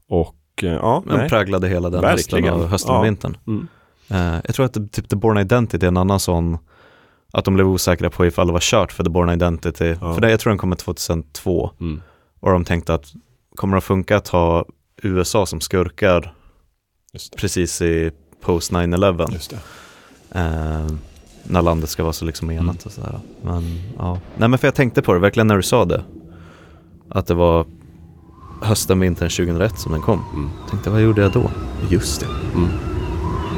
Speaker 3: Och eh, ja,
Speaker 4: Men
Speaker 3: nej.
Speaker 4: präglade hela den hösten
Speaker 3: Verkligen.
Speaker 4: och hösten och
Speaker 3: Ja.
Speaker 4: vintern.
Speaker 3: Mm.
Speaker 4: Eh, jag tror att typ The Born Identity är en annan sån, att de blev osäkra på ifall det var kört för The Born Identity. För det, jag tror den kommer 2002.
Speaker 3: Mm.
Speaker 4: Och de tänkte att kommer det att funka att ha USA som skurkar precis i post 9-11?
Speaker 3: Just det.
Speaker 4: Eh, när landet ska vara så liksom enat och sådär. Men ja, nej men för jag tänkte på det verkligen när du sa det. Att det var hösten, vintern 2001 som den kom. Tänkte vad gjorde jag då? Just det.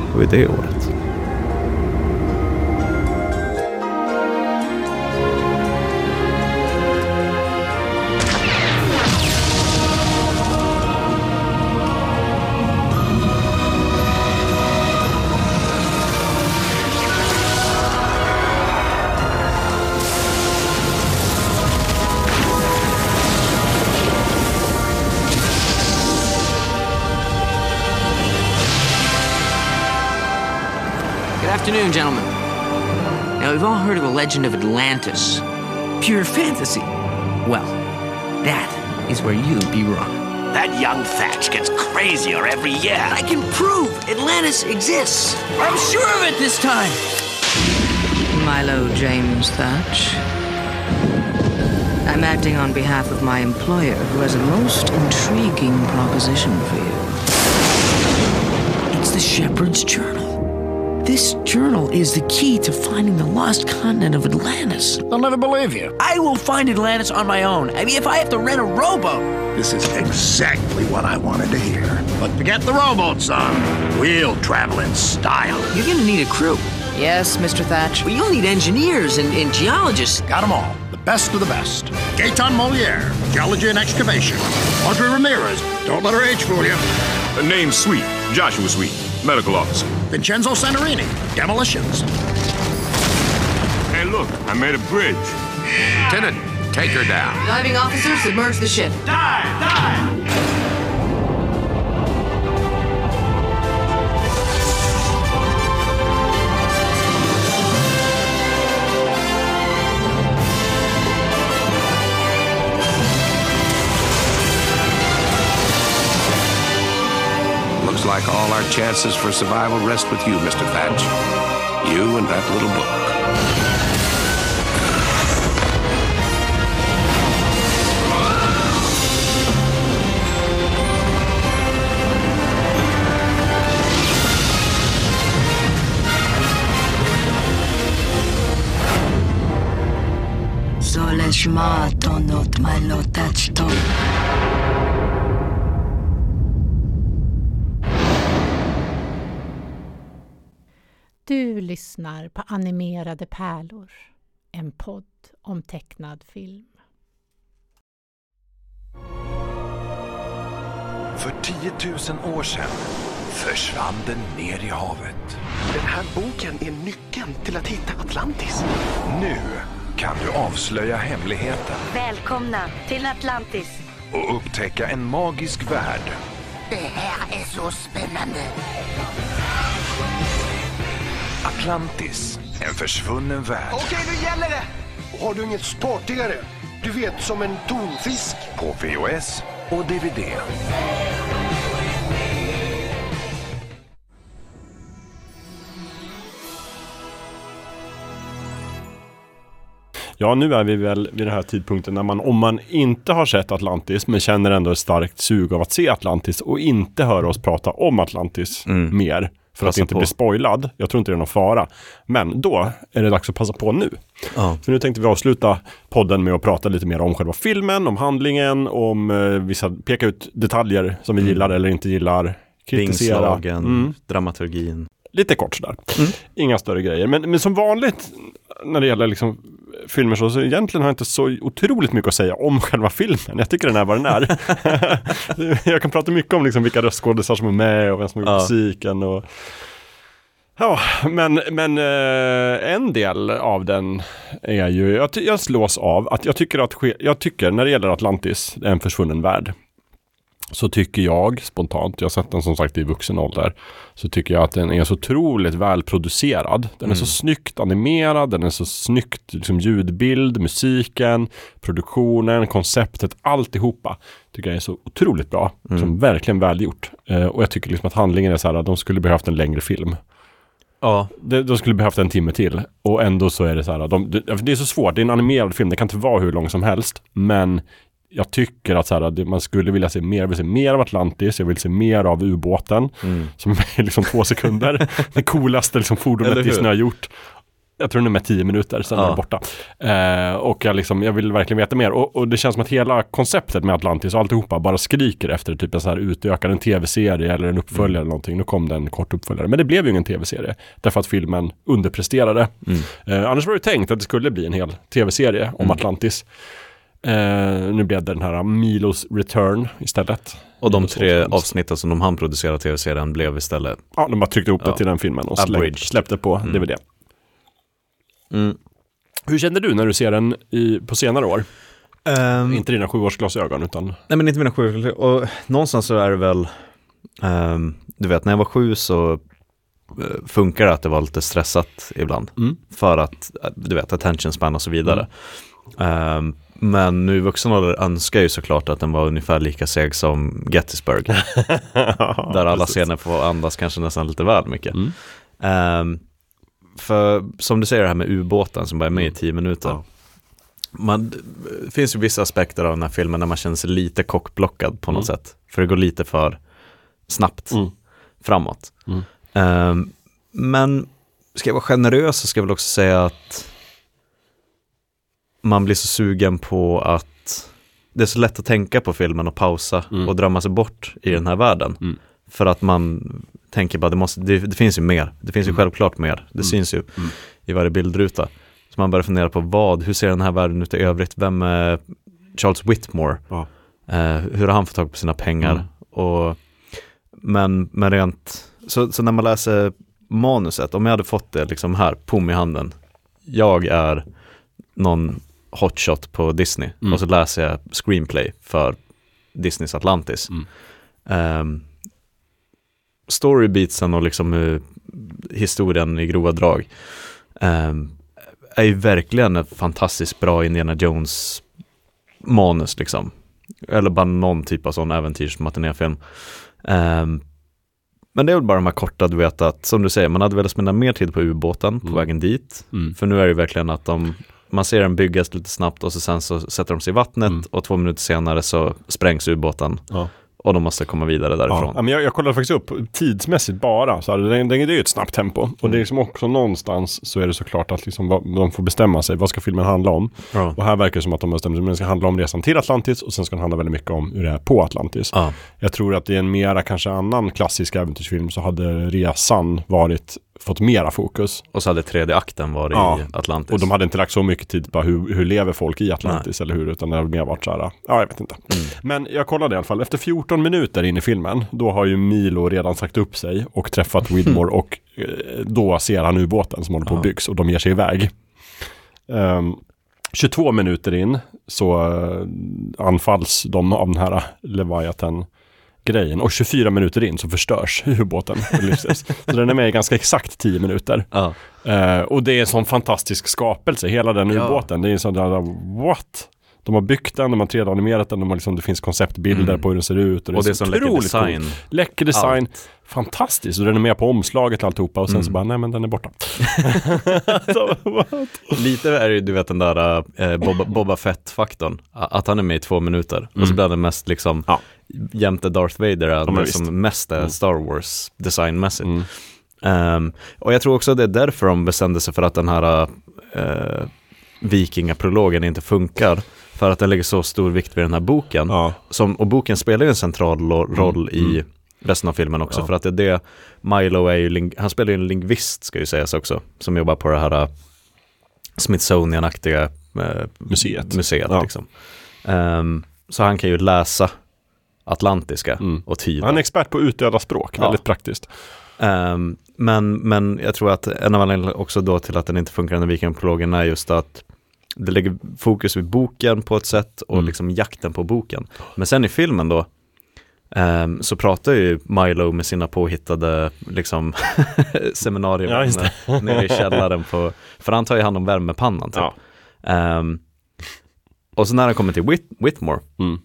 Speaker 4: Det var ju det året.
Speaker 6: Gentlemen. Now, we've all heard of the legend of Atlantis. Pure fantasy. Well, that is where you'd be wrong.
Speaker 18: That young Thatch gets crazier every year.
Speaker 6: I can prove Atlantis exists. I'm sure of it this time.
Speaker 11: Milo James Thatch. I'm acting on behalf of my employer, who has a most intriguing proposition for you.
Speaker 6: It's the Shepherd's Journal. This journal is the key to finding the lost continent of Atlantis.
Speaker 18: They'll never believe you.
Speaker 6: I will find Atlantis on my own. I mean, if I have to rent a rowboat.
Speaker 18: This is exactly what I wanted to hear. But forget the rowboat, son. We'll travel in style.
Speaker 6: You're gonna need a crew.
Speaker 11: Yes, Mr. Thatch.
Speaker 6: Well, you'll need engineers and, and geologists.
Speaker 18: Got them all. The best of the best. Gaetan Moliere, geology and excavation. Audrey Ramirez, don't let her age fool you.
Speaker 2: The name Sweet, Joshua Sweet, medical officer.
Speaker 18: Vincenzo Santorini, demolitions.
Speaker 2: Hey, look, I made a bridge.
Speaker 17: Lieutenant, take her down.
Speaker 11: Diving officer, submerge the ship.
Speaker 17: Looks like all our chances for survival rest with you, Mr. Thatch. You and that little book.
Speaker 8: Soleshma tonot Milo Thatch ton.
Speaker 1: Du lyssnar på Animerade pärlor, en podd om tecknad film.
Speaker 19: För 10 000 år sedan försvann den ner i havet.
Speaker 10: Den här boken är nyckeln till att hitta Atlantis.
Speaker 19: Nu kan du avslöja hemligheten
Speaker 8: Välkomna till Atlantis.
Speaker 19: och upptäcka en magisk värld
Speaker 8: Det här är så spännande.
Speaker 19: Atlantis, en försvunnen värld.
Speaker 10: Okej, nu gäller det! Har du inget sportigare? Du vet, som en tonfisk.
Speaker 19: På VHS och DVD.
Speaker 3: Ja, nu är vi väl vid den här tidpunkten när man, om man inte har sett Atlantis, men känner ändå ett starkt sug av att se Atlantis och inte höra oss prata om Atlantis mer, för att
Speaker 4: Passa
Speaker 3: inte
Speaker 4: på.
Speaker 3: bli spoilad. Jag tror inte det är någon fara. Men då är det dags att passa på nu.
Speaker 4: Ja.
Speaker 3: För nu tänkte vi avsluta podden med att prata lite mer om själva filmen, om handlingen, om eh, vissa, peka ut detaljer som vi gillar eller inte gillar, kritisera.
Speaker 4: Vingslagen,
Speaker 3: Mm
Speaker 4: dramaturgin.
Speaker 3: lite kort sådär. Inga större grejer. Men, men som vanligt när det gäller liksom filmer så, så egentligen har jag inte så otroligt mycket att säga om själva filmen. Jag tycker den är vad den är. jag kan prata mycket om liksom vilka röstskådisar som är med och vem som har gjort
Speaker 4: Ja.
Speaker 3: musiken. Och... Ja, men, men eh, en del av den är ju, jag, jag slås av att jag tycker att, jag tycker när det gäller Atlantis, en försvunnen värld, så tycker jag spontant, jag har sett den som sagt i vuxen ålder, så tycker jag att den är så otroligt välproducerad. Den är
Speaker 4: Mm.
Speaker 3: så snyggt animerad, den är så snyggt liksom ljudbild, musiken, produktionen, konceptet, alltihopa tycker jag är så otroligt bra.
Speaker 4: Mm.
Speaker 3: Som verkligen välgjort. Eh, och jag tycker liksom att handlingen är så här, att de skulle behövt en längre film. Ja. Det, de skulle behövt en timme till. Och ändå så är det så här, de, det, det är så svårt, det är en animerad film, det kan inte vara hur lång som helst. Men jag tycker att så här, det, man skulle vilja se mer, jag vill se mer av Atlantis, jag vill se mer av ubåten.
Speaker 4: Mm.
Speaker 3: Som är liksom två sekunder. det coolaste liksom fordonet? Disney har gjort. Jag tror den är med tio minuter, sen
Speaker 4: Ja.
Speaker 3: är den borta. Eh, och jag, liksom, jag vill verkligen veta mer. Och, och det känns som att hela konceptet med Atlantis och alltihopa bara skriker efter typ en så här utökad en tv-serie eller en uppföljare
Speaker 4: Mm.
Speaker 3: eller någonting. Nu kom det en kort uppföljare. Men det blev ju ingen tv-serie. Därför att filmen underpresterade.
Speaker 4: Mm.
Speaker 3: Eh, annars var det tänkt att det skulle bli en hel tv-serie om
Speaker 4: Mm.
Speaker 3: Atlantis. Eh, nu blev det den här Milos Return istället.
Speaker 4: Och de
Speaker 3: Milos
Speaker 4: tre avsnitten som de hann producera tv-serien blev istället
Speaker 3: Ja, de har tryckt ihop
Speaker 4: Ja.
Speaker 3: det till den filmen och släpp, släppte på
Speaker 4: Mm.
Speaker 3: DVD.
Speaker 4: Mm.
Speaker 3: Hur kände du när du ser den i, på senare år?
Speaker 4: Ehm,
Speaker 3: Inte dina sjuårsglasögon utan...
Speaker 4: Nej men inte mina sju, och någonstans så är det väl, ehm, du vet när jag var sju så eh, funkar det att det var lite stressat ibland.
Speaker 3: Mm.
Speaker 4: För att, eh, du vet, attention span och så vidare. Ehm, men nu i vuxen ålder önskar jag ju såklart att den var ungefär lika seg som Gettysburg. där alla
Speaker 3: precis.
Speaker 4: scener får andas kanske nästan lite väl mycket.
Speaker 3: Mm.
Speaker 4: Ehm, för som du säger det här med ubåten som bara är med
Speaker 3: Mm.
Speaker 4: i tio minuter. Man, det finns ju vissa aspekter av den här filmen där man känner sig lite kockblockad på något
Speaker 3: Mm.
Speaker 4: sätt. För det går lite för snabbt
Speaker 3: Mm.
Speaker 4: framåt.
Speaker 3: Mm.
Speaker 4: Ehm, men ska jag vara generös så ska jag väl också säga att man blir så sugen på att det är så lätt att tänka på filmen och pausa
Speaker 3: Mm.
Speaker 4: och drömma sig bort i den här världen.
Speaker 3: Mm.
Speaker 4: För att man tänker bara, det, måste, det, det finns ju mer. Det finns ju
Speaker 3: Mm.
Speaker 4: självklart mer. Det
Speaker 3: Mm.
Speaker 4: syns ju
Speaker 3: Mm.
Speaker 4: i varje bildruta. Så man börjar fundera på vad, hur ser den här världen ut i övrigt? Vem är Charles Whitmore?
Speaker 3: Ja.
Speaker 4: Eh, hur har han fått tag på sina pengar? Och, men, men rent, så, så när man läser manuset, om jag hade fått det liksom här, pom i handen. Jag är någon hotshot på Disney
Speaker 3: Mm.
Speaker 4: och så läser jag screenplay för Disneys Atlantis.
Speaker 3: Mm.
Speaker 4: Ehm, storybeatsen och liksom hur historien i grova drag ehm, är ju verkligen ett fantastiskt bra Indiana Jones manus liksom. Eller bara någon typ av sån äventyrsmatinéfilm. Um, men det är väl bara de här korta, du vet att, som du säger, man hade velat spendera mer tid på ubåten på
Speaker 3: Mm.
Speaker 4: vägen dit.
Speaker 3: Mm.
Speaker 4: För nu är det ju verkligen att de, man ser den byggas lite snabbt och så sen så sätter de sig i vattnet
Speaker 3: Mm.
Speaker 4: och två minuter senare så sprängs ubåten.
Speaker 3: Ja.
Speaker 4: Och de måste komma vidare därifrån.
Speaker 3: Ja, men jag, jag kollade faktiskt upp tidsmässigt bara, så här, det, det, det är ju ett snabbt tempo. Och det är
Speaker 4: Mm.
Speaker 3: liksom också någonstans så är det såklart att liksom, de får bestämma sig, vad ska filmen handla om?
Speaker 4: Ja.
Speaker 3: Och här verkar det som att de bestämt sig, men den ska handla om resan till Atlantis och sen ska den handla väldigt mycket om hur det är på Atlantis.
Speaker 4: Ja.
Speaker 3: Jag tror att i en mera kanske annan klassisk äventyrsfilm så hade resan varit, fått mera fokus.
Speaker 4: Och så hade tredje akten varit
Speaker 3: Ja.
Speaker 4: i Atlantis.
Speaker 3: Och de hade inte lagt så mycket tid på hur, hur lever folk i Atlantis eller hur, utan det hade mer varit så här, ja jag vet inte.
Speaker 4: Mm.
Speaker 3: Men jag kollade i alla fall, efter 14 minuter in i filmen, då har ju Milo redan sagt upp sig och träffat Widmore och eh, då ser han ubåten som håller på att byggs och de ger sig iväg. Ehm, 22 minuter in så eh, anfalls de av den här Leviathan grejen och 24 minuter in så förstörs ubåten. så den är med i ganska exakt 10 minuter.
Speaker 4: Ja.
Speaker 3: Eh, och det är en sån fantastisk skapelse, hela den
Speaker 4: Ja.
Speaker 3: ubåten. Det är en sån där, what? De har byggt den, de har 3D-animerat den, de har liksom, det finns konceptbilder
Speaker 4: Mm.
Speaker 3: på hur den ser ut.
Speaker 4: Och det är
Speaker 3: så
Speaker 4: sån läcker design.
Speaker 3: coolt. Läcker design, fantastiskt. Och den är med på omslaget och alltihopa och sen
Speaker 4: Mm.
Speaker 3: så bara, nej men den är borta.
Speaker 4: Lite är det ju, du vet den där eh, Boba, Boba Fett-faktorn. Att han är med i två minuter. Och så
Speaker 3: Mm.
Speaker 4: blir han mest liksom,
Speaker 3: Ja.
Speaker 4: jämte Darth Vader, är det
Speaker 3: visst.
Speaker 4: som mest är
Speaker 3: Mm.
Speaker 4: Star Wars designmässigt.
Speaker 3: Mm.
Speaker 4: Ehm, och jag tror också det är därför de bestämde sig för att den här uh, vikingaprologen inte funkar. För att den lägger så stor vikt vid den här boken.
Speaker 3: Ja.
Speaker 4: Som, och boken spelar ju en central lo- roll i
Speaker 3: mm.
Speaker 4: resten av filmen också.
Speaker 3: Ja.
Speaker 4: För att det är det, Milo är ju, han spelar ju en lingvist ska ju sägas också. Som jobbar på det här uh, Smithsonian-aktiga eh,
Speaker 3: Museet.
Speaker 4: museet
Speaker 3: Ja.
Speaker 4: liksom. Ehm, så han kan ju läsa atlantiska
Speaker 3: Mm.
Speaker 4: och tyda.
Speaker 3: Han är expert på utdöda språk,
Speaker 4: Ja.
Speaker 3: väldigt praktiskt.
Speaker 4: Ehm, men, men jag tror att en av anledningarna också då till att den inte funkar under vikingaprologen är just att det lägger fokus vid boken på ett sätt och
Speaker 3: Mm.
Speaker 4: liksom jakten på boken. Men sen i filmen då ehm, så pratar ju Milo med sina påhittade liksom seminarier
Speaker 3: Ja,
Speaker 4: nere i källaren på, för han tar ju hand om värmepannan typ.
Speaker 3: Ja.
Speaker 4: Ehm, och så när han kommer till Whit- Whitmore
Speaker 3: Mm.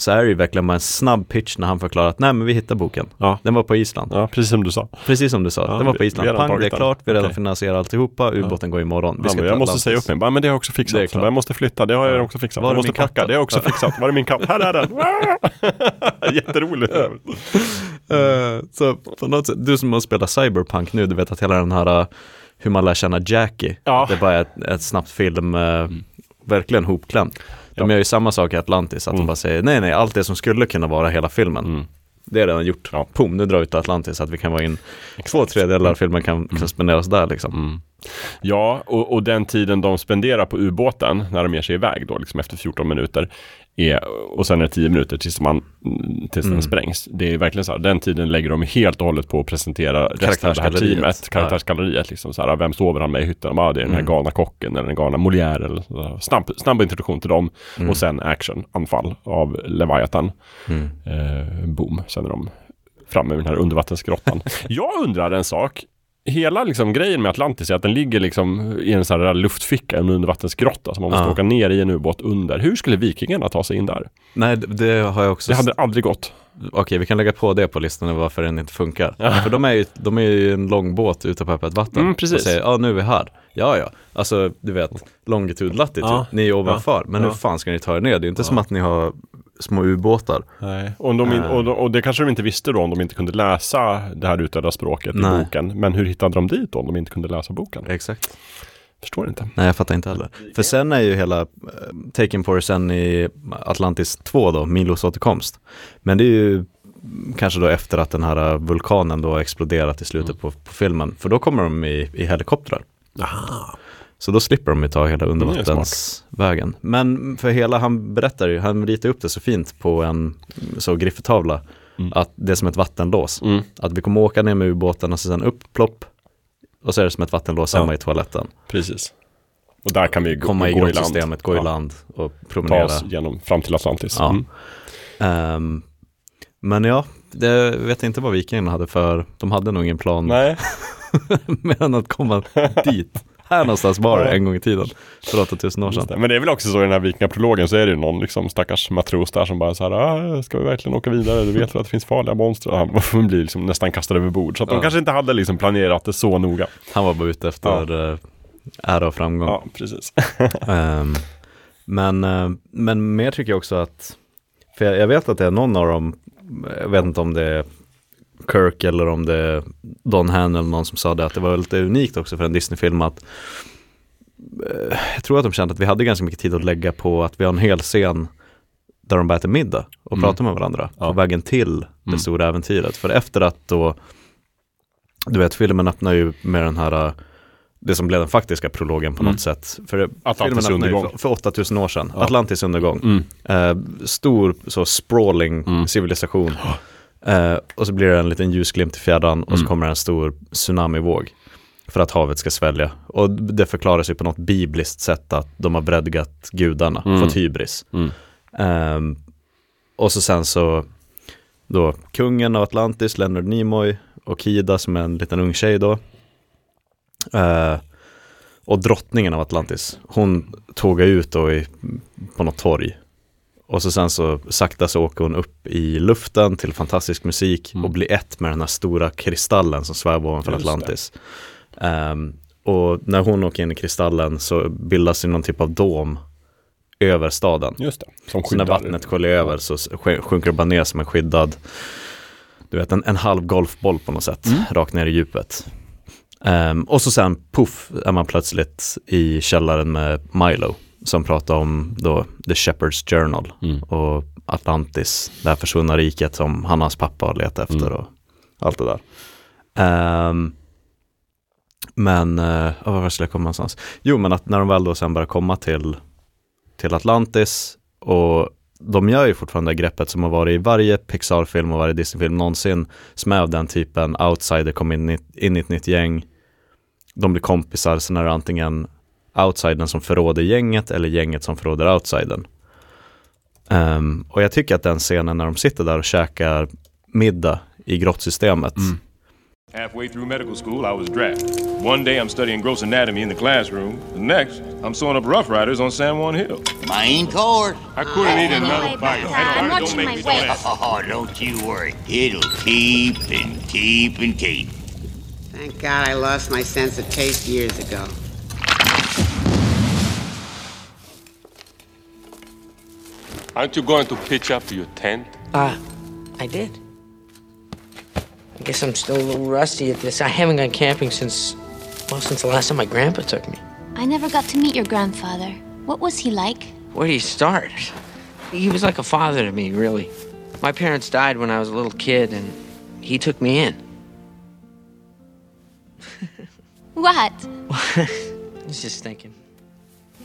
Speaker 4: Så är det ju verkligen bara en snabb pitch när han förklarar att nej men vi hittar boken.
Speaker 3: Ja.
Speaker 4: Den var på Island.
Speaker 3: Ja, precis som du sa.
Speaker 4: Precis som du sa,
Speaker 3: Ja,
Speaker 4: den var på Island. Pang, det är klart, vi redan
Speaker 3: Okej.
Speaker 4: finansierat alltihopa, ubåten går imorgon. Vi
Speaker 3: Ja,
Speaker 4: ska
Speaker 3: men
Speaker 4: till
Speaker 3: jag måste säga upp mig. Ja, men det har jag också fixat.
Speaker 4: Det.
Speaker 3: Jag måste flytta, det har jag också fixat.
Speaker 4: Var
Speaker 3: jag måste packa, det har jag också fixat. Var är min katt? Här är den! Jätteroligt.
Speaker 4: Eh, så på något sätt, du som har spelat Cyberpunk nu, du vet att hela den här uh, hur man lär känna Jackie,
Speaker 3: Ja.
Speaker 4: det är bara ett, ett snabbt film, uh, verkligen hopklämt. De gör ju samma sak i Atlantis, att de bara säger nej nej, allt det som skulle kunna vara hela filmen, det är redan gjort. Pum, nu drar vi till Atlantis så att vi kan vara in, två tredjedelar av filmen kan, kan spenderas där liksom.
Speaker 3: Ja, och, och den tiden de spenderar på ubåten när de ger sig iväg då, liksom efter 14 minuter, är, och sen är det 10 minuter tills, man, tills
Speaker 4: Mm.
Speaker 3: den sprängs. Det är verkligen så här, den tiden lägger de helt och hållet på att presentera resten av det här teamet, karaktärsgalleriet. Liksom så här, vem sover han med i hytten? Ja, det är den här
Speaker 4: Mm.
Speaker 3: galna kocken eller den galna Molière. Eller snabb, snabb introduktion till dem
Speaker 4: Mm.
Speaker 3: och sen action, anfall av Leviathan.
Speaker 4: Mm.
Speaker 3: Eh, boom, sen är de framme vid den här undervattensgrottan. Jag undrar en sak. Hela liksom grejen med Atlantis är att den ligger liksom i en sån här luftficka, en undervattensgrotta som man måste
Speaker 4: Ja.
Speaker 3: åka ner i en ubåt under. Hur skulle vikingarna ta sig in där?
Speaker 4: Nej, det- har jag också
Speaker 3: Det hade aldrig gått.
Speaker 4: Okej, vi kan lägga på det på listan varför den inte funkar. För de är ju, de är ju en lång båt ute på öppet vatten.
Speaker 3: Mm, precis.
Speaker 4: Och säger, ja nu är vi här. Ja, ja. Alltså, du vet, longitud, latitud.
Speaker 3: Ja.
Speaker 4: Ni är ovanför.
Speaker 3: Ja.
Speaker 4: Men
Speaker 3: Ja.
Speaker 4: hur fan ska ni ta er ner? Det är inte som att ni har små ubåtar.
Speaker 3: Nej. Och, de in,
Speaker 4: Eh.
Speaker 3: och, de- och det kanske de inte visste då om de inte kunde läsa det här utdöda språket i
Speaker 4: Nej.
Speaker 3: boken. Men hur hittade de dit då om de inte kunde läsa boken?
Speaker 4: Exakt.
Speaker 3: Förstår inte.
Speaker 4: Nej, jag fattar inte heller. För sen är ju hela eh, Taken for sen i Atlantis 2 då, Milos återkomst. Men det är ju kanske då efter att den här eh, vulkanen då exploderat i slutet
Speaker 3: Mm.
Speaker 4: på, på filmen. För då kommer de i, i helikoptrar. Så då slipper de ju ta hela
Speaker 3: Mm,
Speaker 4: undervattensvägen. Men för hela, han berättar ju, han ritar upp det så fint på en mm, så griffeltavla.
Speaker 3: Mm.
Speaker 4: Att det är som ett vattenlås. Att vi kommer åka ner med ubåten och så sen upp, plopp. Och så är det som ett vattenlås hemma
Speaker 3: Ja.
Speaker 4: i toaletten.
Speaker 3: Precis. Och där kan vi gå,
Speaker 4: Komma i
Speaker 3: gå i land.
Speaker 4: grottsystemet, gå i
Speaker 3: Ja.
Speaker 4: land och
Speaker 3: Ta
Speaker 4: promenera.
Speaker 3: oss genom, fram till Atlantis.
Speaker 4: Ja.
Speaker 3: Mm.
Speaker 4: Ehm, men ja, det vet inte vad vikingarna hade för, de hade nog ingen plan
Speaker 3: Nej.
Speaker 4: mer än att komma dit. Här någonstans var det
Speaker 3: Ja.
Speaker 4: en gång i tiden, för 8000 år sedan.
Speaker 3: det. Men det är väl också så i den här vikingaprologen så är det ju någon liksom stackars matros där som bara så här, ah, ska vi verkligen åka vidare? Du vet väl att det finns farliga monster? Han blir liksom nästan kastad över bord. Så att
Speaker 4: Ja.
Speaker 3: de kanske inte hade liksom planerat det så noga.
Speaker 4: Han var bara ute efter eh, ära och framgång.
Speaker 3: Ja, precis.
Speaker 4: Ehm, men, eh, men mer tycker jag också att, för jag, jag vet att det är någon av dem, jag vet inte om det är Kirk eller om det är Don Han eller någon som sa det, att det var lite unikt också för en Disney-film att eh, jag tror att de kände att vi hade ganska mycket tid att lägga på att vi har en hel scen där de bara äter middag och
Speaker 3: Mm.
Speaker 4: pratar med varandra på vägen till det
Speaker 3: Mm.
Speaker 4: stora äventyret. För efter att då, du vet filmen öppnar ju med den här eh, det som blev den faktiska prologen på
Speaker 3: Mm.
Speaker 4: något sätt. För
Speaker 3: Atlantis undergång.
Speaker 4: För, för 8000 år sedan,
Speaker 3: Ja.
Speaker 4: Atlantis undergång.
Speaker 3: Mm.
Speaker 4: Eh, stor så sprawling civilisation. Eh, och så blir det en liten ljusglimt i fjärran och så
Speaker 3: Mm.
Speaker 4: kommer en stor tsunamivåg. För att havet ska svälja. Och det förklaras ju på något bibliskt sätt att de har vredgat gudarna,
Speaker 3: Mm.
Speaker 4: fått hybris.
Speaker 3: Mm.
Speaker 4: Ehm, och så sen så då kungen av Atlantis, Leonard Nimoy och Kida som är en liten ung tjej då. Eh, och drottningen av Atlantis, hon tågar ut då i, på något torg. Och så sen så sakta så åker hon upp i luften till fantastisk musik och blir ett med den här stora kristallen som svävar ovanför
Speaker 3: Just.
Speaker 4: Atlantis. Ehm, och när hon åker in i kristallen så bildas det någon typ av dom över staden.
Speaker 3: Just det, som
Speaker 4: så när vattnet sköljer över så sjunker det bara ner som en skyddad, du vet en, en halv golfboll på något sätt,
Speaker 3: Mm.
Speaker 4: rakt ner i djupet. Ehm, och så sen, puff, är man plötsligt i källaren med Milo som pratar om då The Shepherd's Journal
Speaker 3: Mm.
Speaker 4: och Atlantis, det här försvunna riket som han och hans pappa har letat efter
Speaker 3: Mm.
Speaker 4: och allt det där. Ehm, men, uh, var skulle jag komma någonstans? Jo, men att när de väl då sen börjar komma till, till Atlantis och de gör ju fortfarande greppet som har varit i varje Pixar-film och varje Disney-film någonsin som är av den typen, outsider kommer in, in i ett nytt gäng, de blir kompisar, sen är det antingen outsidern som förråder gänget eller gänget som förråder outsidern. Ehm, och jag tycker att den scenen när de sitter där och käkar middag i grottsystemet,
Speaker 3: Mm.
Speaker 5: Halfway through medical school, I was drafted. One day I'm studying gross anatomy in the classroom. The next, I'm sewing up Rough Riders on San Juan Hill.
Speaker 20: Main course.
Speaker 5: I couldn't eat another bite.
Speaker 20: I'm
Speaker 5: Don't
Speaker 20: watching
Speaker 5: make
Speaker 20: my weight. Oh, don't you worry. It'll keep and keep and keep.
Speaker 21: Thank God I lost my sense of taste years ago.
Speaker 5: Aren't you going to pitch up to your tent?
Speaker 6: Uh, I did. I guess I'm still a little rusty at this. I haven't gone camping since, well, since the last time my grandpa took me.
Speaker 22: I never got to meet your grandfather. What was he like?
Speaker 6: Where do you start? He was like a father to me, really. My parents died when I was a little kid, and he took me in.
Speaker 22: What?
Speaker 6: I was just thinking.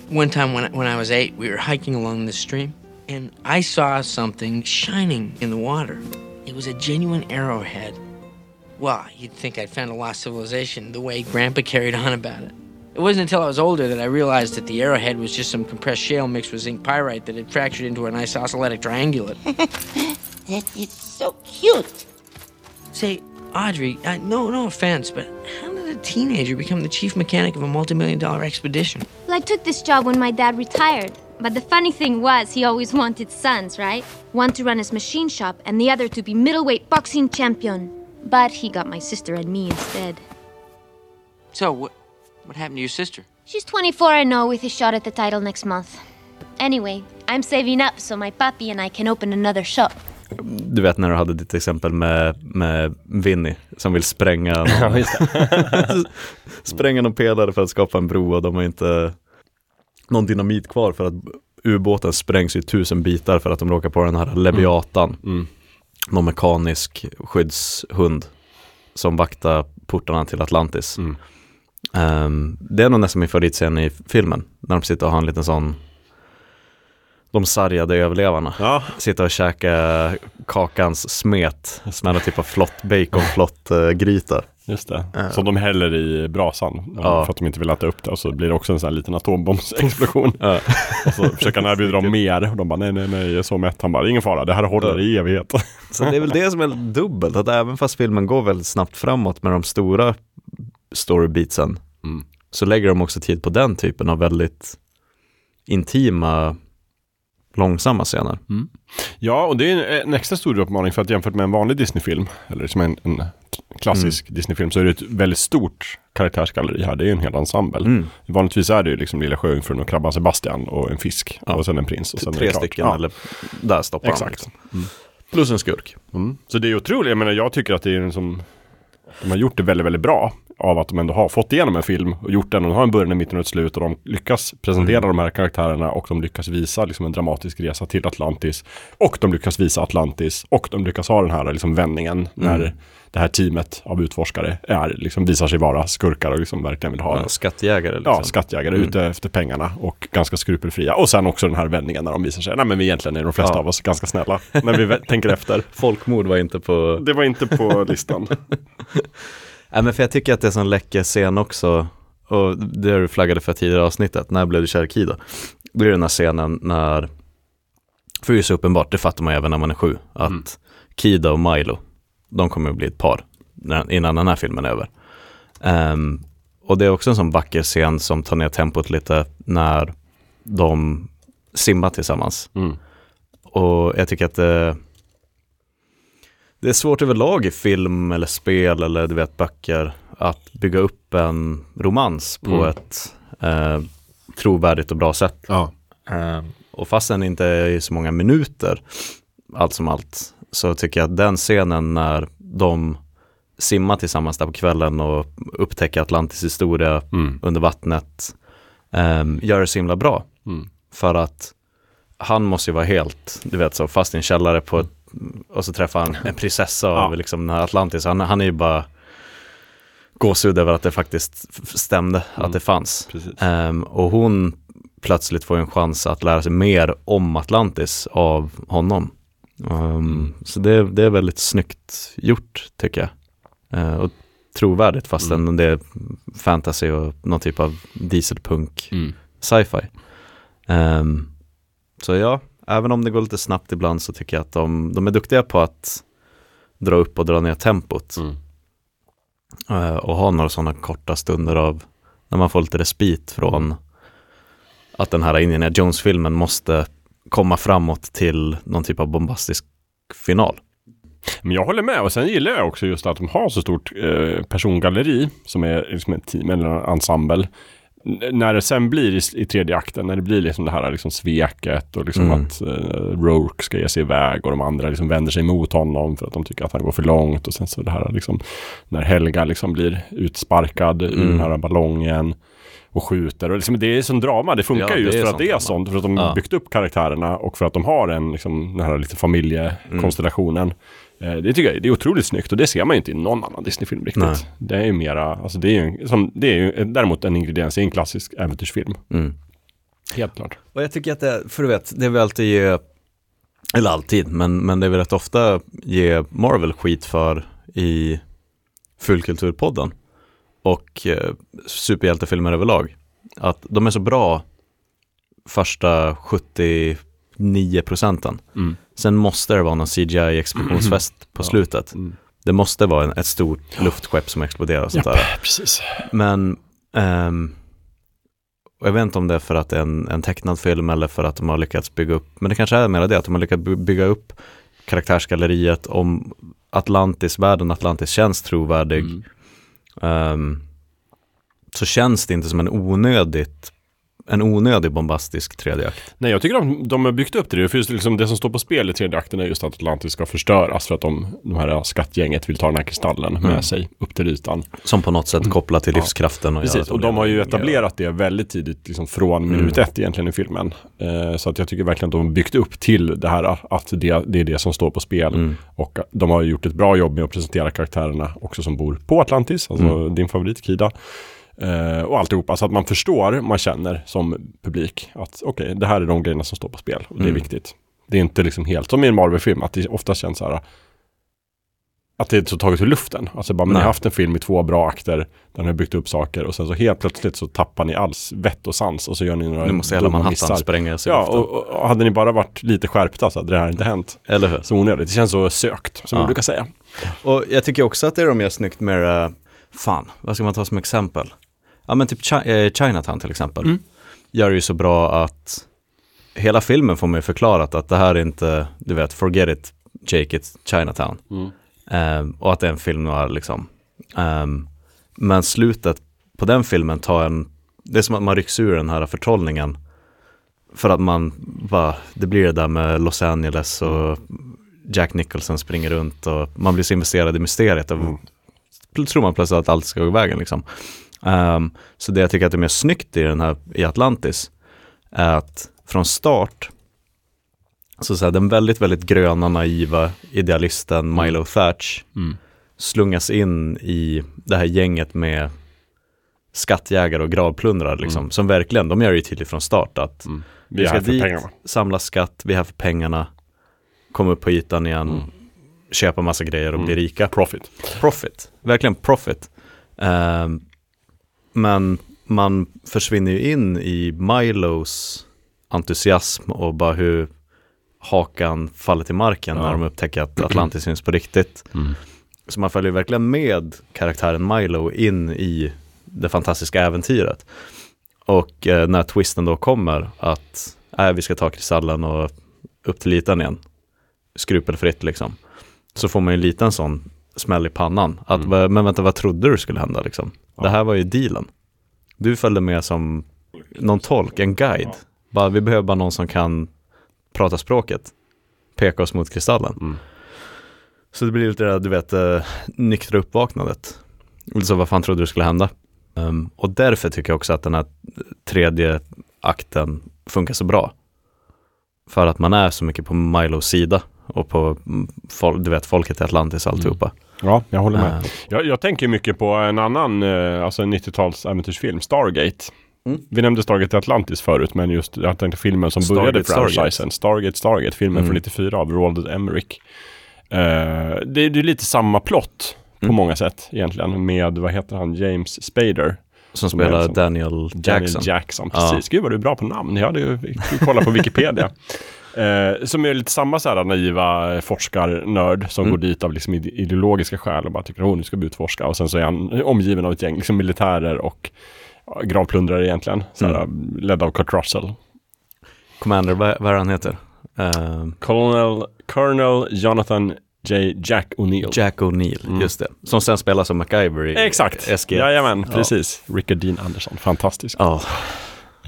Speaker 6: One time when, when I was eight, we were hiking along the stream, and I saw something shining in the water. It was a genuine arrowhead. Well, you'd think I'd found a lost civilization the way Grandpa carried on about it. It wasn't until I was older that I realized that the arrowhead was just some compressed shale mixed with zinc pyrite that had fractured into an isosceles triangulate.
Speaker 21: That is so cute.
Speaker 6: Say, Audrey, uh, no, no offense, but how did a teenager become the chief mechanic of a multi-million dollar expedition?
Speaker 22: Well, I took this job when my dad retired. But the funny thing was, he always wanted sons, right? One to run his machine shop, and the other to be middleweight boxing champion. But he got my sister and me instead.
Speaker 6: So, what, what happened to your sister?
Speaker 22: She's 24 and 0 with a shot at the title next month. Anyway, I'm saving up so my puppy and I can open another shop.
Speaker 4: Du vet när du hade ditt exempel med, med Vinny som vill spränga någon,
Speaker 3: Ja, just
Speaker 4: spränga någon pelare för att skapa en bro och de har inte någon dynamit kvar för att ubåten sprängs i tusen bitar för att de råkar på den här Leviatan.
Speaker 3: Mm.
Speaker 4: Någon mekanisk skyddshund som vaktar portarna till Atlantis.
Speaker 3: Mm.
Speaker 4: Ehm, det är nog nästan min favoritscen i filmen. När de sitter och har en liten sån de sargade överlevarna.
Speaker 3: Ja.
Speaker 4: Sitter och käkar kakans smet som är någon typ av flott baconflott uh, gryta.
Speaker 3: Just det,
Speaker 4: Ja.
Speaker 3: som de häller i brasan
Speaker 4: Ja.
Speaker 3: för att de inte vill äta upp det och så blir det också en sån här liten atombombsexplosion.
Speaker 4: Ja.
Speaker 3: och så försöker han erbjuda dem mer och de bara nej nej nej jag är så mätt. Han bara ingen fara det här håller i evighet.
Speaker 4: Så det är väl det som är dubbelt, att även fast filmen går väldigt snabbt framåt med de stora storybeatsen
Speaker 3: Mm.
Speaker 4: så lägger de också tid på den typen av väldigt intima, långsamma scener.
Speaker 3: Ja, och det är en extra stor uppmaning för att jämfört med en vanlig Disney-film, eller som en, en klassisk Disney-film, så är det ett väldigt stort karaktärsgalleri här. Det är ju en hel ensemble.
Speaker 4: Mm.
Speaker 3: Vanligtvis är det ju liksom Lilla Sjöjungfrun och Krabban Sebastian och en fisk och sen en prins. Och sen
Speaker 4: Tre stycken
Speaker 3: Ja.
Speaker 4: eller där stoppar
Speaker 3: Exakt.
Speaker 4: han. Liksom. Plus en skurk.
Speaker 3: Mm. Så det är otroligt, jag menar jag tycker att det är en som de har gjort det väldigt, väldigt bra av att de ändå har fått igenom en film och gjort den och de har en början, en mitten och ett slut och de lyckas presentera
Speaker 4: Mm.
Speaker 3: de här karaktärerna och de lyckas visa liksom en dramatisk resa till Atlantis och de lyckas visa Atlantis och de lyckas ha den här liksom vändningen när
Speaker 4: Mm.
Speaker 3: Det här teamet av utforskare är, liksom visar sig vara skurkar och liksom verkligen vill ha
Speaker 4: Ja, skattjägare. Liksom.
Speaker 3: Ja, skattjägare
Speaker 4: Mm.
Speaker 3: ute efter pengarna och ganska skrupelfria. Och sen också den här vändningen när de visar sig, nej men vi egentligen är de flesta
Speaker 4: Ja.
Speaker 3: av oss ganska snälla när vi tänker efter.
Speaker 4: Folkmord var inte på...
Speaker 3: Det var inte på listan.
Speaker 4: Nej men för jag tycker att det är en sån läcker scen också, och det har du flaggade för tidigare avsnittet, när blev du kär i Kida? Då är det den här scenen när, för det är så uppenbart, det fattar man även när man är sju, att
Speaker 3: Mm.
Speaker 4: Kida och Milo, de kommer att bli ett par innan den här filmen är över. Ehm, och det är också en sån vacker scen som tar ner tempot lite när de simmar tillsammans.
Speaker 3: Mm.
Speaker 4: Och jag tycker att det, det är svårt överlag i film eller spel eller du vet böcker att bygga upp en romans på
Speaker 3: Mm.
Speaker 4: ett eh, trovärdigt och bra sätt.
Speaker 3: Ja.
Speaker 4: Eh, och fast den inte är i så många minuter, allt som allt, så tycker jag att den scenen när de simmar tillsammans där på kvällen och upptäcker Atlantis historia
Speaker 3: Mm.
Speaker 4: under vattnet eh, gör det så himla bra.
Speaker 3: Mm.
Speaker 4: För att han måste ju vara helt, du vet så, fast i en källare på ett, och så träffar han en prinsessa
Speaker 3: Ja.
Speaker 4: av liksom den här Atlantis. Han, han är ju bara gåshud över att det faktiskt stämde,
Speaker 3: Mm.
Speaker 4: att det fanns. Ehm, och hon plötsligt får en chans att lära sig mer om Atlantis av honom. Ehm, Så det, det är väldigt snyggt gjort tycker jag. Eh, och trovärdigt fastän det är fantasy och någon typ av dieselpunk
Speaker 3: Mm.
Speaker 4: sci-fi. Ehm, så ja, även om det går lite snabbt ibland så tycker jag att de, de är duktiga på att dra upp och dra ner tempot.
Speaker 3: Mm.
Speaker 4: Eh, och ha några sådana korta stunder av när man får lite respit från att den här Indiana Jones-filmen måste komma framåt till någon typ av bombastisk final.
Speaker 3: Men jag håller med och sen gillar jag också just att de har så stort eh, persongalleri som är liksom ett team eller en ensemble. N- när det sen blir i, i tredje akten, när det blir liksom det här liksom sveket och liksom
Speaker 4: Mm.
Speaker 3: att eh, Rourke ska ge sig iväg och de andra liksom vänder sig mot honom för att de tycker att han går för långt och sen så det här liksom när Helga liksom blir utsparkad ur
Speaker 4: Mm.
Speaker 3: den här ballongen och skjuter och liksom, det är sån drama, det funkar
Speaker 4: Ja,
Speaker 3: ju
Speaker 4: det
Speaker 3: just
Speaker 4: är
Speaker 3: för att det är
Speaker 4: drama.
Speaker 3: sånt, för att de
Speaker 4: Ja.
Speaker 3: byggt upp karaktärerna och för att de har en liksom den här lite familjekonstellationen. Eh, Det tycker jag det är otroligt snyggt och det ser man ju inte i någon annan Disney-film riktigt.
Speaker 4: Nej.
Speaker 3: Det är ju mera, alltså det är ju, som, det är ju däremot en ingrediens i en klassisk äventyrsfilm.
Speaker 4: Mm.
Speaker 3: Helt klart.
Speaker 4: Och jag tycker att det, för du vet, det vi alltid ger, eller alltid, men, men det vi rätt ofta ger Marvel skit för i Fullkulturpodden och eh, superhjältefilmer överlag. Att de är så bra första 79 procenten.
Speaker 3: Mm.
Speaker 4: Sen måste det vara någon CGI-explosionsfest på
Speaker 3: Ja.
Speaker 4: slutet.
Speaker 3: Mm.
Speaker 4: Det måste vara en, ett stort luftskepp som exploderar och sånt
Speaker 3: Japp,
Speaker 4: där.
Speaker 3: precis.
Speaker 4: Men ehm, jag vet inte om det är för att det är en, en tecknad film eller för att de har lyckats bygga upp, men det kanske är mer det, att de har lyckats by- bygga upp karaktärsgalleriet om Atlantis, världen Atlantis känns trovärdig.
Speaker 3: Mm
Speaker 4: um, så känns det inte som en onödigt en onödig bombastisk tredje akt.
Speaker 3: Nej, jag tycker de, de har byggt upp det. För just liksom det som står på spel i tredje akten är just att Atlantis ska förstöras för att de, de här skattgänget vill ta den här kristallen med
Speaker 4: Mm.
Speaker 3: sig upp till ytan.
Speaker 4: Som på något sätt kopplat till
Speaker 3: Ja.
Speaker 4: livskraften och
Speaker 3: Precis, och de har ju etablerat det väldigt tidigt, liksom från minut
Speaker 4: Mm.
Speaker 3: ett egentligen i filmen. Eh, så att jag tycker verkligen att de har byggt upp till det här att det, det är det som står på spel.
Speaker 4: Mm.
Speaker 3: Och de har gjort ett bra jobb med att presentera karaktärerna också som bor på Atlantis, alltså
Speaker 4: Mm.
Speaker 3: din favorit Kida. Eh, och alltihopa, så att man förstår, man känner som publik att okej, det här är de grejerna som står på spel och det är
Speaker 4: Mm.
Speaker 3: viktigt. Det är inte liksom helt som i en Marvel-film, att det ofta känns så här att det är så taget ur luften. Alltså bara, men ni har haft en film i två bra akter, där ni har byggt upp saker och sen så helt plötsligt så tappar ni alls vett och sans och så gör ni några
Speaker 4: Nu måste hela Manhattan sprängas
Speaker 3: Ja, och, och, och hade ni bara varit lite skärpta så hade det här inte hänt.
Speaker 4: Eller hur?
Speaker 3: Så onödigt. Det känns så sökt, som
Speaker 4: Ja.
Speaker 3: vi brukar säga.
Speaker 4: Och jag tycker också att det de gör snyggt med, uh, fan, vad ska man ta som exempel? Ja men typ Chi- eh, Chinatown till exempel.
Speaker 3: Mm.
Speaker 4: Gör det ju så bra att hela filmen får ju förklarat att det här är inte, du vet, forget it, Jake, it's Chinatown.
Speaker 3: Mm.
Speaker 4: Ehm, och att det är en film noir liksom. Ehm, men slutet på den filmen tar en, det är som att man rycks ur den här förtrollningen. För att man bara, det blir det där med Los Angeles och Jack Nicholson springer runt och man blir så investerad i mysteriet. Och mm. tror man plötsligt att allt ska gå vägen liksom. Ehm, så det jag tycker att är mer snyggt i den här, i Atlantis, är att från start, så, så här, den väldigt, väldigt gröna, naiva idealisten Milo Thatch
Speaker 3: Mm.
Speaker 4: slungas in i det här gänget med skattjägare och gravplundrare liksom,
Speaker 3: Mm.
Speaker 4: som verkligen, de gör det ju tydligt från start att
Speaker 3: Vi är här för pengarna.
Speaker 4: samla skatt, vi är här för pengarna, komma upp på ytan igen, köpa massa grejer och bli
Speaker 3: Mm.
Speaker 4: rika.
Speaker 3: Profit.
Speaker 4: Profit, verkligen profit. Ehm, men man försvinner ju in i Milos entusiasm och bara hur hakan faller till marken
Speaker 3: Ja.
Speaker 4: när de upptäcker att Atlantis finns på riktigt.
Speaker 3: Mm.
Speaker 4: Så man följer verkligen med karaktären Milo in i det fantastiska äventyret. Och eh, när twisten då kommer att äh, vi ska ta kristallen och upp till ytan igen, skrupelfritt liksom, så får man ju en liten sån smäll i pannan. Att,
Speaker 3: Mm.
Speaker 4: "Va- Men vänta, vad trodde du skulle hända liksom? Det här var ju dealen. Du följde med som någon tolk, en guide. Bara, vi behöver bara någon som kan prata språket, peka oss mot kristallen.
Speaker 3: Mm.
Speaker 4: Så det blir lite det där, du vet, eh, nyktra uppvaknandet. Så vad fan trodde du skulle hända? Ehm, och därför tycker jag också att den här tredje akten funkar så bra. För att man är så mycket på Milos sida och på, mm, du vet, folket i Atlantis och alltihopa.
Speaker 3: Ja, jag håller med.
Speaker 4: Eh,
Speaker 3: Jag, jag tänker mycket på en annan, eh, alltså en 90-tals äventyrsfilm, Stargate.
Speaker 4: Mm.
Speaker 3: Vi nämnde Stargate Atlantis förut, men just jag tänkte filmen som började
Speaker 4: Stargate,
Speaker 3: franchisen. Stargate, Stargate, filmen
Speaker 4: Mm.
Speaker 3: från 94 av Roald Emmerich. Eh, det, det är lite samma plott på
Speaker 4: Mm.
Speaker 3: många sätt egentligen med, vad heter han, James Spader.
Speaker 4: Som
Speaker 3: är
Speaker 4: spelar
Speaker 3: liksom-
Speaker 4: Daniel Jackson.
Speaker 3: Daniel Jackson,
Speaker 4: Ja.
Speaker 3: precis. Gud vad du är bra på namn. Jag hade ju vi kolla på Wikipedia. Eh, som är lite samma så här naiva forskarnörd som
Speaker 4: Mm.
Speaker 3: går dit av liksom ide- ideologiska skäl och bara tycker att nu ska vi utforska. Och sen så är han omgiven av ett gäng liksom militärer och ja, gravplundrare egentligen. Så här, Ledd av Kurt Russell.
Speaker 4: Commander, vad, vad är han heter? Eh,
Speaker 3: Colonel, Colonel Jonathan J. Jack O'Neill.
Speaker 4: Jack O'Neill, just det. Som sen spelar som MacGyver i
Speaker 3: Exakt,
Speaker 4: SG.
Speaker 3: jajamän,
Speaker 4: Ja.
Speaker 3: precis. Rickard Dean Anderson, fantastisk.
Speaker 4: Ja.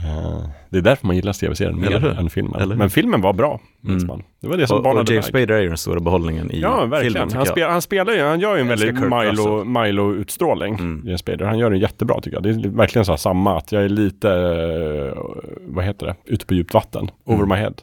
Speaker 3: Eh, det är därför man gillar tv-serien mer än filmen. Men filmen var bra, minns
Speaker 4: Mm.
Speaker 3: man. Det var det som
Speaker 4: och,
Speaker 3: banade
Speaker 4: och James. Spader är ju den stora behållningen i
Speaker 3: Ja, verkligen.
Speaker 4: filmen
Speaker 3: han, spel, han spelar ju, han gör ju en väldigt
Speaker 4: Kurt
Speaker 3: Milo,
Speaker 4: Russell. Mm.
Speaker 3: Milo-utstrålning, James Spader. Han gör den jättebra tycker jag. Det är verkligen så samma, att jag är lite, eh, vad heter det, ute på djupt vatten, over
Speaker 4: Mm.
Speaker 3: my head.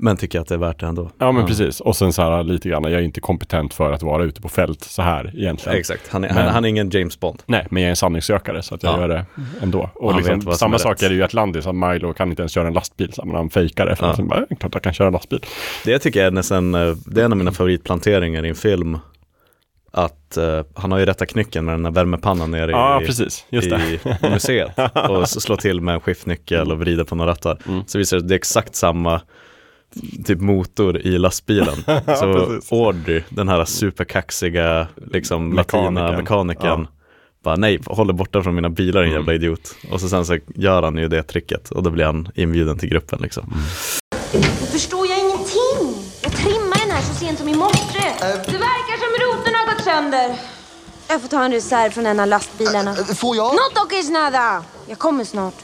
Speaker 4: Men tycker att det är värt det ändå.
Speaker 3: Ja men precis, och sen så här lite grann, jag är inte kompetent för att vara ute på fält så här egentligen.
Speaker 4: Exakt, han är,
Speaker 3: Men-
Speaker 4: han, han är ingen James Bond.
Speaker 3: Nej, men jag är en sanningssökare så att jag
Speaker 4: Ja.
Speaker 3: gör det ändå. Och liksom, samma
Speaker 4: är
Speaker 3: sak
Speaker 4: rätt.
Speaker 3: är det ju i Atlantis, att Milo kan inte ens köra en lastbil, så han fejkar det. För
Speaker 4: Ja.
Speaker 3: ja. bara, "Eh, klart jag kan köra en lastbil.
Speaker 4: Det jag tycker är nästan, eh, det är en av mina favoritplanteringar i en film. Att eh, han har ju rätta knycken med den här värmepannan nere
Speaker 3: Ja,
Speaker 4: i,
Speaker 3: precis. Just
Speaker 4: i
Speaker 3: det.
Speaker 4: museet. Och slår till med en skiftnyckel och vrider på några rattar.
Speaker 3: Mm.
Speaker 4: Så visar det att det är exakt samma typ motor i lastbilen.
Speaker 3: Ja,
Speaker 4: så
Speaker 3: precis.
Speaker 4: Audrey, den här superkaxiga liksom latina
Speaker 3: Mekanikern. Ja.
Speaker 4: Bara nej, håller borta från mina bilar din
Speaker 3: Mm.
Speaker 4: jävla idiot. Och så sen så gör han ju det tricket och då blir han inbjuden till gruppen liksom.
Speaker 3: Mm.
Speaker 22: Nu förstår jag ingenting. Jag trimmade den här så sent som i morse. Det verkar som rotorna har gått sönder. Jag får ta en reserv från en av lastbilarna.
Speaker 10: Får jag?
Speaker 22: No toques nada. Jag kommer snart.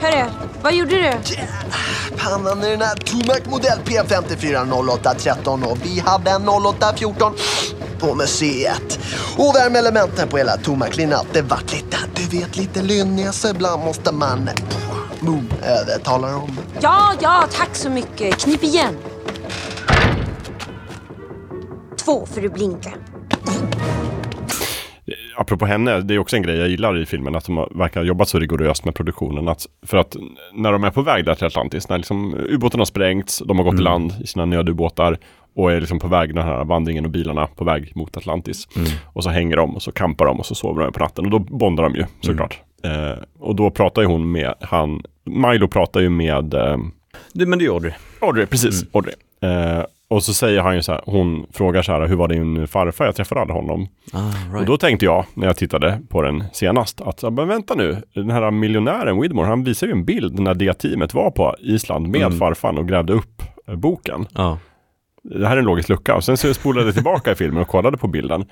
Speaker 22: Hörru, vad gjorde du?
Speaker 10: Pannan är den här Tomac modell P540813 och vi hade en 0814 på museet. Och värmeelementen på hela Tomac-linan, det vart lite, du vet, lite lynniga så ibland måste man boom, övertala dem.
Speaker 22: Ja, ja, tack så mycket. Knip igen. Två för att blinka.
Speaker 3: Apropå henne, det är också en grej jag gillar i filmen, att de verkar ha jobbat så rigoröst med produktionen. Att, för att när de är på väg där till Atlantis, när liksom ubåten har sprängts, de har gått i land i sina nödubåtar och är liksom på väg den här vandringen och bilarna på väg mot Atlantis. Och så hänger de och så kampar de och så sover de på natten och då bondar de ju såklart. Eh, och då pratar ju hon med han, Milo pratar ju med eh,
Speaker 4: Det, men det är Audrey.
Speaker 3: Audrey, precis. Audrey. Eh, och så säger han ju så här, hon frågar så här, hur var din farfar? Jag träffade aldrig honom.
Speaker 4: Ah, right.
Speaker 3: Och då tänkte jag, när jag tittade på den senast, att men vänta nu, den här miljonären Widmore, han visar ju en bild när det teamet var på Island med
Speaker 4: Mm.
Speaker 3: farfan och grävde upp eh, boken.
Speaker 4: Ja.
Speaker 3: Det här är en logisk lucka. Och sen så spolade jag tillbaka i filmen och kollade på bilden.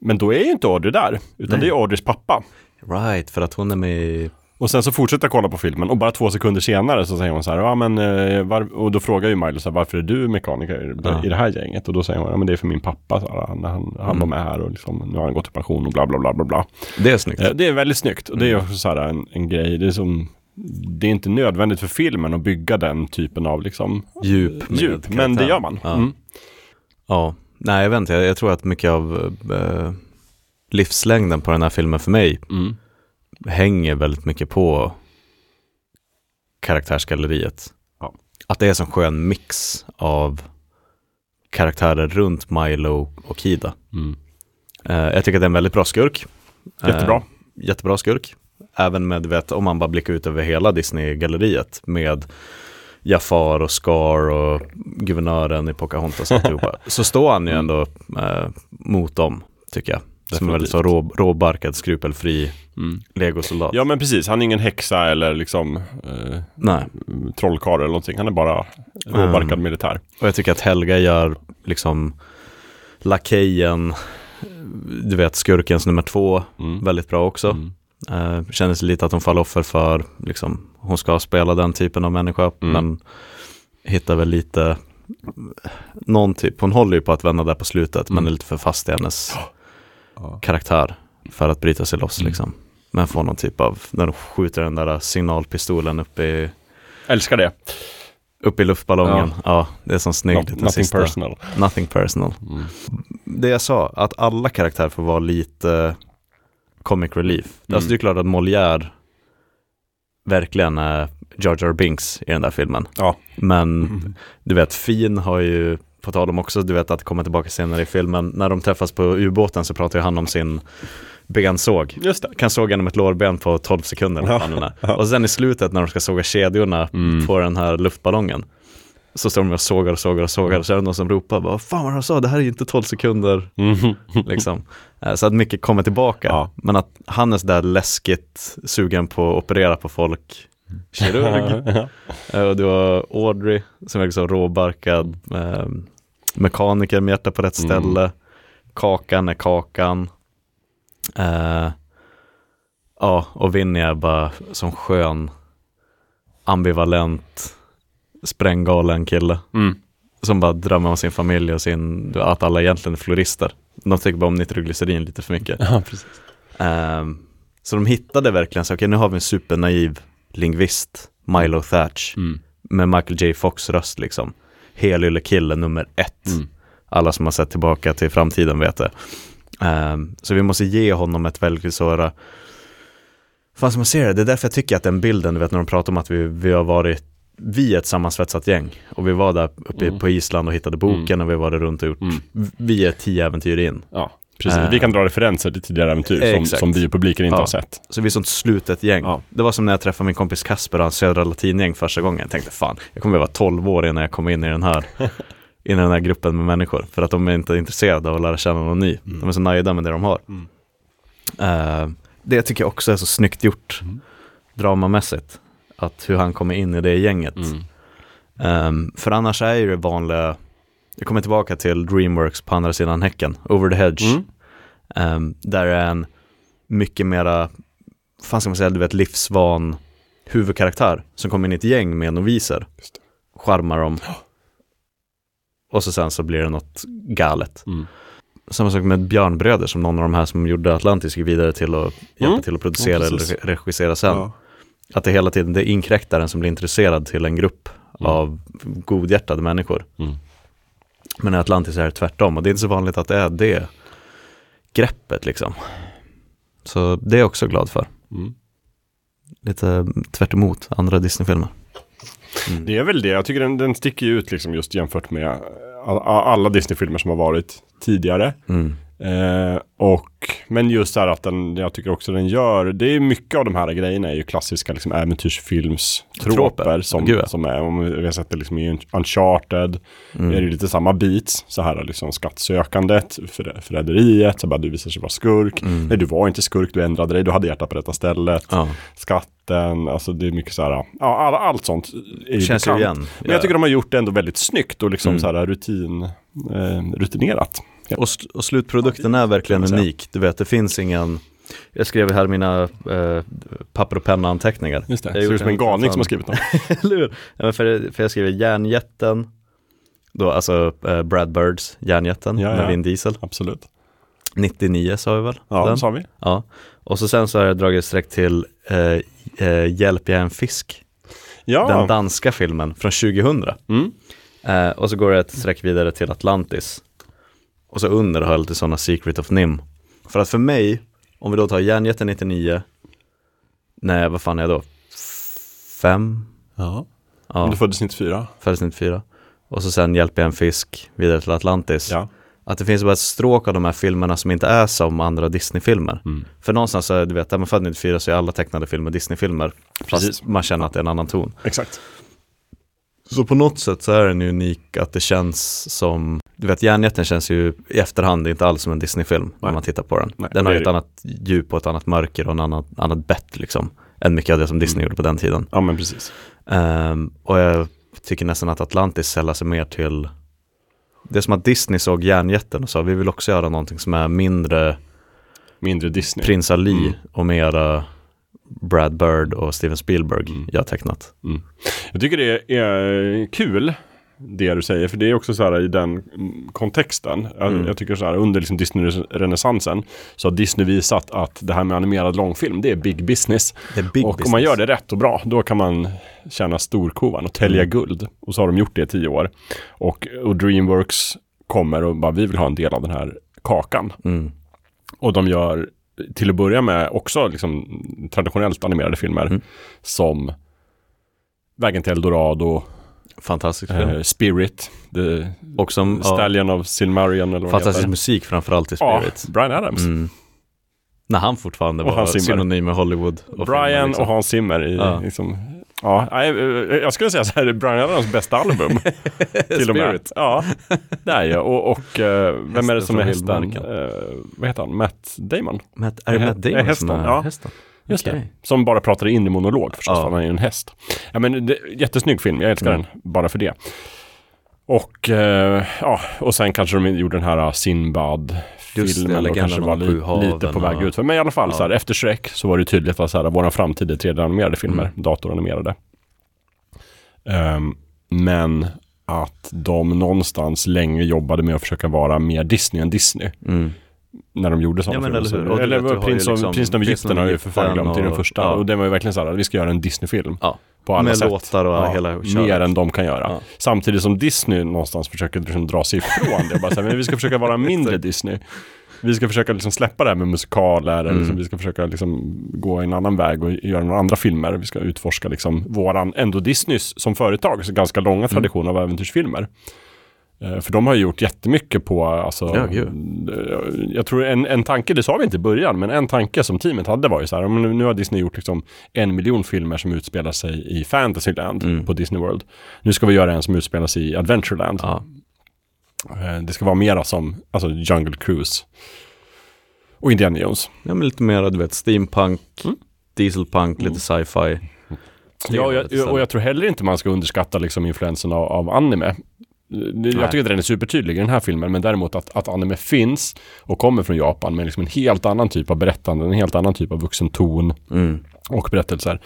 Speaker 3: Men då är ju inte Audrey där, utan
Speaker 4: Nej.
Speaker 3: det är Audreys pappa.
Speaker 4: Right, för att hon är med i...
Speaker 3: Och sen så fortsätter jag kolla på filmen och bara två sekunder senare så säger hon så här, ja men, eh, var, och då frågar ju Miley så här, varför är du mekaniker
Speaker 4: Ja.
Speaker 3: i det här gänget? Och då säger hon, ja men det är för min pappa, så här, när han, han
Speaker 4: Mm.
Speaker 3: var med här och liksom, nu har han gått i pension och bla bla bla bla bla.
Speaker 4: Det är snyggt.
Speaker 3: Eh, Det är väldigt snyggt och det är
Speaker 4: Mm.
Speaker 3: också så här en, en grej, det är som det är inte nödvändigt för filmen att bygga den typen av liksom
Speaker 4: Djup.
Speaker 3: djup, men det gör man.
Speaker 4: Ja.
Speaker 3: Mm.
Speaker 4: ja. Nej, jag vet inte. Jag, jag tror att mycket av eh, livslängden på den här filmen för mig
Speaker 3: Mm.
Speaker 4: Hänger väldigt mycket på karaktärsgalleriet.
Speaker 3: Ja.
Speaker 4: Att det är en skön mix av karaktärer runt Milo och Kida.
Speaker 3: Mm.
Speaker 4: Eh, jag tycker att det är en väldigt bra skurk.
Speaker 3: Jättebra.
Speaker 4: Eh, jättebra skurk. Även med, vet, om man bara blickar ut över hela Disney-galleriet med Jafar och Scar och guvernören i Pocahontas och alltihopa. så står han ju ändå eh, mot dem, tycker jag. Som en väldigt så rå, råbarkad, skrupelfri
Speaker 3: Mm.
Speaker 4: legosoldat.
Speaker 3: Ja men precis, han är ingen häxa eller liksom eh,
Speaker 4: Nej.
Speaker 3: trollkarl eller någonting. Han är bara råbarkad
Speaker 4: Mm.
Speaker 3: militär.
Speaker 4: Och jag tycker att Helga gör liksom lakejen, du vet skurkens nummer två,
Speaker 3: Mm.
Speaker 4: väldigt bra också. Eh, kändes lite att hon faller offer för, liksom, hon ska spela den typen av människa,
Speaker 3: Mm.
Speaker 4: men hittar väl lite, någon typ, hon håller ju på att vända där på slutet, men
Speaker 3: Mm.
Speaker 4: är lite för fast i hennes karaktär för att bryta sig
Speaker 3: Mm.
Speaker 4: loss liksom. Men får någon typ av, när de skjuter den där signalpistolen upp i
Speaker 3: Älskar det.
Speaker 4: upp i luftballongen.
Speaker 3: Ja.
Speaker 4: Ja, det är som snygg
Speaker 3: Not-
Speaker 4: liten
Speaker 3: nothing
Speaker 4: sista.
Speaker 3: personal.
Speaker 4: Nothing personal.
Speaker 3: Mm.
Speaker 4: Det jag sa, att alla karaktärer får vara lite comic relief.
Speaker 3: Mm.
Speaker 4: Alltså det är klart att Molière verkligen är Jar Jar Binks i den där filmen.
Speaker 3: Ja.
Speaker 4: Men du vet, Fin har ju på tal om också, du vet att komma tillbaka senare i filmen, när de träffas på ubåten så pratar ju han om sin bensåg.
Speaker 3: Just det.
Speaker 4: Kan såga genom ett lårben på 12 sekunder. det är. Och sen i slutet när de ska såga kedjorna
Speaker 3: Mm.
Speaker 4: på den här luftballongen. Så står de och sågar och sågar och sågar och så är det någon som ropar bara, Vad fan vad de sa, det här är ju inte 12 sekunder. liksom. Eh, Så att mycket kommer tillbaka. Men att han är sådär läskigt sugen på att operera på folk. Kirurg. Eh, och du har Audrey som är liksom råbarkad. Eh, mekaniker med hjärta på rätt
Speaker 3: Mm.
Speaker 4: ställe. Kakan är Kakan. Eh, ja, och Vinny är bara som skön, ambivalent, spränggalen kille.
Speaker 3: Mm.
Speaker 4: Som bara drömmer om sin familj och sin, att alla egentligen är florister. De tycker bara om nitroglycerin lite för mycket.
Speaker 3: Ja, precis.
Speaker 4: Ehm, så de hittade verkligen så, okej nu har vi en supernaiv lingvist, Milo Thatch,
Speaker 3: Mm.
Speaker 4: med Michael J. Fox röst liksom. Helylle kille nummer ett.
Speaker 3: Mm.
Speaker 4: Alla som har sett tillbaka till framtiden vet det. Ehm, så vi måste ge honom ett väldigt sådär, fan som man ser det, det är därför jag tycker att den bilden, du vet när de pratar om att vi, vi har varit vi är ett sammansvetsat gäng och vi var där uppe
Speaker 3: Mm.
Speaker 4: på Island och hittade boken och vi var där runt och gjort, vi är tio äventyr in.
Speaker 3: Ja, precis.
Speaker 4: Eh,
Speaker 3: vi kan dra referenser till tidigare äventyr som,
Speaker 4: Exakt.
Speaker 3: som biopubliken inte
Speaker 4: Ja.
Speaker 3: har sett.
Speaker 4: Så vi är sånt slutet gäng. Det var som när jag träffade min kompis Kasper och hans Södra Latingäng första gången. Jag tänkte fan, jag kommer vara 12 år innan jag kommer in i den här in i den här gruppen med människor. För att de är inte intresserade av att lära känna någon ny. De är så nöjda med det de har. Eh, det tycker jag också är så snyggt gjort. Dramamässigt. Att hur han kommer in i det gänget. Ehm, för annars är ju det vanliga, jag kommer tillbaka till Dreamworks på andra sidan häcken, Over the Hedge. Ehm, där är en mycket mera, fan ska man säga, du vet livsvan huvudkaraktär som kommer in i ett gäng med noviser. Charmar dem. Och så sen så blir det något galet. Samma sak med Björnbröder som någon av de här som gjorde Atlantis gick vidare till att hjälpa
Speaker 3: Mm.
Speaker 4: till att producera
Speaker 3: Ja,
Speaker 4: eller regissera sen.
Speaker 3: Ja.
Speaker 4: Att det hela tiden, det är inkräktaren som blir intresserad till en grupp av godhjärtade människor.
Speaker 3: Mm.
Speaker 4: Men i Atlantis är det tvärtom och det är inte så vanligt att det är det greppet liksom. Så det är jag också glad för.
Speaker 3: Mm.
Speaker 4: Lite tvärt emot andra Disney-filmer.
Speaker 3: Det är väl det, jag tycker den, den sticker ut liksom just jämfört med all, alla Disney-filmer som har varit tidigare.
Speaker 4: Mm.
Speaker 3: Eh, och, men just så här att den, jag tycker också den gör, det är mycket av de här grejerna är ju klassiska liksom, äventyrsfilmstroper
Speaker 4: Troper.
Speaker 3: som,
Speaker 4: Gud,
Speaker 3: som är, om vi har sett det liksom i Uncharted,
Speaker 4: Mm.
Speaker 3: är det lite samma beats, så här liksom skattsökandet, för, förräderiet, så bara du visar sig vara skurk,
Speaker 4: Mm.
Speaker 3: nej du var inte skurk, du ändrade dig, du hade hjärtat på rätta stället,
Speaker 4: Ja.
Speaker 3: skatten, alltså det är mycket så här, ja all, allt sånt är ju
Speaker 4: Känns ju igen.
Speaker 3: Men
Speaker 4: Ja.
Speaker 3: jag tycker de har gjort det ändå väldigt snyggt och liksom
Speaker 4: Mm.
Speaker 3: så här rutin, eh, rutinerat.
Speaker 4: Och, sl- och slutprodukten är verkligen unik. Du vet, det finns ingen jag skrev här mina eh, papper och penna-anteckningar.
Speaker 3: Just det,
Speaker 4: Jag
Speaker 3: ser ut som en galning som har skrivit dem.
Speaker 4: Eller hur? Ja, för, för jag skriver järnjätten, då alltså eh, Brad Birds järnjätten
Speaker 3: Ja,
Speaker 4: med
Speaker 3: ja.
Speaker 4: Vin Diesel.
Speaker 3: Absolut.
Speaker 4: 99 sa vi väl?
Speaker 3: Ja,
Speaker 4: Den?
Speaker 3: sa vi.
Speaker 4: Ja, och så sen så har jag dragit streck till eh, eh, Hjälp jag en fisk.
Speaker 3: Ja.
Speaker 4: Den danska filmen från 2000.
Speaker 3: Mm.
Speaker 4: Eh, och så går det ett streck vidare till Atlantis. Och så under har jag lite sådana Secret of Nim. För att för mig, om vi då tar Järnjätten 99, nej vad fan är jag då? Fem?
Speaker 3: Ja.
Speaker 4: ja.
Speaker 3: Du föddes 94.
Speaker 4: Föddes 94. Och så sen Hjälper jag en fisk vidare till Atlantis.
Speaker 3: Ja.
Speaker 4: Att det finns bara ett stråk av de här filmerna som inte är som andra Disney-filmer.
Speaker 3: Mm.
Speaker 4: För någonstans så är du vet, är man född 94 så är alla tecknade filmer Disney-filmer.
Speaker 3: Precis.
Speaker 4: Fast man känner att det är en annan ton.
Speaker 3: Exakt.
Speaker 4: Så på något sätt så är den unik att det känns som, du vet Järnjätten känns ju i efterhand inte alls som en Disney-film när man tittar på den.
Speaker 3: Nej,
Speaker 4: den har ju ett
Speaker 3: det.
Speaker 4: annat djup och ett annat mörker och en annan, annat bett liksom. Än mycket av det som Disney gjorde på den tiden.
Speaker 3: Ja men precis.
Speaker 4: Ehm, och jag tycker nästan att Atlantis sällar sig mer till Det är som att Disney såg Järnjätten och sa vi vill också göra någonting som är mindre
Speaker 3: Mindre Disney.
Speaker 4: Prins Ali
Speaker 3: Mm.
Speaker 4: och mera Brad Bird och Steven Spielberg jag har tecknat.
Speaker 3: Mm. Jag tycker det är kul det du säger, för det är också så här i den kontexten. Jag,
Speaker 4: Mm.
Speaker 3: jag tycker så här under liksom Disney-renässansen så har Disney visat att det här med animerad långfilm, det är big business.
Speaker 4: Är big
Speaker 3: och om
Speaker 4: business.
Speaker 3: man gör det rätt och bra, då kan man tjäna storkovan och tälja
Speaker 4: Mm.
Speaker 3: guld. Och så har de gjort det i tio år. Och, och Dreamworks kommer och bara, vi vill ha en del av den här kakan.
Speaker 4: Mm.
Speaker 3: Och de gör till att börja med också liksom traditionellt animerade filmer
Speaker 4: Mm.
Speaker 3: som Vägen till Eldorado,
Speaker 4: Fantastisk film.
Speaker 3: Eh, Spirit, the
Speaker 4: Och som, ja,
Speaker 3: Stallion of Silmarion eller vad
Speaker 4: fantastisk
Speaker 3: heter.
Speaker 4: musik framförallt i
Speaker 3: Ja,
Speaker 4: Spirit.
Speaker 3: Brian Adams.
Speaker 4: Mm. När han fortfarande
Speaker 3: Och
Speaker 4: var synonym med Hollywood. och
Speaker 3: Brian
Speaker 4: filmer, liksom.
Speaker 3: och Hans Zimmer i,
Speaker 4: Ja.
Speaker 3: liksom, ja, eh, jag skulle säga så här, det är Brian Adams bästa album. till och med.
Speaker 4: Spirit.
Speaker 3: Ja, det är jag. Och, och eh, vem är det
Speaker 4: Hästen
Speaker 3: som är hästen? Eh, vad heter han? Matt Damon?
Speaker 4: Matt, är det Matt Damon
Speaker 3: hästen?
Speaker 4: är
Speaker 3: ja.
Speaker 4: hästen?
Speaker 3: Just
Speaker 4: Okej.
Speaker 3: det. Som bara pratade in i monolog förstås,
Speaker 4: Ja.
Speaker 3: han är ju en häst. Ja, men det, jättesnygg film, jag älskar
Speaker 4: Mm.
Speaker 3: den bara för det. Och, eh, ja, och sen kanske de gjorde den här
Speaker 4: Just det,
Speaker 3: Sinbad-filmen och kanske var li, lite på väg
Speaker 4: och-
Speaker 3: ut. för. Men i alla fall,
Speaker 4: Ja.
Speaker 3: så här, efter Shrek så var det tydligt att så här, våran framtid är 3D-animerade filmer,
Speaker 4: Mm.
Speaker 3: datoranimerade. Ehm, men att de någonstans länge jobbade med att försöka vara mer Disney än Disney.
Speaker 4: Mm.
Speaker 3: När de gjorde
Speaker 4: Ja,
Speaker 3: sådana
Speaker 4: men
Speaker 3: filmer.
Speaker 4: eller hur?
Speaker 3: Eller
Speaker 4: ju
Speaker 3: Prins,
Speaker 4: liksom
Speaker 3: Prins av
Speaker 4: Prinsen
Speaker 3: Egypten har ju för fan glömt i den första.
Speaker 4: ja.
Speaker 3: Och det var ju verkligen så här, vi ska göra en Disney-film.
Speaker 4: Ja.
Speaker 3: På alla
Speaker 4: Med
Speaker 3: sätt.
Speaker 4: låtar och hela köret.
Speaker 3: Mer än de kan göra.
Speaker 4: Ja.
Speaker 3: Samtidigt som Disney någonstans försöker liksom dra sig ifrån det. Bara så här, men vi ska försöka vara mindre Disney. Vi ska försöka liksom släppa det här med musikaler. Eller
Speaker 4: Mm.
Speaker 3: liksom, vi ska försöka liksom gå en annan väg och göra några andra filmer. Vi ska utforska liksom våran, ändå Disneys som företag, så ganska
Speaker 4: Mm.
Speaker 3: långa tradition av äventyrsfilmer. Eh, För de har ju gjort jättemycket på, alltså,
Speaker 4: Ja,
Speaker 3: eh, jag tror en, en tanke, det sa vi inte i början, men en tanke som teamet hade var ju så här, nu- har Disney gjort liksom en miljon filmer som utspelar sig i Fantasyland
Speaker 4: Mm.
Speaker 3: på Disney World. Nu ska vi göra en som utspelar sig i Adventureland.
Speaker 4: Ja.
Speaker 3: Eh, Det ska vara mera som, alltså Jungle Cruise. Och Indiana Jones.
Speaker 4: Ja, men lite mer, du vet, steampunk,
Speaker 3: Mm.
Speaker 4: dieselpunk, lite sci-fi.
Speaker 3: Ja, och jag, och jag tror heller inte man ska underskatta liksom influensen av, av anime. Jag tycker att den är supertydlig i den här filmen, men däremot att, att anime finns och kommer från Japan med liksom en helt annan typ av berättande, en helt annan typ av vuxen ton
Speaker 4: Mm.
Speaker 3: och berättelser.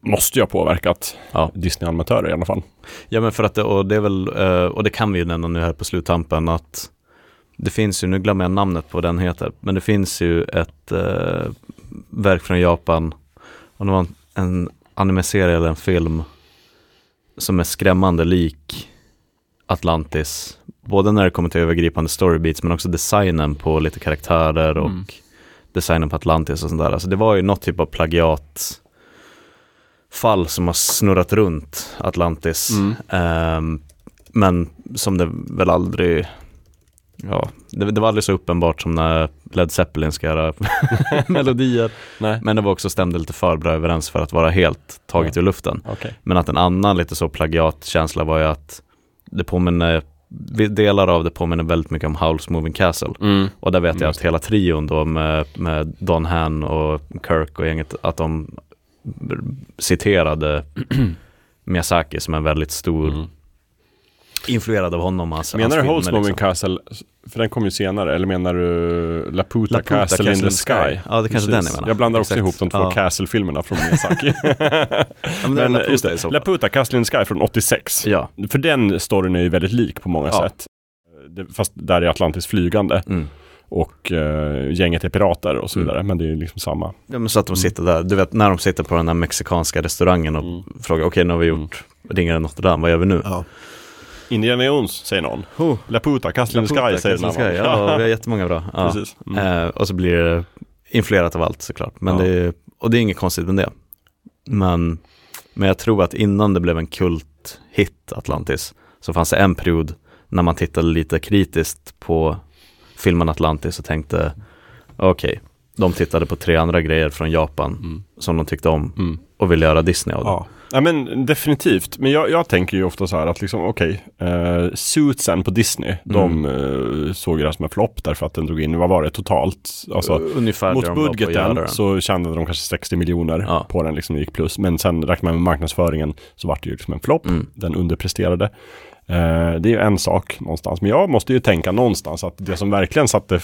Speaker 3: Måste ju ha påverkat
Speaker 4: Ja.
Speaker 3: Disney-animatörer i alla fall.
Speaker 4: Ja men för att det, och det är väl, eh, och det kan vi ju nämna nu här på sluttampen att det finns ju, nu glömmer jag namnet på vad den heter, men det finns ju ett eh, verk från Japan, och det var en, en anime-serie eller en film som är skrämmande lik Atlantis. Både när det kommer till övergripande storybeats men också designen på lite karaktärer och
Speaker 3: Mm.
Speaker 4: designen på Atlantis och sånt där. Alltså det var ju något typ av plagiat fall som har snurrat runt Atlantis.
Speaker 3: Mm.
Speaker 4: Ehm, men som det väl aldrig, ja, det, det var aldrig så uppenbart som när Led Zeppelin ska göra melodier.
Speaker 3: Nej.
Speaker 4: Men det var också stämde lite för bra överens för att vara helt taget ur luften.
Speaker 3: Okej.
Speaker 4: Men att en annan lite så plagiatkänsla var ju att det påminner, delar av det påminner väldigt mycket om Howl's Moving Castle.
Speaker 3: Mm.
Speaker 4: Och där vet jag
Speaker 3: Mm,
Speaker 4: att hela trion då med, med Don Han och Kirk och gänget, att de citerade Miyazaki som en väldigt stor, influerad av honom. Alltså,
Speaker 3: Menar du
Speaker 4: hans
Speaker 3: Holtz
Speaker 4: filmer,
Speaker 3: Moving
Speaker 4: liksom.
Speaker 3: Castle, för den kom ju senare, eller menar du Laputa,
Speaker 4: Laputa
Speaker 3: Castle, in the Sky?
Speaker 4: Ja, det kanske den jag menar.
Speaker 3: Jag blandar också
Speaker 4: Exakt.
Speaker 3: ihop de två
Speaker 4: Ja.
Speaker 3: Castle-filmerna från Miyazaki.
Speaker 4: men
Speaker 3: Men
Speaker 4: Laputa
Speaker 3: just det. Laputa Castle in the Sky från 86.
Speaker 4: Ja.
Speaker 3: För den storyn är ju väldigt lik på många
Speaker 4: Ja.
Speaker 3: sätt. Fast där är Atlantis flygande.
Speaker 4: Mm.
Speaker 3: Och eh, gänget är pirater och så
Speaker 4: Mm.
Speaker 3: vidare. Men det är ju liksom samma.
Speaker 4: Ja men så att de sitter där, du vet när de sitter på den här mexikanska restaurangen och
Speaker 3: Mm.
Speaker 4: frågar okej nu har vi gjort Ringar i Notre Dame, vad gör vi nu?
Speaker 3: Indiana Jones säger någon.
Speaker 4: Oh.
Speaker 3: Laputa Castle in the Sky säger någon
Speaker 4: Sky. Ja, vi har jättemånga bra. Ja.
Speaker 3: Precis. Mm.
Speaker 4: Eh, och så blir det influerat av allt såklart. Men
Speaker 3: Ja.
Speaker 4: det är, och det är inget konstigt med det. Men, men jag tror att innan det blev en kult-hit, Atlantis, så fanns det en period när man tittade lite kritiskt på filmen Atlantis och tänkte, okej, de tittade på tre andra grejer från Japan som de tyckte om
Speaker 3: Mm.
Speaker 4: och ville göra Disney av det.
Speaker 3: Ja. Ja, men definitivt. Men jag, jag tänker ju ofta så här att liksom, okej, eh, Suitsen på Disney, de
Speaker 4: Mm.
Speaker 3: eh, såg ju det här som en flopp därför att den drog in, vad var det totalt? Alltså,
Speaker 4: Uh, ungefär
Speaker 3: mot budgeten så tjänade de kanske 60 miljoner
Speaker 4: Ja.
Speaker 3: på den, liksom gick plus. Men sen räknar man med marknadsföringen så vart det ju liksom en flopp,
Speaker 4: Mm.
Speaker 3: den underpresterade. Eh, det är ju en sak någonstans. Men jag måste ju tänka någonstans att det som verkligen satte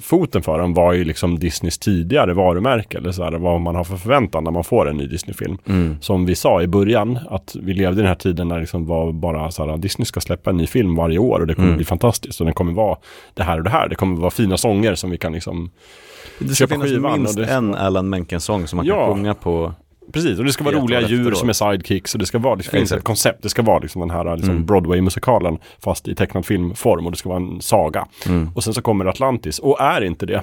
Speaker 3: foten för den var ju liksom Disneys tidigare varumärke. Eller så här, vad man har för förväntan när man får en ny Disney-film.
Speaker 4: Mm.
Speaker 3: Som vi sa i början, att vi levde i den här tiden när det liksom var bara så här, Disney ska släppa en ny film varje år och det kommer
Speaker 4: Mm.
Speaker 3: bli fantastiskt. Och den kommer vara det här och det här. Det kommer vara fina sånger som vi kan liksom
Speaker 4: Det ska finnas minst
Speaker 3: det,
Speaker 4: en Alan Menken-sång som man
Speaker 3: Ja.
Speaker 4: kan sjunga på.
Speaker 3: Precis, och det ska vara roliga djur som är sidekicks och det ska vara, det finns
Speaker 4: Exakt.
Speaker 3: ett koncept, det ska vara liksom den här liksom
Speaker 4: Mm.
Speaker 3: Broadway-musikalen fast i tecknad filmform och det ska vara en saga.
Speaker 4: Mm.
Speaker 3: Och sen så kommer Atlantis och är inte det.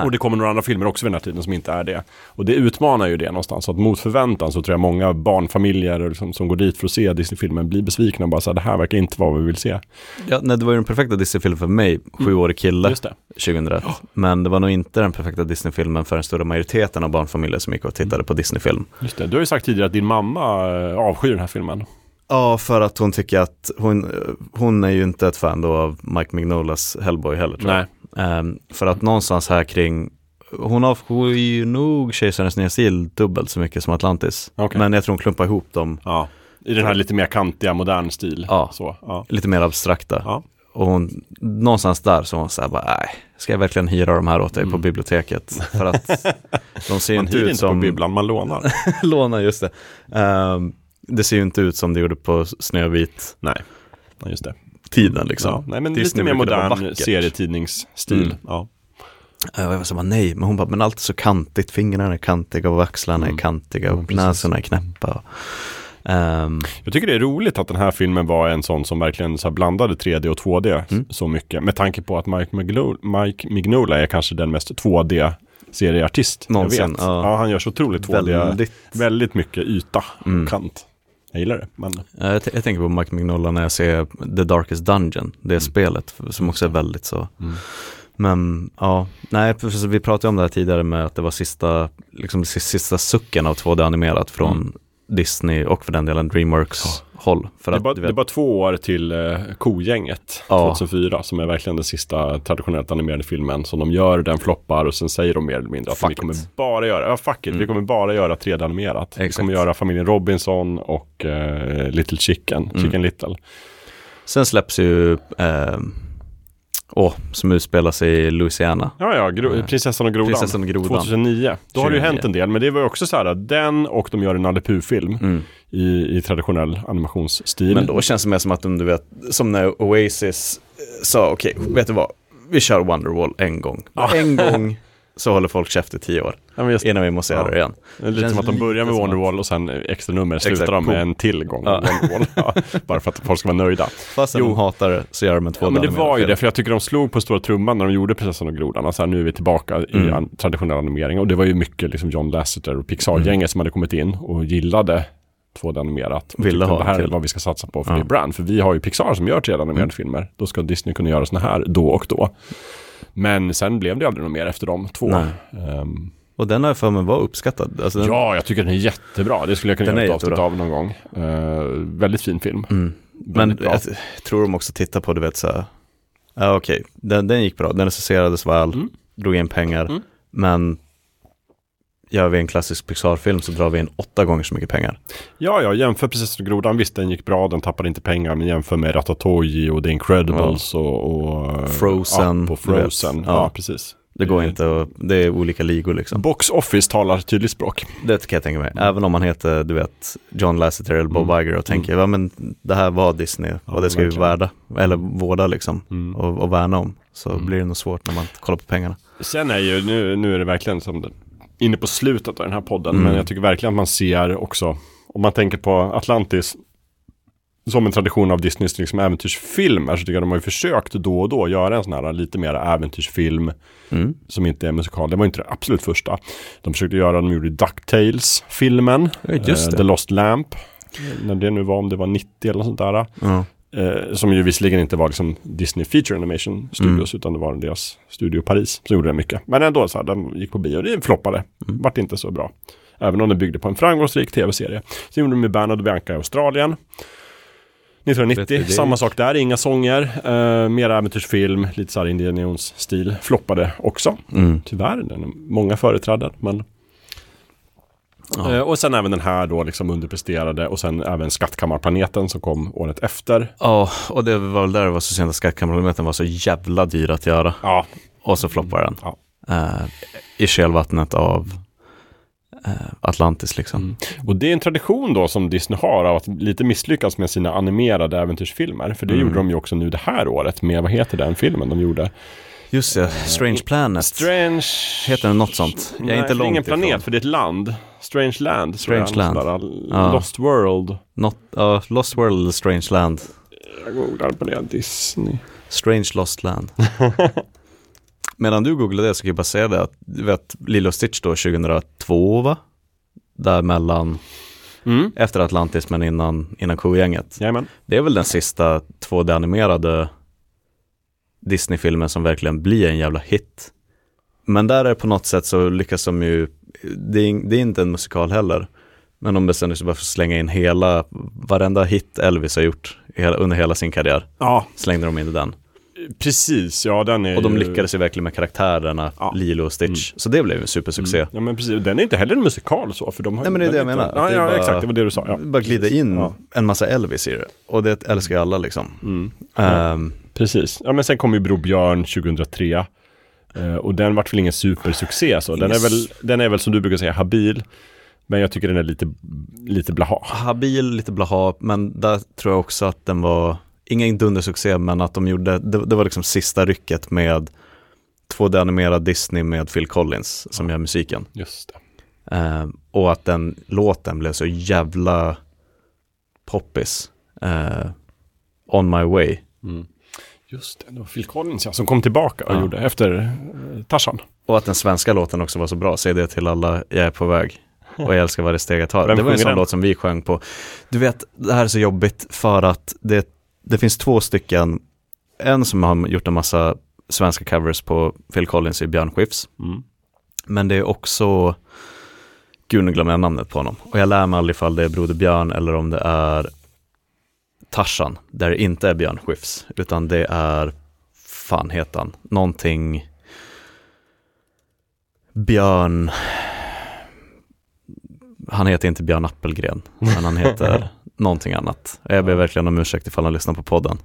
Speaker 3: Och det kommer några andra filmer också vid den här tiden som inte är det. Och det utmanar ju det någonstans. Så att mot förväntan så tror jag många barnfamiljer liksom, som går dit för att se Disney-filmen blir besvikna och bara så här, det här verkar inte vara vad vi vill se.
Speaker 4: Ja, nej, det var ju den perfekta Disney-filmen för mig, sjuårig kille,
Speaker 3: Just det.
Speaker 4: 2001. Men det var nog inte den perfekta Disney-filmen för den stora majoriteten av barnfamiljer som gick och tittade på Disney-film.
Speaker 3: Just det. Du har ju sagt tidigare att din mamma eh, avskyr den här filmen.
Speaker 4: Ja, för att hon tycker att hon, hon är ju inte ett fan då av Mike Mignolas Hellboy heller tror jag. Ehm, för att någonstans här kring, hon avskyr ju nog Kejsarens nya stil dubbelt så mycket som Atlantis.
Speaker 3: Okej.
Speaker 4: Men jag tror hon klumpar ihop dem.
Speaker 3: Ja. I den här lite mer kantiga, modern stil.
Speaker 4: Ja,
Speaker 3: Så, ja.
Speaker 4: lite mer abstrakta. Och hon, någonstans där så var hon så här bara, nej, ska jag verkligen hyra de här åt dig på biblioteket? För att de ser ju
Speaker 3: Mm.
Speaker 4: Inte som...
Speaker 3: på bibblan, man lånar.
Speaker 4: lånar, just det. Ehm, det ser ju inte ut som det gjorde på Snövit.
Speaker 3: Nej, just det.
Speaker 4: Tiden liksom.
Speaker 3: Ja, nej, men
Speaker 4: Disney
Speaker 3: lite mer modern serietidningsstil.
Speaker 4: Mm.
Speaker 3: Ja.
Speaker 4: Jag var så bara, nej, men hon bara, men allt är så kantigt, fingrarna är kantiga och axlarna
Speaker 3: Mm.
Speaker 4: är kantiga och näsorna är knäppa. Ehm,
Speaker 3: Jag tycker det är roligt att den här filmen var en sån som verkligen så här blandade 3D och 2D
Speaker 4: Mm.
Speaker 3: så mycket. Med tanke på att Mike, Mignola, Mike Mignola är kanske den mest 2D-serieartist jag
Speaker 4: Någonsin,
Speaker 3: vet.
Speaker 4: ja.
Speaker 3: Ja. han gör så otroligt 2D.
Speaker 4: Väldigt.
Speaker 3: Väldigt mycket yta
Speaker 4: Mm.
Speaker 3: och kant. Jag gillar det. Men...
Speaker 4: eh, jag, jag tänker på Mike Mignola när jag ser The Darkest Dungeon, det spelet, som också är väldigt så.
Speaker 3: Mm.
Speaker 4: Men ja, nej, vi pratade om det här tidigare med att det var sista, liksom sista sucken av 2D-animerat från
Speaker 3: Mm.
Speaker 4: Disney och för den delen Dreamworks håll. För
Speaker 3: det, är
Speaker 4: att,
Speaker 3: bara,
Speaker 4: du
Speaker 3: det är
Speaker 4: vet,
Speaker 3: bara två år till eh, Kogänget
Speaker 4: Ja.
Speaker 3: 2004 som är verkligen den sista traditionellt animerade filmen som de gör, den floppar och sen säger de mer eller mindre att
Speaker 4: Fuck
Speaker 3: vi kommer
Speaker 4: it.
Speaker 3: bara göra, ja fuck it, vi kommer bara göra 3D-animerat. Vi
Speaker 4: Exakt.
Speaker 3: kommer göra familjen Robinson och eh, Little Chicken,
Speaker 4: Mm.
Speaker 3: Chicken Little.
Speaker 4: Sen släpps ju, eh, åh, som utspelar sig i Louisiana.
Speaker 3: Ja, ja, gro-
Speaker 4: Eh,
Speaker 3: Prinsessan och grodan.
Speaker 4: Prinsessan och grodan.
Speaker 3: 2009. Då har det ju
Speaker 4: 2009.
Speaker 3: hänt en del, men det var ju också så här, den och de gör en Nalle Puh-film
Speaker 4: Mm.
Speaker 3: i, i traditionell animationsstil.
Speaker 4: Men då känns det mer som att de, du vet, som när Oasis eh, sa, okej, vet du vad, vi kör Wonderwall en gång.
Speaker 3: Ja.
Speaker 4: En gång så håller folk käft i tio år.
Speaker 3: Ja, men just-
Speaker 4: innan vi måste göra
Speaker 3: Ja.
Speaker 4: det igen.
Speaker 3: Det är lite som att de börjar med Wonderwall och sen extra nummer slutar
Speaker 4: Exakt,
Speaker 3: de med en till gång.
Speaker 4: Ja.
Speaker 3: Wonderwall. Ja, bara för att folk ska vara nöjda.
Speaker 4: Fast de hatar det så gör de en två
Speaker 3: Ja, men det var ju det, för jag tycker de slog på stora trumman när de gjorde Prinsessan och grodan. Alltså här, nu är vi tillbaka i
Speaker 4: Mm.
Speaker 3: an- traditionell animering. Och det var ju mycket liksom John Lasseter och Pixar-gänget
Speaker 4: Mm.
Speaker 3: som hade kommit in och gillade 2D-animerat. Och
Speaker 4: Ville
Speaker 3: tyckte
Speaker 4: ha
Speaker 3: det här
Speaker 4: en
Speaker 3: är
Speaker 4: till.
Speaker 3: vad vi ska satsa på för
Speaker 4: Ja.
Speaker 3: det brand. För vi har ju Pixar som gör 3D-animerade
Speaker 4: Mm.
Speaker 3: filmer. Då ska Disney kunna göra såna här då och då. Men sen blev det aldrig något mer efter de två. Ehm,
Speaker 4: Och den har jag för mig var uppskattad. Alltså den,
Speaker 3: Ja, jag tycker den är jättebra. Det skulle jag kunna
Speaker 4: Den
Speaker 3: göra ett avsnitt av någon gång. Eh, väldigt fin film.
Speaker 4: Mm. Men jag tror de också tittar på, du vet så här, ja okej, den, den gick bra, den recenserades väl,
Speaker 3: Mm.
Speaker 4: drog in pengar, men gör vi en klassisk Pixar-film så drar vi in åtta gånger så mycket pengar.
Speaker 3: Ja, ja, jämför precis med Grodan. Visst, den gick bra, den tappade inte pengar, men jämför med Ratatouille och The Incredibles och, och
Speaker 4: Frozen,
Speaker 3: och
Speaker 4: du vet.
Speaker 3: Frozen.
Speaker 4: Ja.
Speaker 3: Ja. precis.
Speaker 4: Det går inte det är olika ligor liksom.
Speaker 3: Box Office talar tydligt språk.
Speaker 4: Det kan jag tänka mig. Även om man heter, du vet, John Lasseter eller Bob
Speaker 3: Mm.
Speaker 4: Iger och tänker, ja men det här var Disney och det ska vi
Speaker 3: verkligen.
Speaker 4: värda, eller vårda liksom,
Speaker 3: Mm.
Speaker 4: och, och värna om. Så blir det nog svårt när man kollar på pengarna.
Speaker 3: Sen är ju, nu, nu är det verkligen som det, inne på slutet av den här podden,
Speaker 4: Mm.
Speaker 3: men jag tycker verkligen att man ser också, om man tänker på Atlantis, som en tradition av Disneys liksom äventyrsfilmer, så tycker jag de har ju försökt då och då göra en sån här lite mer äventyrsfilm
Speaker 4: Mm.
Speaker 3: som inte är musikal. Det var inte det absolut första. De försökte göra, de gjorde DuckTales-filmen,
Speaker 4: Ja,
Speaker 3: eh. The Lost Lamp, när det nu var, om det var 90 eller sånt där.
Speaker 4: Ja.
Speaker 3: Eh, som ju visserligen inte var liksom Disney Feature Animation Studios,
Speaker 4: Mm.
Speaker 3: utan det var deras studio Paris som gjorde det mycket. Men ändå så här, den gick på bio, det floppade.
Speaker 4: Mm.
Speaker 3: Vart inte så bra. Även om den byggde på en framgångsrik tv-serie. Sen gjorde de med Bernard och Bianca i Australien.
Speaker 4: Vet vi
Speaker 3: 1990,
Speaker 4: det?
Speaker 3: samma sak där, inga sånger, eh, mer äventyrsfilm, lite så här Indiana Jones-stil. Floppade också.
Speaker 4: Mm.
Speaker 3: Tyvärr, den är många företrädare, men
Speaker 4: Ja.
Speaker 3: Eh, Och sen även den här då liksom underpresterade och sen även Skattkammarplaneten som kom året efter.
Speaker 4: Ja, och det var väl där det var så sent att skattkammarprogrammet var så jävla dyr att göra.
Speaker 3: Ja.
Speaker 4: Och så floppar den.
Speaker 3: Ja.
Speaker 4: Eh, I kölvattnet av eh, Atlantis liksom.
Speaker 3: Mm. Och det är en tradition då som Disney har av att lite misslyckas med sina animerade äventyrsfilmer. För det
Speaker 4: Mm.
Speaker 3: gjorde de ju också nu det här året med, vad heter den filmen de gjorde?
Speaker 4: Just det, Strange Planet.
Speaker 3: Strange...
Speaker 4: Heter den något sånt? Jag är
Speaker 3: Nej,
Speaker 4: inte
Speaker 3: det är
Speaker 4: långt
Speaker 3: ingen planet,
Speaker 4: ifrån.
Speaker 3: för det är ett land. Strange Land.
Speaker 4: Strange Land. Ja.
Speaker 3: Lost World.
Speaker 4: Not, ja, Lost World eller Strange Land.
Speaker 3: Jag googlar på det, Disney.
Speaker 4: Strange Lost Land. Medan du googlar det så kan jag bara säga det att du vet Lilo Stitch då 2002 va? Där mellan
Speaker 3: Mm.
Speaker 4: efter Atlantis men innan, innan Kogänget.
Speaker 3: Jajamän.
Speaker 4: Det är väl den sista 2D-animerade Disney-filmen som verkligen blir en jävla hit. Men där är på något sätt så lyckas de ju, det är, det är inte en musikal heller, men de bestämde sig bara för att slänga in hela, varenda hit Elvis har gjort hela, under hela sin karriär.
Speaker 3: Ja.
Speaker 4: Slängde de in i den.
Speaker 3: Precis, ja den är
Speaker 4: Och de
Speaker 3: ju...
Speaker 4: lyckades ju verkligen med karaktärerna, Lilo och Stitch. Så det blev en supersuccé.
Speaker 3: Mm. Ja men precis, den är inte heller en musikal så för de har
Speaker 4: Nej men det är det jag menar.
Speaker 3: Ja, ja
Speaker 4: bara-
Speaker 3: exakt, det var det du sa. Ja.
Speaker 4: Bara glida in
Speaker 3: Ja.
Speaker 4: en massa Elvis i det. Och det älskar ju alla liksom.
Speaker 3: Mm.
Speaker 4: Ehm,
Speaker 3: Precis, ja men sen kom ju Bror Björn 2003 eh, och den vart väl ingen supersuccé så. Den är,
Speaker 4: Ingen
Speaker 3: väl, den är väl som du brukar säga habil. Men jag tycker den är lite, lite blaha.
Speaker 4: habil, lite blaha, men där tror jag också att den var, ingen dundersuccé, men att de gjorde, det, det var liksom sista rycket med 2D-animerad Disney med Phil Collins som gör musiken.
Speaker 3: Just
Speaker 4: det. Eh, och att den låten blev så jävla poppis. Eh, On My Way.
Speaker 3: Mm. Just det, det var Phil Collins ja, som kom tillbaka och
Speaker 4: Ja.
Speaker 3: gjorde efter eh, Tarzan.
Speaker 4: Och att den svenska låten också var så bra. Säg det till alla, jag är på väg. Och jag älskar varje steg jag tar.
Speaker 3: Vem
Speaker 4: det var en sån
Speaker 3: den?
Speaker 4: låt som vi sjöng på. Du vet, det här är så jobbigt för att det, det finns två stycken. En som har gjort en massa svenska covers på Phil Collins i Björn Skifs.
Speaker 3: Mm.
Speaker 4: Men det är också, gud nu glömmer jag namnet på honom. Och jag lär mig aldrig ifall det är Broder Björn eller om det är Tarzan, där det inte är Björn Skifs, utan det är, fan heter han, någonting Björn, han heter inte Björn Appelgren, men han heter någonting annat. Jag ber verkligen om ursäkt ifall han lyssnar på podden.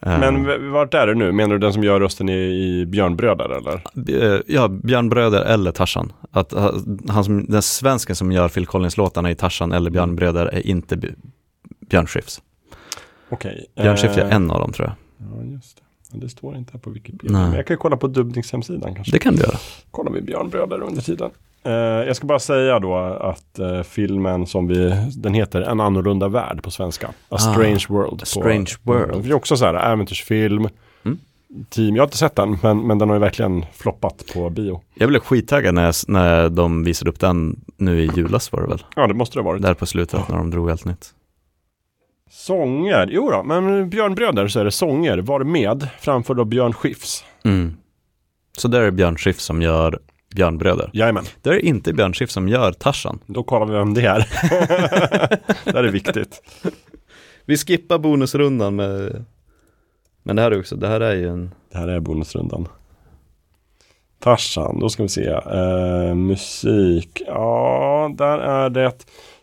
Speaker 3: Men v- vart är det nu? Menar du den som gör rösten i, i Björnbröder eller?
Speaker 4: Eh, Ja, Björn Bröder eller Tarzan. Att eh, han som, den svensken som gör Phil Collins-låtarna i Tarzan eller Björn Bröder är inte Björn Skifs.
Speaker 3: Okej.
Speaker 4: Björn Skifs är
Speaker 3: eh,
Speaker 4: en av dem tror jag.
Speaker 3: Ja, just det. Men det står inte här på Wikipedia.
Speaker 4: Nej.
Speaker 3: Men jag kan kolla på dubbningshemsidan kanske.
Speaker 4: Det kan du göra.
Speaker 3: Kollar vi Björnbröder under tiden. Eh, jag ska bara säga då att eh, filmen som vi, den heter En annorlunda värld på svenska. A
Speaker 4: Ah,
Speaker 3: Strange World.
Speaker 4: A Strange World.
Speaker 3: Det är också så här äventyrsfilm.
Speaker 4: Mm.
Speaker 3: Team, jag har inte sett den, men, men den har ju verkligen floppat på bio.
Speaker 4: Jag blev skittaggad när, jag, när de visade upp den nu i julas var det väl?
Speaker 3: Ja, det måste det ha varit.
Speaker 4: Där på slutet när de drog allt nytt.
Speaker 3: Sånger, jo då, men Björnbröder så är det sånger, var med, framför av Björn Skifs.
Speaker 4: Mm. Så där är Björn Skifs som gör Björn Bröder.
Speaker 3: Jajamän.
Speaker 4: Där är inte Björn Skifs som gör Tarzan.
Speaker 3: Då kollar vi vem det är. det här är viktigt.
Speaker 4: Vi skippar bonusrundan med Men det här är också, det här är ju en
Speaker 3: Det här är bonusrundan. Tarzan, då ska vi se. Eh, musik, ja, där är det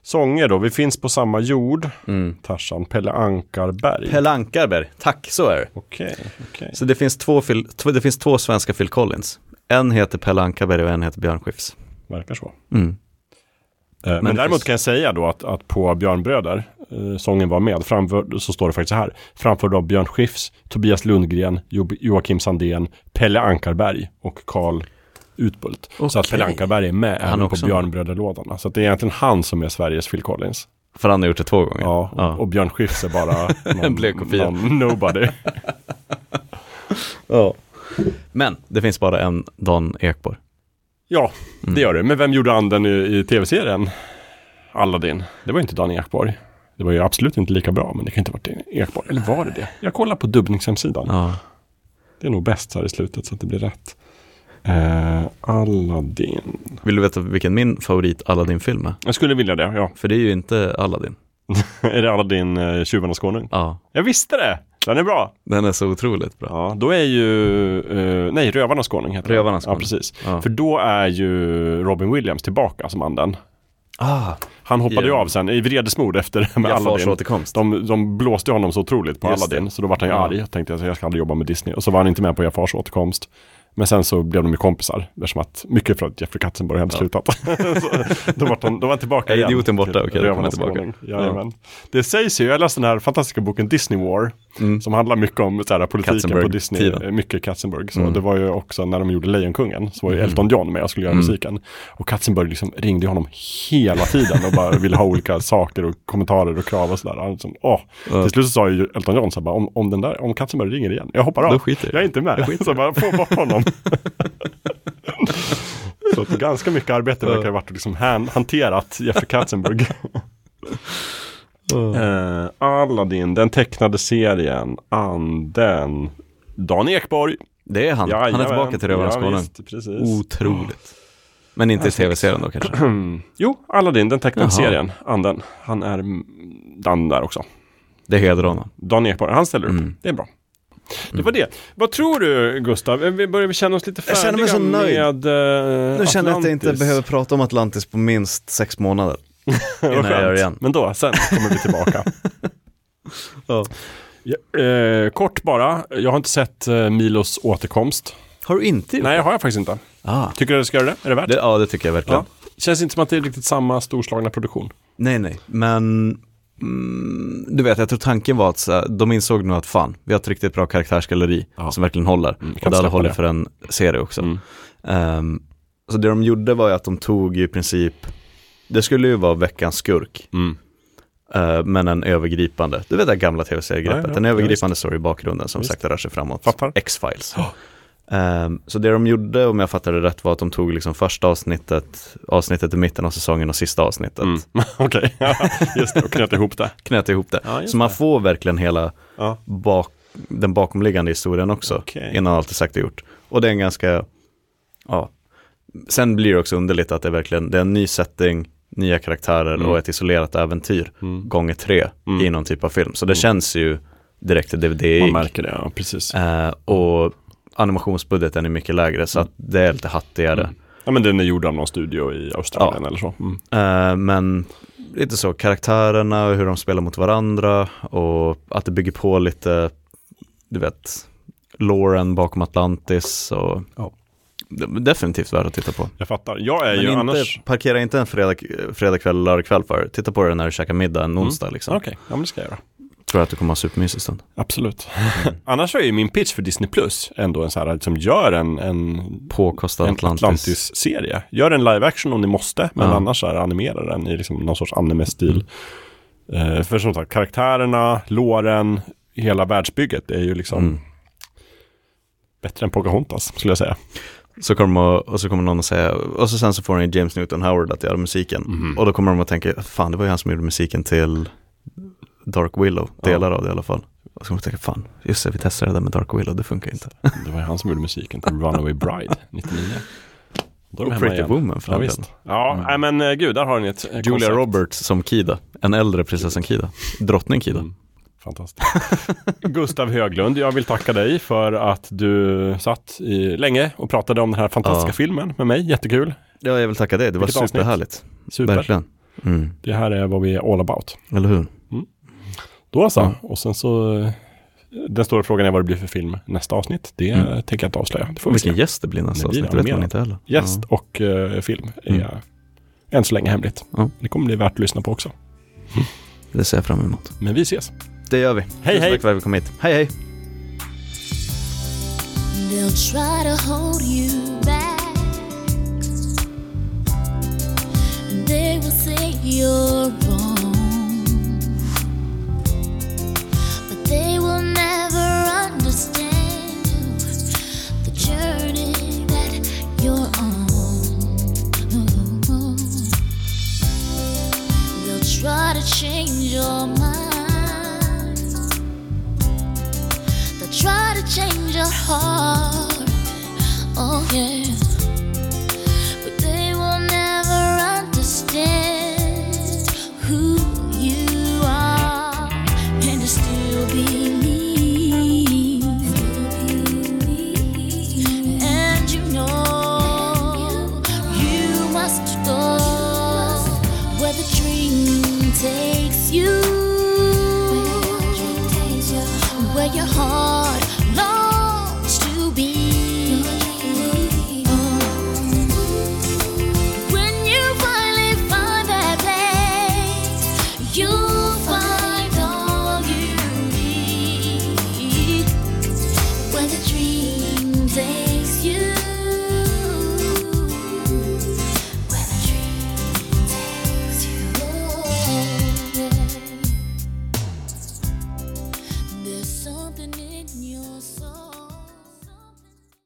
Speaker 3: sånger då. Vi finns på samma jord.
Speaker 4: Mm.
Speaker 3: Tarzan, Pelle Ankarberg.
Speaker 4: Pelle Ankarberg, tack så är det.
Speaker 3: Okej, okej.
Speaker 4: Så det finns, två det finns två svenska Phil Collins. En heter Pelle Ankarberg och en heter Björn Skifs.
Speaker 3: Verkar så.
Speaker 4: Mm.
Speaker 3: Eh, men
Speaker 4: det
Speaker 3: däremot kan jag säga då att, att på Björnbröder, eh, sången var med, framför, så står det faktiskt så här. Framför av Björn Skifs, Tobias Lundgren, jo, Joakim Sandén, Pelle Ankarberg och Karl Utbult. Så att. Pelle Ankarberg är med
Speaker 4: Han
Speaker 3: även på
Speaker 4: också.
Speaker 3: Björnbröderlådarna. Så att det är egentligen han som är Sveriges Phil Collins.
Speaker 4: För han har gjort det två gånger.
Speaker 3: Ja, och, och Björn Skifs är bara någon, någon nobody.
Speaker 4: Ja. Men det finns bara en Dan Ekborg.
Speaker 3: Ja,
Speaker 4: Mm.
Speaker 3: det gör det. Men vem gjorde anden i, i tv-serien? Aladdin. Det var ju inte Dan Ekborg. Det var ju absolut inte lika bra, men det kan inte ha varit Ekborg. Eller var det det? Jag kollar på dubbningshemsidan.
Speaker 4: Ja.
Speaker 3: Det är nog bäst här i slutet så att det blir rätt. Eh, Aladdin.
Speaker 4: Vill du veta vilken min favorit Aladdin-film är?
Speaker 3: Jag skulle vilja det, ja.
Speaker 4: För det är ju inte Aladdin.
Speaker 3: är det Aladdin, eh, Tjuvarnas konung?
Speaker 4: Ja.
Speaker 3: Jag visste det! Den är bra.
Speaker 4: Den är så otroligt bra.
Speaker 3: Ja, då är ju, eh, nej, Rövarnas konung heter.
Speaker 4: Rövarnas
Speaker 3: Ja,
Speaker 4: konung.
Speaker 3: precis.
Speaker 4: Ja.
Speaker 3: För då är ju Robin Williams tillbaka som anden.
Speaker 4: Ah,
Speaker 3: Han hoppade ju
Speaker 4: Ja.
Speaker 3: av sen i vredesmod efter med
Speaker 4: Jafars
Speaker 3: Aladdin. De, de blåste honom så otroligt på
Speaker 4: Just
Speaker 3: Aladdin.
Speaker 4: det.
Speaker 3: Så då var han ju
Speaker 4: Ja.
Speaker 3: arg tänkte att jag ska aldrig jobba med Disney. Och så var han inte med på Jafars återkomst. Men sen så blev de ju kompisar, eftersom att mycket för att Jeffrey Katzenberg hade slutat. så, då, var han, då var han tillbaka
Speaker 4: Är
Speaker 3: igen.
Speaker 4: idioten borta? Okej, då kommer tillbaka.
Speaker 3: Jajamän. Det sägs ju, jag läste den här fantastiska boken Disney War, som handlar mycket om så här, politiken på Disney,
Speaker 4: tiden.
Speaker 3: eh, mycket Katzenberg. Så
Speaker 4: Mm.
Speaker 3: det var ju också när de gjorde Lejonkungen, så var ju
Speaker 4: Mm.
Speaker 3: Elton John med och skulle göra
Speaker 4: Mm.
Speaker 3: musiken. Och Katzenberg liksom ringde honom hela tiden och bara ville ha olika saker och kommentarer och krav och sådär. Liksom, åh.
Speaker 4: Ja.
Speaker 3: Till slut så sa ju Elton John så här, bara, om, om, den där, om Katzenberg ringer igen, jag hoppar av.
Speaker 4: Jag.
Speaker 3: är inte med.
Speaker 4: Jag.
Speaker 3: Så bara, få bort honom. Så att ganska mycket arbete verkar ha varit liksom han, hanterat Jeffrey Katzenberg. Eh, Aladdin, den tecknade serien, Anden, Dan Ekborg.
Speaker 4: Det är han. han är tillbaka till Rövarnas
Speaker 3: Ja.
Speaker 4: Otroligt. Men inte i tv-serien då kanske?
Speaker 3: jo, Aladdin, den tecknade
Speaker 4: Jaha.
Speaker 3: serien, Anden. Han är Dan där också.
Speaker 4: Det hedrar honom.
Speaker 3: Dan Ekborg, han ställer upp.
Speaker 4: Mm.
Speaker 3: Det är bra. Det var det. Vad tror du Gustav? Vi börjar vi känna oss lite
Speaker 4: Jag
Speaker 3: färdiga
Speaker 4: känner mig så nöjd.
Speaker 3: med uh,
Speaker 4: Nu känner jag att jag inte behöver prata om Atlantis på minst sex månader. Innan jag gör det igen.
Speaker 3: Men då, sen kommer vi tillbaka.
Speaker 4: Ja.
Speaker 3: Ja, eh, kort bara, jag har inte sett eh, Milos återkomst.
Speaker 4: Har du inte gjort
Speaker 3: Nej, jag har jag faktiskt inte.
Speaker 4: Ah.
Speaker 3: Tycker du att du ska göra det? Är det värt
Speaker 4: Det, ja, det tycker jag verkligen.
Speaker 3: Ja. Känns inte som att det är riktigt samma storslagna produktion.
Speaker 4: Nej, nej, men mm, du vet, jag tror tanken var att så de insåg nog att fan, vi har ett riktigt bra karaktärsgalleri som verkligen håller.
Speaker 3: Mm,
Speaker 4: och det hade hållit för en serie också.
Speaker 3: Mm.
Speaker 4: Ehm, så det de gjorde var ju att de tog i princip, det skulle ju vara veckans skurk. Eh, men en övergripande, du vet det gamla tv-seriegreppet,
Speaker 3: Ja, ja,
Speaker 4: en
Speaker 3: ja,
Speaker 4: övergripande story i bakgrunden som sakta rör sig framåt. X-Files. Ehm, så det de gjorde, om jag fattade det rätt, var att de tog liksom första avsnittet, avsnittet i mitten av säsongen och sista avsnittet.
Speaker 3: Mm. Okej, ja, just det, och knöt ihop det.
Speaker 4: Knöt ihop det.
Speaker 3: Ja,
Speaker 4: så man får verkligen hela
Speaker 3: Ja.
Speaker 4: bak, den bakomliggande historien också,
Speaker 3: Okej.
Speaker 4: innan allt är sagt och gjort. Och det är en ganska, ja, sen blir det också underligt att det är verkligen, det är en ny setting, nya karaktärer
Speaker 3: Mm.
Speaker 4: och ett isolerat äventyr
Speaker 3: Mm.
Speaker 4: gånger tre
Speaker 3: Mm.
Speaker 4: i någon typ av film. Så det känns ju direkt till DVD.
Speaker 3: Man märker det, ja precis.
Speaker 4: Eh, och animationsbudgeten är mycket lägre så att det är lite hattigare.
Speaker 3: Mm. Ja men den är gjord av någon studio i Australien
Speaker 4: Ja.
Speaker 3: eller så. Mm.
Speaker 4: Eh, men lite så, karaktärerna och hur de spelar mot varandra och att det bygger på lite, du vet, Lauren bakom Atlantis och
Speaker 3: Ja.
Speaker 4: definitivt värt att titta på.
Speaker 3: Jag fattar. Jag är
Speaker 4: Men
Speaker 3: ju
Speaker 4: inte,
Speaker 3: annars...
Speaker 4: parkera inte en fredag, fredag kväll, lördag kväll för Titta på det när du käkar middag en onsdag liksom.
Speaker 3: Mm. Okej, ja men det ska jag göra.
Speaker 4: Tror att du kommer ha supermysig stund.
Speaker 3: Absolut. Annars är ju min pitch för Disney Plus ändå en så här, liksom gör en, en
Speaker 4: Påkostad
Speaker 3: en
Speaker 4: Atlantis.
Speaker 3: Atlantis-serie. Gör en live action om ni måste, men
Speaker 4: Ja.
Speaker 3: annars är animera den i liksom någon sorts anime-stil. Eh, för som sagt, karaktärerna, låren, hela världsbygget är ju liksom
Speaker 4: Mm.
Speaker 3: bättre än Pocahontas, skulle jag säga.
Speaker 4: Så kommer och så kommer någon att säga, och så sen så får ni James Newton Howard att göra musiken.
Speaker 3: Mhm.
Speaker 4: Och då kommer de att tänka, fan det var ju han som gjorde musiken till Dark Willow, delar av det i alla fall. Och så kommer de tänka, fan, just det, vi testade det där med Dark Willow, det funkar inte.
Speaker 3: Det var ju han som gjorde musiken till Runaway Bride 99. Då är de
Speaker 4: Och Pretty
Speaker 3: igen.
Speaker 4: Woman för
Speaker 3: ja,
Speaker 4: del.
Speaker 3: Ja,
Speaker 4: Mm.
Speaker 3: nej, men eh, gud, där har ni ett eh,
Speaker 4: Julia
Speaker 3: koncept.
Speaker 4: Roberts som Kida, en äldre prinsessan Kida, drottning Kida.
Speaker 3: Mm. Fantastiskt. Gustav Höglund, jag vill tacka dig för att du satt i, länge och pratade om den här fantastiska
Speaker 4: Ja.
Speaker 3: filmen med mig. Jättekul.
Speaker 4: Ja, jag vill tacka dig, det var
Speaker 3: Vilket
Speaker 4: superhärligt.
Speaker 3: Super.
Speaker 4: Verkligen. Mm.
Speaker 3: Det här är vad vi är all about.
Speaker 4: Eller hur?
Speaker 3: Då så.
Speaker 4: Ja.
Speaker 3: Och sen så eh, den stora frågan är vad det blir för film nästa avsnitt. Det
Speaker 4: Mm.
Speaker 3: tänker jag inte avslöja. Det får vi
Speaker 4: vilken
Speaker 3: se.
Speaker 4: gäst det blir nästa
Speaker 3: Det
Speaker 4: avsnitt, det vet man inte heller.
Speaker 3: Gäst
Speaker 4: Ja.
Speaker 3: och eh, film är
Speaker 4: Mm.
Speaker 3: än så länge hemligt.
Speaker 4: Ja.
Speaker 3: Det kommer bli värt att lyssna på också.
Speaker 4: Det ser jag fram emot.
Speaker 3: Men vi ses.
Speaker 4: Det gör vi.
Speaker 3: Hej, hej.
Speaker 4: Tack för att vi kom hit. Hej hej!
Speaker 8: They'll try to hold you back. They will say you're wrong. Change your mind. They'll try to change your heart. Oh, yeah. But they will never understand